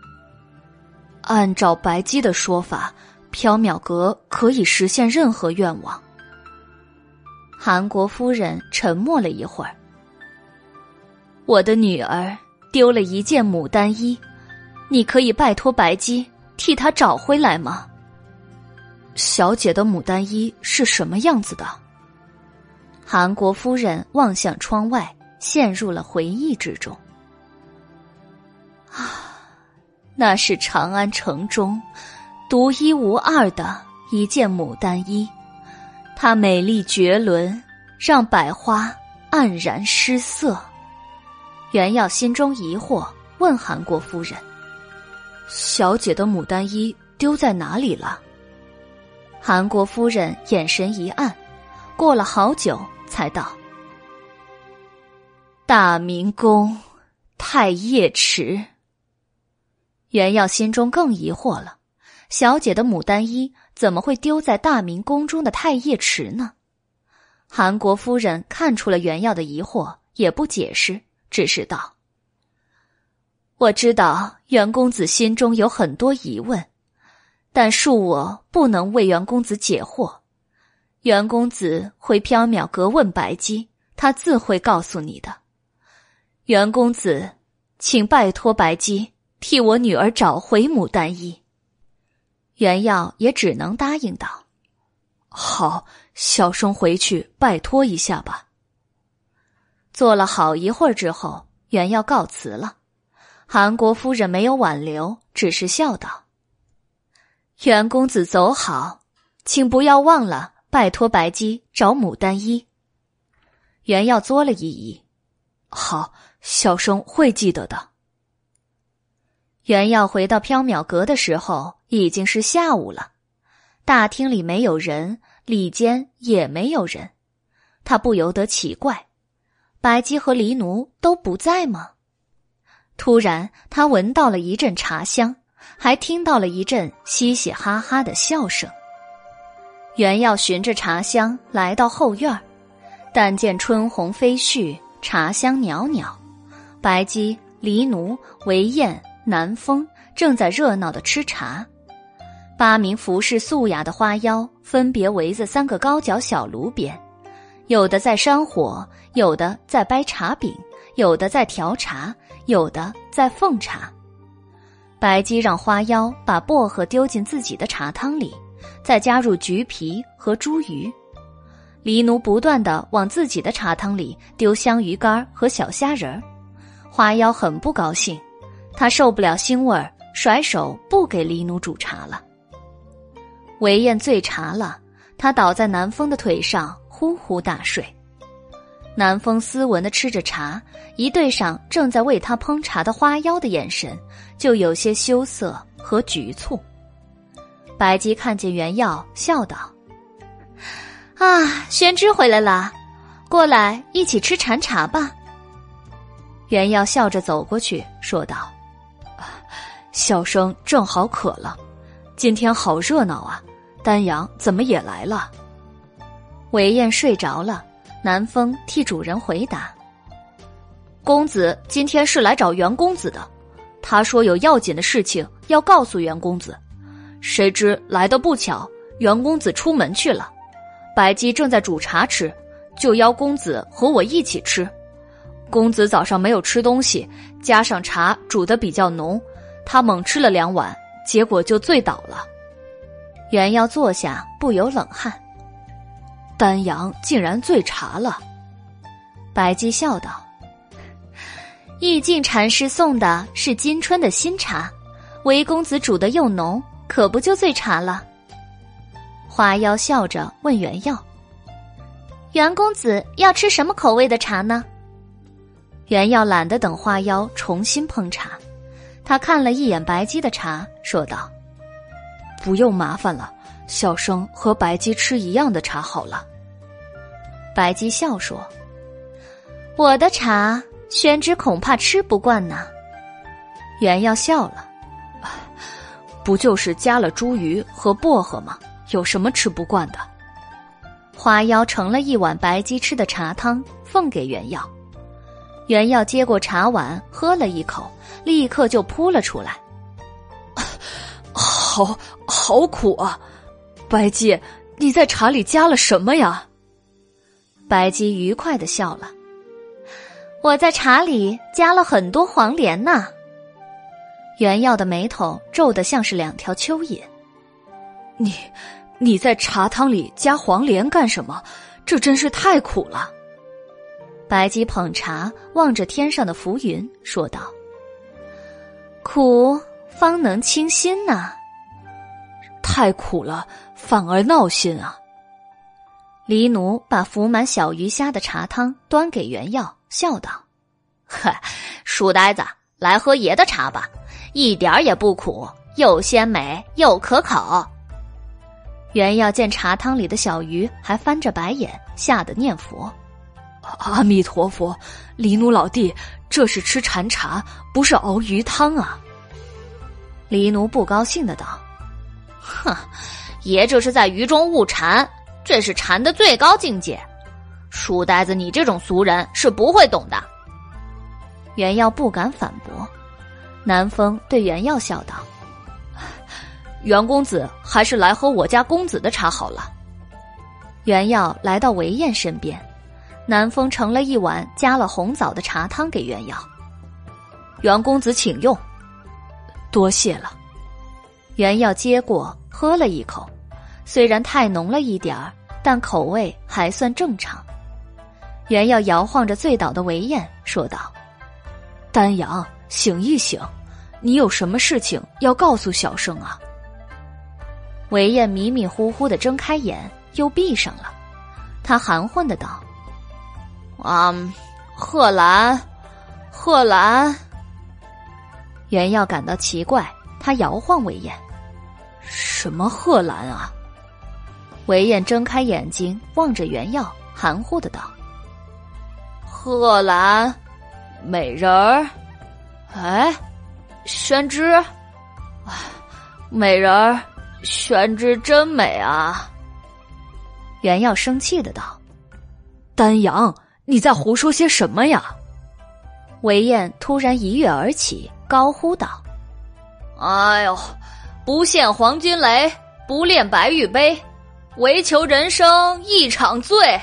Speaker 2: 按照白姬的说法，缥缈阁可以实现任何愿望。”
Speaker 1: 韩国夫人沉默了一会儿。
Speaker 2: 我的女儿丢了一件牡丹衣，你可以拜托白姬替她找回来吗？小姐的牡丹衣是什么样子的？
Speaker 1: 韩国夫人望向窗外，陷入了回忆之中。
Speaker 2: 啊，那是长安城中独一无二的一件牡丹衣，它美丽绝伦，让百花黯然失色。
Speaker 1: 袁耀心中疑惑，问韩国夫人：“
Speaker 2: 小姐的牡丹衣丢在哪里了？”
Speaker 1: 韩国夫人眼神一暗，过了好久。才道：“
Speaker 2: 大明宫太液池。”
Speaker 1: 袁耀心中更疑惑了：小姐的牡丹衣怎么会丢在大明宫中的太液池呢？韩国夫人看出了袁耀的疑惑，也不解释，只是道：“
Speaker 2: 我知道袁公子心中有很多疑问，但恕我不能为袁公子解惑。”袁公子回缥缈阁问白姬，他自会告诉你的。袁公子，请拜托白姬替我女儿找回牡丹衣。
Speaker 1: 袁耀也只能答应道：“
Speaker 2: 好，小生回去拜托一下吧。”
Speaker 1: 坐了好一会儿之后，袁耀告辞了。韩国夫人没有挽留，只是笑道：“
Speaker 2: 袁公子走好，请不要忘了。”拜托白姬找牡丹衣。
Speaker 1: 原耀作了一揖，
Speaker 2: 好，小生会记得的。
Speaker 1: 原耀回到缥缈阁的时候，已经是下午了。大厅里没有人，里间也没有人，他不由得奇怪：白姬和黎奴都不在吗？突然，他闻到了一阵茶香，还听到了一阵嘻嘻哈哈的笑声。原要循着茶香来到后院但见春红飞絮，茶香袅袅，白姬、黎奴、韦燕。南风正在热闹的吃茶，八名服饰素雅的花妖分别围在三个高脚小炉边，有的在扇火，有的在掰茶饼，有的在调茶，有的在奉茶。白姬让花妖把薄荷丢进自己的茶汤里，再加入橘皮和茱萸。黎奴不断的往自己的茶汤里丢香鱼干和小虾仁儿，花妖很不高兴。他受不了腥味儿，甩手不给黎奴煮茶了。韦燕醉茶了，他倒在南风的腿上呼呼大睡。南风斯文的吃着茶，一对上正在为他烹茶的花妖的眼神，就有些羞涩和局促。白姬看见袁耀，笑道：“
Speaker 6: 啊，宣之回来了，过来一起吃禅茶吧。”
Speaker 1: 袁耀笑着走过去，说道。
Speaker 2: 小生正好渴了，今天好热闹啊！丹阳怎么也来了？
Speaker 1: 韦燕睡着了，南风替主人回答：“
Speaker 10: 公子今天是来找袁公子的，他说有要紧的事情要告诉袁公子。谁知来的不巧，袁公子出门去了。白姬正在煮茶吃，就邀公子和我一起吃。公子早上没有吃东西，加上茶煮的比较浓。”他猛吃了两碗，结果就醉倒了。
Speaker 1: 袁耀坐下，不由冷汗。
Speaker 2: 丹阳竟然醉茶了。
Speaker 1: 白姬笑道：“
Speaker 6: 玉净禅师送的是金春的新茶，韦公子煮的又浓，可不就醉茶了？”
Speaker 1: 花妖笑着问袁耀：“
Speaker 6: 袁公子要吃什么口味的茶呢？”
Speaker 1: 袁耀懒得等花妖重新烹茶。他看了一眼白姬的茶，说道：“
Speaker 2: 不用麻烦了，小生和白姬吃一样的茶好了。”
Speaker 1: 白姬笑说：“
Speaker 6: 我的茶，宣之恐怕吃不惯呢。”
Speaker 1: 袁耀笑了：“
Speaker 2: 不就是加了茱萸和薄荷吗？有什么吃不惯的？”
Speaker 1: 花妖盛了一碗白鸡吃的茶汤，奉给袁耀。袁耀接过茶碗，喝了一口。立刻就扑了出来，
Speaker 2: 好好苦啊！白姬，你在茶里加了什么呀？
Speaker 1: 白姬愉快的笑了，
Speaker 6: 我在茶里加了很多黄连呢。
Speaker 1: 袁耀的眉头皱得像是两条蚯蚓。
Speaker 2: 你，你在茶汤里加黄连干什么？这真是太苦了。
Speaker 1: 白姬捧茶，望着天上的浮云，说道。
Speaker 6: 苦方能清心呐，
Speaker 2: 太苦了反而闹心啊！
Speaker 1: 黎奴把浮满小鱼虾的茶汤端给袁耀，笑道：“
Speaker 10: 嗨，书呆子，来喝爷的茶吧，一点也不苦，又鲜美又可口。”
Speaker 1: 袁耀见茶汤里的小鱼，还翻着白眼，吓得念佛：“
Speaker 2: 阿弥陀佛，黎奴老弟。”这是吃禅茶，不是熬鱼汤啊！
Speaker 1: 黎奴不高兴的道：“
Speaker 10: 哼，爷这是在鱼中悟禅，这是禅的最高境界。书呆子，你这种俗人是不会懂的。”
Speaker 1: 袁耀不敢反驳。南风对袁耀笑道：“
Speaker 10: 袁公子还是来喝我家公子的茶好了。”
Speaker 1: 袁耀来到韦燕身边。南风盛了一碗加了红枣的茶汤给袁耀，
Speaker 10: 袁公子请用，
Speaker 2: 多谢了。
Speaker 1: 袁耀接过喝了一口，虽然太浓了一点儿，但口味还算正常。袁耀摇晃着醉倒的韦燕说道：“
Speaker 2: 丹阳，醒一醒，你有什么事情要告诉小生啊？”
Speaker 1: 韦燕迷迷糊糊的睁开眼，又闭上了，他含混的道。
Speaker 10: 啊，
Speaker 3: 贺兰，贺兰。
Speaker 1: 袁耀感到奇怪，他摇晃韦燕：“
Speaker 3: 什么贺兰啊？”
Speaker 1: 韦燕睁开眼睛望着袁耀，含糊的道：“
Speaker 3: 贺兰，美人儿。哎，宣之，哎，美人儿，宣之真美啊。”
Speaker 1: 袁耀生气的道：“
Speaker 3: 丹阳，你在胡说些什么呀？”
Speaker 1: 韦燕突然一跃而起，高呼道：“
Speaker 3: 哎呦，不羡黄金雷，不恋白玉杯，唯求人生一场醉。”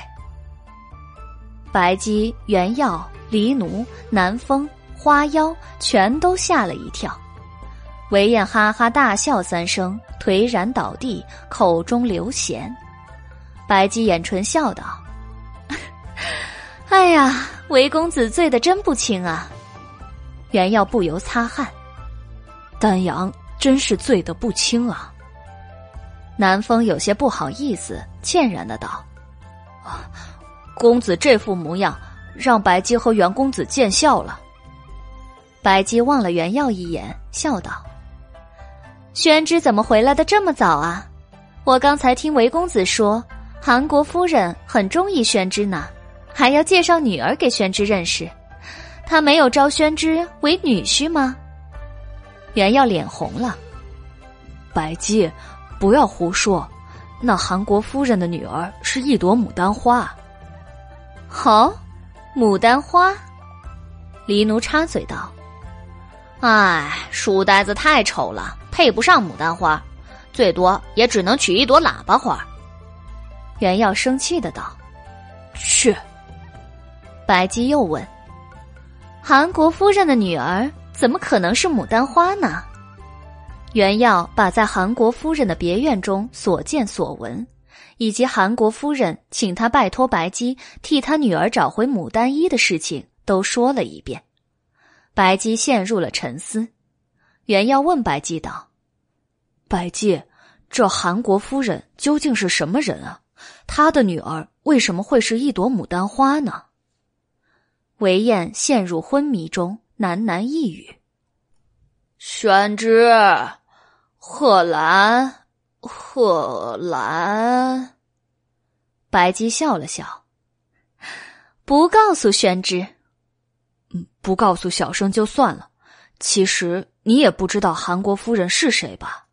Speaker 1: 白姬、袁耀、黎奴、南风、花妖全都吓了一跳，韦燕哈哈大笑三声，颓然倒地，口中流涎。白姬掩唇笑道：“ [laughs] 哎呀，韦公子醉得真不轻啊！”袁耀不由擦汗：“
Speaker 3: 丹阳真是醉得不轻啊。”
Speaker 1: 南风有些不好意思，歉然的道：“，
Speaker 3: 公子这副模样，让白姬和袁公子见笑了。”
Speaker 1: 白姬望了袁耀一眼，笑道：“宣之怎么回来的这么早啊？我刚才听韦公子说。”韩国夫人很中意宣之呢，还要介绍女儿给宣之认识。他没有招宣之为女婿吗？袁耀脸红了。
Speaker 3: 白姬，不要胡说。那韩国夫人的女儿是一朵牡丹花。
Speaker 1: 好，牡丹花。黎奴插嘴道：“
Speaker 20: 哎，书呆子太丑了，配不上牡丹花，最多也只能娶一朵喇叭花。”
Speaker 1: 袁耀生气的道：“
Speaker 3: 去。”
Speaker 1: 白姬又问：“韩国夫人的女儿怎么可能是牡丹花呢？”袁耀把在韩国夫人的别院中所见所闻，以及韩国夫人请他拜托白姬替他女儿找回牡丹衣的事情都说了一遍。白姬陷入了沉思。袁耀问白姬道：“
Speaker 3: 白姬，这韩国夫人究竟是什么人啊？”她的女儿为什么会是一朵牡丹花呢？
Speaker 1: 韦燕陷入昏迷中，喃喃一语：“
Speaker 3: 宣之，贺兰，贺兰。”
Speaker 1: 白姬笑了笑：“不告诉宣之，
Speaker 3: 不告诉小生就算了。其实你也不知道韩国夫人是谁吧？”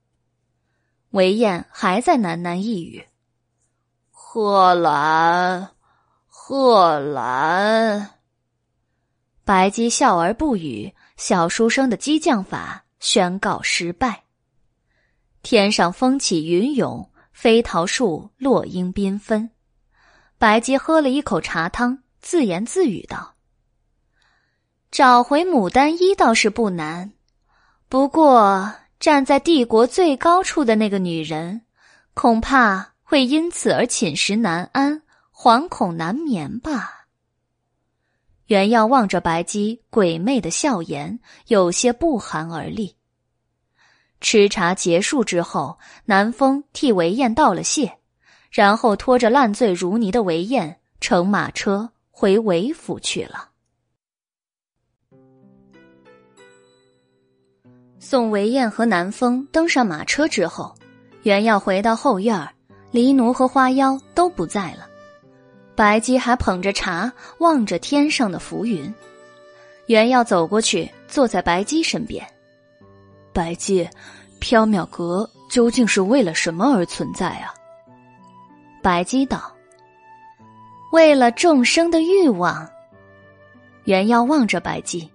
Speaker 1: 韦燕还在喃喃一语。
Speaker 3: 贺兰，贺兰。
Speaker 1: 白姬笑而不语，小书生的激将法宣告失败。天上风起云涌，飞桃树落英缤纷。白姬喝了一口茶汤，自言自语道：“找回牡丹衣倒是不难，不过站在帝国最高处的那个女人，恐怕……”会因此而寝食难安，惶恐难眠吧。袁耀望着白姬鬼魅的笑颜，有些不寒而栗。吃茶结束之后，南风替韦燕道了谢，然后拖着烂醉如泥的韦燕乘马车回韦府去了。送韦燕和南风登上马车之后，袁耀回到后院儿。黎奴和花妖都不在了，白姬还捧着茶，望着天上的浮云。袁耀走过去，坐在白姬身边。
Speaker 3: 白姬，缥缈阁究竟是为了什么而存在啊？
Speaker 1: 白姬道：“为了众生的欲望。”袁耀望着白姬，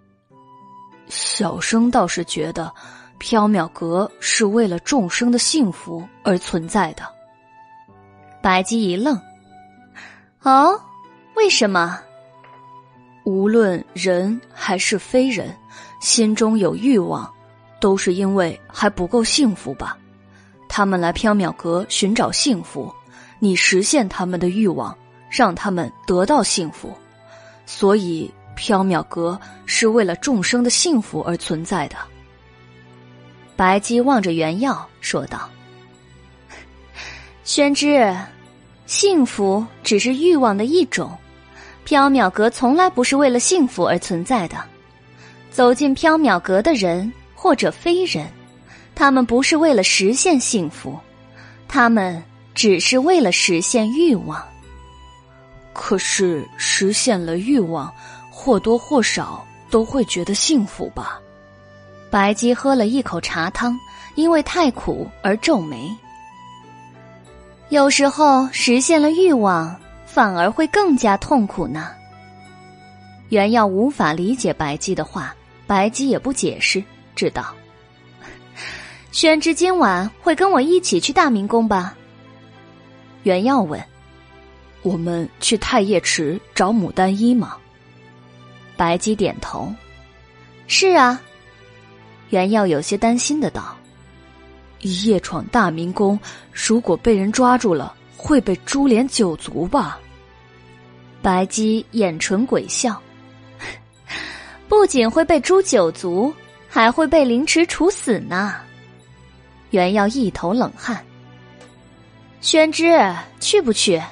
Speaker 3: 小生倒是觉得，缥缈阁是为了众生的幸福而存在的。
Speaker 1: 白姬一愣，哦，为什么？
Speaker 3: 无论人还是非人，心中有欲望，都是因为还不够幸福吧？他们来缥缈阁寻找幸福，你实现他们的欲望，让他们得到幸福，所以缥缈阁是为了众生的幸福而存在的。
Speaker 1: 白姬望着原耀说道：“宣之。”幸福只是欲望的一种，缥缈阁从来不是为了幸福而存在的。走进缥缈阁的人或者非人，他们不是为了实现幸福，他们只是为了实现欲望。
Speaker 3: 可是实现了欲望，或多或少都会觉得幸福吧？
Speaker 1: 白姬喝了一口茶汤，因为太苦而皱眉。有时候实现了欲望，反而会更加痛苦呢。袁耀无法理解白姬的话，白姬也不解释，知道。[laughs] 宣之今晚会跟我一起去大明宫吧？袁耀问。
Speaker 3: 我们去太液池找牡丹衣吗？
Speaker 1: 白姬点头。是啊。袁耀有些担心的道：“
Speaker 3: 夜闯大明宫，如果被人抓住了，会被株连九族吧？”
Speaker 1: 白姬眼唇鬼笑：“ [laughs] 不仅会被诛九族，还会被凌迟处死呢。”袁耀一头冷汗。宣之，去不去？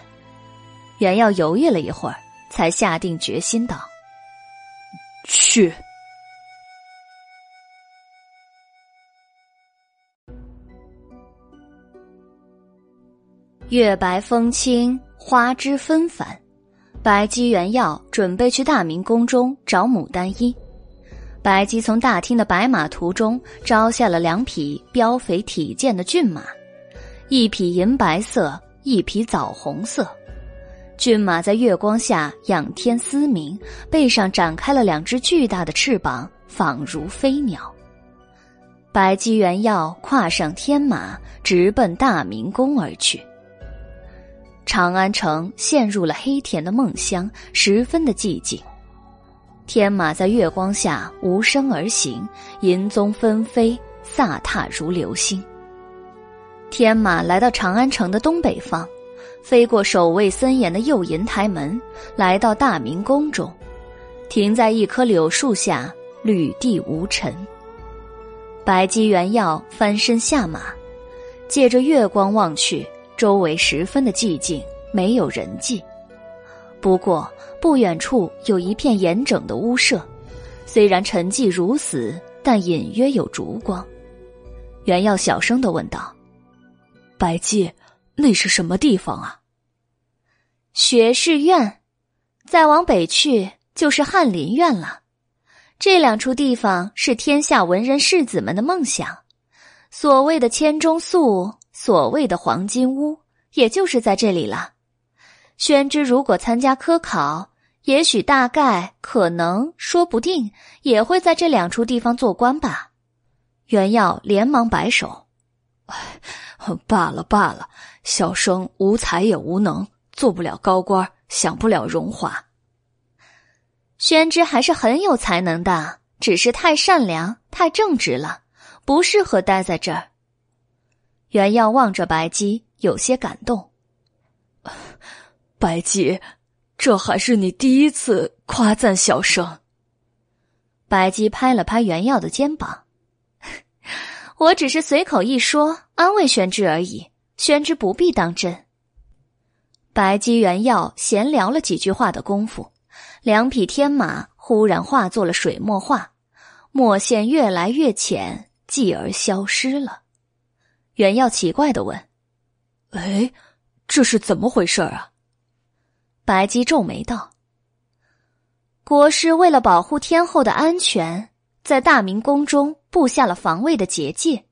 Speaker 1: 袁耀犹豫了一会儿，才下定决心道：“
Speaker 3: 去。”
Speaker 1: 月白风清，花枝纷繁。白姬、原耀准备去大明宫中找牡丹衣。白姬从大厅的白马图中招下了两匹膘肥体健的骏马，一匹银白色，一匹枣红色。骏马在月光下仰天嘶鸣，背上展开了两只巨大的翅膀，仿如飞鸟。白姬、元耀跨上天马，直奔大明宫而去。长安城陷入了黑甜的梦乡，十分的寂静。天马在月光下无声而行，银鬃纷飞，飒沓如流星。天马来到长安城的东北方，飞过守卫森严的右银台门，来到大明宫中，停在一棵柳树下，履地无尘。白姬、元耀翻身下马，借着月光望去。周围十分的寂静，没有人迹。不过不远处有一片严整的屋舍，虽然沉寂如死，但隐约有烛光。袁耀小声的问道：“
Speaker 3: 白姬，那是什么地方啊？”
Speaker 1: 学士院，再往北去就是翰林院了。这两处地方是天下文人士子们的梦想，所谓的千钟粟。所谓的黄金屋，也就是在这里了。宣之如果参加科考，也许、大概、可能、说不定，也会在这两处地方做官吧。袁耀连忙摆手：“
Speaker 3: 罢了罢了，小生无才也无能，做不了高官，享不了荣华。”
Speaker 1: 宣之还是很有才能的，只是太善良、太正直了，不适合待在这儿。袁耀望着白姬，有些感动。[laughs]
Speaker 3: 白姬，这还是你第一次夸赞小生。
Speaker 1: 白姬拍了拍袁耀的肩膀：“我只是随口一说，安慰宣之而已，宣之不必当真。”白姬、原耀闲聊了几句话的功夫，两匹天马忽然化作了水墨画，墨线越来越浅，继而消失了。袁耀奇怪的问：“
Speaker 3: 哎，这是怎么回事啊？”
Speaker 1: 白姬皱眉道：“国师为了保护天后的安全，在大明宫中布下了防卫的结界，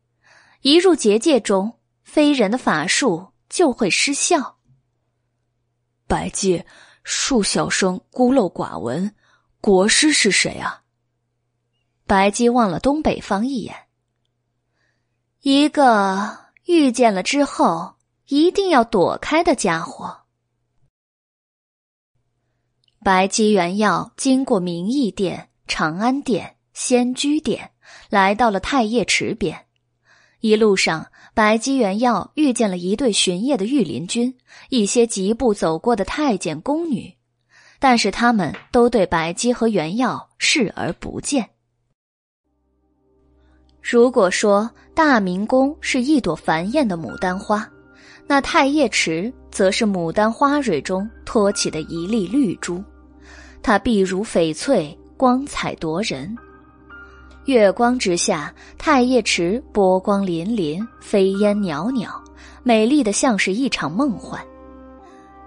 Speaker 1: 一入结界中，非人的法术就会失效。”
Speaker 3: 白姬，恕小生孤陋寡闻，国师是谁啊？
Speaker 1: 白姬望了东北方一眼。一个遇见了之后一定要躲开的家伙。白姬原要经过明义殿、长安殿、仙居殿，来到了太液池边。一路上，白姬元耀遇见了一队巡夜的御林军，一些疾步走过的太监宫女，但是他们都对白姬和元耀视而不见。如果说大明宫是一朵繁艳的牡丹花，那太液池则是牡丹花蕊中托起的一粒绿珠，它碧如翡翠，光彩夺人。月光之下，太液池波光粼粼，飞烟袅袅，美丽的像是一场梦幻。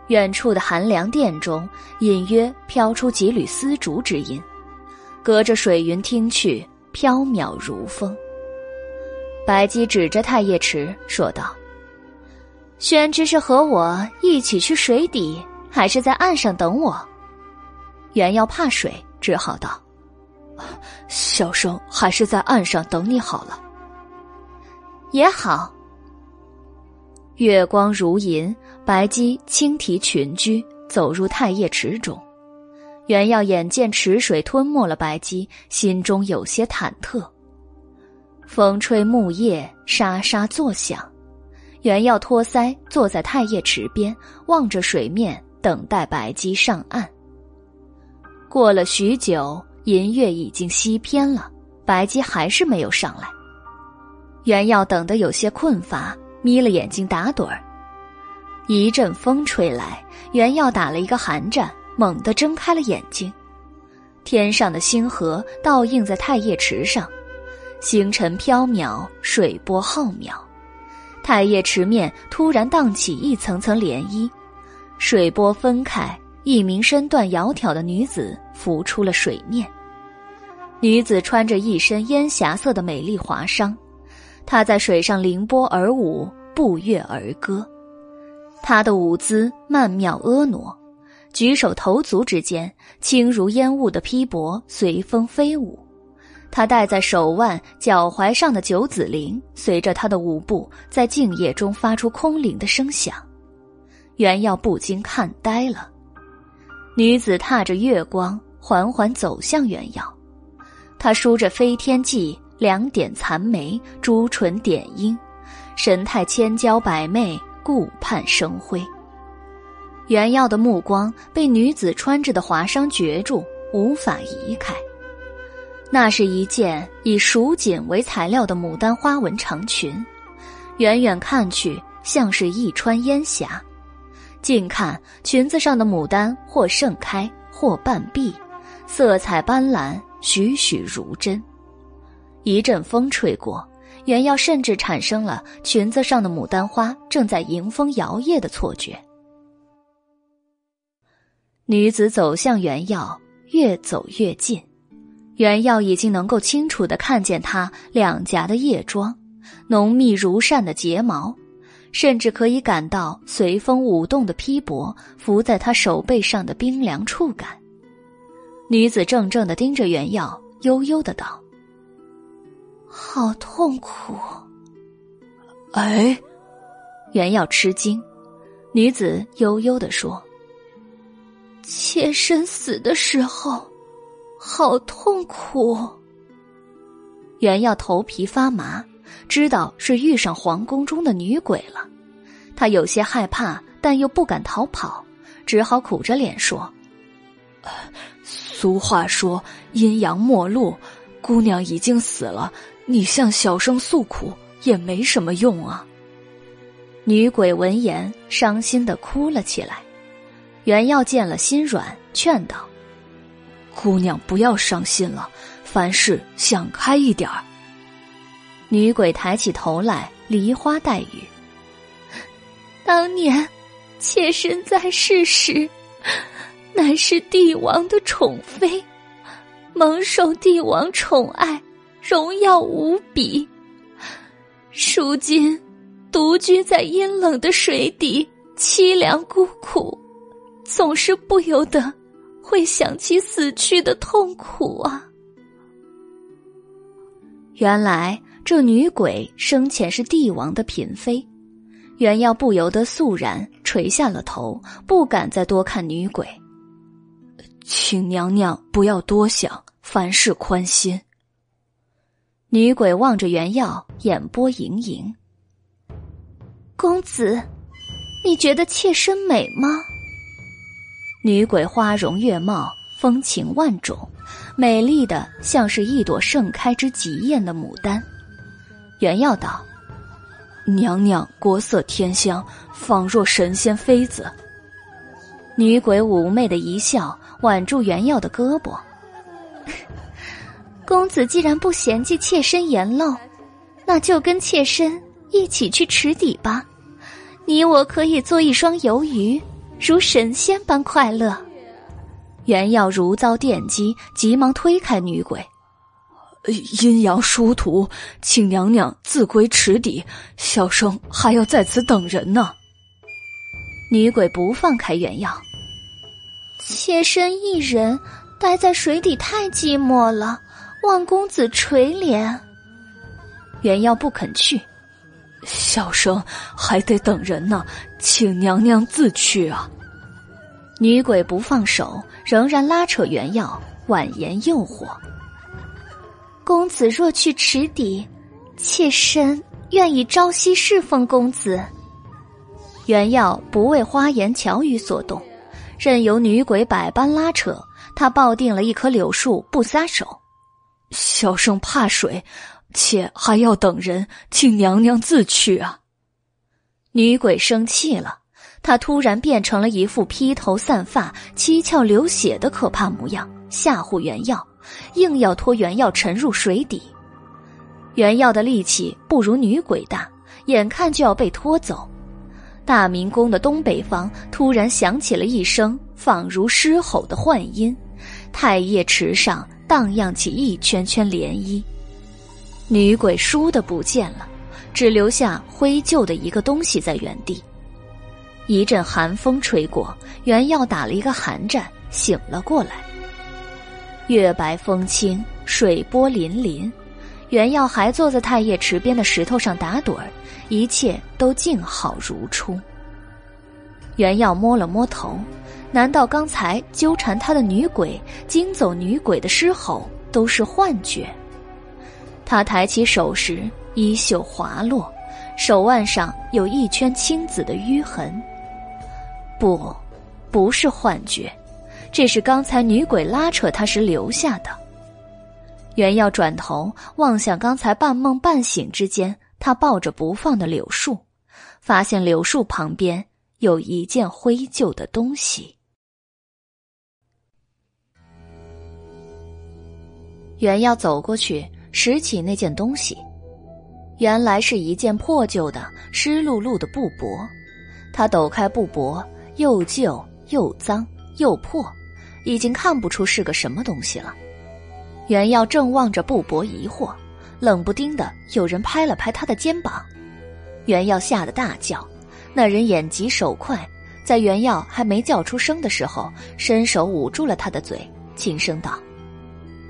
Speaker 1: 远处的寒凉殿中，隐约飘出几缕丝竹之音，隔着水云听去，飘渺如风。白姬指着太液池说道：“宣之是和我一起去水底，还是在岸上等我？”原要怕水，只好道。
Speaker 2: 小生还是在岸上等你好了。
Speaker 1: 也好。月光如银，白姬轻提裙裾走入太液池中。袁耀眼见池水吞没了白姬，心中有些忐忑。风吹木叶，沙沙作响。袁耀托腮坐在太液池边，望着水面，等待白姬上岸。过了许久。银月已经西偏了，白姬还是没有上来。袁耀等得有些困乏，眯了眼睛打盹儿。一阵风吹来，袁耀打了一个寒战，猛地睁开了眼睛。天上的星河倒映在太液池上，星辰飘渺，水波浩渺。太液池面突然荡起一层层涟漪，水波分开。一名身段窈窕的女子浮出了水面。女子穿着一身烟霞色的美丽华裳，她在水上凌波而舞，步月而歌。她的舞姿曼妙婀娜，举手投足之间，轻如烟雾的披帛随风飞舞。她戴在手腕、脚踝上的九子铃，随着她的舞步，在静夜中发出空灵的声响。袁耀不禁看呆了。女子踏着月光，缓缓走向原耀。她梳着飞天髻，两点残眉，朱唇点樱，神态千娇百媚，顾盼生辉。原耀的目光被女子穿着的华裳攫住，无法移开。那是一件以蜀锦为材料的牡丹花纹长裙，远远看去像是一川烟霞。近看，裙子上的牡丹或盛开，或半闭，色彩斑斓，栩栩如真。一阵风吹过，原耀甚至产生了裙子上的牡丹花正在迎风摇曳的错觉。女子走向原耀，越走越近，原耀已经能够清楚的看见她两颊的叶妆，浓密如扇的睫毛。甚至可以感到随风舞动的披帛拂在他手背上的冰凉触感。女子怔怔的盯着原耀，悠悠的道：“好痛苦。”
Speaker 2: 哎，
Speaker 1: 原耀吃惊。女子悠悠的说：“妾身死的时候，好痛苦。”原耀头皮发麻。知道是遇上皇宫中的女鬼了，他有些害怕，但又不敢逃跑，只好苦着脸说：“
Speaker 2: 俗话说阴阳陌路，姑娘已经死了，你向小生诉苦也没什么用啊。”
Speaker 1: 女鬼闻言，伤心的哭了起来。袁耀见了心软，劝道：“
Speaker 2: 姑娘不要伤心了，凡事想开一点儿。”
Speaker 1: 女鬼抬起头来，梨花带雨。[laughs] 当年，妾身在世时，乃是帝王的宠妃，蒙受帝王宠爱，荣耀无比。如今，独居在阴冷的水底，凄凉孤苦，总是不由得会想起死去的痛苦啊！原来。这女鬼生前是帝王的嫔妃，袁耀不由得肃然垂下了头，不敢再多看女鬼。
Speaker 2: 请娘娘不要多想，凡事宽心。
Speaker 1: 女鬼望着袁耀，眼波盈盈。公子，你觉得妾身美吗？女鬼花容月貌，风情万种，美丽的像是一朵盛开之极艳的牡丹。原耀道：“
Speaker 2: 娘娘国色天香，仿若神仙妃子。”
Speaker 1: 女鬼妩媚的一笑，挽住袁耀的胳膊。[laughs]
Speaker 6: 公子既然不嫌弃妾身颜陋，那就跟妾身一起去池底吧。你我可以做一双游鱼，如神仙般快乐。
Speaker 1: 袁耀如遭电击，急忙推开女鬼。
Speaker 3: 阴阳殊途，请娘娘自归池底，小生还要在此等人呢。
Speaker 1: 女鬼不放开袁耀，
Speaker 6: 妾身一人待在水底太寂寞了，望公子垂怜。
Speaker 1: 原耀不肯去，
Speaker 3: 小生还得等人呢，请娘娘自去啊。
Speaker 1: 女鬼不放手，仍然拉扯原耀，婉言诱惑。
Speaker 6: 公子若去池底，妾身愿意朝夕侍奉公子。
Speaker 1: 原耀不为花言巧语所动，任由女鬼百般拉扯，他抱定了一棵柳树不撒手。
Speaker 3: 小生怕水，且还要等人，请娘娘自去啊！
Speaker 1: 女鬼生气了，她突然变成了一副披头散发、七窍流血的可怕模样，吓唬原耀。硬要拖袁耀沉入水底，袁耀的力气不如女鬼大，眼看就要被拖走。大明宫的东北方突然响起了一声仿如狮吼的幻音，太液池上荡漾起一圈圈涟漪。女鬼倏地不见了，只留下灰旧的一个东西在原地。一阵寒风吹过，袁耀打了一个寒战，醒了过来。月白风清，水波粼粼，袁耀还坐在太液池边的石头上打盹儿，一切都静好如初。袁耀摸了摸头，难道刚才纠缠他的女鬼、惊走女鬼的狮吼都是幻觉？他抬起手时，衣袖滑落，手腕上有一圈青紫的淤痕。不，不是幻觉。这是刚才女鬼拉扯他时留下的。袁耀转头望向刚才半梦半醒之间，他抱着不放的柳树，发现柳树旁边有一件灰旧的东西。袁耀走过去拾起那件东西，原来是一件破旧的、湿漉漉的布帛。他抖开布帛，又旧又脏又破。已经看不出是个什么东西了。袁耀正望着布帛疑惑，冷不丁的有人拍了拍他的肩膀，袁耀吓得大叫。那人眼疾手快，在袁耀还没叫出声的时候，伸手捂住了他的嘴，轻声道：“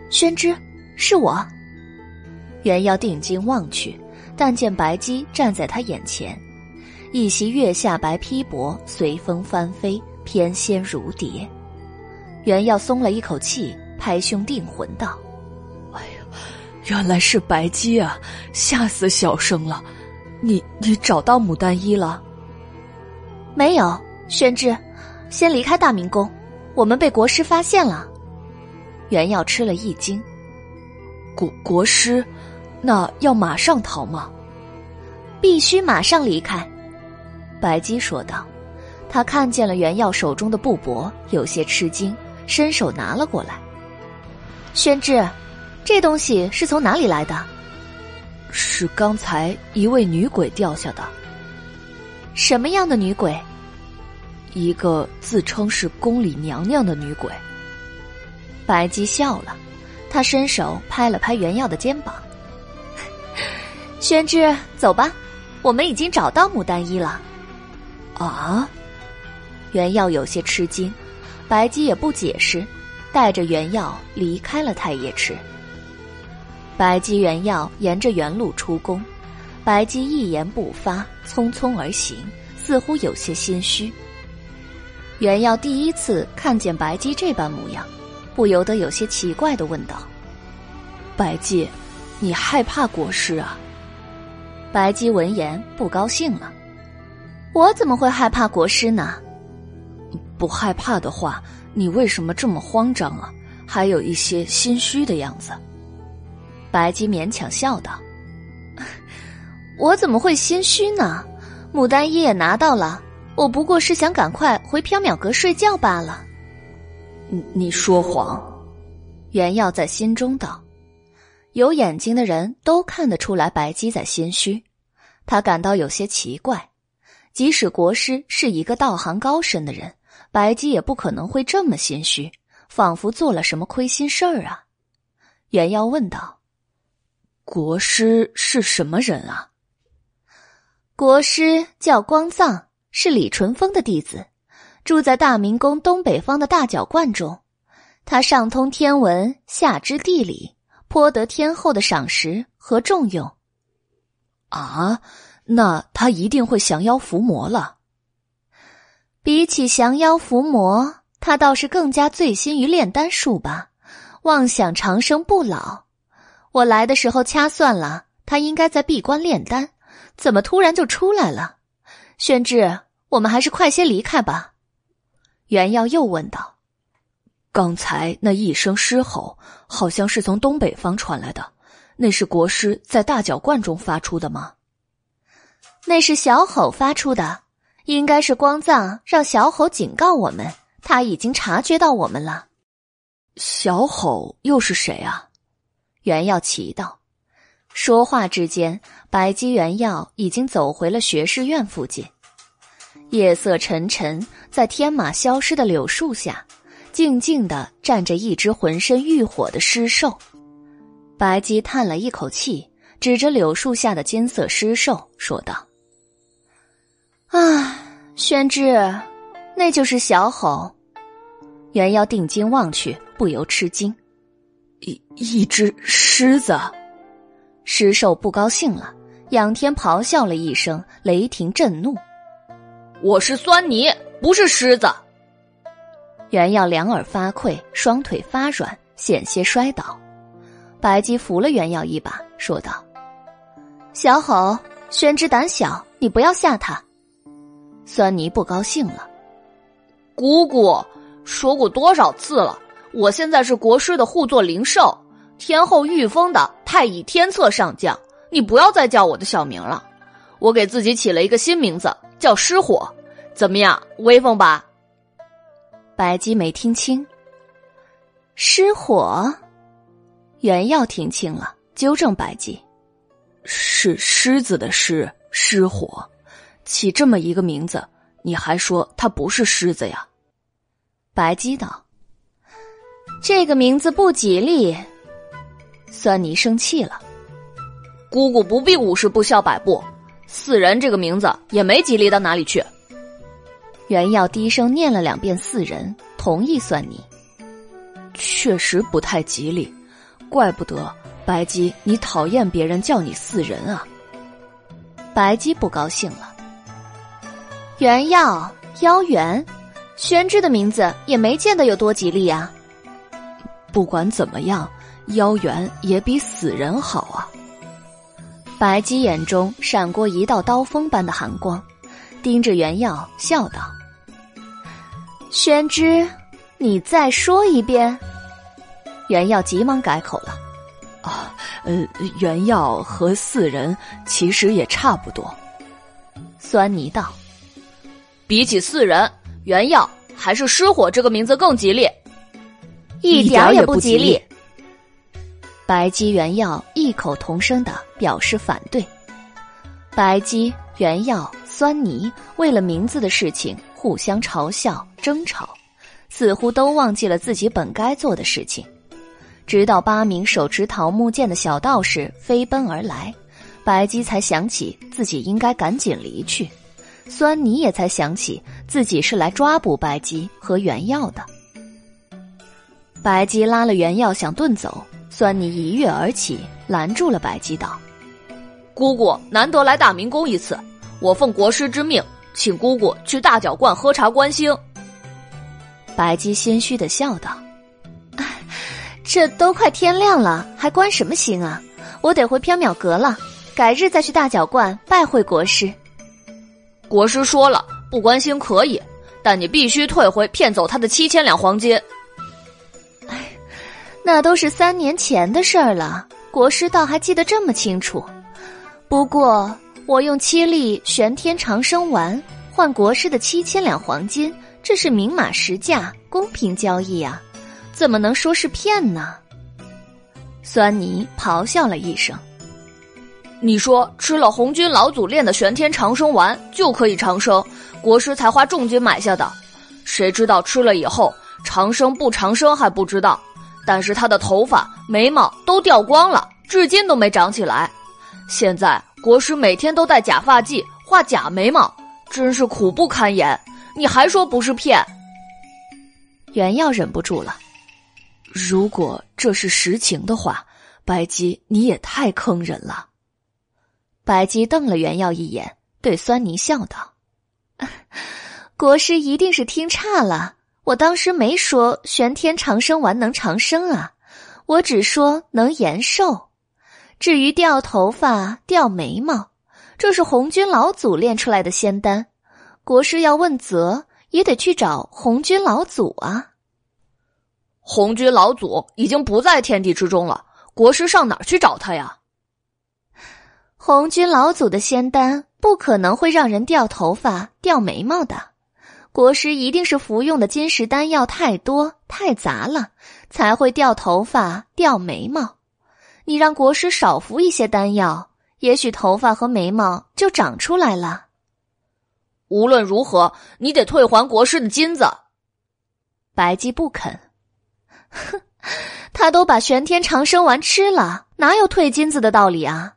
Speaker 1: 宣之，是我。”袁耀定睛望去，但见白姬站在他眼前，一袭月下白披帛随风翻飞，翩跹如蝶。袁耀松了一口气，拍胸定魂道：“
Speaker 3: 哎呀，原来是白姬啊！吓死小生了！你你找到牡丹衣了？
Speaker 6: 没有，宣之，先离开大明宫，我们被国师发现了。”
Speaker 1: 袁耀吃了一惊：“
Speaker 3: 国国师，那要马上逃吗？”“
Speaker 6: 必须马上离开。”
Speaker 1: 白姬说道。他看见了袁耀手中的布帛，有些吃惊。伸手拿了过来，
Speaker 6: 宣之，这东西是从哪里来的？
Speaker 3: 是刚才一位女鬼掉下的。
Speaker 6: 什么样的女鬼？
Speaker 3: 一个自称是宫里娘娘的女鬼。
Speaker 1: 白姬笑了，她伸手拍了拍袁耀的肩膀。[laughs]
Speaker 6: 宣之，走吧，我们已经找到牡丹衣了。
Speaker 3: 啊？
Speaker 1: 袁耀有些吃惊。白姬也不解释，带着原药离开了太液池。白姬原药沿着原路出宫，白姬一言不发，匆匆而行，似乎有些心虚。原药第一次看见白姬这般模样，不由得有些奇怪的问道：“
Speaker 3: 白姬，你害怕国师啊？”
Speaker 1: 白姬闻言不高兴了：“
Speaker 6: 我怎么会害怕国师呢？”
Speaker 3: 不害怕的话，你为什么这么慌张啊？还有一些心虚的样子。
Speaker 1: 白姬勉强笑道：“ [laughs]
Speaker 6: 我怎么会心虚呢？牡丹衣也拿到了，
Speaker 1: 我不过是想赶快回缥缈阁睡觉罢了。
Speaker 3: 你你说谎，
Speaker 1: 袁耀在心中道。有眼睛的人都看得出来，白姬在心虚。他感到有些奇怪，即使国师是一个道行高深的人，白姬也不可能会这么心虚，仿佛做了什么亏心事儿啊。袁耀问道：“
Speaker 3: 国师是什么人啊？”
Speaker 1: 国师叫光藏，是李淳风的弟子，住在大明宫东北方的大角观中。他上通天文，下知地理。颇得天后的赏识和重用，
Speaker 3: 啊，那他一定会降妖伏魔了。
Speaker 1: 比起降妖伏魔，他倒是更加醉心于炼丹术吧，妄想长生不老。我来的时候掐算了，他应该在闭关炼丹，怎么突然就出来了？宣志，我们还是快些离开吧。
Speaker 2: 袁耀又问道。
Speaker 3: 刚才那一声狮吼，好像是从东北方传来的，那是国师在大角观中发出的吗？
Speaker 1: 那是小吼发出的，应该是光藏让小吼警告我们，他已经察觉到我们了。
Speaker 3: 小吼又是谁啊？
Speaker 1: 袁耀奇道。说话之间，白姬、袁耀已经走回了学士院附近。夜色沉沉，在天马消失的柳树下。静静的站着一只浑身欲火的尸兽，白姬叹了一口气，指着柳树下的金色尸兽说道：“啊，宣之，那就是小吼。”袁耀定睛望去，不由吃惊：“
Speaker 3: 一一只狮子！”
Speaker 1: 狮兽不高兴了，仰天咆哮了一声，雷霆震怒：“
Speaker 2: 我是酸泥，不是狮子！”
Speaker 1: 袁耀两耳发聩，双腿发软，险些摔倒。白姬扶了袁耀一把，说道：“小吼，宣之胆小，你不要吓他。”酸泥不高兴了：“
Speaker 2: 姑姑说过多少次了，我现在是国师的护座灵兽，天后御封的太乙天策上将，你不要再叫我的小名了。我给自己起了一个新名字，叫失火，怎么样，威风吧？”
Speaker 1: 白姬没听清，失火。袁耀听清了，纠正白姬：“
Speaker 3: 是狮子的狮，失火。起这么一个名字，你还说它不是狮子呀？”
Speaker 1: 白姬道：“这个名字不吉利。”酸泥生气了：“
Speaker 2: 姑姑不必五十步笑百步，四人这个名字也没吉利到哪里去。”
Speaker 1: 袁耀低声念了两遍“四人”，同意算你。
Speaker 3: 确实不太吉利，怪不得白姬你讨厌别人叫你“四人”啊。
Speaker 1: 白姬不高兴了。袁耀，妖元，宣之的名字也没见得有多吉利啊。
Speaker 3: 不管怎么样，妖元也比死人好啊。
Speaker 1: 白姬眼中闪过一道刀锋般的寒光。盯着袁耀笑道：“宣之，你再说一遍。”袁耀急忙改口了：“
Speaker 3: 啊，呃，袁耀和四人其实也差不多。”
Speaker 1: 酸泥道：“
Speaker 2: 比起四人，原耀还是失火这个名字更吉利。”
Speaker 1: 一点也不吉利。白姬、原耀异口同声的表示反对。白姬。原耀、酸泥为了名字的事情互相嘲笑、争吵，似乎都忘记了自己本该做的事情。直到八名手持桃木剑的小道士飞奔而来，白姬才想起自己应该赶紧离去。酸泥也才想起自己是来抓捕白姬和袁药的。白姬拉了袁药想遁走，酸泥一跃而起，拦住了白姬，道。
Speaker 2: 姑姑难得来大明宫一次，我奉国师之命，请姑姑去大角观喝茶观星。
Speaker 1: 白姬心虚的笑道：“这都快天亮了，还观什么星啊？我得回缥缈阁了，改日再去大角观拜会国师。”
Speaker 2: 国师说了，不关心可以，但你必须退回骗走他的七千两黄金。
Speaker 1: 哎，那都是三年前的事儿了，国师倒还记得这么清楚。不过，我用七粒玄天长生丸换国师的七千两黄金，这是明码实价，公平交易啊，怎么能说是骗呢？酸泥咆哮了一声：“
Speaker 2: 你说吃了红军老祖炼的玄天长生丸就可以长生，国师才花重金买下的，谁知道吃了以后长生不长生还不知道。但是他的头发、眉毛都掉光了，至今都没长起来。现在国师每天都戴假发髻，画假眉毛，真是苦不堪言。你还说不是骗？”
Speaker 1: 袁耀忍不住了。
Speaker 3: 如果这是实情的话，白姬你也太坑人了。
Speaker 1: 白姬瞪了袁耀一眼，对酸泥笑道：“国师一定是听差了，我当时没说玄天长生丸能长生啊，我只说能延寿。至于掉头发、掉眉毛，这是红军老祖炼出来的仙丹，国师要问责，也得去找红军老祖啊。”
Speaker 2: 红军老祖已经不在天地之中了，国师上哪儿去找他呀？
Speaker 1: 红军老祖的仙丹不可能会让人掉头发、掉眉毛的，国师一定是服用的金石丹药太多太杂了，才会掉头发、掉眉毛。你让国师少服一些丹药，也许头发和眉毛就长出来了。
Speaker 2: 无论如何，你得退还国师的金子。
Speaker 1: 白姬不肯。哼，他都把玄天长生丸吃了，哪有退金子的道理啊？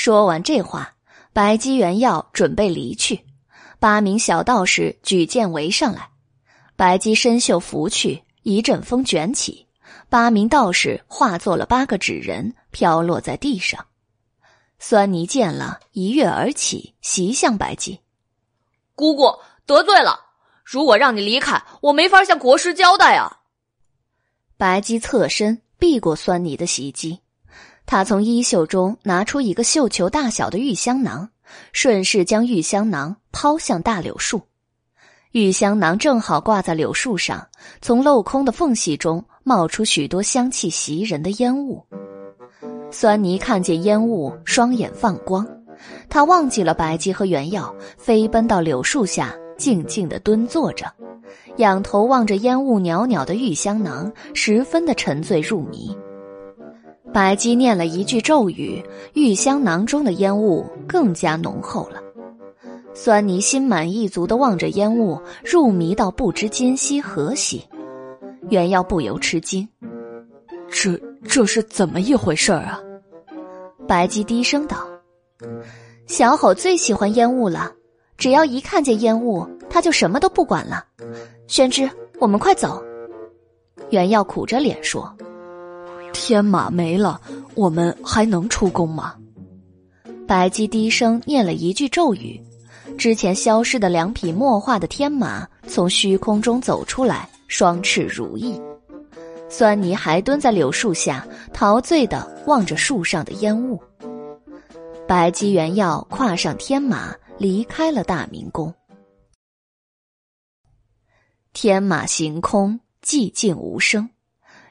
Speaker 1: 说完这话，白姬原要准备离去，八名小道士举剑围上来。白姬身袖拂去，一阵风卷起，八名道士化作了八个纸人，飘落在地上。酸泥见了一跃而起，袭向白姬：“
Speaker 2: 姑姑得罪了，如果让你离开，我没法向国师交代啊。”
Speaker 1: 白姬侧身避过酸泥的袭击，他从衣袖中拿出一个绣球大小的玉香囊，顺势将玉香囊抛向大柳树。玉香囊正好挂在柳树上，从镂空的缝隙中冒出许多香气袭人的烟雾。酸泥看见烟雾，双眼放光，他忘记了白姬和原药，飞奔到柳树下，静静的蹲坐着。仰头望着烟雾袅袅的玉香囊，十分的沉醉入迷。白姬念了一句咒语，玉香囊中的烟雾更加浓厚了。酸泥心满意足的望着烟雾，入迷到不知今夕何夕。原耀不由吃惊：“
Speaker 3: 这这是怎么一回事儿啊？”
Speaker 1: 白姬低声道：“小吼最喜欢烟雾了，只要一看见烟雾，他就什么都不管了。”宣之，我们快走。袁耀苦着脸说：“
Speaker 3: 天马没了，我们还能出宫吗？”
Speaker 1: 白姬低声念了一句咒语，之前消失的两匹墨画的天马从虚空中走出来，双翅如翼。酸泥还蹲在柳树下，陶醉的望着树上的烟雾。白姬、原要跨上天马，离开了大明宫。天马行空，寂静无声。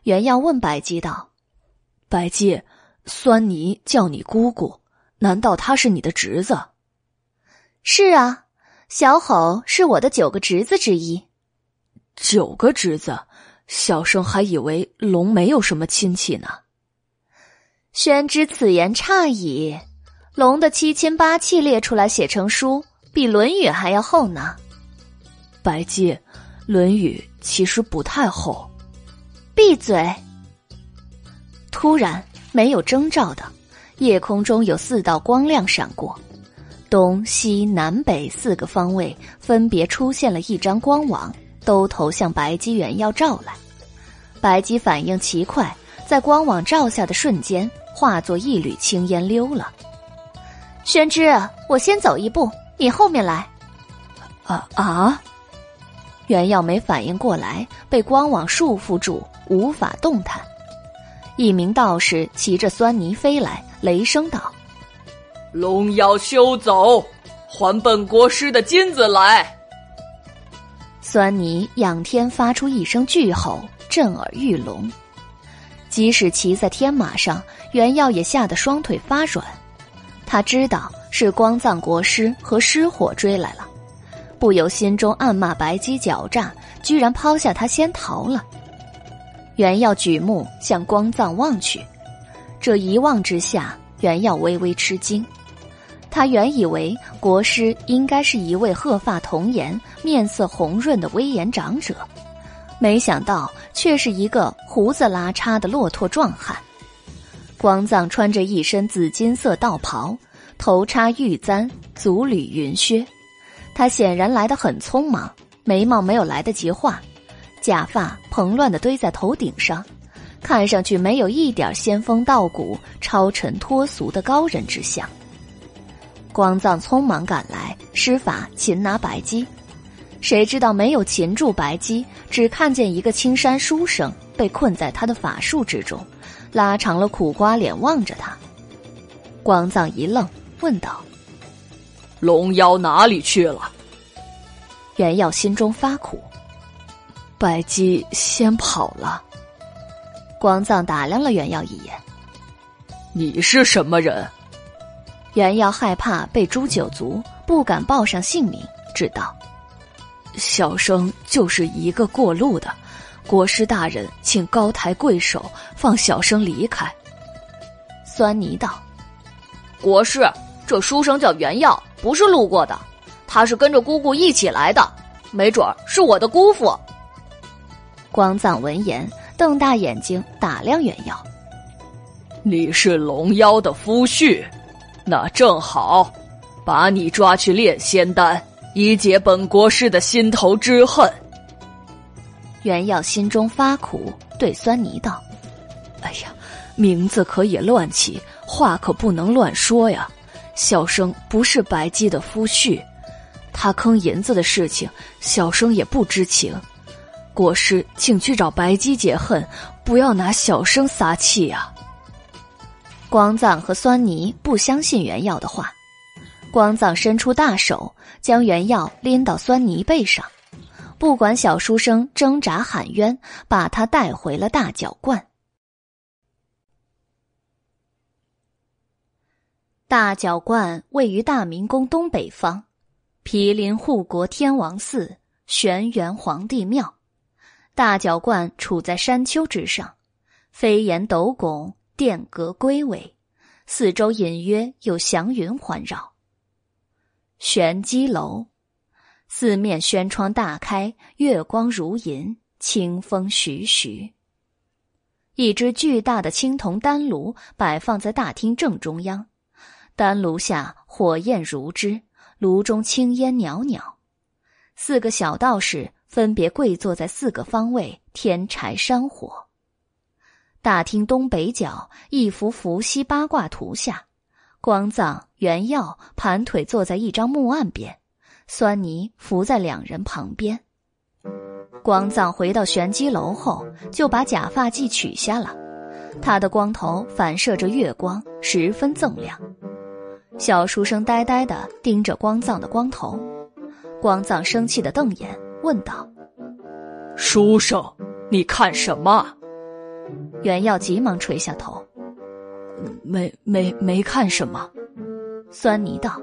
Speaker 1: 原耀问白姬道：“
Speaker 3: 白姬，酸泥叫你姑姑，难道他是你的侄子？”“
Speaker 1: 是啊，小吼是我的九个侄子之一。”“
Speaker 3: 九个侄子？小生还以为龙没有什么亲戚呢。”“
Speaker 1: 宣之此言差矣，龙的七亲八戚列出来写成书，比《论语》还要厚呢。”
Speaker 3: 白姬。《论语》其实不太厚。
Speaker 1: 闭嘴！突然，没有征兆的，夜空中有四道光亮闪过，东西南北四个方位分别出现了一张光网，都投向白姬元要照来。白姬反应奇快，在光网照下的瞬间，化作一缕青烟溜了。宣之，我先走一步，你后面来。
Speaker 3: 啊啊！
Speaker 1: 原耀没反应过来，被光网束缚住，无法动弹。一名道士骑着酸泥飞来，雷声道：“
Speaker 2: 龙妖休走，还本国师的金子来！”
Speaker 1: 酸泥仰天发出一声巨吼，震耳欲聋。即使骑在天马上，袁耀也吓得双腿发软。他知道是光藏国师和失火追来了。不由心中暗骂白姬狡诈，居然抛下他先逃了。袁耀举目向光藏望去，这一望之下，袁耀微微吃惊。他原以为国师应该是一位鹤发童颜、面色红润的威严长者，没想到却是一个胡子拉碴的骆驼壮汉。光藏穿着一身紫金色道袍，头插玉簪，足履云靴。他显然来得很匆忙，眉毛没有来得及画，假发蓬乱的堆在头顶上，看上去没有一点仙风道骨、超尘脱俗的高人之相。光藏匆忙赶来，施法擒拿白姬，谁知道没有擒住白姬，只看见一个青山书生被困在他的法术之中。拉长了苦瓜脸望着他，光藏一愣，问道：“
Speaker 3: 龙妖哪里去了？”
Speaker 1: 袁耀心中发苦，
Speaker 2: 白姬先跑了。
Speaker 1: 光藏打量了袁耀一眼：“
Speaker 3: 你是什么人？”
Speaker 1: 袁耀害怕被诛九族，不敢报上姓名，知道：“
Speaker 2: 小生就是一个过路的。”国师大人，请高抬贵手，放小生离开。
Speaker 1: 酸泥道：“
Speaker 10: 国师，这书生叫袁耀，不是路过的，他是跟着姑姑一起来的，没准儿是我的姑父。”
Speaker 1: 光藏闻言，瞪大眼睛打量袁耀：“
Speaker 3: 你是龙妖的夫婿，那正好，把你抓去炼仙丹，以解本国师的心头之恨。”
Speaker 1: 袁耀心中发苦，对酸泥道：“
Speaker 2: 哎呀，名字可以乱起，话可不能乱说呀。小生不是白姬的夫婿，他坑银子的事情，小生也不知情。国师，请去找白姬解恨，不要拿小生撒气呀。”
Speaker 1: 光藏和酸泥不相信袁耀的话，光藏伸出大手，将袁耀拎到酸泥背上。不管小书生挣扎喊冤，把他带回了大角观。大角观位于大明宫东北方，毗邻护国天王寺、玄元皇帝庙。大角观处在山丘之上，飞檐斗拱，殿阁归尾，四周隐约有祥云环绕。玄机楼。四面轩窗大开，月光如银，清风徐徐。一只巨大的青铜丹炉摆放在大厅正中央，丹炉下火焰如织，炉中青烟袅袅。四个小道士分别跪坐在四个方位，添柴山火。大厅东北角一幅伏羲八卦图下，光藏、元耀盘腿坐在一张木案边。酸泥伏在两人旁边。光藏回到玄机楼后，就把假发髻取下了。他的光头反射着月光，十分锃亮。小书生呆呆的盯着光藏的光头。光藏生气的瞪眼，问道：“
Speaker 3: 书生，你看什么？”
Speaker 1: 袁耀急忙垂下头：“
Speaker 2: 没没没看什么。”
Speaker 1: 酸泥道。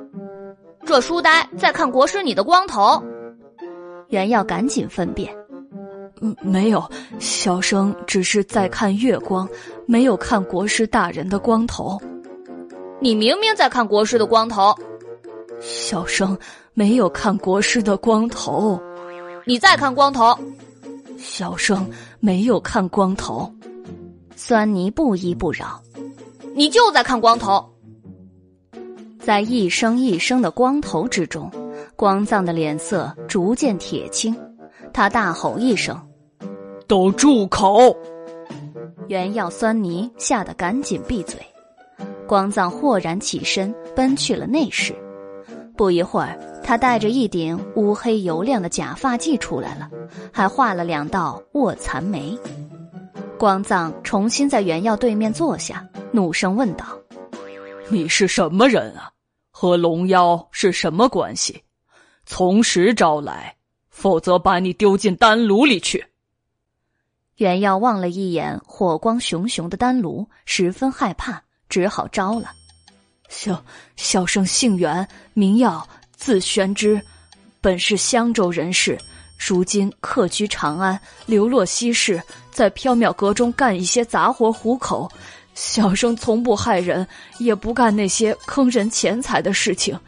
Speaker 10: 这书呆在看国师你的光头，
Speaker 1: 袁耀赶紧分辨：“
Speaker 2: 嗯，没有，小生只是在看月光，没有看国师大人的光头。
Speaker 10: 你明明在看国师的光头，
Speaker 2: 小生没有看国师的光头。
Speaker 10: 你再看光头，
Speaker 2: 小生没有看光头。”
Speaker 1: 酸泥不依不饶：“
Speaker 10: 你就在看光头。”
Speaker 1: 在一声一声的光头之中，光藏的脸色逐渐铁青。他大吼一声：“
Speaker 3: 都住口！”
Speaker 1: 原药酸泥吓得赶紧闭嘴。光藏豁然起身，奔去了内室。不一会儿，他带着一顶乌黑油亮的假发髻出来了，还画了两道卧蚕眉。光藏重新在原药对面坐下，怒声问道：“
Speaker 3: 你是什么人啊？”和龙妖是什么关系？从实招来，否则把你丢进丹炉里去。
Speaker 1: 袁耀望了一眼火光熊熊的丹炉，十分害怕，只好招了。
Speaker 2: 小小生姓袁，名耀，字玄之，
Speaker 3: 本是襄州人士，如今客居长安，流落西市，在缥缈阁中干一些杂活糊口。小生从不害人，也不干那些坑人钱财的事情。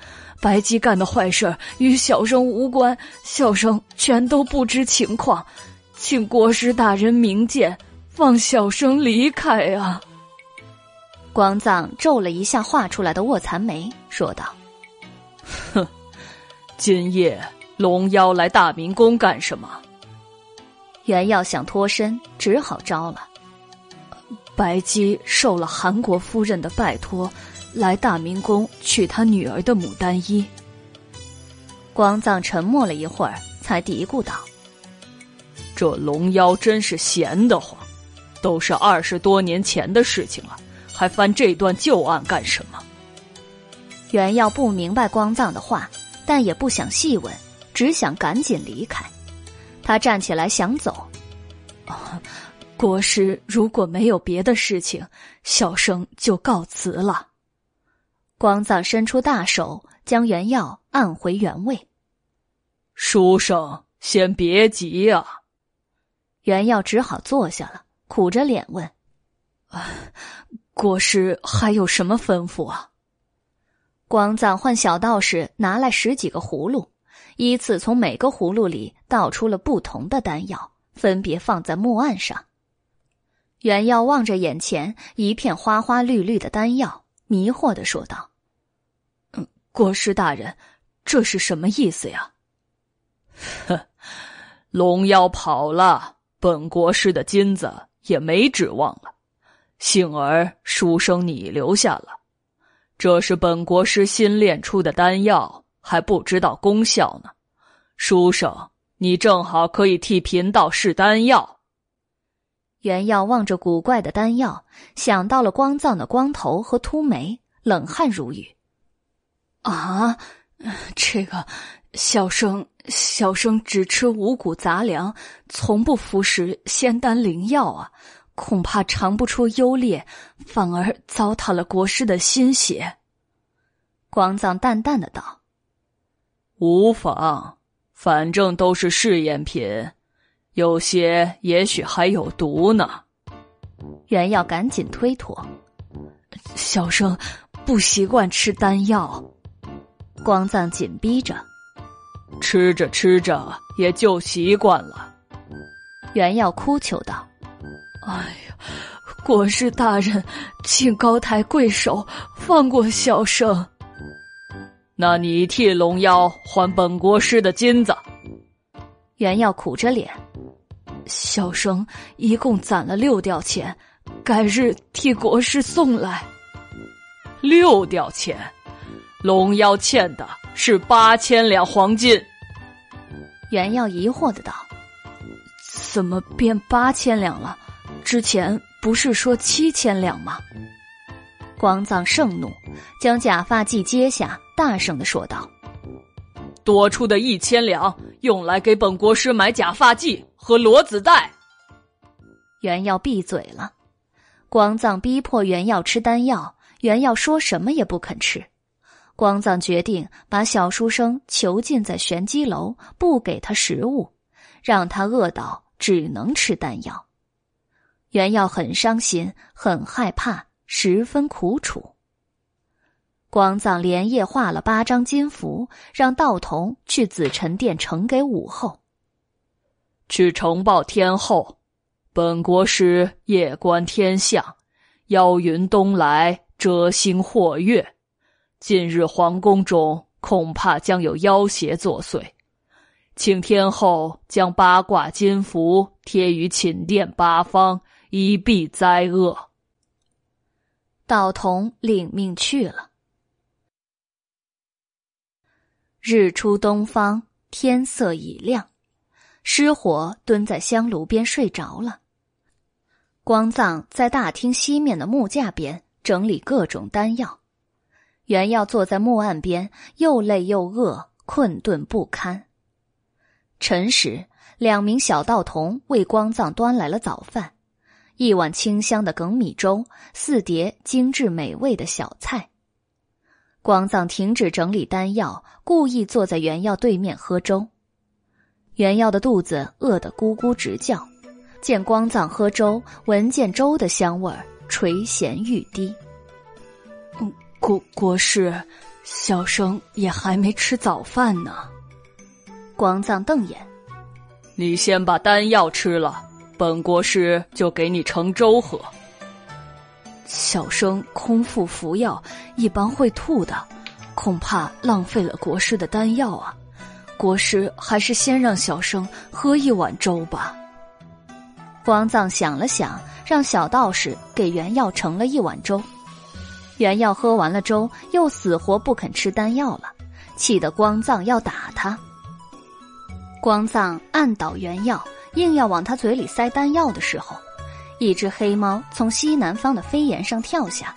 Speaker 3: 白姬干的坏事与小生无关，小生全都不知情况，请国师大人明鉴，放小生离开啊！
Speaker 1: 光藏皱了一下画出来的卧蚕眉，说道：“
Speaker 3: 哼，今夜龙妖来大明宫干什么？”
Speaker 1: 袁耀想脱身，只好招了。
Speaker 3: 白姬受了韩国夫人的拜托。来大明宫取她女儿的牡丹衣。
Speaker 1: 光藏沉默了一会儿，才嘀咕道：“
Speaker 3: 这龙妖真是闲得慌，都是二十多年前的事情了，还翻这段旧案干什么？”
Speaker 1: 袁耀不明白光藏的话，但也不想细问，只想赶紧离开。他站起来想走，
Speaker 3: 国师如果没有别的事情，小生就告辞了。
Speaker 1: 光藏伸出大手，将原耀按回原位。
Speaker 3: 书生，先别急啊！
Speaker 1: 原耀只好坐下了，苦着脸问：“
Speaker 3: 啊，国师还有什么吩咐啊？”
Speaker 1: 光藏唤小道士拿来十几个葫芦，依次从每个葫芦里倒出了不同的丹药，分别放在木案上。袁耀望着眼前一片花花绿绿的丹药。迷惑的说道：“
Speaker 3: 嗯，国师大人，这是什么意思呀？”“哼，[laughs] 龙妖跑了，本国师的金子也没指望了。幸而书生你留下了，这是本国师新炼出的丹药，还不知道功效呢。书生，你正好可以替贫道试丹药。”
Speaker 1: 袁耀望着古怪的丹药，想到了光藏的光头和秃眉，冷汗如雨。
Speaker 3: 啊，这个小生小生只吃五谷杂粮，从不服食仙丹灵药啊，恐怕尝不出优劣，反而糟蹋了国师的心血。
Speaker 1: 光藏淡淡的道：“
Speaker 3: 无妨，反正都是试验品。”有些也许还有毒呢，
Speaker 1: 原要赶紧推脱。
Speaker 3: 小生不习惯吃丹药，
Speaker 1: 光藏紧逼着，
Speaker 3: 吃着吃着也就习惯了。
Speaker 1: 原要哭求道：“
Speaker 3: 哎呀，国师大人，请高抬贵手，放过小生。那你替龙妖还本国师的金子。”
Speaker 1: 原耀苦着脸。
Speaker 3: 小生一共攒了六吊钱，改日替国师送来。六吊钱，龙妖欠的是八千两黄金。
Speaker 1: 袁耀疑惑的道：“
Speaker 3: 怎么变八千两了？之前不是说七千两吗？”
Speaker 1: 光藏盛怒，将假发髻揭下，大声的说道：“
Speaker 3: 多出的一千两，用来给本国师买假发髻。”和罗子带，
Speaker 1: 袁耀闭嘴了。光藏逼迫袁耀吃丹药，袁耀说什么也不肯吃。光藏决定把小书生囚禁在玄机楼，不给他食物，让他饿到只能吃丹药。袁耀很伤心，很害怕，十分苦楚。光藏连夜画了八张金符，让道童去紫宸殿呈给武后。
Speaker 3: 去呈报天后，本国师夜观天象，妖云东来，遮星惑月。近日皇宫中恐怕将有妖邪作祟，请天后将八卦金符贴于寝殿八方，以避灾厄。
Speaker 1: 道童领命去了。日出东方，天色已亮。失火蹲在香炉边睡着了。光藏在大厅西面的木架边整理各种丹药，原耀坐在木案边，又累又饿，困顿不堪。辰时，两名小道童为光藏端来了早饭，一碗清香的梗米粥，四碟精致美味的小菜。光藏停止整理丹药，故意坐在原药对面喝粥。原药的肚子饿得咕咕直叫，见光藏喝粥，闻见粥的香味儿，垂涎欲滴。
Speaker 3: 嗯国国师，小生也还没吃早饭呢。
Speaker 1: 光藏瞪眼：“
Speaker 3: 你先把丹药吃了，本国师就给你盛粥喝。”小生空腹服药，一般会吐的，恐怕浪费了国师的丹药啊！国师还是先让小生喝一碗粥吧。
Speaker 1: 光藏想了想，让小道士给原药盛了一碗粥。原药喝完了粥，又死活不肯吃丹药了，气得光藏要打他。光藏按倒原药，硬要往他嘴里塞丹药的时候。一只黑猫从西南方的飞檐上跳下，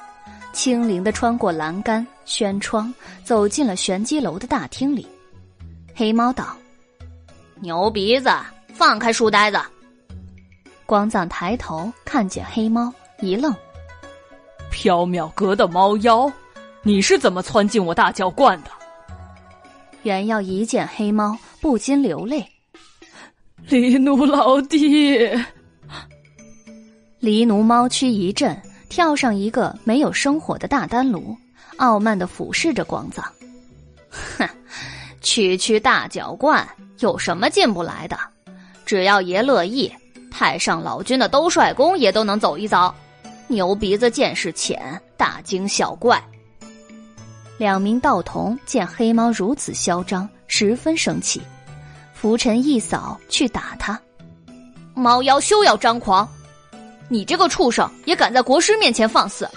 Speaker 1: 轻灵的穿过栏杆、轩窗，走进了玄机楼的大厅里。黑猫道：“
Speaker 10: 牛鼻子，放开书呆子！”
Speaker 1: 光藏抬头看见黑猫，一愣：“
Speaker 3: 缥缈阁的猫妖，你是怎么窜进我大教观的？”
Speaker 1: 原要一见黑猫，不禁流泪：“
Speaker 3: 狸奴老弟。”
Speaker 1: 狸奴猫躯一震，跳上一个没有生火的大丹炉，傲慢的俯视着光藏。
Speaker 10: 哼，区区大脚怪有什么进不来的？只要爷乐意，太上老君的兜率宫也都能走一遭。牛鼻子见识浅，大惊小怪。
Speaker 1: 两名道童见黑猫如此嚣张，十分生气，拂尘一扫去打他。
Speaker 10: 猫妖休要张狂！你这个畜生也敢在国师面前放肆！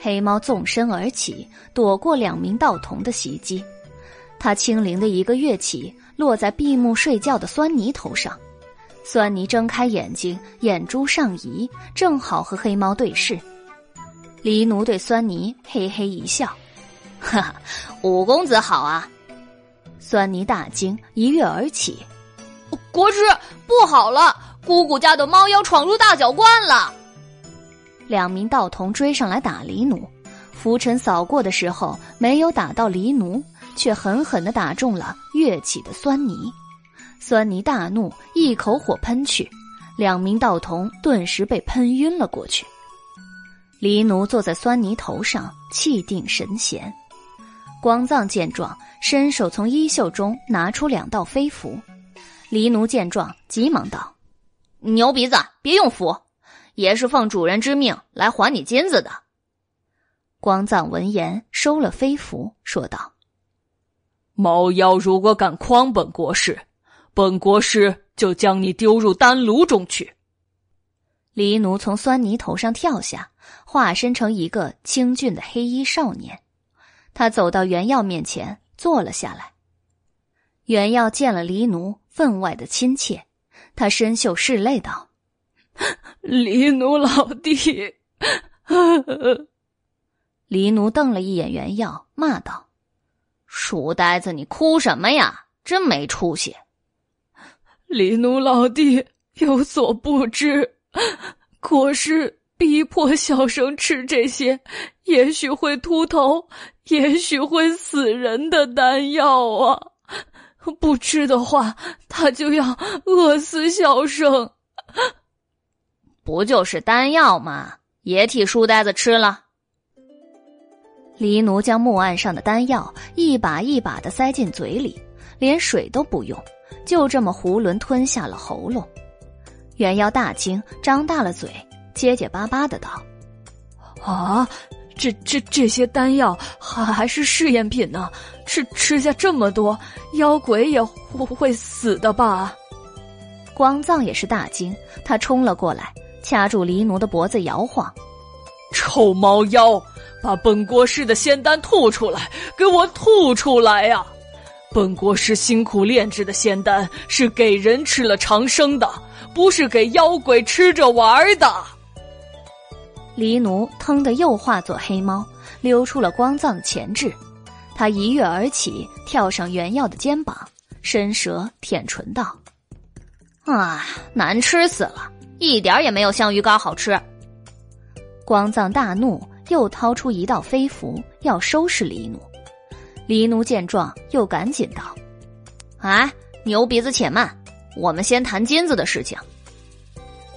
Speaker 1: 黑猫纵身而起，躲过两名道童的袭击。他轻灵的一个跃起，落在闭目睡觉的酸泥头上。酸泥睁开眼睛，眼珠上移，正好和黑猫对视。黎奴对酸泥嘿嘿一笑：“
Speaker 10: 哈哈，五公子好啊！”
Speaker 1: 酸泥大惊，一跃而起：“
Speaker 10: 国师，不好了！”姑姑家的猫妖闯入大脚观了，
Speaker 1: 两名道童追上来打黎奴，拂尘扫过的时候没有打到黎奴，却狠狠的打中了跃起的酸泥。酸泥大怒，一口火喷去，两名道童顿时被喷晕了过去。黎奴坐在酸泥头上，气定神闲。光藏见状，伸手从衣袖中拿出两道飞符。黎奴见状，急忙道。
Speaker 10: 牛鼻子，别用符，爷是奉主人之命来还你金子的。
Speaker 1: 光藏闻言收了飞符，说道：“
Speaker 3: 猫妖如果敢诓本国师，本国师就将你丢入丹炉中去。”
Speaker 1: 黎奴从酸泥头上跳下，化身成一个清俊的黑衣少年。他走到袁耀面前，坐了下来。袁耀见了黎奴，分外的亲切。他深袖拭泪道：“ [laughs]
Speaker 3: 黎奴老弟。[laughs] ”
Speaker 1: 黎奴瞪了一眼袁耀，骂道：“
Speaker 10: 书呆子，你哭什么呀？真没出息！”
Speaker 3: 黎奴老弟有所不知，国师逼迫小生吃这些，也许会秃头，也许会死人的丹药啊。不吃的话，他就要饿死小生。
Speaker 10: 不就是丹药吗？也替书呆子吃了。
Speaker 1: 黎奴将木案上的丹药一把一把的塞进嘴里，连水都不用，就这么囫囵吞下了喉咙。元妖大惊，张大了嘴，结结巴巴的道：“
Speaker 3: 啊！”这这这些丹药还还是试验品呢，吃吃下这么多，妖鬼也不会死的吧？
Speaker 1: 光藏也是大惊，他冲了过来，掐住黎奴的脖子摇晃：“
Speaker 3: 臭猫妖，把本国师的仙丹吐出来，给我吐出来呀！本国师辛苦炼制的仙丹是给人吃了长生的，不是给妖鬼吃着玩的。”
Speaker 1: 黎奴腾的又化作黑猫，溜出了光藏的钳制。他一跃而起，跳上原耀的肩膀，伸舌舔唇道：“
Speaker 10: 啊，难吃死了，一点也没有香鱼干好吃。”
Speaker 1: 光藏大怒，又掏出一道飞符，
Speaker 21: 要收拾黎奴。黎奴见状，又赶紧道：“
Speaker 1: 哎，牛鼻子且慢，我们先谈金子的事情。”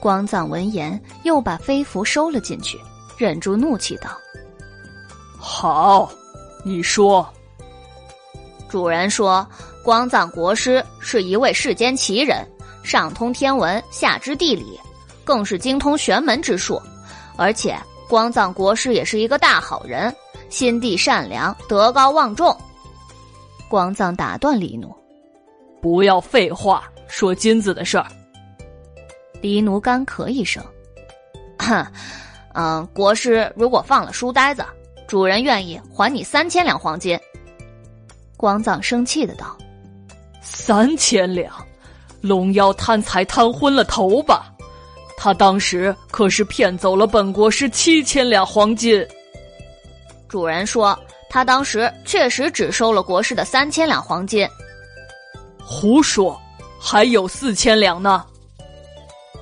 Speaker 21: 光藏闻言，又把飞符收了进去，忍住怒气道：“
Speaker 3: 好，你说。”
Speaker 1: 主人说：“光藏国师是一位世间奇人，上通天文，下知地理，更是精通玄门之术。而且光藏国师也是一个大好人，心地善良，德高望重。”
Speaker 21: 光藏打断黎奴：“
Speaker 3: 不要废话，说金子的事儿。”
Speaker 21: 黎奴干咳一声：“
Speaker 1: 哼，嗯，国师如果放了书呆子，主人愿意还你三千两黄金。”
Speaker 21: 光藏生气的道：“
Speaker 3: 三千两，龙妖贪财贪昏了头吧？他当时可是骗走了本国师七千两黄金。”
Speaker 1: 主人说：“他当时确实只收了国师的三千两黄金。”
Speaker 3: 胡说，还有四千两呢。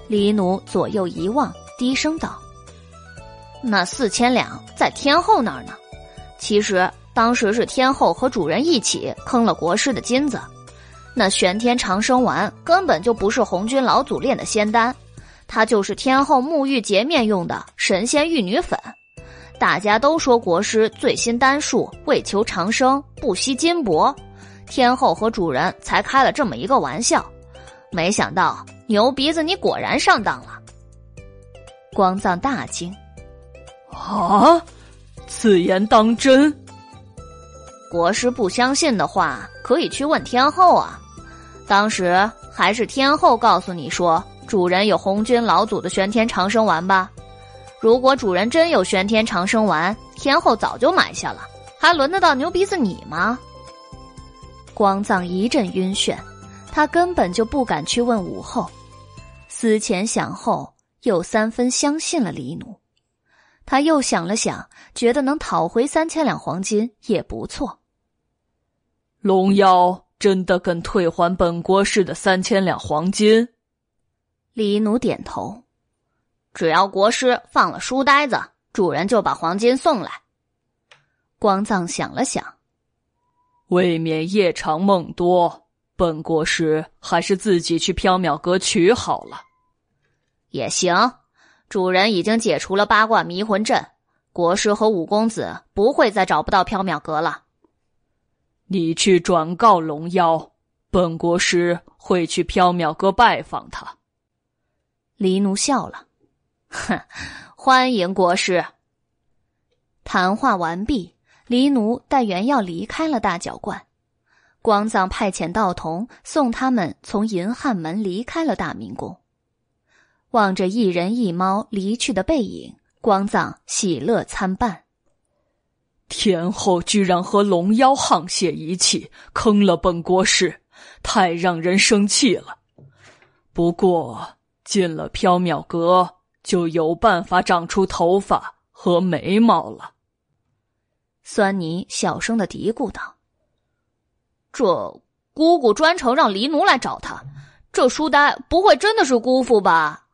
Speaker 21: 黎奴左右一望，低声道：“
Speaker 1: 那四千两在天后那儿呢。其实。”当时是天后和主人一起坑了国师的金子，那玄天长生丸根本就不是红军老祖炼的仙丹，它就是天后沐浴洁面用的神仙玉女粉。大家都说国师醉心丹术，为求长生不惜金箔，天后和主人才开了这么一个玩笑。没想到牛鼻子你果然上当了。
Speaker 21: 光藏大惊：“
Speaker 3: 啊，此言当真？”
Speaker 1: 国师不相信的话，可以去问天后啊。当时还是天后告诉你说，主人有红军老祖的玄天长生丸吧？如果主人真有玄天长生丸，天后早就买下了，还轮得到牛鼻子你吗？
Speaker 21: 光藏一阵晕眩，他根本就不敢去问武后。思前想后，又三分相信了李奴。他又想了想，觉得能讨回三千两黄金也不错。
Speaker 3: 龙妖真的肯退还本国师的三千两黄金？
Speaker 21: 李奴点头。
Speaker 1: 只要国师放了书呆子，主人就把黄金送来。
Speaker 21: 光藏想了想，
Speaker 3: 未免夜长梦多，本国师还是自己去缥缈阁取好了。
Speaker 1: 也行，主人已经解除了八卦迷魂阵，国师和五公子不会再找不到缥缈阁了。
Speaker 3: 你去转告龙妖，本国师会去缥缈阁拜访他。
Speaker 21: 黎奴笑了，
Speaker 1: 哼，欢迎国师。
Speaker 21: 谈话完毕，黎奴带原耀离开了大角观，光藏派遣道童送他们从银汉门离开了大明宫。望着一人一猫离去的背影，光藏喜乐参半。
Speaker 3: 天后居然和龙妖沆瀣一气，坑了本国师，太让人生气了。不过进了缥缈阁，就有办法长出头发和眉毛了。
Speaker 21: 酸泥小声的嘀咕道：“
Speaker 1: 这姑姑专程让黎奴来找他，这书呆不会真的是姑父吧？”